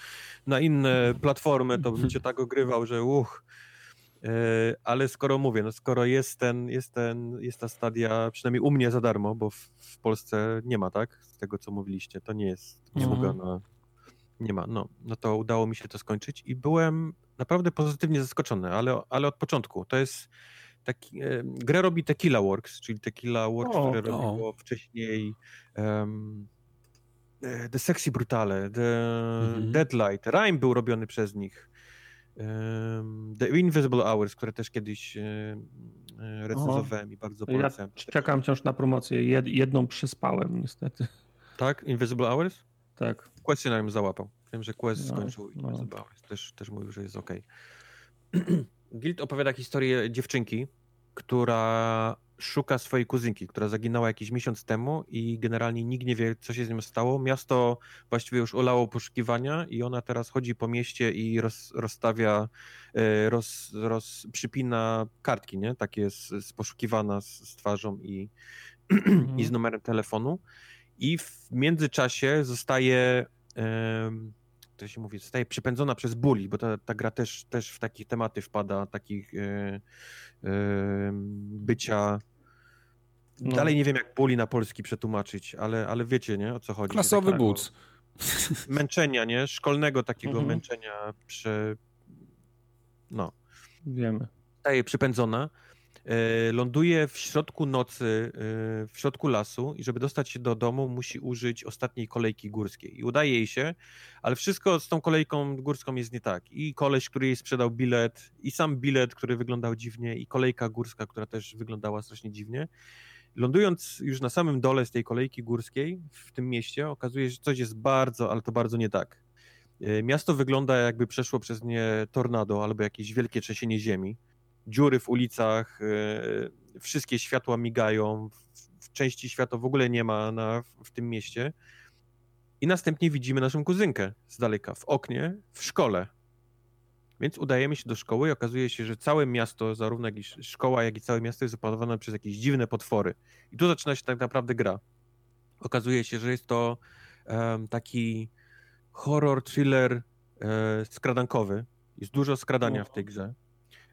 Speaker 1: na inne platformy, to bym cię tak ogrywał, że uch. E, ale skoro mówię, no skoro jest ten, jest ten, jest ta stadia, przynajmniej u mnie za darmo, bo w, w Polsce nie ma, tak? Z tego, co mówiliście, to nie jest usługa mhm. na... Nie ma, no, no to udało mi się to skończyć i byłem naprawdę pozytywnie zaskoczony, ale, ale od początku. To jest taki, e, grę robi Tequila Works, czyli Tequila Works, o, które o. robiło wcześniej um, The Sexy Brutale, The mhm. Deadlight, Rime był robiony przez nich. The Invisible Hours, które też kiedyś e, recenzowałem o, i bardzo polecam.
Speaker 3: Ja czekam wciąż na promocję. Jed, jedną przyspałem niestety.
Speaker 1: Tak? Invisible Hours?
Speaker 3: Tak.
Speaker 1: Questionarium załapał. Wiem, że Quest no, skończył no. Invisible Hours. Też, też mówił, że jest ok. Guild opowiada historię dziewczynki, która szuka swojej kuzynki, która zaginęła jakiś miesiąc temu i generalnie nikt nie wie, co się z nią stało. Miasto właściwie już olało poszukiwania i ona teraz chodzi po mieście i roz, rozstawia, e, roz, roz, przypina kartki, nie? Takie jest, jest poszukiwana z, z twarzą i, mhm. i z numerem telefonu. I w międzyczasie zostaje to się mówi, zostaje przypędzona przez buli, bo ta, ta gra też, też w takie tematy wpada, takich e, e, bycia. No. Dalej nie wiem, jak buli na polski przetłumaczyć, ale, ale wiecie, nie, o co chodzi.
Speaker 2: Klasowy but.
Speaker 1: Męczenia, nie? Szkolnego takiego mhm. męczenia prze... No.
Speaker 3: Wiemy.
Speaker 1: Zostaje przypędzona E, ląduje w środku nocy, e, w środku lasu i żeby dostać się do domu musi użyć ostatniej kolejki górskiej. I udaje jej się, ale wszystko z tą kolejką górską jest nie tak. I koleś, który jej sprzedał bilet, i sam bilet, który wyglądał dziwnie, i kolejka górska, która też wyglądała strasznie dziwnie. Lądując już na samym dole z tej kolejki górskiej w tym mieście, okazuje się, że coś jest bardzo, ale to bardzo nie tak. E, miasto wygląda jakby przeszło przez nie tornado albo jakieś wielkie trzęsienie ziemi. Dziury w ulicach, e, wszystkie światła migają, w części światła w ogóle nie ma na, w tym mieście. I następnie widzimy naszą kuzynkę z daleka, w oknie, w szkole. Więc udajemy się do szkoły i okazuje się, że całe miasto, zarówno jak i szkoła, jak i całe miasto jest opanowane przez jakieś dziwne potwory. I tu zaczyna się tak naprawdę gra. Okazuje się, że jest to um, taki horror, thriller e, skradankowy. Jest dużo skradania w tej grze.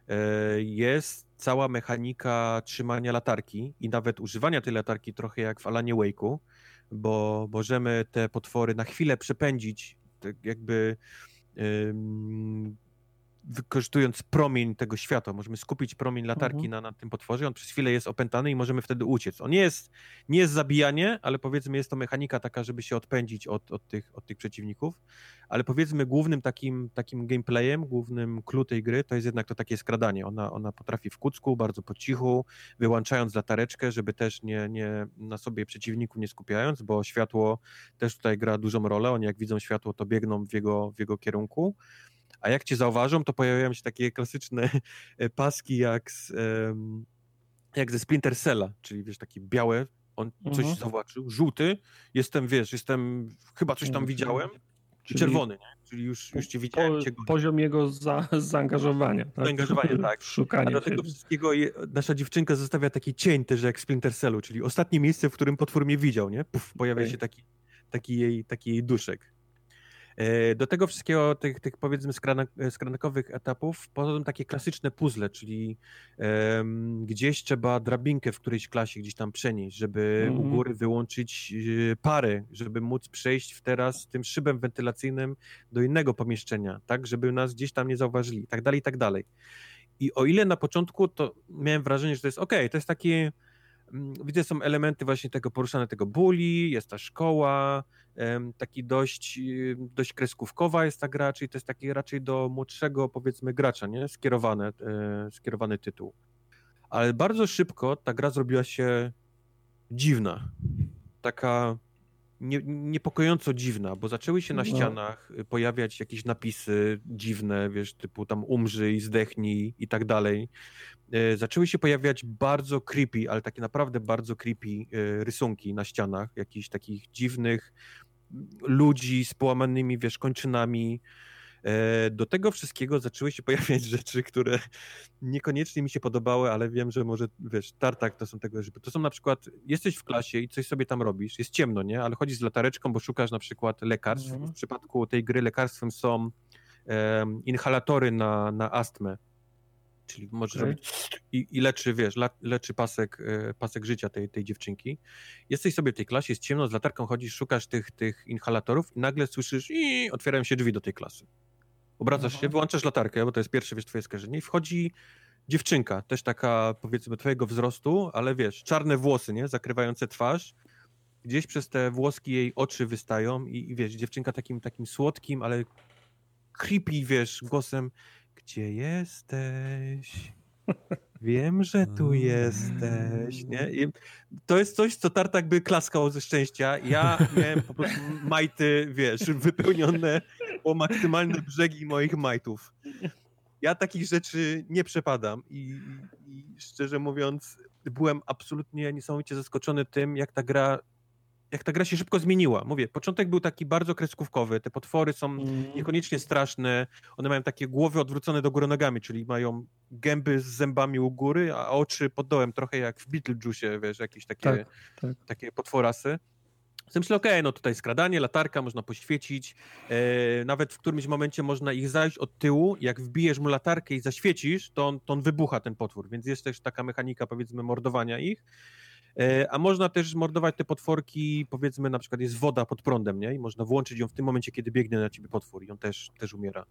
Speaker 1: E, jest cała mechanika trzymania latarki i nawet używania tej latarki trochę jak w Alanie Wake'u, bo możemy te potwory na chwilę przepędzić, tak jakby wykorzystując promień tego światła, możemy skupić promień latarki mhm. na, na tym potworze, on przez chwilę jest opętany i możemy wtedy uciec. On nie jest, nie jest zabijanie, ale powiedzmy jest to mechanika taka, żeby się odpędzić od, od, tych, od tych przeciwników, ale powiedzmy głównym takim, takim gameplayem, głównym clue tej gry to jest jednak to takie skradanie. Ona, ona potrafi w kucku, bardzo po cichu, wyłączając latareczkę, żeby też nie, nie na sobie przeciwniku nie skupiając, bo światło też tutaj gra dużą rolę. Oni jak widzą światło, to biegną w jego, w jego kierunku a jak cię zauważą, to pojawiają się takie klasyczne e, paski jak, z, jak ze Splinter Cella, czyli wiesz, takie białe, on coś mhm. zobaczył, żółty, jestem, wiesz, jestem, chyba coś tam widziałem, czyli czerwony, nie? czyli już, już cię widziałem.
Speaker 3: Po, poziom jego za, zaangażowania. Tak?
Speaker 1: Zaangażowania, tak.
Speaker 3: Szukanie. A
Speaker 1: do tego wszystkiego je, nasza dziewczynka zostawia taki cień też jak Splinter Cellu, czyli ostatnie miejsce, w którym potwór mnie widział, nie? Puf, pojawia okay. się taki, taki, jej, taki jej duszek. E, do tego wszystkiego, tych, tych powiedzmy skranakowych etapów, wchodzą takie klasyczne puzzle, czyli um, gdzieś trzeba drabinkę w którejś klasie gdzieś tam przenieść, żeby mm -hmm. u mhm. góry wyłączyć y, pary, żeby móc przejść w teraz tym szybem wentylacyjnym do innego pomieszczenia, tak, żeby nas gdzieś tam nie zauważyli, i tak dalej, i tak dalej. I o ile na początku to miałem wrażenie, że to jest ok, to jest takie widzę, są elementy właśnie tego poruszane tego buli, jest ta szkoła, taki dość, y, dość kreskówkowa jest ta gra, czyli to jest taki raczej do młodszego powiedzmy gracza, nie? Skierowane, skierowany tytuł. Ale bardzo szybko ta gra zrobiła się dziwna. Taka nie, niepokojąco dziwna, bo zaczęły się na no. ścianach pojawiać jakieś napisy dziwne, wiesz, typu tam umrzyj, zdechnij i tak dalej. E, zaczęły się pojawiać bardzo creepy, ale takie naprawdę bardzo creepy e, rysunki na ścianach, jakichś takich dziwnych, ludzi z połamanymi, wiesz, kończynami. E, do tego wszystkiego zaczęły się pojawiać rzeczy, które niekoniecznie mi się podobały, ale wiem, że może, wiesz, tartak to są tego, żeby to są na przykład, jesteś w klasie i coś sobie tam robisz, jest ciemno, nie? Ale chodzisz z latareczką, bo szukasz na przykład lekarstw. Mhm. W przypadku tej gry lekarstwem są um, inhalatory na, na astmę czyli może okay. robić i, i, leczy, wiesz, leczy pasek, e, pasek życia tej, tej dziewczynki. Jesteś sobie w tej klasie, jest ciemno, z latarką chodzisz, szukasz tych, tych inhalatorów i nagle słyszysz i otwierają się drzwi do tej klasy. Obracasz Aha. się, wyłączasz latarkę, bo to jest pierwsze, wiesz, twoje skażenie i wchodzi dziewczynka, też taka, powiedzmy, twojego wzrostu, ale wiesz, czarne włosy, nie, zakrywające twarz, gdzieś przez te włoski jej oczy wystają i, i wiesz, dziewczynka takim, takim słodkim, ale creepy, wiesz, głosem gdzie jesteś? Wiem, że tu jesteś, nie? I to jest coś, co Tartak by klaskał ze szczęścia. Ja miałem po prostu majty, wiesz, wypełnione o maksymalne brzegi moich majtów. Ja takich rzeczy nie przepadam i, i szczerze mówiąc byłem absolutnie niesamowicie zaskoczony tym, jak ta gra jak ta gra się szybko zmieniła. Mówię, początek był taki bardzo kreskówkowy, te potwory są mm. niekoniecznie straszne, one mają takie głowy odwrócone do góry nogami, czyli mają gęby z zębami u góry, a oczy pod dołem, trochę jak w Beetlejuice, wiesz, jakieś takie, tak, tak. takie potworasy. Więc myślę, okej, okay, no tutaj skradanie, latarka, można poświecić. E, nawet w którymś momencie można ich zajść od tyłu. Jak wbijesz mu latarkę i zaświecisz, to on, to on wybucha, ten potwór. Więc jest też taka mechanika, powiedzmy, mordowania ich. E, a można też mordować te potworki, powiedzmy na przykład jest woda pod prądem, nie? I można włączyć ją w tym momencie, kiedy biegnie na ciebie potwór i on też, też umiera.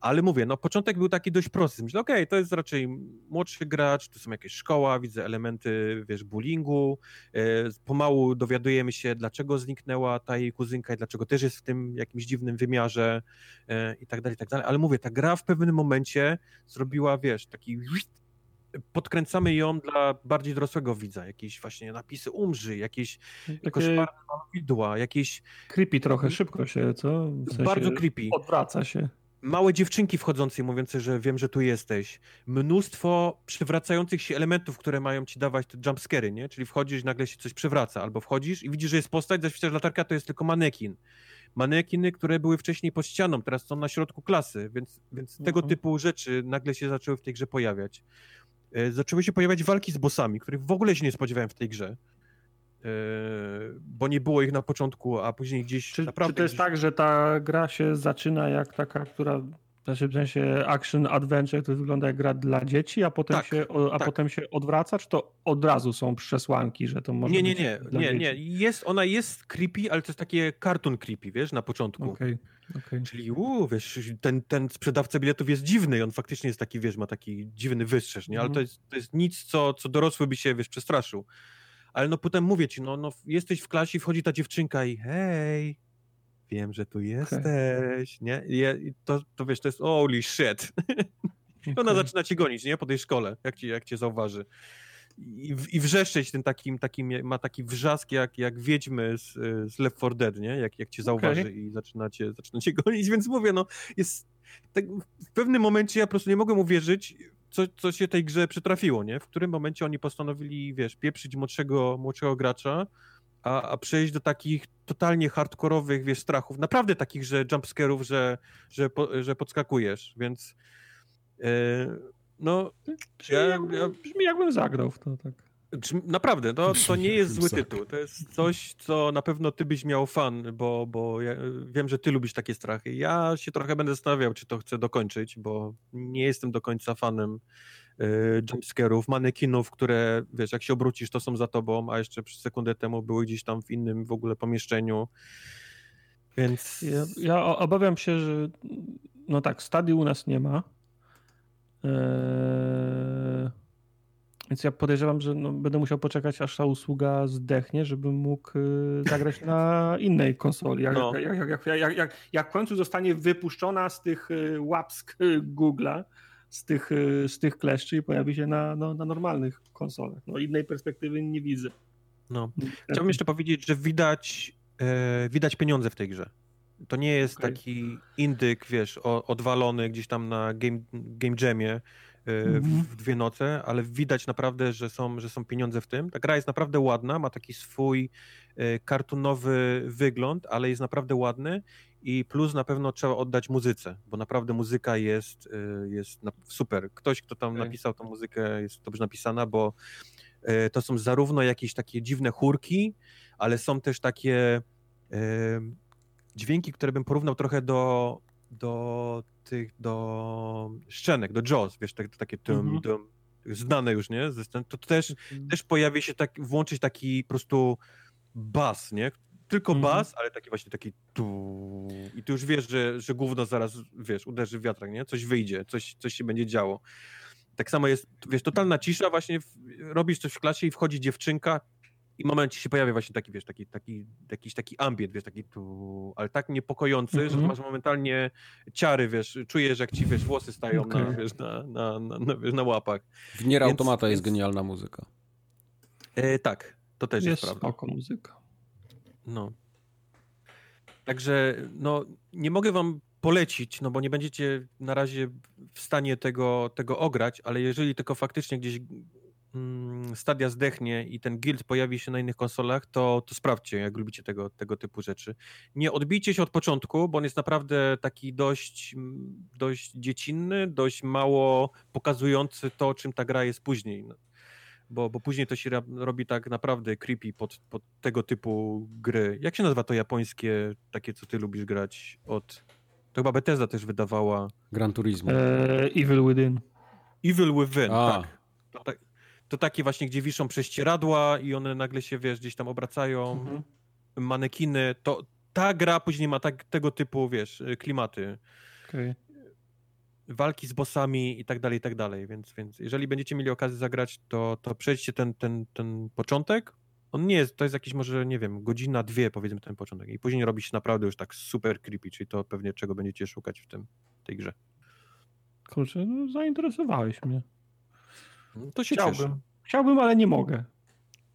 Speaker 1: Ale mówię, no początek był taki dość prosty. Myślę, okej, okay, to jest raczej młodszy gracz, tu są jakieś szkoła, widzę elementy, wiesz, bullyingu. E, pomału dowiadujemy się, dlaczego zniknęła ta jej kuzynka i dlaczego też jest w tym jakimś dziwnym wymiarze e, i tak dalej, i tak dalej. Ale mówię, ta gra w pewnym momencie zrobiła, wiesz, taki podkręcamy ją dla bardziej dorosłego widza. Jakieś właśnie napisy umrzyj, jakieś
Speaker 3: Takie
Speaker 1: koszmarne widła, jakieś
Speaker 3: creepy trochę, szybko się, co? W sensie
Speaker 1: bardzo creepy.
Speaker 3: Odwraca się.
Speaker 1: Małe dziewczynki wchodzące i mówiące, że wiem, że tu jesteś. Mnóstwo przywracających się elementów, które mają ci dawać te jumpscary, nie? Czyli wchodzisz nagle się coś przewraca, albo wchodzisz i widzisz, że jest postać, zaświeciasz latarka, to jest tylko manekin. Manekiny, które były wcześniej pod ścianą, teraz są na środku klasy, więc, więc tego
Speaker 3: Mhm.
Speaker 1: typu rzeczy nagle się zaczęły w tej grze pojawiać. E, Zaczęły się pojawiać walki z bossami, których w ogóle się nie spodziewałem w tej grze. E, Bo nie było ich na początku, a później gdzieś
Speaker 3: Czy,
Speaker 1: naprawdę...
Speaker 3: czy to jest
Speaker 1: gdzieś...
Speaker 3: tak, że ta gra się zaczyna jak taka, która znaczy w sensie action adventure, to wygląda jak gra dla dzieci, a potem,
Speaker 1: Tak,
Speaker 3: się, a
Speaker 1: tak.
Speaker 3: potem się odwraca, czy to od razu są przesłanki, że to może
Speaker 1: Nie, nie,
Speaker 3: być
Speaker 1: nie,
Speaker 3: dla
Speaker 1: nie,
Speaker 3: dzieci?
Speaker 1: nie. Jest, ona jest creepy, ale to jest takie cartoon creepy, wiesz, na początku.
Speaker 3: Okej, okej.
Speaker 1: Czyli uu, wiesz, ten, ten sprzedawca biletów jest dziwny i on faktycznie jest taki, wiesz, ma taki dziwny wystrzeż, nie? Ale
Speaker 3: Mhm.
Speaker 1: to jest, to jest nic, co, co dorosły by się, wiesz, przestraszył. Ale no potem mówię ci, no, no jesteś w klasie, wchodzi ta dziewczynka i hej, wiem, że tu jesteś, nie? I to, to wiesz, to jest holy shit. I ona zaczyna cię gonić, nie? Po tej szkole, jak cię, jak cię zauważy. I, I wrzeszczeć tym takim, takim, ma taki wrzask jak, jak wiedźmy z, z Left 4 Dead, nie? Jak, jak cię zauważy i zaczyna cię, zaczyna cię gonić, więc mówię, no, jest... Tak, w pewnym momencie ja po prostu nie mogłem uwierzyć, co, co się tej grze przytrafiło, nie? W którym momencie oni postanowili, wiesz, pieprzyć młodszego, młodszego gracza, a, a przejść do takich totalnie hardkorowych, wiesz, strachów, naprawdę takich, że jumpscarów, że, że, po, że podskakujesz, więc e, no,
Speaker 3: Brzmi,
Speaker 1: Ja- ja-
Speaker 3: brzmi jakbym zagrał w to, tak.
Speaker 1: naprawdę, to, to nie jest zły tytuł, to jest coś, co na pewno ty byś miał fan, bo, bo ja wiem, że ty lubisz takie strachy. Ja się trochę będę zastanawiał, czy to chcę dokończyć, bo nie jestem do końca fanem jumpscarów, manekinów, które, wiesz, jak się obrócisz, to są za tobą, a jeszcze przez sekundę temu były gdzieś tam w innym w ogóle pomieszczeniu, więc...
Speaker 3: Ja, ja obawiam się, że no tak, stadii u nas nie ma. Eee, więc ja podejrzewam, że no, będę musiał poczekać, aż ta usługa zdechnie, żebym mógł y, zagrać na innej konsoli. Jak,
Speaker 1: No.
Speaker 3: jak, jak, jak, jak, jak, jak w końcu zostanie wypuszczona z tych y, łapsk y, Google'a, z tych, y, z tych kleszczy i pojawi się na, no, na normalnych konsolach. No innej perspektywy nie widzę.
Speaker 1: No. Chciałbym jeszcze powiedzieć, że widać, e, widać pieniądze w tej grze. To nie jest
Speaker 3: Okej.
Speaker 1: taki indyk, wiesz, o, odwalony gdzieś tam na game, game jamie e, w,
Speaker 3: Mhm.
Speaker 1: w dwie noce, ale widać naprawdę, że są, że są pieniądze w tym. Ta gra jest naprawdę ładna, ma taki swój e, kartunowy wygląd, ale jest naprawdę ładny i plus na pewno trzeba oddać muzyce, bo naprawdę muzyka jest, e, jest super. Ktoś, kto tam
Speaker 3: Okej.
Speaker 1: napisał tą muzykę jest dobrze napisana, bo e, to są zarówno jakieś takie dziwne chórki, ale są też takie e, dźwięki, które bym porównał trochę do, do tych, do szczenek, do Jaws, wiesz, tak, takie tum,
Speaker 3: Mhm.
Speaker 1: tum, znane już, nie? Ze scen- To też, też pojawi się tak, włączyć taki po prostu bas, nie? Tylko
Speaker 3: Mhm.
Speaker 1: bas, ale taki właśnie taki tu i ty już wiesz, że, że gówno zaraz, wiesz, uderzy w wiatrak, nie? Coś wyjdzie, coś, coś się będzie działo. Tak samo jest, wiesz, totalna cisza, właśnie w, robisz coś w klasie i wchodzi dziewczynka i w momencie się pojawia właśnie taki, wiesz, taki, taki, jakiś taki ambient, wiesz, taki tu, ale tak niepokojący, że
Speaker 3: Mhm.
Speaker 1: masz momentalnie ciary, wiesz, czujesz jak ci, wiesz, włosy stają na,
Speaker 3: Okej.
Speaker 1: wiesz, na, na, na, na, wiesz, na łapach.
Speaker 2: W Nier
Speaker 1: Więc-
Speaker 2: Automata jest
Speaker 1: więc-
Speaker 2: genialna muzyka.
Speaker 1: E, tak, to też jest,
Speaker 3: Jest
Speaker 1: prawda.
Speaker 3: muzyka.
Speaker 1: No. Także no, nie mogę wam polecić, no bo nie będziecie na razie w stanie tego, tego ograć, ale jeżeli tylko faktycznie gdzieś mm, stadia zdechnie i ten guild pojawi się na innych konsolach, to, to sprawdźcie, jak lubicie tego, tego typu rzeczy. Nie odbijcie się od początku, bo on jest naprawdę taki dość, mm, dość dziecinny, dość mało pokazujący to, czym ta gra jest później. Bo, bo później to się robi tak naprawdę creepy pod, pod tego typu gry. Jak się nazywa to japońskie, takie co ty lubisz grać od... To chyba Bethesda też wydawała
Speaker 2: Gran Turismo.
Speaker 3: Eee, Evil Within.
Speaker 1: Evil Within,
Speaker 2: A.
Speaker 1: tak. To, tak. to takie właśnie, gdzie wiszą prześcieradła i one nagle się, wiesz, gdzieś tam obracają,
Speaker 3: Mhm.
Speaker 1: manekiny, to ta gra później ma tak, tego typu, wiesz, klimaty.
Speaker 3: Okej.
Speaker 1: Walki z bossami i tak dalej, i tak dalej, więc, więc jeżeli będziecie mieli okazję zagrać, to, to przejdźcie ten, ten, ten początek. On nie jest, to jest jakiś może, nie wiem, godzina, dwie powiedzmy ten początek i później robi się naprawdę już tak super creepy, czyli to pewnie czego będziecie szukać w tym, tej grze.
Speaker 3: Kurczę, no, zainteresowałeś mnie.
Speaker 1: To się
Speaker 3: Chciałbym.
Speaker 1: cieszę.
Speaker 3: Chciałbym, ale nie mogę.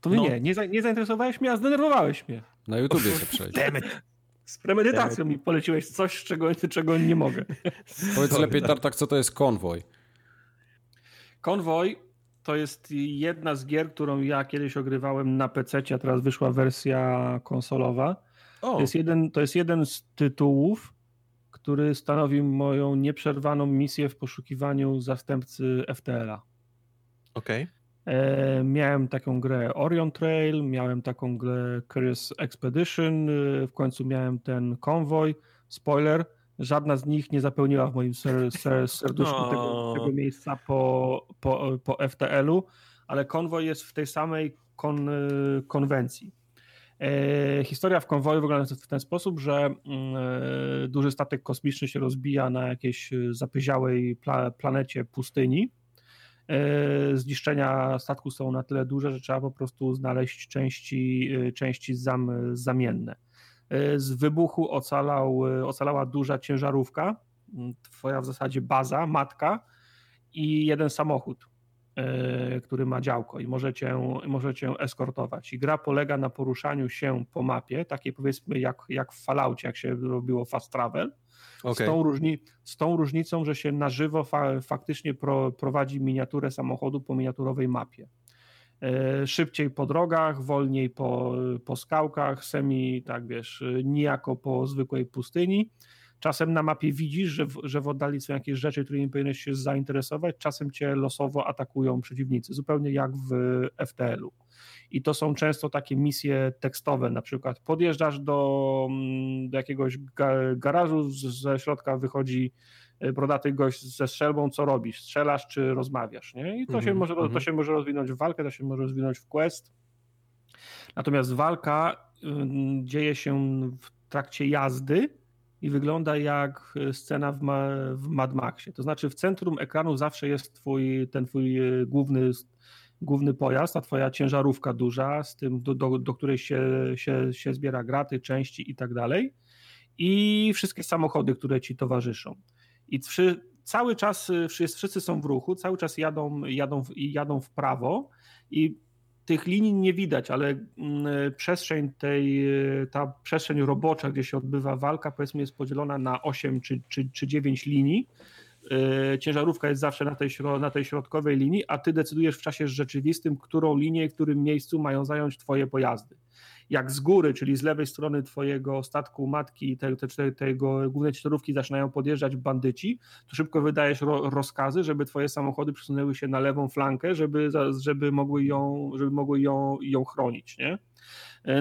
Speaker 3: To
Speaker 1: No.
Speaker 3: nie, nie, za- nie zainteresowałeś mnie, a zdenerwowałeś mnie.
Speaker 2: Na YouTubie sobie przejdź.
Speaker 3: Z premedytacją mi poleciłeś coś, czego, czego nie mogę.
Speaker 2: Powiedz
Speaker 1: Sorry,
Speaker 2: lepiej,
Speaker 1: tak.
Speaker 2: Tartak, co to jest konwoj?
Speaker 3: Konwoj to jest jedna z gier, którą ja kiedyś ogrywałem na PC, a teraz wyszła wersja konsolowa.
Speaker 1: O,
Speaker 3: To jest, jeden, to jest jeden z tytułów, który stanowi moją nieprzerwaną misję w poszukiwaniu zastępcy FTL-a.
Speaker 1: okej.
Speaker 3: E, miałem taką grę Orion Trail, miałem taką grę Curious Expedition, e, w końcu miałem ten konwoj. Spoiler, żadna z nich nie zapełniła w moim ser, ser, serduszku
Speaker 1: O.
Speaker 3: tego, tego miejsca po, po, po FTL-u, ale konwoj jest w tej samej kon, e, konwencji. E, historia w konwoju wygląda w ten sposób, że mm, e, duży statek kosmiczny się rozbija na jakiejś e, zapyziałej pla, planecie pustyni. E, Zniszczenia statku są na tyle duże, że trzeba po prostu znaleźć części, e, części zam, zamienne. E, Z wybuchu ocalał, ocalała duża ciężarówka, twoja w zasadzie baza, matka i jeden samochód, który ma działko i może cię, może cię eskortować. I gra polega na poruszaniu się po mapie, takiej powiedzmy jak, jak w Falloutie, jak się robiło fast travel, z,
Speaker 1: Okej.
Speaker 3: tą różni, z tą różnicą, że się na żywo fa, faktycznie pro, prowadzi miniaturę samochodu po miniaturowej mapie. E, szybciej po drogach, wolniej po, po skałkach, semi, tak wiesz, e, nijako po zwykłej pustyni. Czasem na mapie widzisz, że w, że w oddali są jakieś rzeczy, którymi powinieneś się zainteresować, czasem cię losowo atakują przeciwnicy, zupełnie jak w FTL-u. I to są często takie misje tekstowe, na przykład podjeżdżasz do, mm, do jakiegoś ga- garażu, ze środka wychodzi e, brodaty gość ze strzelbą, co robisz? Strzelasz czy rozmawiasz? Nie? I to, się
Speaker 1: Mhm,
Speaker 3: może, to
Speaker 1: mhm.
Speaker 3: się może rozwinąć w walkę, to się może rozwinąć w quest. Natomiast walka ym, dzieje się w trakcie jazdy i wygląda jak e, scena w, ma, w Mad Maxie. To znaczy w centrum ekranu zawsze jest twój, ten twój e, główny, główny pojazd, ta twoja ciężarówka duża, z tym do, do, do której się, się, się zbiera graty, części i tak dalej i wszystkie samochody, które ci towarzyszą. I wszy, cały czas wszyscy, wszyscy są w ruchu, cały czas jadą, jadą, w- jadą w prawo i tych linii nie widać, ale mm, przestrzeń tej, y, ta przestrzeń robocza, gdzie się odbywa walka, powiedzmy jest podzielona na 8 czy, czy, czy 9 linii. Y, Ciężarówka jest zawsze na tej, na tej środkowej linii, a ty decydujesz w czasie rzeczywistym, którą linię i w którym miejscu mają zająć twoje pojazdy jak z góry, czyli z lewej strony twojego statku matki, te, te, te, tego głównej ciężarówki zaczynają podjeżdżać bandyci, to szybko wydajesz ro, rozkazy, żeby twoje samochody przesunęły się na lewą flankę, żeby, żeby mogły ją, żeby mogły ją, ją chronić, nie?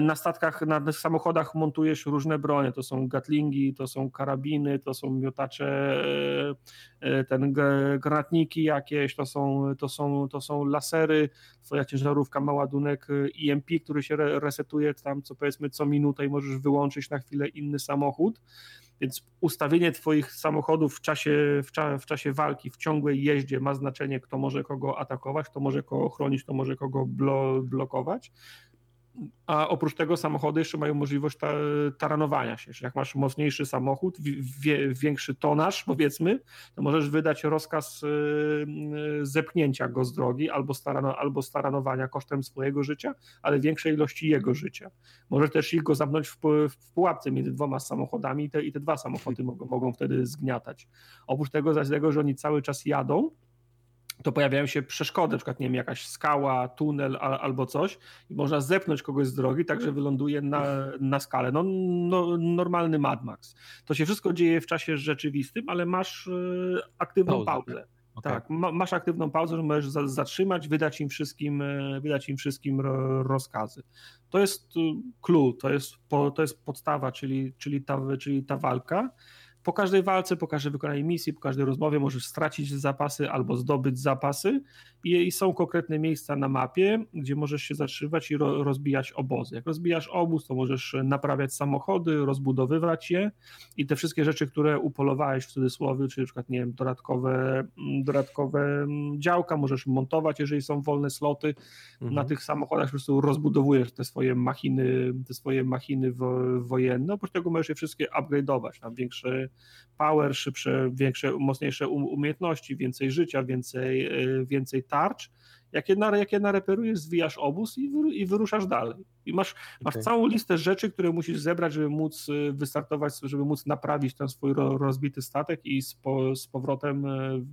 Speaker 3: Na statkach, na samochodach montujesz różne bronie, to są gatlingi, to są karabiny, to są miotacze, e, e, ten granatniki jakieś, to są, to są, to są lasery, twoja ciężarówka ma ładunek e, EMP, który się re- resetuje tam co powiedzmy co minutę i możesz wyłączyć na chwilę inny samochód. Więc ustawienie twoich samochodów w czasie, w, cza, w czasie walki, w ciągłej jeździe ma znaczenie, kto może kogo atakować, kto może kogo chronić, kto może kogo blo, blokować. A oprócz tego samochody jeszcze mają możliwość ta, taranowania się. Czyli jak masz mocniejszy samochód, wi- wie, większy tonaż, powiedzmy, to możesz wydać rozkaz y, y, zepchnięcia go z drogi albo, starano, albo staranowania kosztem swojego życia, ale większej ilości jego życia. Możesz też ich go zamknąć w, w pułapce między dwoma samochodami i te, i te dwa samochody mogą, mogą wtedy zgniatać. Oprócz tego, zaś tego, że oni cały czas jadą, to pojawiają się przeszkody, na przykład nie wiem, jakaś skała, tunel a, albo coś i można zepnąć kogoś z drogi, tak że wyląduje na, na skalę. No, no, normalny Mad Max. To się wszystko dzieje w czasie rzeczywistym, ale masz e, aktywną
Speaker 1: Pauzę.
Speaker 3: pauzę.
Speaker 1: Okej.
Speaker 3: Tak, ma, masz aktywną pauzę, że możesz za, zatrzymać, wydać im wszystkim, e, wydać im wszystkim ro, rozkazy. To jest e, clue, to jest, po, to jest podstawa, czyli, czyli, ta, czyli ta walka. Po każdej walce, po każdej wykonanej misji, po każdej rozmowie możesz stracić zapasy albo zdobyć zapasy i, i są konkretne miejsca na mapie, gdzie możesz się zatrzymywać i ro, rozbijać obozy. Jak rozbijasz obóz, to możesz naprawiać samochody, rozbudowywać je i te wszystkie rzeczy, które upolowałeś w cudzysłowie, czyli na przykład, nie wiem, dodatkowe, mm, dodatkowe mm, działka, możesz montować, jeżeli są wolne sloty
Speaker 1: Mhm.
Speaker 3: na tych samochodach, po prostu rozbudowujesz te swoje machiny, te swoje machiny wo, wojenne, oprócz tego możesz je wszystkie upgrade'ować, tam większy power, szybsze, większe, mocniejsze um- umiejętności, więcej życia, więcej, e, więcej tarcz Jak je, na, jak je nareperujesz, zwijasz obóz i, wy, i wyruszasz dalej. I masz, masz okay. całą listę rzeczy, które musisz zebrać, żeby móc y, wystartować, żeby móc naprawić ten swój rozbity statek i z, po, z powrotem y,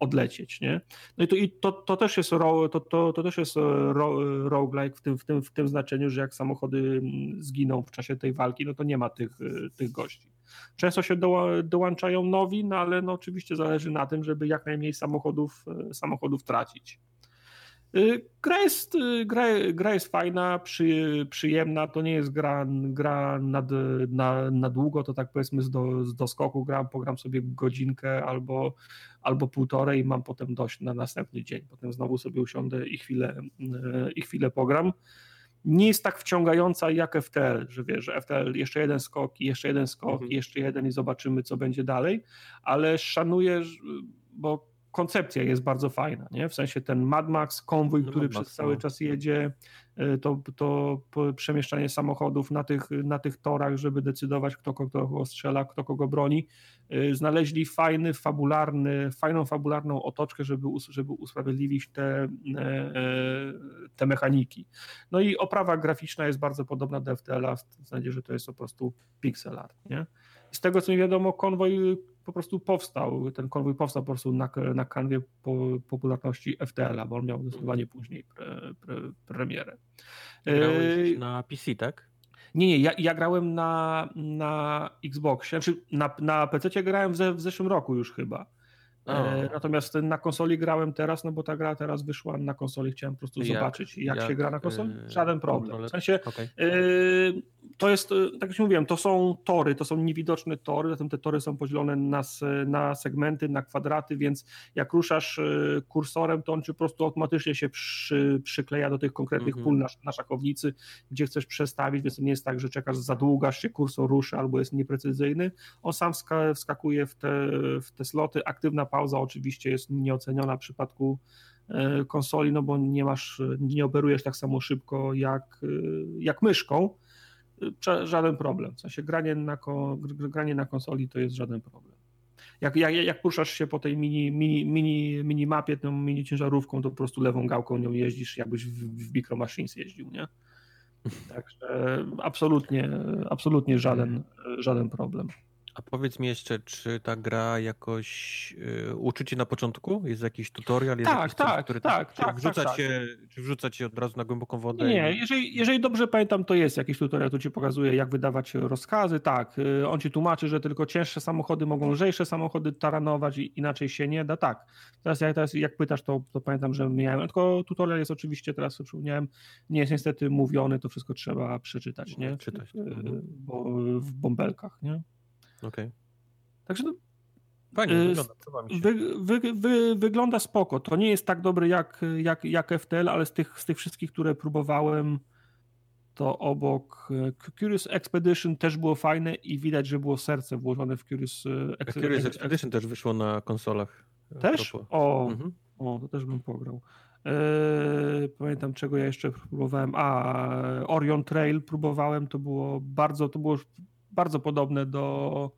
Speaker 3: odlecieć, nie? No i to, i to, to też jest, ro, to, to, to też jest ro, roguelike w tym, w, tym, w tym znaczeniu, że jak samochody mm, zginą w czasie tej walki, no to nie ma tych, y, tych gości. Często się do, dołączają nowi, no ale no oczywiście zależy na tym, żeby jak najmniej samochodów, samochodów tracić. Y, gra jest, y, gra, gra jest fajna, przy, przyjemna, to nie jest gra, gra na, na, na długo, to tak powiedzmy z, do, z doskoku gram, pogram sobie godzinkę albo, albo półtorej i mam potem dość na następny dzień. Potem znowu sobie usiądę i chwilę, y, i chwilę pogram. Nie jest tak wciągająca jak FTL, że wiesz, że FTL jeszcze jeden skok, jeszcze jeden skok, mhm. jeszcze jeden i zobaczymy co będzie dalej, ale szanuję, bo koncepcja jest bardzo fajna, nie? w sensie ten Mad Max, konwój, no który przez cały no. czas jedzie, y, to, to przemieszczanie samochodów na tych, na tych torach, żeby decydować, kto kogo strzela, kto kogo broni. Y, znaleźli fajny, fabularny, fajną fabularną otoczkę, żeby, żeby usprawiedliwić te, e, e, te mechaniki. No i oprawa graficzna jest bardzo podobna do FTL-a, w sensie, że to jest po prostu pixel art. Nie? Z tego co mi wiadomo, konwoj po prostu powstał, ten konwój powstał po prostu na, na kanwie po, popularności FTL-a, bo on miał zdecydowanie później pre, pre, premierę.
Speaker 1: Grałeś na PC, tak?
Speaker 3: Nie, nie, ja, ja grałem na, na Xboxie, znaczy na, na PC grałem w, w zeszłym roku już chyba. E, natomiast na konsoli grałem teraz, no bo ta gra teraz wyszła na konsoli, chciałem po prostu jak, zobaczyć, jak, jak, się gra na konsoli. E, Żaden problem. W sensie okay. y, to jest, tak jak mówiłem, to są tory, to są niewidoczne tory, zatem te tory są podzielone na, na segmenty, na kwadraty, więc jak ruszasz kursorem, to on ci po prostu automatycznie się przy, przykleja do tych konkretnych -hmm. pól na, na szachownicy, gdzie chcesz przestawić, więc to nie jest tak, że czekasz za długo, aż się kursor ruszy albo jest nieprecyzyjny. On sam wskakuje w te, w te sloty, aktywna pauza oczywiście jest nieoceniona w przypadku e, konsoli, no bo nie masz, nie operujesz tak samo szybko jak, e, jak myszką, żaden problem. W sensie granie na, granie na konsoli to jest żaden problem. Jak, jak, jak puszasz się po tej mini, mini, mini, mini mapie, tą mini ciężarówką, to po prostu lewą gałką nią jeździsz, jakbyś w, w Micro Machines jeździł, nie? Także absolutnie, absolutnie żaden, żaden problem.
Speaker 1: A powiedz mi jeszcze, czy ta gra jakoś y, uczy cię na początku? Jest jakiś tutorial? Jest
Speaker 3: tak,
Speaker 1: jakiś
Speaker 3: tak, coś, który tak,
Speaker 1: tak, tak, wrzuca tak, cię, tak. Czy wrzuca cię od razu na głęboką wodę?
Speaker 3: Nie, i... jeżeli, jeżeli dobrze pamiętam, to jest jakiś tutorial, tu ci pokazuje, jak wydawać rozkazy. Tak, y, on ci tłumaczy, że tylko cięższe samochody mogą lżejsze samochody taranować i inaczej się nie da. Tak, teraz, jak, teraz jak pytasz, to, to pamiętam, że miałem, tylko tutorial jest oczywiście, teraz przypomniałem, nie jest niestety mówiony, to wszystko trzeba przeczytać, nie?
Speaker 1: Czytać.
Speaker 3: Y, bo, w bąbelkach, nie?
Speaker 1: Okej. Okay.
Speaker 3: Także no, Fajnie, y, wygląda, wy, wy, wy, wygląda spoko. To nie jest tak dobry jak, jak, jak FTL, ale z tych, z tych wszystkich, które próbowałem, to obok y, Curious Expedition też było fajne i widać, że było serce włożone w Curious,
Speaker 1: y, Ex Curious Expedition też wyszło na konsolach.
Speaker 3: Też? O, mhm. o, to też bym pograł. Eee, pamiętam czego ja jeszcze próbowałem. A, Orion Trail próbowałem, to było bardzo, to było bardzo podobne do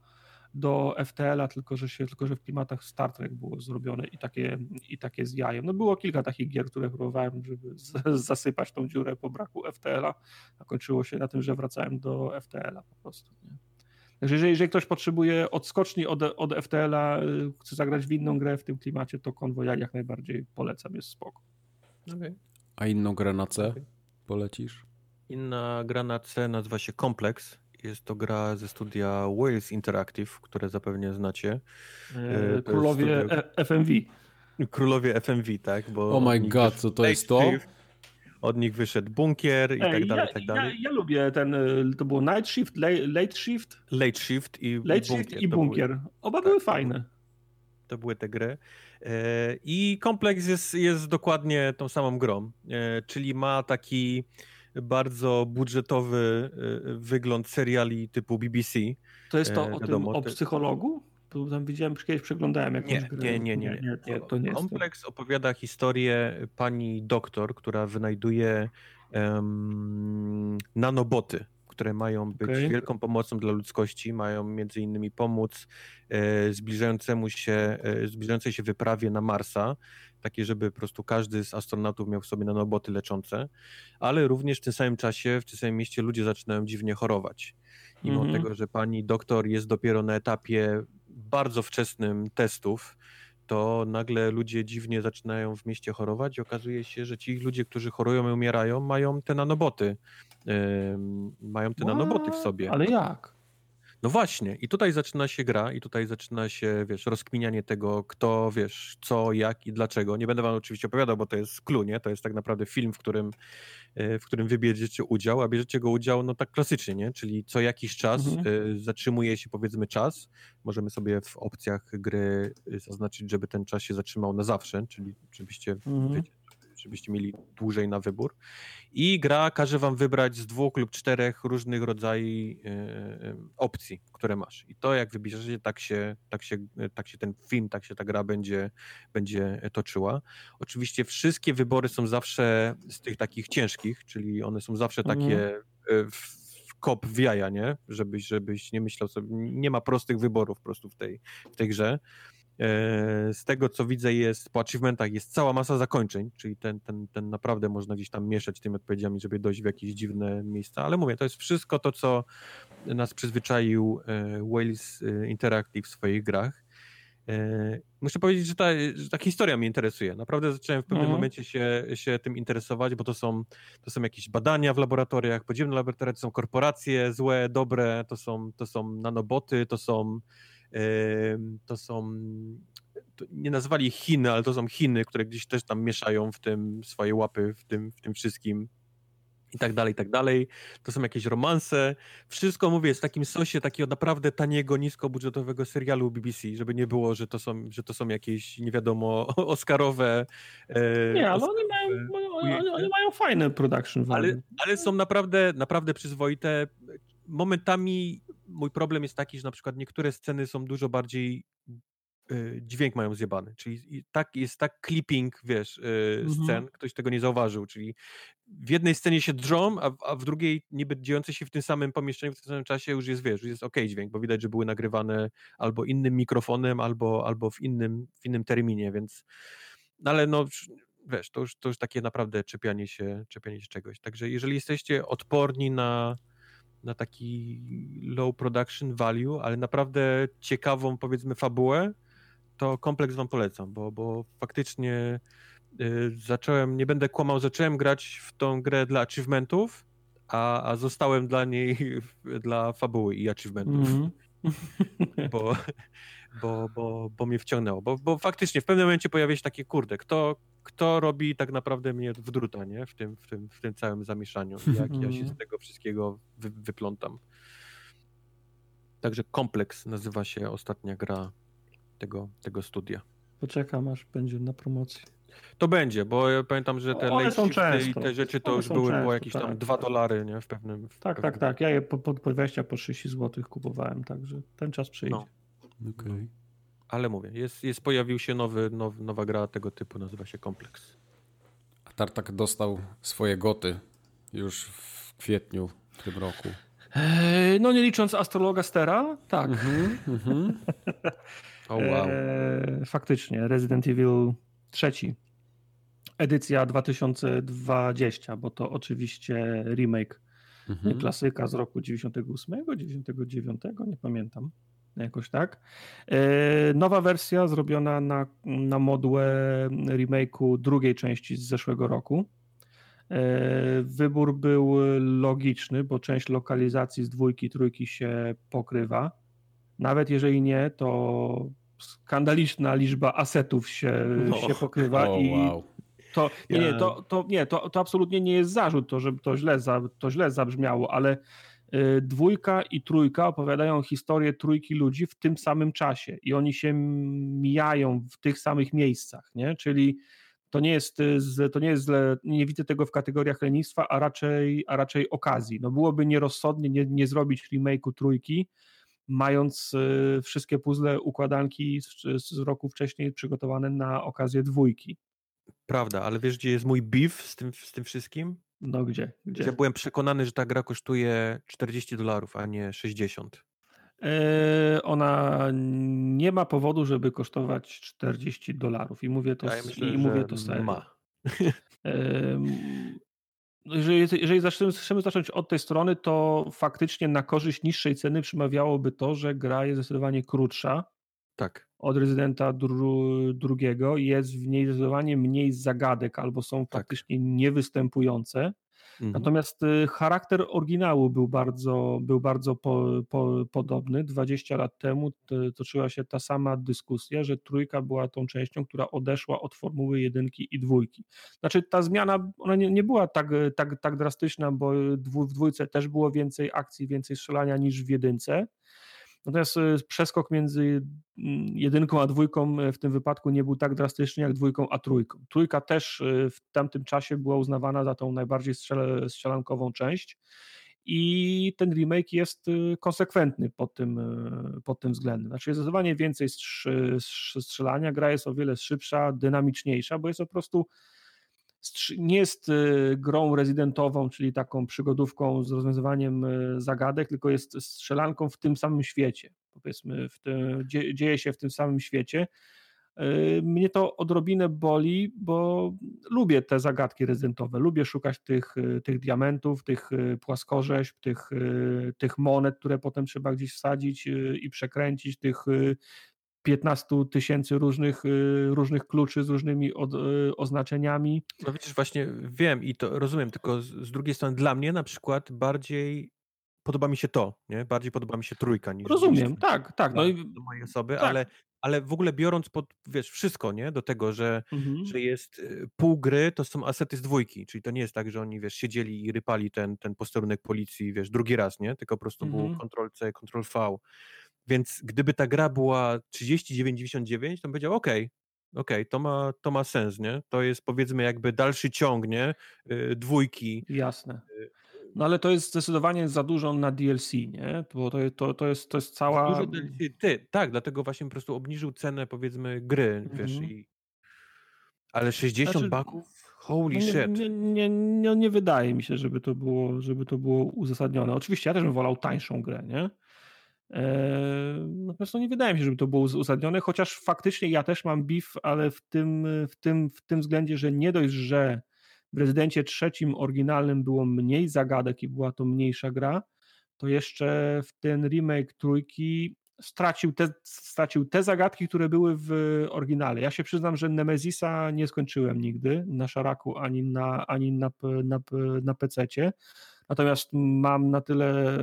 Speaker 3: do FTL-a, tylko że się, tylko że w klimatach Star Trek było zrobione i takie, i takie z jajem. No było kilka takich gier, które próbowałem, żeby zasypać tą dziurę po braku FTL-a, a kończyło się na tym, że wracałem do FTL-a po prostu. Nie? Także jeżeli, jeżeli ktoś potrzebuje odskoczni od, od FTL-a, y, chce zagrać w inną grę w tym klimacie, to Convoy ja jak najbardziej polecam, jest spoko.
Speaker 2: Okay. A inną grę na C polecisz?
Speaker 1: Inna gra na C nazywa się Complex jest to gra ze studia Wales Interactive, które zapewne znacie.
Speaker 3: E, królowie studio... E, FMV.
Speaker 1: Królowie FMV, tak?
Speaker 2: Bo oh my god, co to jest to?
Speaker 1: Od nich wyszedł bunkier i Ej, tak dalej,
Speaker 3: ja,
Speaker 1: tak dalej.
Speaker 3: Ja, ja, lubię ten, e, to było Night Shift, Late Shift?
Speaker 1: Late Shift i
Speaker 3: Late Bunkier. Shift i Bunkier. Były, Oba tak, były fajne.
Speaker 1: To były te gry. I kompleks jest, jest dokładnie tą samą grą, czyli ma taki bardzo budżetowy y, wygląd seriali typu BBC.
Speaker 3: To jest to e, o, wiadomo, tym, o psychologu? To tam widziałem, kiedyś przeglądałem jakąś
Speaker 1: nie,
Speaker 3: grę.
Speaker 1: Nie, nie, nie. nie, nie. To, to nie Kompleks opowiada historię pani doktor, która wynajduje um, nanoboty, które mają być okay. wielką pomocą dla ludzkości, mają między innymi pomóc e, zbliżającemu się, e, zbliżającej się wyprawie na Marsa takie, żeby po prostu każdy z astronautów miał w sobie nanoboty leczące, ale również w tym samym czasie, w tym samym mieście ludzie zaczynają dziwnie chorować. Mimo mhm. tego, że pani doktor jest dopiero na etapie bardzo wczesnym testów, to nagle ludzie dziwnie zaczynają w mieście chorować i okazuje się, że ci ludzie, którzy chorują i umierają, mają te nanoboty. Yy, mają te What? nanoboty w sobie.
Speaker 3: Ale jak?
Speaker 1: No właśnie, i tutaj zaczyna się gra, i tutaj zaczyna się, wiesz, rozkminianie tego, kto, wiesz, co, jak i dlaczego. Nie będę wam oczywiście opowiadał, bo to jest clue, nie? To jest tak naprawdę film, w którym, e, w którym wy bierzecie udział, a bierzecie go udział, no tak klasycznie, nie? Czyli co jakiś czas mhm. E, zatrzymuje się, powiedzmy, czas. Możemy sobie w opcjach gry e, zaznaczyć, żeby ten czas się zatrzymał na zawsze, czyli żebyście, mhm. wiecie, żebyście mieli dłużej na wybór. I gra każe wam wybrać z dwóch lub czterech różnych rodzajów e, opcji, które masz. I to jak wybierzecie, tak się, tak, się, tak się ten film, tak się ta gra będzie, będzie toczyła. Oczywiście wszystkie wybory są zawsze z tych takich ciężkich, czyli one są zawsze mhm. takie mm. w, kop w jaja, nie? Żebyś, żebyś nie myślał sobie, nie ma prostych wyborów po prostu w tej, w tej grze. E, z tego, co widzę, jest po achievementach jest cała masa zakończeń, czyli ten, ten, ten naprawdę można gdzieś tam mieszać tymi odpowiedziami, żeby dojść w jakieś dziwne miejsca, ale mówię, to jest wszystko to, co nas przyzwyczaił e, Wales e, Interactive w swoich grach. Muszę powiedzieć, że ta, że ta historia mnie interesuje. Naprawdę zacząłem w pewnym mhm. momencie się, się tym interesować, bo to są, to są jakieś badania w laboratoriach, podziemne laboratoria, to są korporacje złe, dobre, to są, to są nanoboty, to są to są, nie nazwali Chiny, ale to są Chiny, które gdzieś też tam mieszają w tym swoje łapy, w tym, w tym wszystkim i tak dalej, i tak dalej. To są jakieś romanse. Wszystko, mówię, z takim sosie takiego naprawdę taniego, niskobudżetowego serialu BBC, żeby nie było, że to są, że to są jakieś, nie wiadomo, oscarowe...
Speaker 3: E, nie, ale oni mają, oni, oni mają fajne production value.
Speaker 1: Ale, ale są naprawdę, naprawdę przyzwoite. Momentami mój problem jest taki, że na przykład niektóre sceny są dużo bardziej y, dźwięk mają zjebany, czyli tak, jest tak clipping, wiesz, y, mhm. scen, ktoś tego nie zauważył, czyli w jednej scenie się drżą, a, a w drugiej niby dziejące się w tym samym pomieszczeniu, w tym samym czasie już jest, wiesz, już jest ok dźwięk, bo widać, że były nagrywane albo innym mikrofonem, albo, albo w, innym, w innym terminie, więc no ale no wiesz, to już, to już takie naprawdę czepianie się, czepianie się czegoś. Także jeżeli jesteście odporni na na taki low production value, ale naprawdę ciekawą, powiedzmy, fabułę, to kompleks wam polecam, bo, bo faktycznie y, zacząłem, nie będę kłamał, zacząłem grać w tą grę dla achievementów, a, a zostałem dla niej dla fabuły i achievementów. Mm -hmm. bo, bo, bo, bo mnie wciągnęło. Bo, bo faktycznie w pewnym momencie pojawia się takie, kurde, kto, kto robi tak naprawdę mnie w druta, nie? W tym, w tym, w tym całym zamieszaniu. Jak ja się z tego wszystkiego wy, wyplątam. Także Kompleks nazywa się ostatnia gra tego, tego studia.
Speaker 3: Poczekam, aż będzie na promocji.
Speaker 1: To będzie, bo ja pamiętam, że te late i te rzeczy to One już były często, po jakieś tak. tam 2 dolary, nie? W pewnym. W
Speaker 3: tak,
Speaker 1: pewnym...
Speaker 3: tak, tak. Ja je po, po 20, po 30 zł kupowałem, także ten czas przyjdzie. No.
Speaker 2: Okay.
Speaker 1: Ale mówię, jest, jest, pojawił się nowy, now, nowa gra tego typu, nazywa się Kompleks.
Speaker 2: A Tartak dostał swoje goty już w kwietniu w tym roku.
Speaker 3: Eee, no nie licząc Astrologa Stera, tak. Mm
Speaker 1: -hmm, oh, wow.
Speaker 3: Eee, faktycznie, Resident Evil trzeci. Edycja 2020, bo to oczywiście remake mhm. klasyka z roku 98, 99, nie pamiętam jakoś tak. E, nowa wersja zrobiona na, na modłę remake'u drugiej części z zeszłego roku. E, wybór był logiczny, bo część lokalizacji z dwójki, trójki się pokrywa. Nawet jeżeli nie, to skandaliczna liczba asetów się, no. się pokrywa oh, i wow. to, nie, nie, to, to, nie to, to absolutnie nie jest zarzut, to, żeby to źle, za, to źle zabrzmiało, ale dwójka i trójka opowiadają historię trójki ludzi w tym samym czasie i oni się mijają w tych samych miejscach, nie? Czyli to nie jest, y, to nie jest nie widzę tego w kategoriach lenistwa, a raczej, a raczej okazji. No byłoby nierozsądnie nie, nie zrobić remake'u trójki, mając y, wszystkie puzzle, układanki z, z roku wcześniej przygotowane na okazję dwójki.
Speaker 1: Prawda, ale wiesz, gdzie jest mój beef z tym, z tym wszystkim?
Speaker 3: No gdzie? gdzie?
Speaker 1: Ja byłem przekonany, że ta gra kosztuje 40 dolarów, a nie 60.
Speaker 3: E, ona nie ma powodu, żeby kosztować 40 dolarów. I mówię to, ja myślę, i mówię to serio. Ma. No, jeżeli, jeżeli zaczniemy, chcemy zacząć od tej strony, to faktycznie na korzyść niższej ceny przemawiałoby to, że gra jest zdecydowanie krótsza.
Speaker 1: Tak.
Speaker 3: Od rezydenta dru, drugiego jest w niej zdecydowanie mniej zagadek albo są tak. faktycznie niewystępujące. Mhm. Natomiast y, charakter oryginału był bardzo, był bardzo po, po, podobny. 20 lat temu toczyła się ta sama dyskusja, że trójka była tą częścią, która odeszła od formuły jedynki i dwójki. Znaczy ta zmiana, ona nie, nie była tak, tak, tak drastyczna, bo w dwójce też było więcej akcji, więcej strzelania niż w jedynce. Natomiast e, przeskok między mm, jedynką a dwójką e, w tym wypadku nie był tak drastyczny jak dwójką a trójką. Trójka też e, w tamtym czasie była uznawana za tą najbardziej strzelankową część i ten remake jest konsekwentny pod tym, pod tym względem. Znaczy jest zdecydowanie więcej strzelania, gra jest o wiele szybsza, dynamiczniejsza, bo jest po prostu nie jest y, grą rezydentową, czyli taką przygodówką z rozwiązywaniem y, zagadek, tylko jest strzelanką w tym samym świecie. Powiedzmy, w tym, dzieje się w tym samym świecie. Y, mnie to odrobinę boli, bo lubię te zagadki rezydentowe, lubię szukać tych, tych diamentów, tych płaskorzeźb, tych, tych monet, które potem trzeba gdzieś wsadzić i przekręcić, tych 15 tysięcy różnych, y, różnych kluczy z różnymi od, y, oznaczeniami.
Speaker 1: No widzisz, właśnie wiem i to rozumiem, tylko z, z, drugiej strony dla mnie na przykład bardziej podoba mi się to, nie? Bardziej podoba mi się trójka niż
Speaker 3: Rozumiem, niż, tak, tak. No
Speaker 1: i do mojej osoby, tak. ale, ale w ogóle biorąc pod, wiesz, wszystko, nie? Do tego, że, mhm. że jest y, pół gry, to są asety z dwójki, czyli to nie jest tak, że oni, wiesz, siedzieli i rypali ten, ten posterunek policji, wiesz, drugi raz, nie? Tylko po prostu mhm. był Ctrl C, Ctrl V więc gdyby ta gra była 39,99, to bym powiedział, okej, okay, okej, okay, to, ma, to ma sens, nie? To jest powiedzmy jakby dalszy ciąg, nie? Yy, dwójki.
Speaker 3: Jasne. Y, no ale to jest zdecydowanie za dużo na DLC, nie? Bo to, to, to, jest, to jest cała... Dużo DLC,
Speaker 1: ty, tak, dlatego właśnie po prostu obniżył cenę powiedzmy gry, -hmm. wiesz, mhm. i... Ale 60 znaczy, baków? Holy no
Speaker 3: nie,
Speaker 1: shit.
Speaker 3: Nie, nie, nie, nie, wydaje mi się, żeby to, było, żeby to było uzasadnione. Oczywiście ja też bym wolał tańszą grę, nie? Natomiast no nie wydaje mi się, żeby to było uzasadnione, chociaż faktycznie ja też mam beef, ale w tym, w tym, w tym względzie, że nie dość, że w rezydencie trzecim oryginalnym było mniej zagadek i była to mniejsza gra, to jeszcze w ten remake trójki stracił te, stracił te zagadki, które były w oryginale. Ja się przyznam, że Nemezisa nie skończyłem nigdy na szaraku ani na, ani na, na, na PC-cie. Natomiast mam na tyle,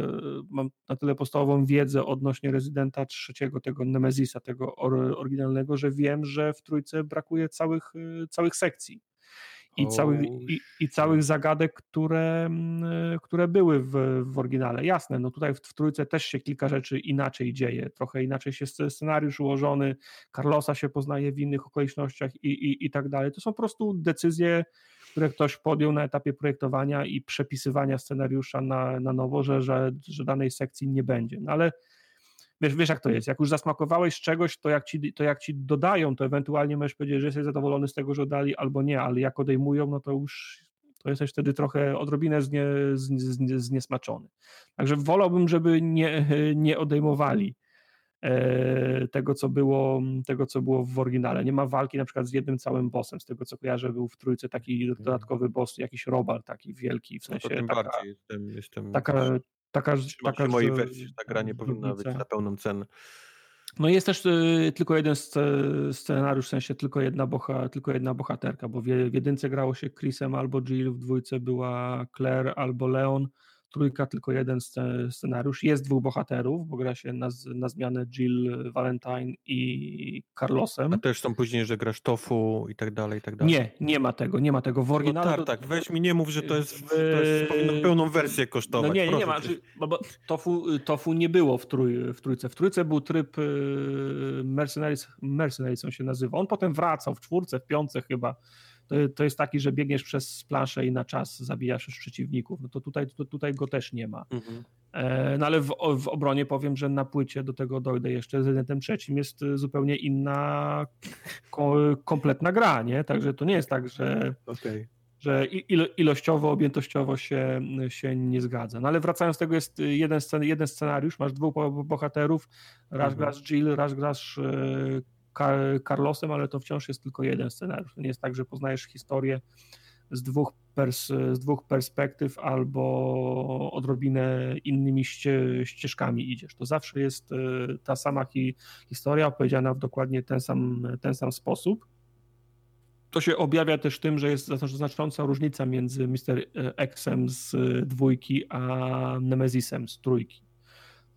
Speaker 3: mam na tyle podstawową wiedzę odnośnie rezydenta trzeciego, tego Nemezisa, tego oryginalnego, że wiem, że w trójce brakuje całych, całych sekcji i, całych, i, i, całych zagadek, które, które były w, w oryginale. Jasne, no tutaj w, w, trójce też się kilka rzeczy inaczej dzieje, trochę inaczej się scenariusz ułożony, Carlosa się poznaje w innych okolicznościach i, i, i tak dalej. To są po prostu decyzje które ktoś podjął na etapie projektowania i przepisywania scenariusza na, na nowo, że, że, że danej sekcji nie będzie. No ale wiesz, wiesz jak to jest, jak już zasmakowałeś czegoś, to jak, ci, to jak ci dodają, to ewentualnie możesz powiedzieć, że jesteś zadowolony z tego, że dali albo nie, ale jak odejmują, no to już to jesteś wtedy trochę odrobinę znie, znie, zniesmaczony. Także wolałbym, żeby nie, nie odejmowali tego, co było, tego, co było w oryginale. Nie ma walki na przykład z jednym całym bossem, z tego co kojarzę, był w trójce taki mhm. dodatkowy boss, jakiś robal taki wielki, w sensie
Speaker 1: no to tym taka, bardziej jestem, jestem
Speaker 3: taka, taka, taka,
Speaker 1: mojej wersji, ta gra nie powinna być na pełną cenę.
Speaker 3: No jest też y, tylko jeden scenariusz, w sensie tylko jedna, boha, tylko jedna bohaterka, bo w jedynce grało się Chrisem albo Jill, w dwójce była Claire albo Leon, trójka, tylko jeden scenariusz. Jest dwóch bohaterów, bo gra się na, na zmianę Jill Valentine i Carlosem.
Speaker 1: A też są później, że grasz Tofu i tak dalej, i tak dalej.
Speaker 3: Nie, nie ma tego, nie ma tego. W no oryginale...
Speaker 1: No tak, tak, weź mi nie mów, że to jest, to jest powinno pełną wersję kosztować.
Speaker 3: No nie, nie, nie ma, bo, tofu, tofu nie było w, trój, w trójce. W trójce był tryb y, Mercenaries, Mercenaries on się nazywa. On potem wracał w czwórce, w piątce chyba to, to jest taki, że biegniesz przez planszę i na czas zabijasz już przeciwników. No to tutaj, to, tutaj go też nie ma. Mhm. E, no ale w, w, obronie powiem, że na płycie do tego dojdę jeszcze z Rezydentem trzecim jest zupełnie inna, ko, kompletna gra, nie? Także to nie jest tak, że, okay. że ilościowo, objętościowo się, się nie zgadza. No ale wracając do tego, jest jeden, scen, jeden scenariusz, masz dwóch bohaterów, raz mhm. grasz Jill, raz grasz e, Carlosem, ale to wciąż jest tylko jeden scenariusz. Nie jest tak, że poznajesz historię z dwóch, pers z dwóch perspektyw albo odrobinę innymi ście ścieżkami idziesz. To zawsze jest e, ta sama hi historia opowiedziana w dokładnie ten sam, ten sam sposób. To się objawia też tym, że jest znacząca różnica między Mr. Xem z dwójki a Nemezisem z trójki.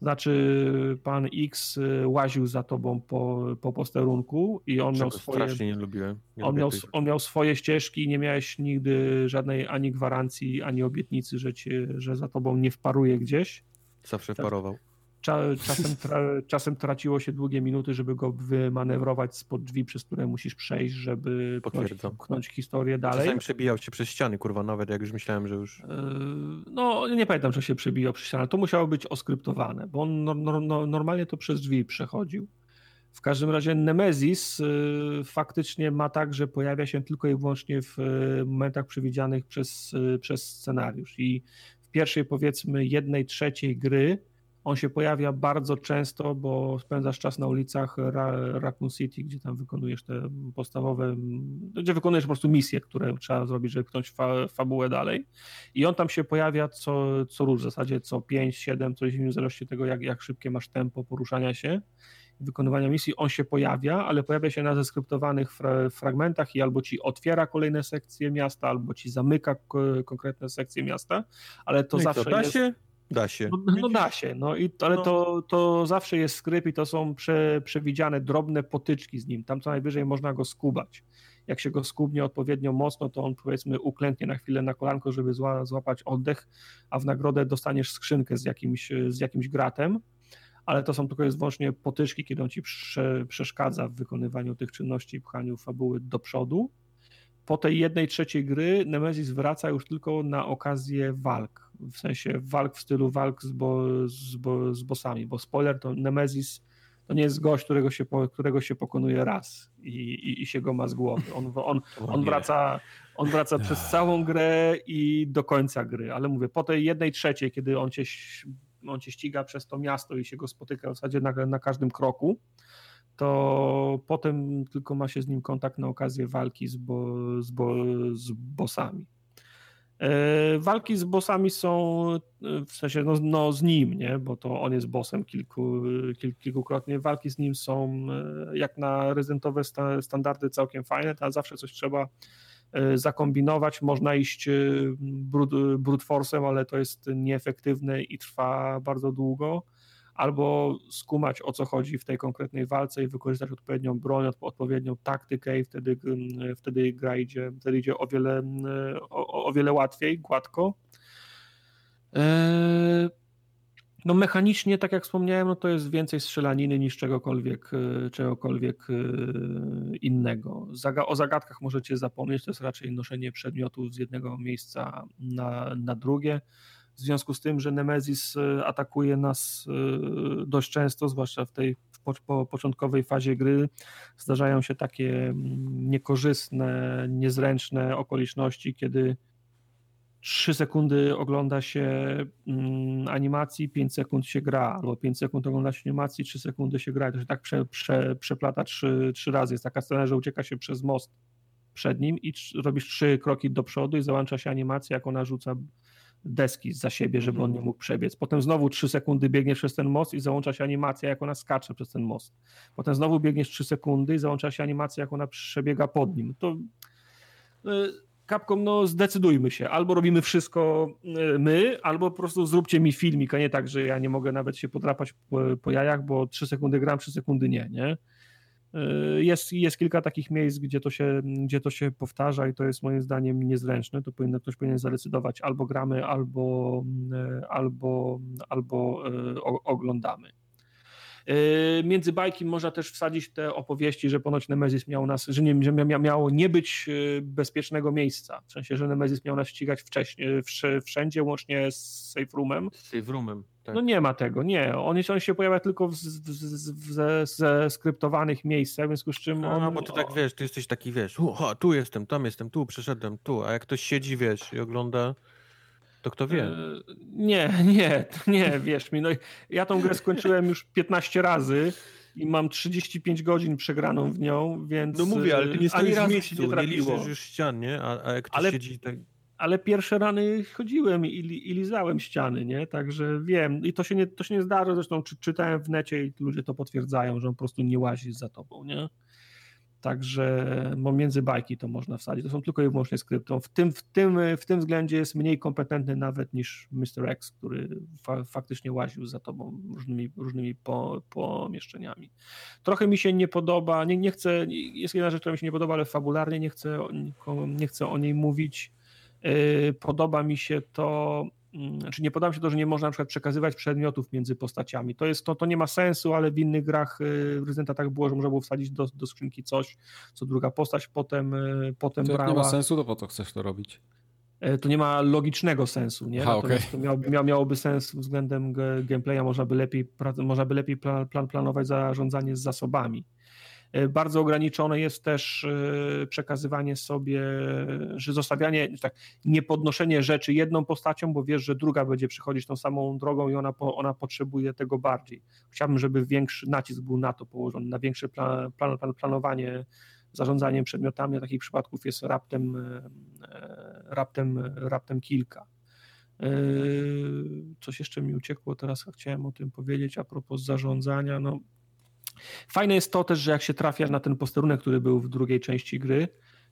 Speaker 3: Znaczy, pan X y, łaził za tobą po, po posterunku i on miał swoje.
Speaker 1: Strasznie nie lubiłem.
Speaker 3: Nie on, miał, on miał swoje ścieżki i nie miałeś nigdy żadnej ani gwarancji, ani obietnicy, że, cię, że za tobą nie wparuje gdzieś.
Speaker 1: Zawsze tak. parował.
Speaker 3: Czasem, tra, czasem traciło się długie minuty, żeby go wymanewrować spod drzwi, przez które musisz przejść, żeby pchnąć, pchnąć historię dalej.
Speaker 1: Czasami przebijał się przez ściany, kurwa, nawet jak już myślałem, że już... Yy,
Speaker 3: no, nie pamiętam, że się przebijał przez ścianę. To musiało być oskryptowane, bo on no, no, no, normalnie to przez drzwi przechodził. W każdym razie Nemesis yy, faktycznie ma tak, że pojawia się tylko i wyłącznie w yy, momentach przewidzianych przez, przez scenariusz i w pierwszej powiedzmy jednej trzeciej gry on się pojawia bardzo często, bo spędzasz czas na ulicach Ra Raccoon City, gdzie tam wykonujesz te podstawowe, gdzie wykonujesz po prostu misje, które trzeba zrobić, żeby pchnąć fa fabułę dalej. I on tam się pojawia co, co róż, w zasadzie co 5, 7, coś w zależności od tego, jak, jak szybkie masz tempo poruszania się wykonywania misji, on się pojawia, ale pojawia się na zeskryptowanych fra fragmentach i albo ci otwiera kolejne sekcje miasta, albo ci zamyka konkretne sekcje miasta, ale to no zawsze
Speaker 1: to, da jest... Się? Da się.
Speaker 3: No, no da się, no i, ale no. To, to zawsze jest skrypt i to są prze, przewidziane drobne potyczki z nim. Tam co najwyżej można go skubać. Jak się go skubnie odpowiednio mocno, to on powiedzmy uklęknie na chwilę na kolanko, żeby zła, złapać oddech, a w nagrodę dostaniesz skrzynkę z jakimś, z jakimś gratem, ale to są tylko jest wyłącznie potyczki, kiedy on ci prze, przeszkadza w wykonywaniu tych czynności i pchaniu fabuły do przodu. Po tej jednej trzeciej gry Nemesis wraca już tylko na okazję walk. W sensie walk w stylu walk z, bo, z, bo, z bossami, bo spoiler to Nemesis to nie jest gość, którego się, którego się pokonuje raz i, i, i się go ma z głowy. On, on, on wraca, on wraca przez całą grę i do końca gry, ale mówię, po tej jednej trzeciej, kiedy on cię, on cię ściga przez to miasto i się go spotyka w zasadzie na, na każdym kroku, to potem tylko ma się z nim kontakt na okazję walki z, bo, z, bo, z bossami. E, walki z bossami są e, w sensie no, no, z nim, nie? bo to on jest bossem kilku, kil, kilkukrotnie. Walki z nim są e, jak na rezydentowe sta, standardy całkiem fajne, ale zawsze coś trzeba zakombinować. Można iść brute force'em, ale to jest nieefektywne i trwa bardzo długo albo skumać o co chodzi w tej konkretnej walce i wykorzystać odpowiednią broń, odpowiednią taktykę i wtedy, mm, wtedy gra idzie, wtedy idzie o wiele, mm, o, o wiele łatwiej, gładko. E, no mechanicznie, tak jak wspomniałem, no to jest więcej strzelaniny niż czegokolwiek, e, czegokolwiek e, innego. O zagadkach możecie zapomnieć, to jest raczej noszenie przedmiotów z jednego miejsca na, na drugie w związku z tym, że Nemesis e, atakuje nas e, dość często, zwłaszcza w tej po, początkowej fazie gry, zdarzają się takie mm, niekorzystne, niezręczne okoliczności, kiedy 3 sekundy ogląda się mm, animacji, 5 sekund się gra, albo 5 sekund ogląda się animacji, 3 sekundy się gra. To się tak prze, prze, przeplata 3, 3 razy. Jest taka scena, że ucieka się przez most przed nim i robisz 3 kroki do przodu i załącza się animacja, jak ona rzuca deski za siebie, żeby on nie mhm. mógł przebiec. Potem znowu 3 sekundy biegnie przez ten most i załącza się animacja, jak ona skacze przez ten most. Potem znowu biegniesz 3 sekundy i załącza się animacja, jak ona przebiega pod nim. To e, Capcom, no zdecydujmy się. Albo robimy wszystko e, my, albo po prostu zróbcie mi filmik, a nie tak, że ja nie mogę nawet się podrapać po, po jajach, bo 3 sekundy gram, 3 sekundy nie, nie? Y, jest, jest kilka takich miejsc, gdzie to, się, gdzie to się powtarza i to jest moim zdaniem niezręczne. To powinno, ktoś powinien zadecydować albo gramy, albo, y, albo, albo y, oglądamy. Między bajki można też wsadzić te opowieści, że ponoć Nemezis miał nas, że, nie, że miało nie być bezpiecznego miejsca. W sensie, że Nemezis miał nas ścigać wcześniej, wszędzie, łącznie z Safe Roomem.
Speaker 1: Safe Roomem
Speaker 3: tak. No nie ma tego, nie. On, on się pojawia tylko w, w, w, ze, ze skryptowanych miejscach, w związku z czym on...
Speaker 1: No, bo ty tak wiesz, ty jesteś taki, wiesz, uha, tu jestem, tam jestem, tu przeszedłem, tu, a jak ktoś siedzi, wiesz, i ogląda, to kto wie? E,
Speaker 3: nie, nie, nie, wierz mi, no ja tą grę skończyłem już 15 razy i mam 35 godzin przegraną w nią, więc...
Speaker 1: No mówię, ale ty nie stoisz w miejscu, nie, nie już ścian, nie? A, a jak ktoś ale... siedzi tak
Speaker 3: ale pierwsze rany chodziłem i, i lizałem ściany, nie? Także wiem. I to się nie, to się nie zdarza, zresztą czy, czytałem w necie i ludzie to potwierdzają, że on po prostu nie łazi za tobą, nie? Także między bajki to można wsadzić. To są tylko i wyłącznie skryptą. W tym, w, tym, w tym względzie jest mniej kompetentny nawet niż Mr. X, który fa faktycznie łaził za tobą różnymi, różnymi po, pomieszczeniami. Trochę mi się nie podoba, nie, nie chcę, jest jedna rzecz, która mi się nie podoba, ale fabularnie nie chcę, nie chcę o niej mówić podoba mi się to, mm, znaczy nie podoba mi się to, że nie można na przykład przekazywać przedmiotów między postaciami. To, jest, to, to nie ma sensu, ale w innych grach y, Rezydenta tak było, że można było wsadzić do, do skrzynki coś, co druga postać potem, y, potem
Speaker 2: to
Speaker 3: brała.
Speaker 2: nie ma sensu, to po co chcesz to robić?
Speaker 3: To nie ma logicznego sensu, nie?
Speaker 2: Aha, okay.
Speaker 3: to miałoby, miałoby sens względem gameplaya, można by lepiej, można by lepiej plan, plan, planować zarządzanie z zasobami. E, bardzo ograniczone jest też e, przekazywanie sobie, że zostawianie, tak, nie podnoszenie rzeczy jedną postacią, bo wiesz, że druga będzie przychodzić tą samą drogą i ona, ona potrzebuje tego bardziej. Chciałbym, żeby większy nacisk był na to położony, na większe plan, plan, plan, planowanie zarządzaniem przedmiotami, takich przypadków jest raptem, e, raptem, raptem kilka. Coś jeszcze mi uciekło, teraz chciałem o tym powiedzieć a propos zarządzania. No, Fajne jest to też, że jak się trafia na ten posterunek, który był w drugiej części gry,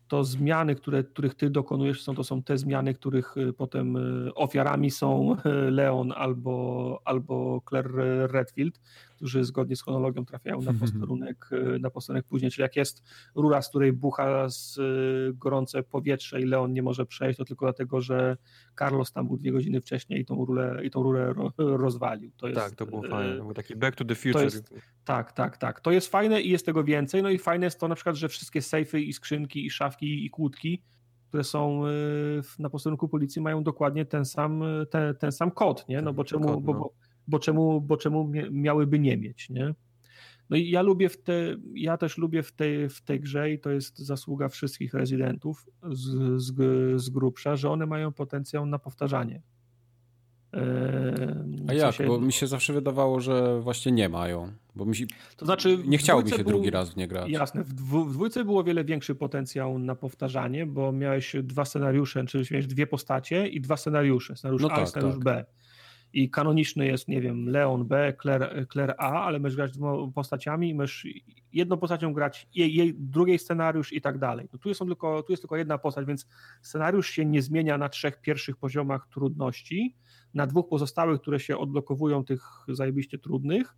Speaker 3: to zmiany, które, których ty dokonujesz, są, to są te zmiany, których y, potem y, ofiarami są Leon albo, albo Claire Redfield, którzy zgodnie z chronologią trafiają na posterunek, y, na posterunek później. Czyli jak jest rura, z której bucha z gorące powietrze i Leon nie może przejść, to tylko dlatego, że Carlos tam był dwie godziny wcześniej i tą rurę, i tą rurę rozwalił.
Speaker 1: To jest, tak, to było fajne. Był taki back to the future.
Speaker 3: Jest, tak, tak, tak. To jest fajne i jest tego więcej. No i fajne jest to na przykład, że wszystkie sejfy i skrzynki i szafki i kłódki, które są na posterunku policji mają dokładnie ten sam, ten, ten sam kod, nie? No bo czemu, kod, no. bo, bo, czemu, bo czemu miałyby nie mieć, nie? No i ja lubię w te, ja też lubię w tej, w tej grze i to jest zasługa wszystkich rezydentów z, z, z grubsza, że one mają potencjał na powtarzanie.
Speaker 2: A jak? Bo mi się zawsze wydawało, że właśnie nie mają. Bo mi się... To znaczy, nie chciało mi się był... drugi raz w nie grać.
Speaker 3: Jasne. W, dwu, w dwójce było wiele większy potencjał na powtarzanie, bo miałeś dwa scenariusze, czyli miałeś dwie postacie i dwa scenariusze. Scenariusz no A tak, i scenariusz tak. B i kanoniczny jest, nie wiem, Leon B, Claire, Claire A, ale możesz grać dwoma postaciami możesz jedną postacią grać jej, drugiej scenariusz i tak dalej. No tu, jest tylko, tu jest tylko jedna postać, więc scenariusz się nie zmienia na trzech pierwszych poziomach trudności, na dwóch pozostałych, które się odblokowują tych zajebiście trudnych,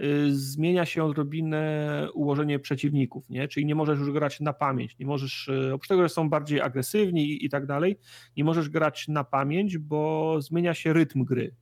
Speaker 3: Y, zmienia się odrobinę ułożenie przeciwników, nie? czyli nie możesz już grać na pamięć, nie możesz, y, oprócz tego, że są bardziej agresywni i, i tak dalej, nie możesz grać na pamięć, bo zmienia się rytm gry.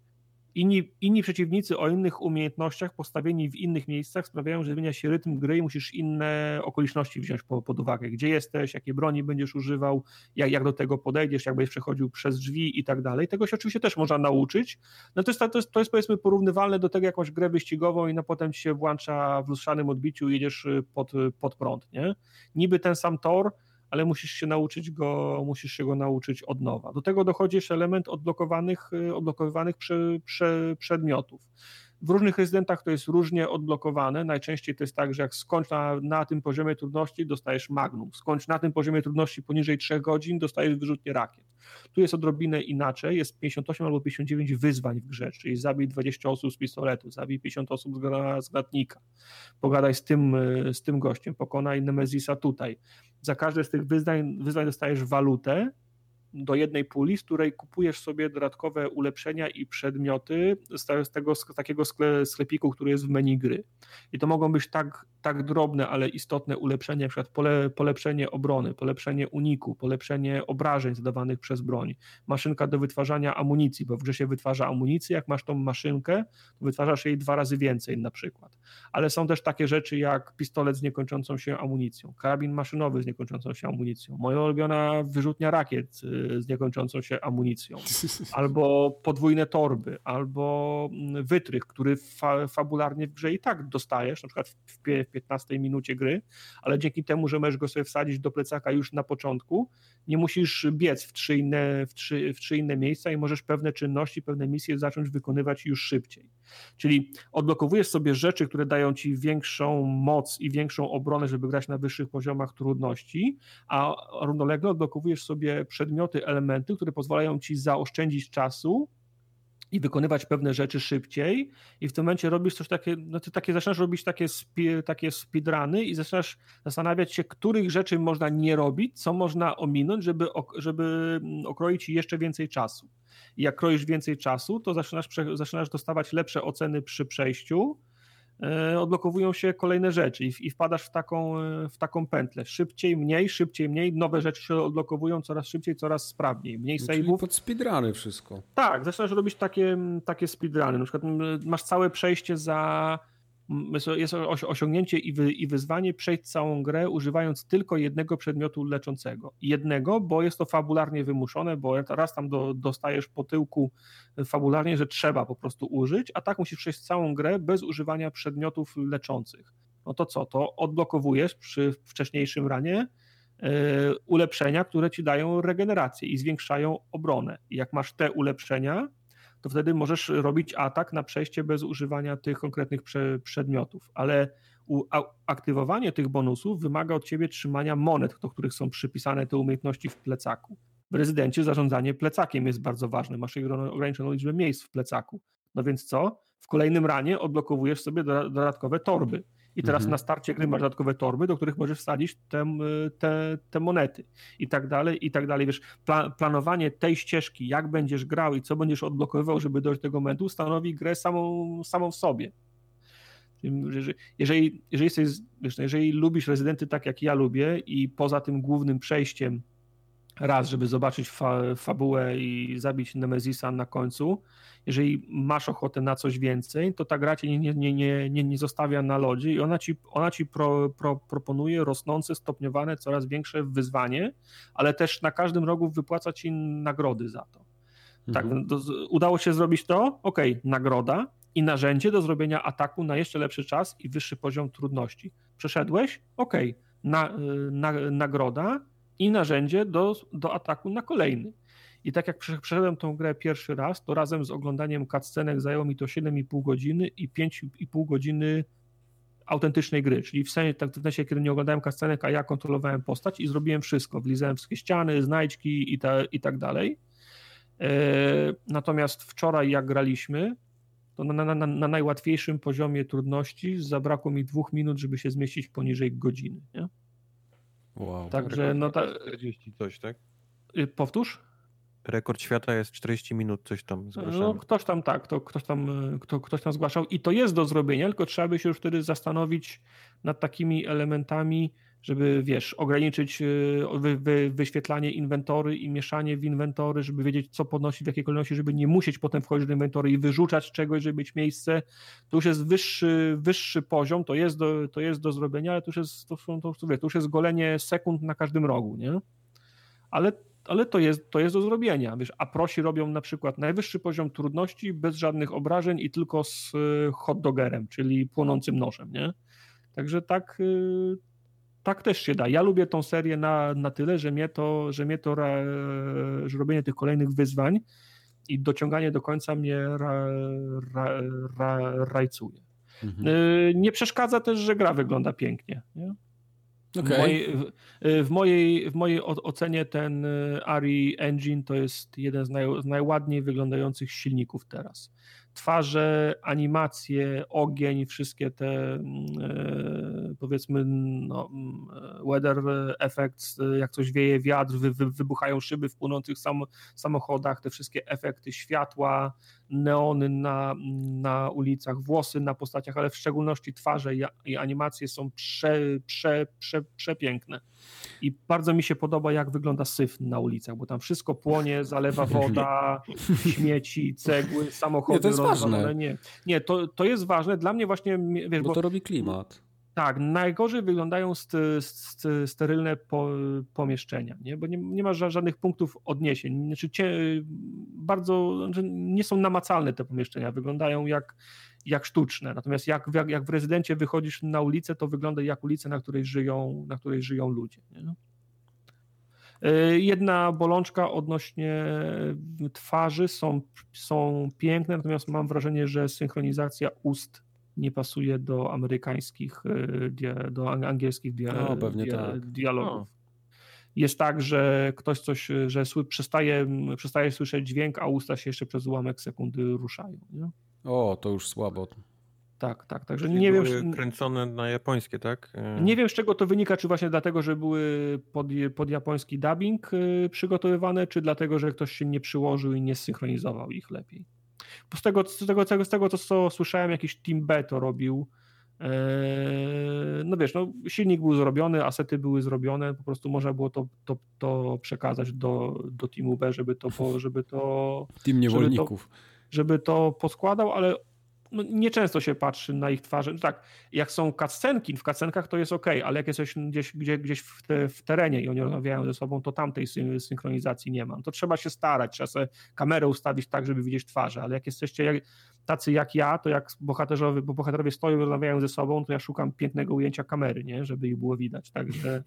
Speaker 3: Inni, inni przeciwnicy o innych umiejętnościach postawieni w innych miejscach sprawiają, że zmienia się rytm gry i musisz inne okoliczności wziąć po, pod uwagę. Gdzie jesteś, jakie broni będziesz używał, jak, jak do tego podejdziesz, jak będziesz przechodził przez drzwi i tak dalej. Tego się oczywiście też można nauczyć. No to jest, to jest, to jest powiedzmy porównywalne do tego jakąś grę wyścigową i no potem ci się włącza w lustrzanym odbiciu i jedziesz pod, pod prąd, nie? Niby ten sam tor, ale musisz się nauczyć go, musisz się go nauczyć od nowa. Do tego dochodzi jeszcze element odblokowanych, y, odblokowywanych prze, prze, przedmiotów. W różnych rezydentach to jest różnie odblokowane. Najczęściej to jest tak, że jak skończ na, na tym poziomie trudności, dostajesz magnum. Skończ na tym poziomie trudności poniżej 3 godzin, dostajesz wyrzutnie rakiet. Tu jest odrobinę inaczej. Jest 58 albo 59 wyzwań w grze, czyli zabij 20 osób z pistoletu, zabij 50 osób z granatnika. Pogadaj z tym, z tym gościem, pokonaj Nemezisa tutaj. Za każde z tych wyzwań, wyzwań dostajesz walutę, do jednej puli, z której kupujesz sobie dodatkowe ulepszenia i przedmioty z, tego z takiego sklepiku, który jest w menu gry. I to mogą być tak, tak drobne, ale istotne ulepszenia, np. pole, polepszenie obrony, polepszenie uniku, polepszenie obrażeń zadawanych przez broń, maszynka do wytwarzania amunicji, bo w grze się wytwarza amunicję, jak masz tą maszynkę, to wytwarzasz jej dwa razy więcej na przykład. Ale są też takie rzeczy jak pistolet z niekończącą się amunicją, karabin maszynowy z niekończącą się amunicją, moja ulubiona wyrzutnia rakiet, z niekończącą się amunicją, albo podwójne torby, albo mm, wytrych, który fa fabularnie w grze i tak dostajesz, na przykład w, w 15 minucie gry, ale dzięki temu, że możesz go sobie wsadzić do plecaka już na początku, nie musisz biec w trzy inne, w trzy, w trzy inne miejsca i możesz pewne czynności, pewne misje zacząć wykonywać już szybciej. Czyli odblokowujesz sobie rzeczy, które dają ci większą moc i większą obronę, żeby grać na wyższych poziomach trudności, a równolegle odblokowujesz sobie przedmioty, elementy, które pozwalają ci zaoszczędzić czasu i wykonywać pewne rzeczy szybciej i w tym momencie robisz coś takie, no ty takie zaczynasz robić takie, spi, takie speedruny i zaczynasz zastanawiać się, których rzeczy można nie robić, co można ominąć, żeby, żeby mm, okroić jeszcze więcej czasu. I jak kroisz więcej czasu, to zaczynasz, zaczynasz dostawać lepsze oceny przy przejściu, odblokowują się kolejne rzeczy i, wpadasz w taką, e, w taką pętlę. Szybciej, mniej, szybciej, mniej, nowe rzeczy się odblokowują coraz szybciej, coraz sprawniej. Mniej no, save'ów.
Speaker 2: pod speedruny wszystko.
Speaker 3: Tak, zaczynasz robić takie, takie speedruny. Na przykład masz całe przejście za jest osiągnięcie i, wy, i wyzwanie przejść całą grę używając tylko jednego przedmiotu leczącego. Jednego, bo jest to fabularnie wymuszone, bo raz tam do, dostajesz po tyłku fabularnie, że trzeba po prostu użyć, a tak musisz przejść całą grę bez używania przedmiotów leczących. No to co? To odblokowujesz przy wcześniejszym ranie yy, ulepszenia, które ci dają regenerację i zwiększają obronę. I jak masz te ulepszenia, to wtedy możesz robić atak na przejście bez używania tych konkretnych prze, przedmiotów, ale u, a, aktywowanie tych bonusów wymaga od ciebie trzymania monet, do których są przypisane te umiejętności w plecaku. W rezydencie zarządzanie plecakiem jest bardzo ważne, masz ograniczoną liczbę miejsc w plecaku. No więc co? W kolejnym ranie odblokowujesz sobie dodatkowe torby i teraz mhm. na starcie gry masz dodatkowe torby, do których możesz wsadzić te, te, te monety i tak dalej, i tak dalej. Wiesz, pla, planowanie tej ścieżki, jak będziesz grał i co będziesz odblokowywał, żeby dojść do tego momentu, stanowi grę samą, samą w sobie. Jeżeli, jeżeli, jesteś, wiesz, no, jeżeli lubisz rezydenty tak jak ja lubię i poza tym głównym przejściem raz, żeby zobaczyć fa, fabułę i zabić Nemezisa na końcu, jeżeli masz ochotę na coś więcej, to ta gra cię nie, nie, nie, nie, nie zostawia na lodzie i ona ci, ona ci pro, pro, proponuje rosnące, stopniowane, coraz większe wyzwanie, ale też na każdym rogu wypłaca ci nagrody za to. Tak, mhm. Tak, udało się zrobić to? Ok, nagroda i narzędzie do zrobienia ataku na jeszcze lepszy czas i wyższy poziom trudności. Przeszedłeś? Ok, na, na, nagroda i narzędzie do, do ataku na kolejny. I tak jak przeszedłem tą grę pierwszy raz, to razem z oglądaniem cutscenek zajęło mi to 7,5 godziny i 5,5 godziny autentycznej gry, czyli w sensie, tak w sensie, kiedy nie oglądałem cutscenek, a ja kontrolowałem postać i zrobiłem wszystko, wlizałem wszystkie ściany, znajdźki i, ta, i tak dalej. E, natomiast wczoraj jak graliśmy, to na, na, na, najłatwiejszym poziomie trudności zabrakło mi dwóch minut, żeby się zmieścić poniżej godziny. Nie?
Speaker 2: Wow.
Speaker 1: Także no ta... 40 coś, tak?
Speaker 3: Y, powtórz?
Speaker 1: Rekord świata jest 40 minut, coś tam zgłaszamy.
Speaker 3: No, ktoś tam tak, to ktoś tam, kto, ktoś tam zgłaszał i to jest do zrobienia, tylko trzeba by się już wtedy zastanowić nad takimi elementami, żeby wiesz, ograniczyć y, wy, wy, wyświetlanie inwentory i mieszanie w inwentory, żeby wiedzieć, co podnosi w jakiej kolejności, żeby nie musieć potem wchodzić do inwentory i wyrzucać czegoś, żeby mieć miejsce. To już jest wyższy, wyższy poziom, to jest, do, to jest do zrobienia, ale to już jest, to, to, to, to już jest golenie sekund na każdym rogu, nie? Ale ale to jest, to jest do zrobienia. Wiesz, a prosi robią na przykład najwyższy poziom trudności bez żadnych obrażeń i tylko z y, hot dogerem, czyli płonącym nożem, nie? Także tak, y, tak też się da. Ja lubię tą serię na, na tyle, że mnie to, że mnie to że robienie tych kolejnych wyzwań i dociąganie do końca mnie ra, ra, ra, rajcuje. Mhm. Y, nie przeszkadza też, że gra wygląda pięknie. Nie? Okay. W, mojej, w, mojej, w mojej ocenie ten y, ARI Engine to jest jeden z, naj, z najładniej wyglądających silników teraz twarze, animacje, ogień, wszystkie te mm, e, powiedzmy no, mm, weather effects, jak coś wieje wiatr, wy, wy, wybuchają szyby w płynących sam, samochodach, te wszystkie efekty światła, neony na, na ulicach, włosy na postaciach, ale w szczególności twarze i, i animacje są prze, prze, prze, przepiękne. I bardzo mi się podoba, jak wygląda syf na ulicach, bo tam wszystko płonie, zalewa woda, śmieci, cegły, samochody. Nie,
Speaker 2: to jest ważne.
Speaker 3: Nie, nie to, to jest ważne. Dla mnie właśnie...
Speaker 2: Wiesz, bo, bo to robi klimat.
Speaker 3: Tak, najgorzej wyglądają st, st, sterylne po, pomieszczenia, nie? bo nie, nie ma żadnych punktów odniesień. Znaczy, cie, bardzo znaczy nie są namacalne te pomieszczenia, wyglądają jak, jak sztuczne. Natomiast jak, jak, jak w rezydencie wychodzisz na ulicę, to wygląda jak ulica, na której żyją, na której żyją ludzie. Nie? E, jedna bolączka odnośnie twarzy są, są piękne, natomiast mam wrażenie, że synchronizacja ust nie pasuje do amerykańskich, e, do angielskich dia, no, dia, tak. dialogów. No. Jest tak, że ktoś coś, że przestaje, przestaje słyszeć dźwięk, a usta się jeszcze przez ułamek sekundy ruszają. Nie?
Speaker 2: O, to już słabo.
Speaker 3: Tak, tak, także Czyli nie wiem.
Speaker 1: kręcone na japońskie, tak?
Speaker 3: E, nie wiem z czego to wynika, czy właśnie dlatego, że były pod, pod japoński dubbing e, przygotowywane, czy dlatego, że ktoś się nie przyłożył i nie synchronizował ich lepiej. Bo z tego, z tego, z tego, z tego co słyszałem, jakiś Team B to robił. E, no wiesz, no, silnik był zrobiony, asety były zrobione, po prostu można było to, to, to przekazać do, do Teamu B, żeby to, żeby to.
Speaker 2: Team niewolników.
Speaker 3: Żeby to, żeby to poskładał, ale no, nieczęsto się patrzy na ich twarze. No tak, jak są cutscenki, w cutscenkach to jest ok, ale jak jesteś gdzieś, gdzie, gdzieś w, te, w, terenie i oni rozmawiają ze sobą, to tamtej synchronizacji nie ma. No to trzeba się starać, trzeba sobie kamerę ustawić tak, żeby widzieć twarze, ale jak jesteście jak, tacy jak ja, to jak bohaterowie, bo bohaterowie stoją i rozmawiają ze sobą, to ja szukam pięknego ujęcia kamery, nie? żeby ich było widać, także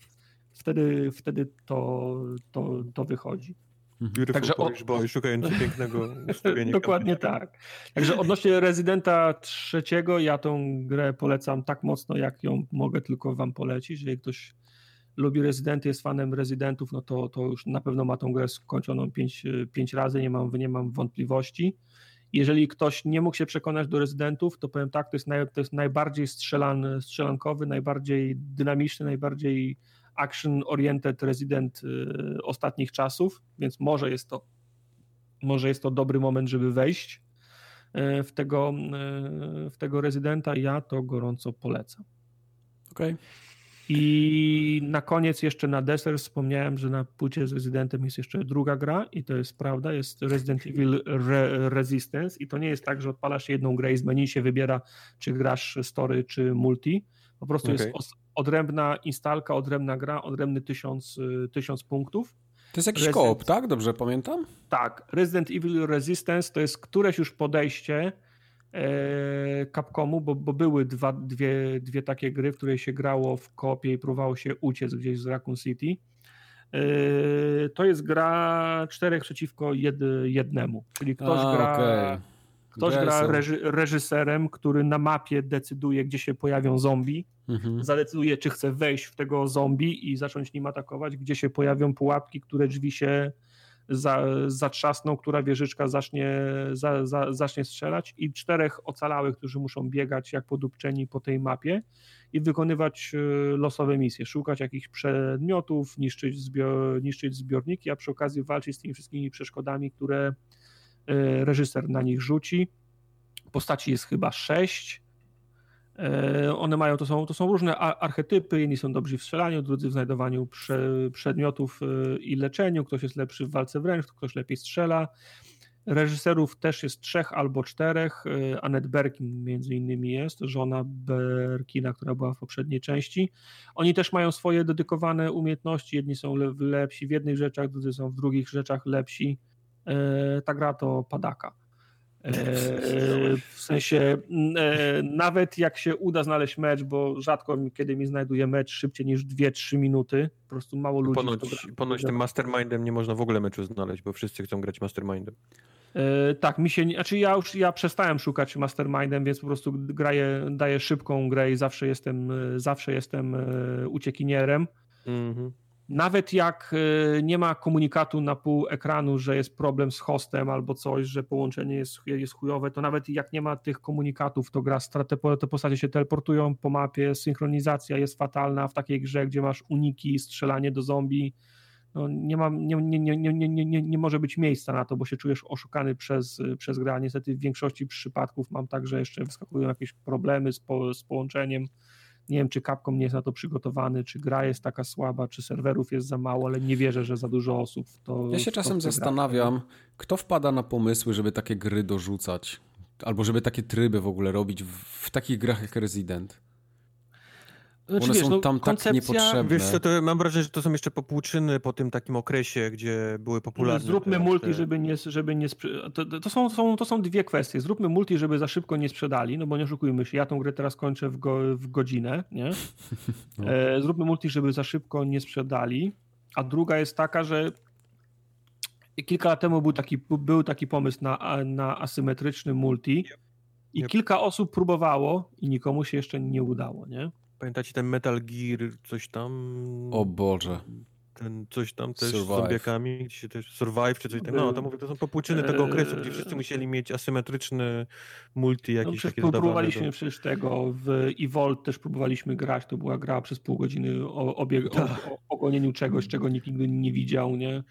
Speaker 3: wtedy, wtedy to, to, to wychodzi.
Speaker 1: Beautiful Także Polish o... Boy, szukający pięknego ustawienia.
Speaker 3: Dokładnie tak. Także odnośnie Rezydenta trzeciego, ja tą grę polecam tak mocno, jak ją mogę tylko wam polecić. Jeżeli ktoś lubi Rezydenty, jest fanem Rezydentów, no to, to już na pewno ma tą grę skończoną pięć, pięć razy, nie mam, nie mam wątpliwości. Jeżeli ktoś nie mógł się przekonać do Rezydentów, to powiem tak, to jest, naj, to jest najbardziej strzelan, strzelankowy, najbardziej dynamiczny, najbardziej action-oriented Resident y, ostatnich czasów, więc może jest to może jest to dobry moment, żeby wejść y, w tego, y, w tego rezydenta. Ja to gorąco polecam.
Speaker 2: Okej. Okay.
Speaker 3: I na koniec jeszcze na deser wspomniałem, że na płycie z Rezydentem jest jeszcze druga gra i to jest prawda, jest Resident Evil Re Resistance i to nie jest tak, że odpalasz jedną grę i z menu się wybiera, czy grasz story, czy multi. Po prostu okay. jest odrębna instalka, odrębna gra, odrębny tysiąc, y, tysiąc punktów.
Speaker 2: To jest jakiś Resident... koop, tak? Dobrze pamiętam?
Speaker 3: Tak. Resident Evil Resistance to jest któreś już podejście e, Capcomu, bo, bo były dwa, dwie, dwie takie gry, w której się grało w kopie i próbowało się uciec gdzieś z Raccoon City. E, to jest gra czterech przeciwko jed, jednemu, czyli ktoś A, gra... Okay. Ktoś gra reży, reżyserem, który na mapie decyduje, gdzie się pojawią zombie, mhm. zadecyduje, czy chce wejść w tego zombie i zacząć nim atakować, gdzie się pojawią pułapki, które drzwi się za, zatrzasną, która wieżyczka zacznie, za, za, zacznie strzelać i czterech ocalałych, którzy muszą biegać jak podupczeni po tej mapie i wykonywać e, losowe misje, szukać jakichś przedmiotów, niszczyć, zbior, niszczyć zbiorniki, a przy okazji walczyć z tymi wszystkimi przeszkodami, które reżyser na nich rzuci. Postaci jest chyba sześć. E, one mają, to są, to są różne archetypy, jedni są dobrzy w strzelaniu, drudzy w znajdowaniu prze, przedmiotów e, i leczeniu, ktoś jest lepszy w walce wręcz, ktoś lepiej strzela. Reżyserów też jest trzech albo czterech. Annette Berkin między innymi jest, żona Berkina, która była w poprzedniej części. Oni też mają swoje dedykowane umiejętności. Jedni są lepsi w jednych rzeczach, drudzy są w drugich rzeczach lepsi. E, ta gra to padaka. E, w sensie e, nawet jak się uda znaleźć mecz, bo rzadko kiedy mi znajduje mecz szybciej niż 2-3 minuty, po prostu mało ludzi.
Speaker 1: Ponoć, ponoć tym mastermindem nie można w ogóle meczu znaleźć, bo wszyscy chcą grać mastermindem.
Speaker 3: tak, mi się, znaczy ja już ja przestałem szukać mastermindem, więc po prostu graję, daję szybką grę i zawsze jestem, zawsze jestem uciekinierem. Mhm. Nawet jak e, nie ma komunikatu na pół ekranu, że jest problem z hostem albo coś, że połączenie jest, jest chujowe, to nawet jak nie ma tych komunikatów, to gra, te, te postacie się teleportują po mapie, synchronizacja jest fatalna w takiej grze, gdzie masz uniki, strzelanie do zombie. No, nie, ma, nie, nie, nie, nie, nie, nie, nie może być miejsca na to, bo się czujesz oszukany przez, przez grę. Niestety w większości przypadków mam tak, że jeszcze wyskakują jakieś problemy z, po, z połączeniem nie wiem, czy Capcom nie jest na to przygotowany, czy gra jest taka słaba, czy serwerów jest za mało, ale nie wierzę, że za dużo osób to.
Speaker 2: Ja się czasem zastanawiam, kto wpada na pomysły, żeby takie gry dorzucać, albo żeby takie tryby w ogóle robić w, w takich grach jak Resident. Znaczy, One wiesz, są no, tam tak niepotrzebne.
Speaker 1: Wiesz co, to mam wrażenie, że to są jeszcze popłuczyny po tym takim okresie, gdzie były popularne.
Speaker 3: Zróbmy te, multi, te... żeby nie... Żeby nie to, to, są, są, to są dwie kwestie. Zróbmy multi, żeby za szybko nie sprzedali, no bo nie oszukujmy się, ja tą grę teraz kończę w, go, w godzinę, nie? No. E, zróbmy multi, żeby za szybko nie sprzedali, a druga jest taka, że kilka lat temu był taki, był taki pomysł na, na asymetryczny multi i yep. kilka osób próbowało i nikomu się jeszcze nie udało, nie?
Speaker 1: Pamiętacie ten Metal Gear, coś tam?
Speaker 2: O Boże.
Speaker 1: Ten coś tam też Survive. z zombiakami, gdzie się też Survive czy coś takiego. No, to mówię, to są popłuczyny tego okresu, gdzie wszyscy musieli mieć asymetryczny multi no, jakiś no,
Speaker 3: takie Próbowaliśmy do... przecież tego, w Evolve też próbowaliśmy grać, to była gra przez pół godziny o, obieg, o, tak. o, o gonieniu czegoś, czego nikt nigdy nie widział, nie?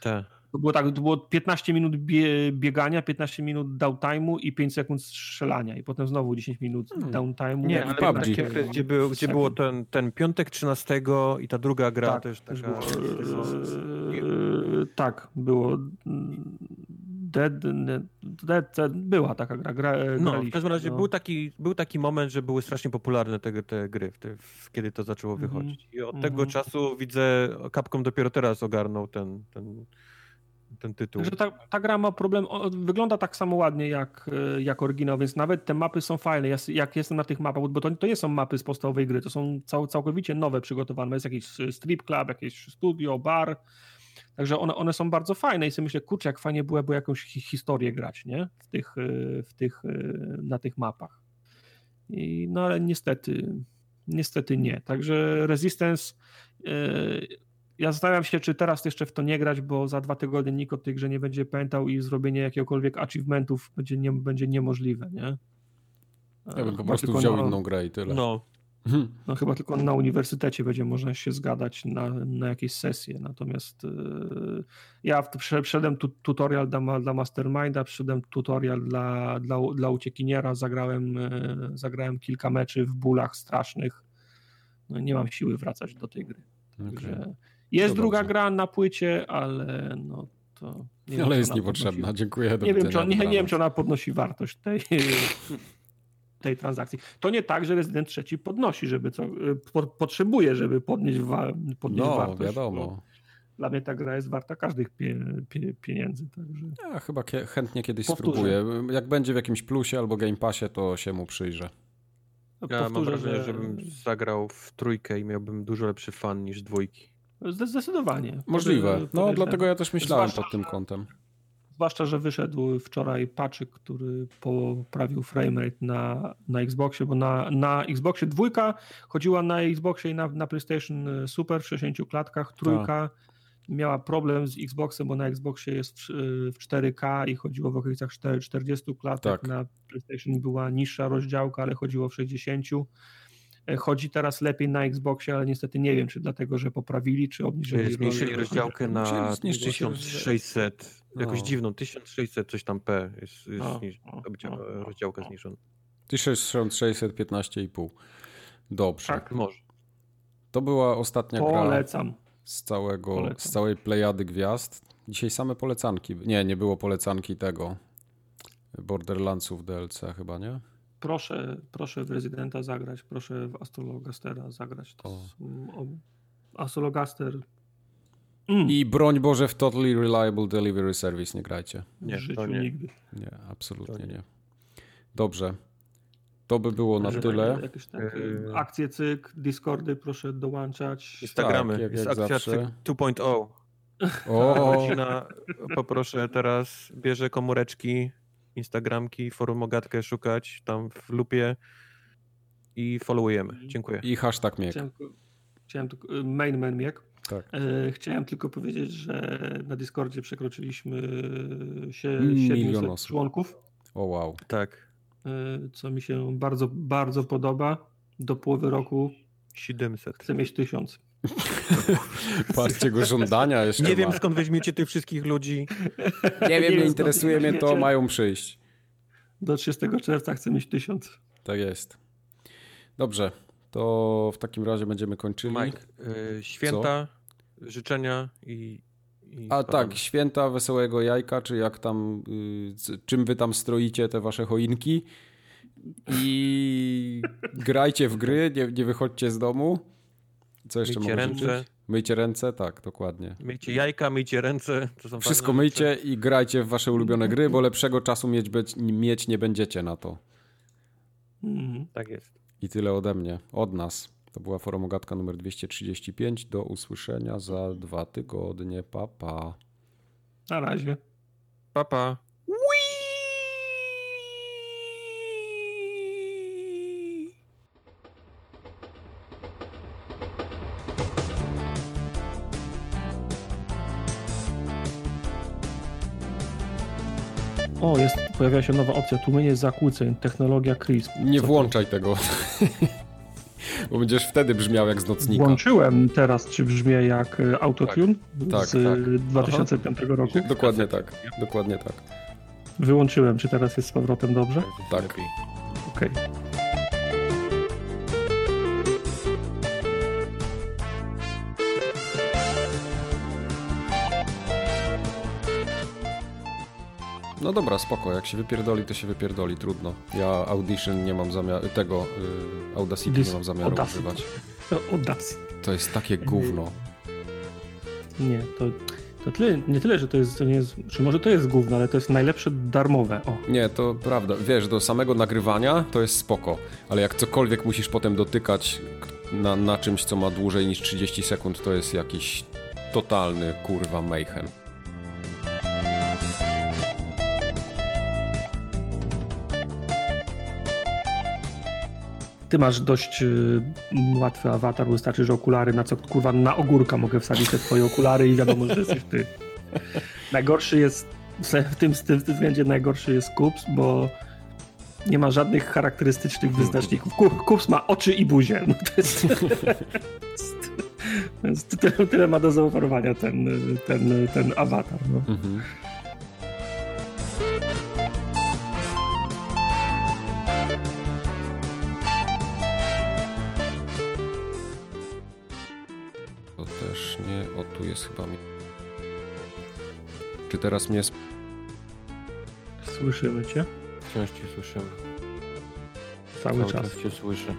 Speaker 1: Tak.
Speaker 3: To było tak, to było 15 minut bie, biegania, 15 minut downtime'u i 5 sekund strzelania i potem znowu 10 minut hmm. downtime'u.
Speaker 1: Nie, ale PUBG. Gdzie, był, gdzie było ten, ten piątek 13 i ta druga gra tak, też taka... Było,
Speaker 3: e, tak, było Dead, Dead, Dead, była taka gra. gra
Speaker 1: no, w każdym razie no. był, taki, był taki moment, że były strasznie popularne te, te gry, te, kiedy to zaczęło mhm. wychodzić. I od mm -hmm. tego czasu widzę, Capcom dopiero teraz ogarnął ten, ten ten tytuł.
Speaker 3: Że ta, ta, gra ma problem, wygląda tak samo ładnie jak, e, jak oryginał, więc nawet te mapy są fajne. Ja, jak jestem na tych mapach, bo to, to nie są mapy z podstawowej gry, to są cał, całkowicie nowe przygotowane. Jest jakiś e, strip club, jakieś studio, bar. Także one, one są bardzo fajne i sobie myślę, kurczę, jak fajnie byłoby jakąś historię grać, nie? W tych, e, w tych, na tych mapach. I, no ale niestety, niestety nie. Także Resistance ja zastanawiam się, czy teraz jeszcze w to nie grać, bo za dwa tygodnie nikt o tej grze nie będzie pamiętał i zrobienie jakiegokolwiek achievementów będzie, nie, będzie niemożliwe, nie?
Speaker 2: Ja bym po prostu wziął na, inną grę i tyle.
Speaker 3: No. No chyba tylko na uniwersytecie będzie można się zgadać na, na jakieś sesje. Natomiast yy, ja wszedłem tu, tutorial dla, dla Masterminda, wszedłem tutorial dla, dla, dla uciekiniera, zagrałem, yy, zagrałem kilka meczy w bólach strasznych. No, nie mam siły wracać do tej gry. Także jest to druga dobrze. gra na płycie, ale no to.
Speaker 2: Nie ale jest niepotrzebna. Podnosi... Dziękuję.
Speaker 3: Nie wiem, czy on, nie, nie wiem, czy ona podnosi wartość tej, tej transakcji. To nie tak, że rezydent trzeci podnosi, żeby co, po, potrzebuje, żeby podnieść, wa, podnieść
Speaker 2: no,
Speaker 3: wartość.
Speaker 2: No, wiadomo.
Speaker 3: Dla mnie ta gra jest warta każdych pie, pie, pieniędzy. Także...
Speaker 2: Ja chyba chętnie kiedyś Powtórzę. spróbuję. Jak będzie w jakimś plusie albo Game Passie, to się mu przyjrzę.
Speaker 1: Ja Powtórzę, mam wrażenie, że... żebym zagrał w trójkę i miałbym dużo lepszy fan niż dwójki.
Speaker 3: Zdecydowanie.
Speaker 2: Możliwe. No, dlatego ja też myślałem zwłaszcza, pod tym kątem.
Speaker 3: Zwłaszcza, że wyszedł wczoraj paczyk, który poprawił framerate na, na Xboxie, bo na, na Xboxie dwójka chodziła na Xboxie i na, na PlayStation Super w 60 klatkach, trójka Ta. miała problem z Xboxem, bo na Xboxie jest w, w 4K i chodziło w okolicach 40 klatek, tak. na PlayStation była niższa rozdziałka, ale chodziło w 60 E, chodzi teraz lepiej na Xboxie, ale niestety nie wiem, czy dlatego, że poprawili, czy obniżyli.
Speaker 1: Zmniejszyli rozdziałkę na 1600, jakoś dziwną, 1600 coś tam P jest, jest o, zniż... o, o, rozdziałka zniżona.
Speaker 2: 1615,5. Dobrze.
Speaker 1: Tak, może.
Speaker 2: To była ostatnia
Speaker 3: Polecam.
Speaker 2: gra z, całego, Polecam. z całej plejady gwiazd. Dzisiaj same polecanki. Nie, nie było polecanki tego Borderlandsów DLC chyba, nie?
Speaker 3: Proszę, proszę w Rezydenta zagrać, proszę w Astrologastera zagrać. To jest, Astrologaster
Speaker 2: Mm. I broń Boże w Totally Reliable Delivery Service nie grajcie.
Speaker 3: Nie, w życiu nie. nigdy.
Speaker 2: Nie, absolutnie nie. nie. Dobrze. To by było na tyle.
Speaker 3: Jakieś takie yy... akcje cyk, Discordy proszę dołączać.
Speaker 1: Instagramy. Tak, jak, jest jak akcja cyk 2.0. O, rodzina poproszę teraz, bierze komóreczki, Instagramki, forum Ogatkę szukać tam w lupie i followujemy. Dziękuję.
Speaker 2: I hashtag miek.
Speaker 3: Chciałem, chciałem tylko, main man miek.
Speaker 2: Tak.
Speaker 3: E, chciałem tylko powiedzieć, że na Discordzie przekroczyliśmy się 700 członków.
Speaker 2: O wow.
Speaker 1: Tak.
Speaker 3: E, co mi się bardzo, bardzo podoba. Do połowy roku
Speaker 1: 700.
Speaker 3: Chcę mieć 1000.
Speaker 2: Patrzcie go żądania jeszcze
Speaker 1: Nie
Speaker 2: ma.
Speaker 1: wiem skąd weźmiecie tych wszystkich ludzi.
Speaker 2: Nie wiem, nie, nie interesuje mnie to, mają przyjść.
Speaker 3: Do 30 czerwca chcę mieć 1000.
Speaker 2: Tak jest. Dobrze, to w takim razie będziemy kończyli.
Speaker 1: Mike, yy, święta, Co? życzenia i, i
Speaker 2: A tak, święta wesołego jajka, czy jak tam, yy, czym wy tam stroicie te wasze choinki. I grajcie w gry, nie, nie wychodźcie z domu. Co jeszcze
Speaker 1: Myjcie
Speaker 2: mogę
Speaker 1: ręce.
Speaker 2: życzyć? Myjcie ręce, tak, dokładnie.
Speaker 1: Myjcie jajka, myjcie ręce. To są
Speaker 2: Wszystko myjcie
Speaker 1: rzeczy.
Speaker 2: i grajcie w wasze ulubione gry, bo lepszego czasu mieć, być- mieć nie będziecie na to.
Speaker 3: Mhm.
Speaker 1: Tak jest.
Speaker 2: I tyle ode mnie, od nas. To była Forumogatka numer 235. Do usłyszenia za dwa tygodnie. Pa, pa.
Speaker 3: Na razie.
Speaker 1: Papa.
Speaker 3: O, jest, pojawiła się nowa opcja. Tłumienie zakłóceń. Technologia CRISP.
Speaker 2: Nie
Speaker 3: Co to?
Speaker 2: włączaj tego. Bo będziesz wtedy brzmiał jak z nocnika.
Speaker 3: Włączyłem teraz, czy brzmi jak e, Autotune
Speaker 2: Tak,
Speaker 3: z
Speaker 2: tak.
Speaker 3: e, 2005 roku.
Speaker 2: Dokładnie tak. Dokładnie tak.
Speaker 3: Wyłączyłem, czy teraz jest z powrotem dobrze?
Speaker 2: Tak.
Speaker 3: Okej.
Speaker 2: No dobra, spoko. Jak się wypierdoli, to się wypierdoli. Trudno. Ja Audition nie mam zamiaru... Tego... Y, Audacity
Speaker 3: Dis-
Speaker 2: nie mam zamiaru
Speaker 3: Audacity.
Speaker 2: używać.
Speaker 3: Audacity.
Speaker 2: To jest takie gówno.
Speaker 3: Nie, to, to tyle, nie tyle, że to jest, to nie jest, czy może to jest gówno, ale to jest najlepsze darmowe. O,
Speaker 2: Nie, to prawda. Wiesz, do samego nagrywania to jest spoko, ale jak cokolwiek musisz potem dotykać na, na czymś, co ma dłużej niż 30 sekund, to jest jakiś totalny kurwa mayhem.
Speaker 3: Ty masz dość y, łatwy awatar, wystarczy, że okulary, na co kurwa na ogórka mogę wsadzić te twoje okulary i wiadomo, że jesteś ty. Najgorszy jest, w tym, w tym względzie najgorszy jest Kups, bo nie ma żadnych charakterystycznych wyznaczników. Ku- Kups ma oczy i buzię. No to jest, to jest tyle, tyle ma do zaoferowania ten, ten, ten awatar. No.
Speaker 2: Mhm. O, tu jest chyba mi. Czy teraz mnie.
Speaker 3: Słyszymy cię
Speaker 1: Wciąż cię słyszymy.
Speaker 3: cały,
Speaker 1: Cały
Speaker 3: czas.
Speaker 1: czas cię słyszę.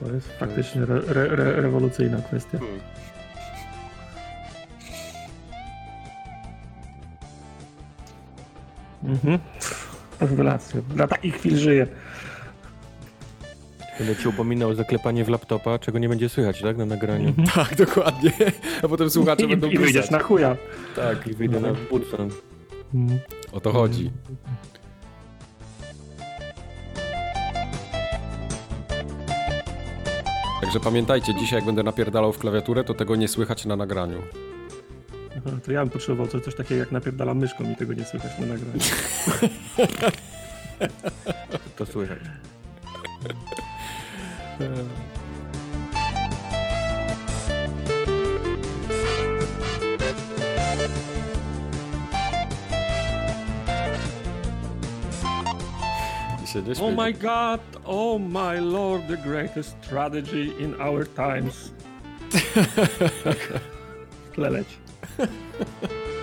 Speaker 3: To jest faktycznie re, re, re, rewolucyjna kwestia. Mhm. Rewelacja. Dla takich chwil żyję.
Speaker 1: Będę ci upominał o zaklepanie w laptopa, czego nie będzie słychać, tak? Na nagraniu.
Speaker 2: Tak, dokładnie. A potem słuchacze
Speaker 3: I,
Speaker 2: będą
Speaker 3: i wyjdziesz na chuja.
Speaker 1: Tak, i wyjdę na.
Speaker 3: Mhm.
Speaker 2: O to chodzi. Także pamiętajcie, dzisiaj jak będę napierdalał w klawiaturę, to tego nie słychać na nagraniu.
Speaker 3: Aha, To ja bym potrzebował coś, coś takiego jak napierdala myszką i tego nie słychać na nagraniu.
Speaker 1: To słychać.
Speaker 2: I się nie
Speaker 3: Oh my god, oh my lord, the greatest strategy in our times. Leci.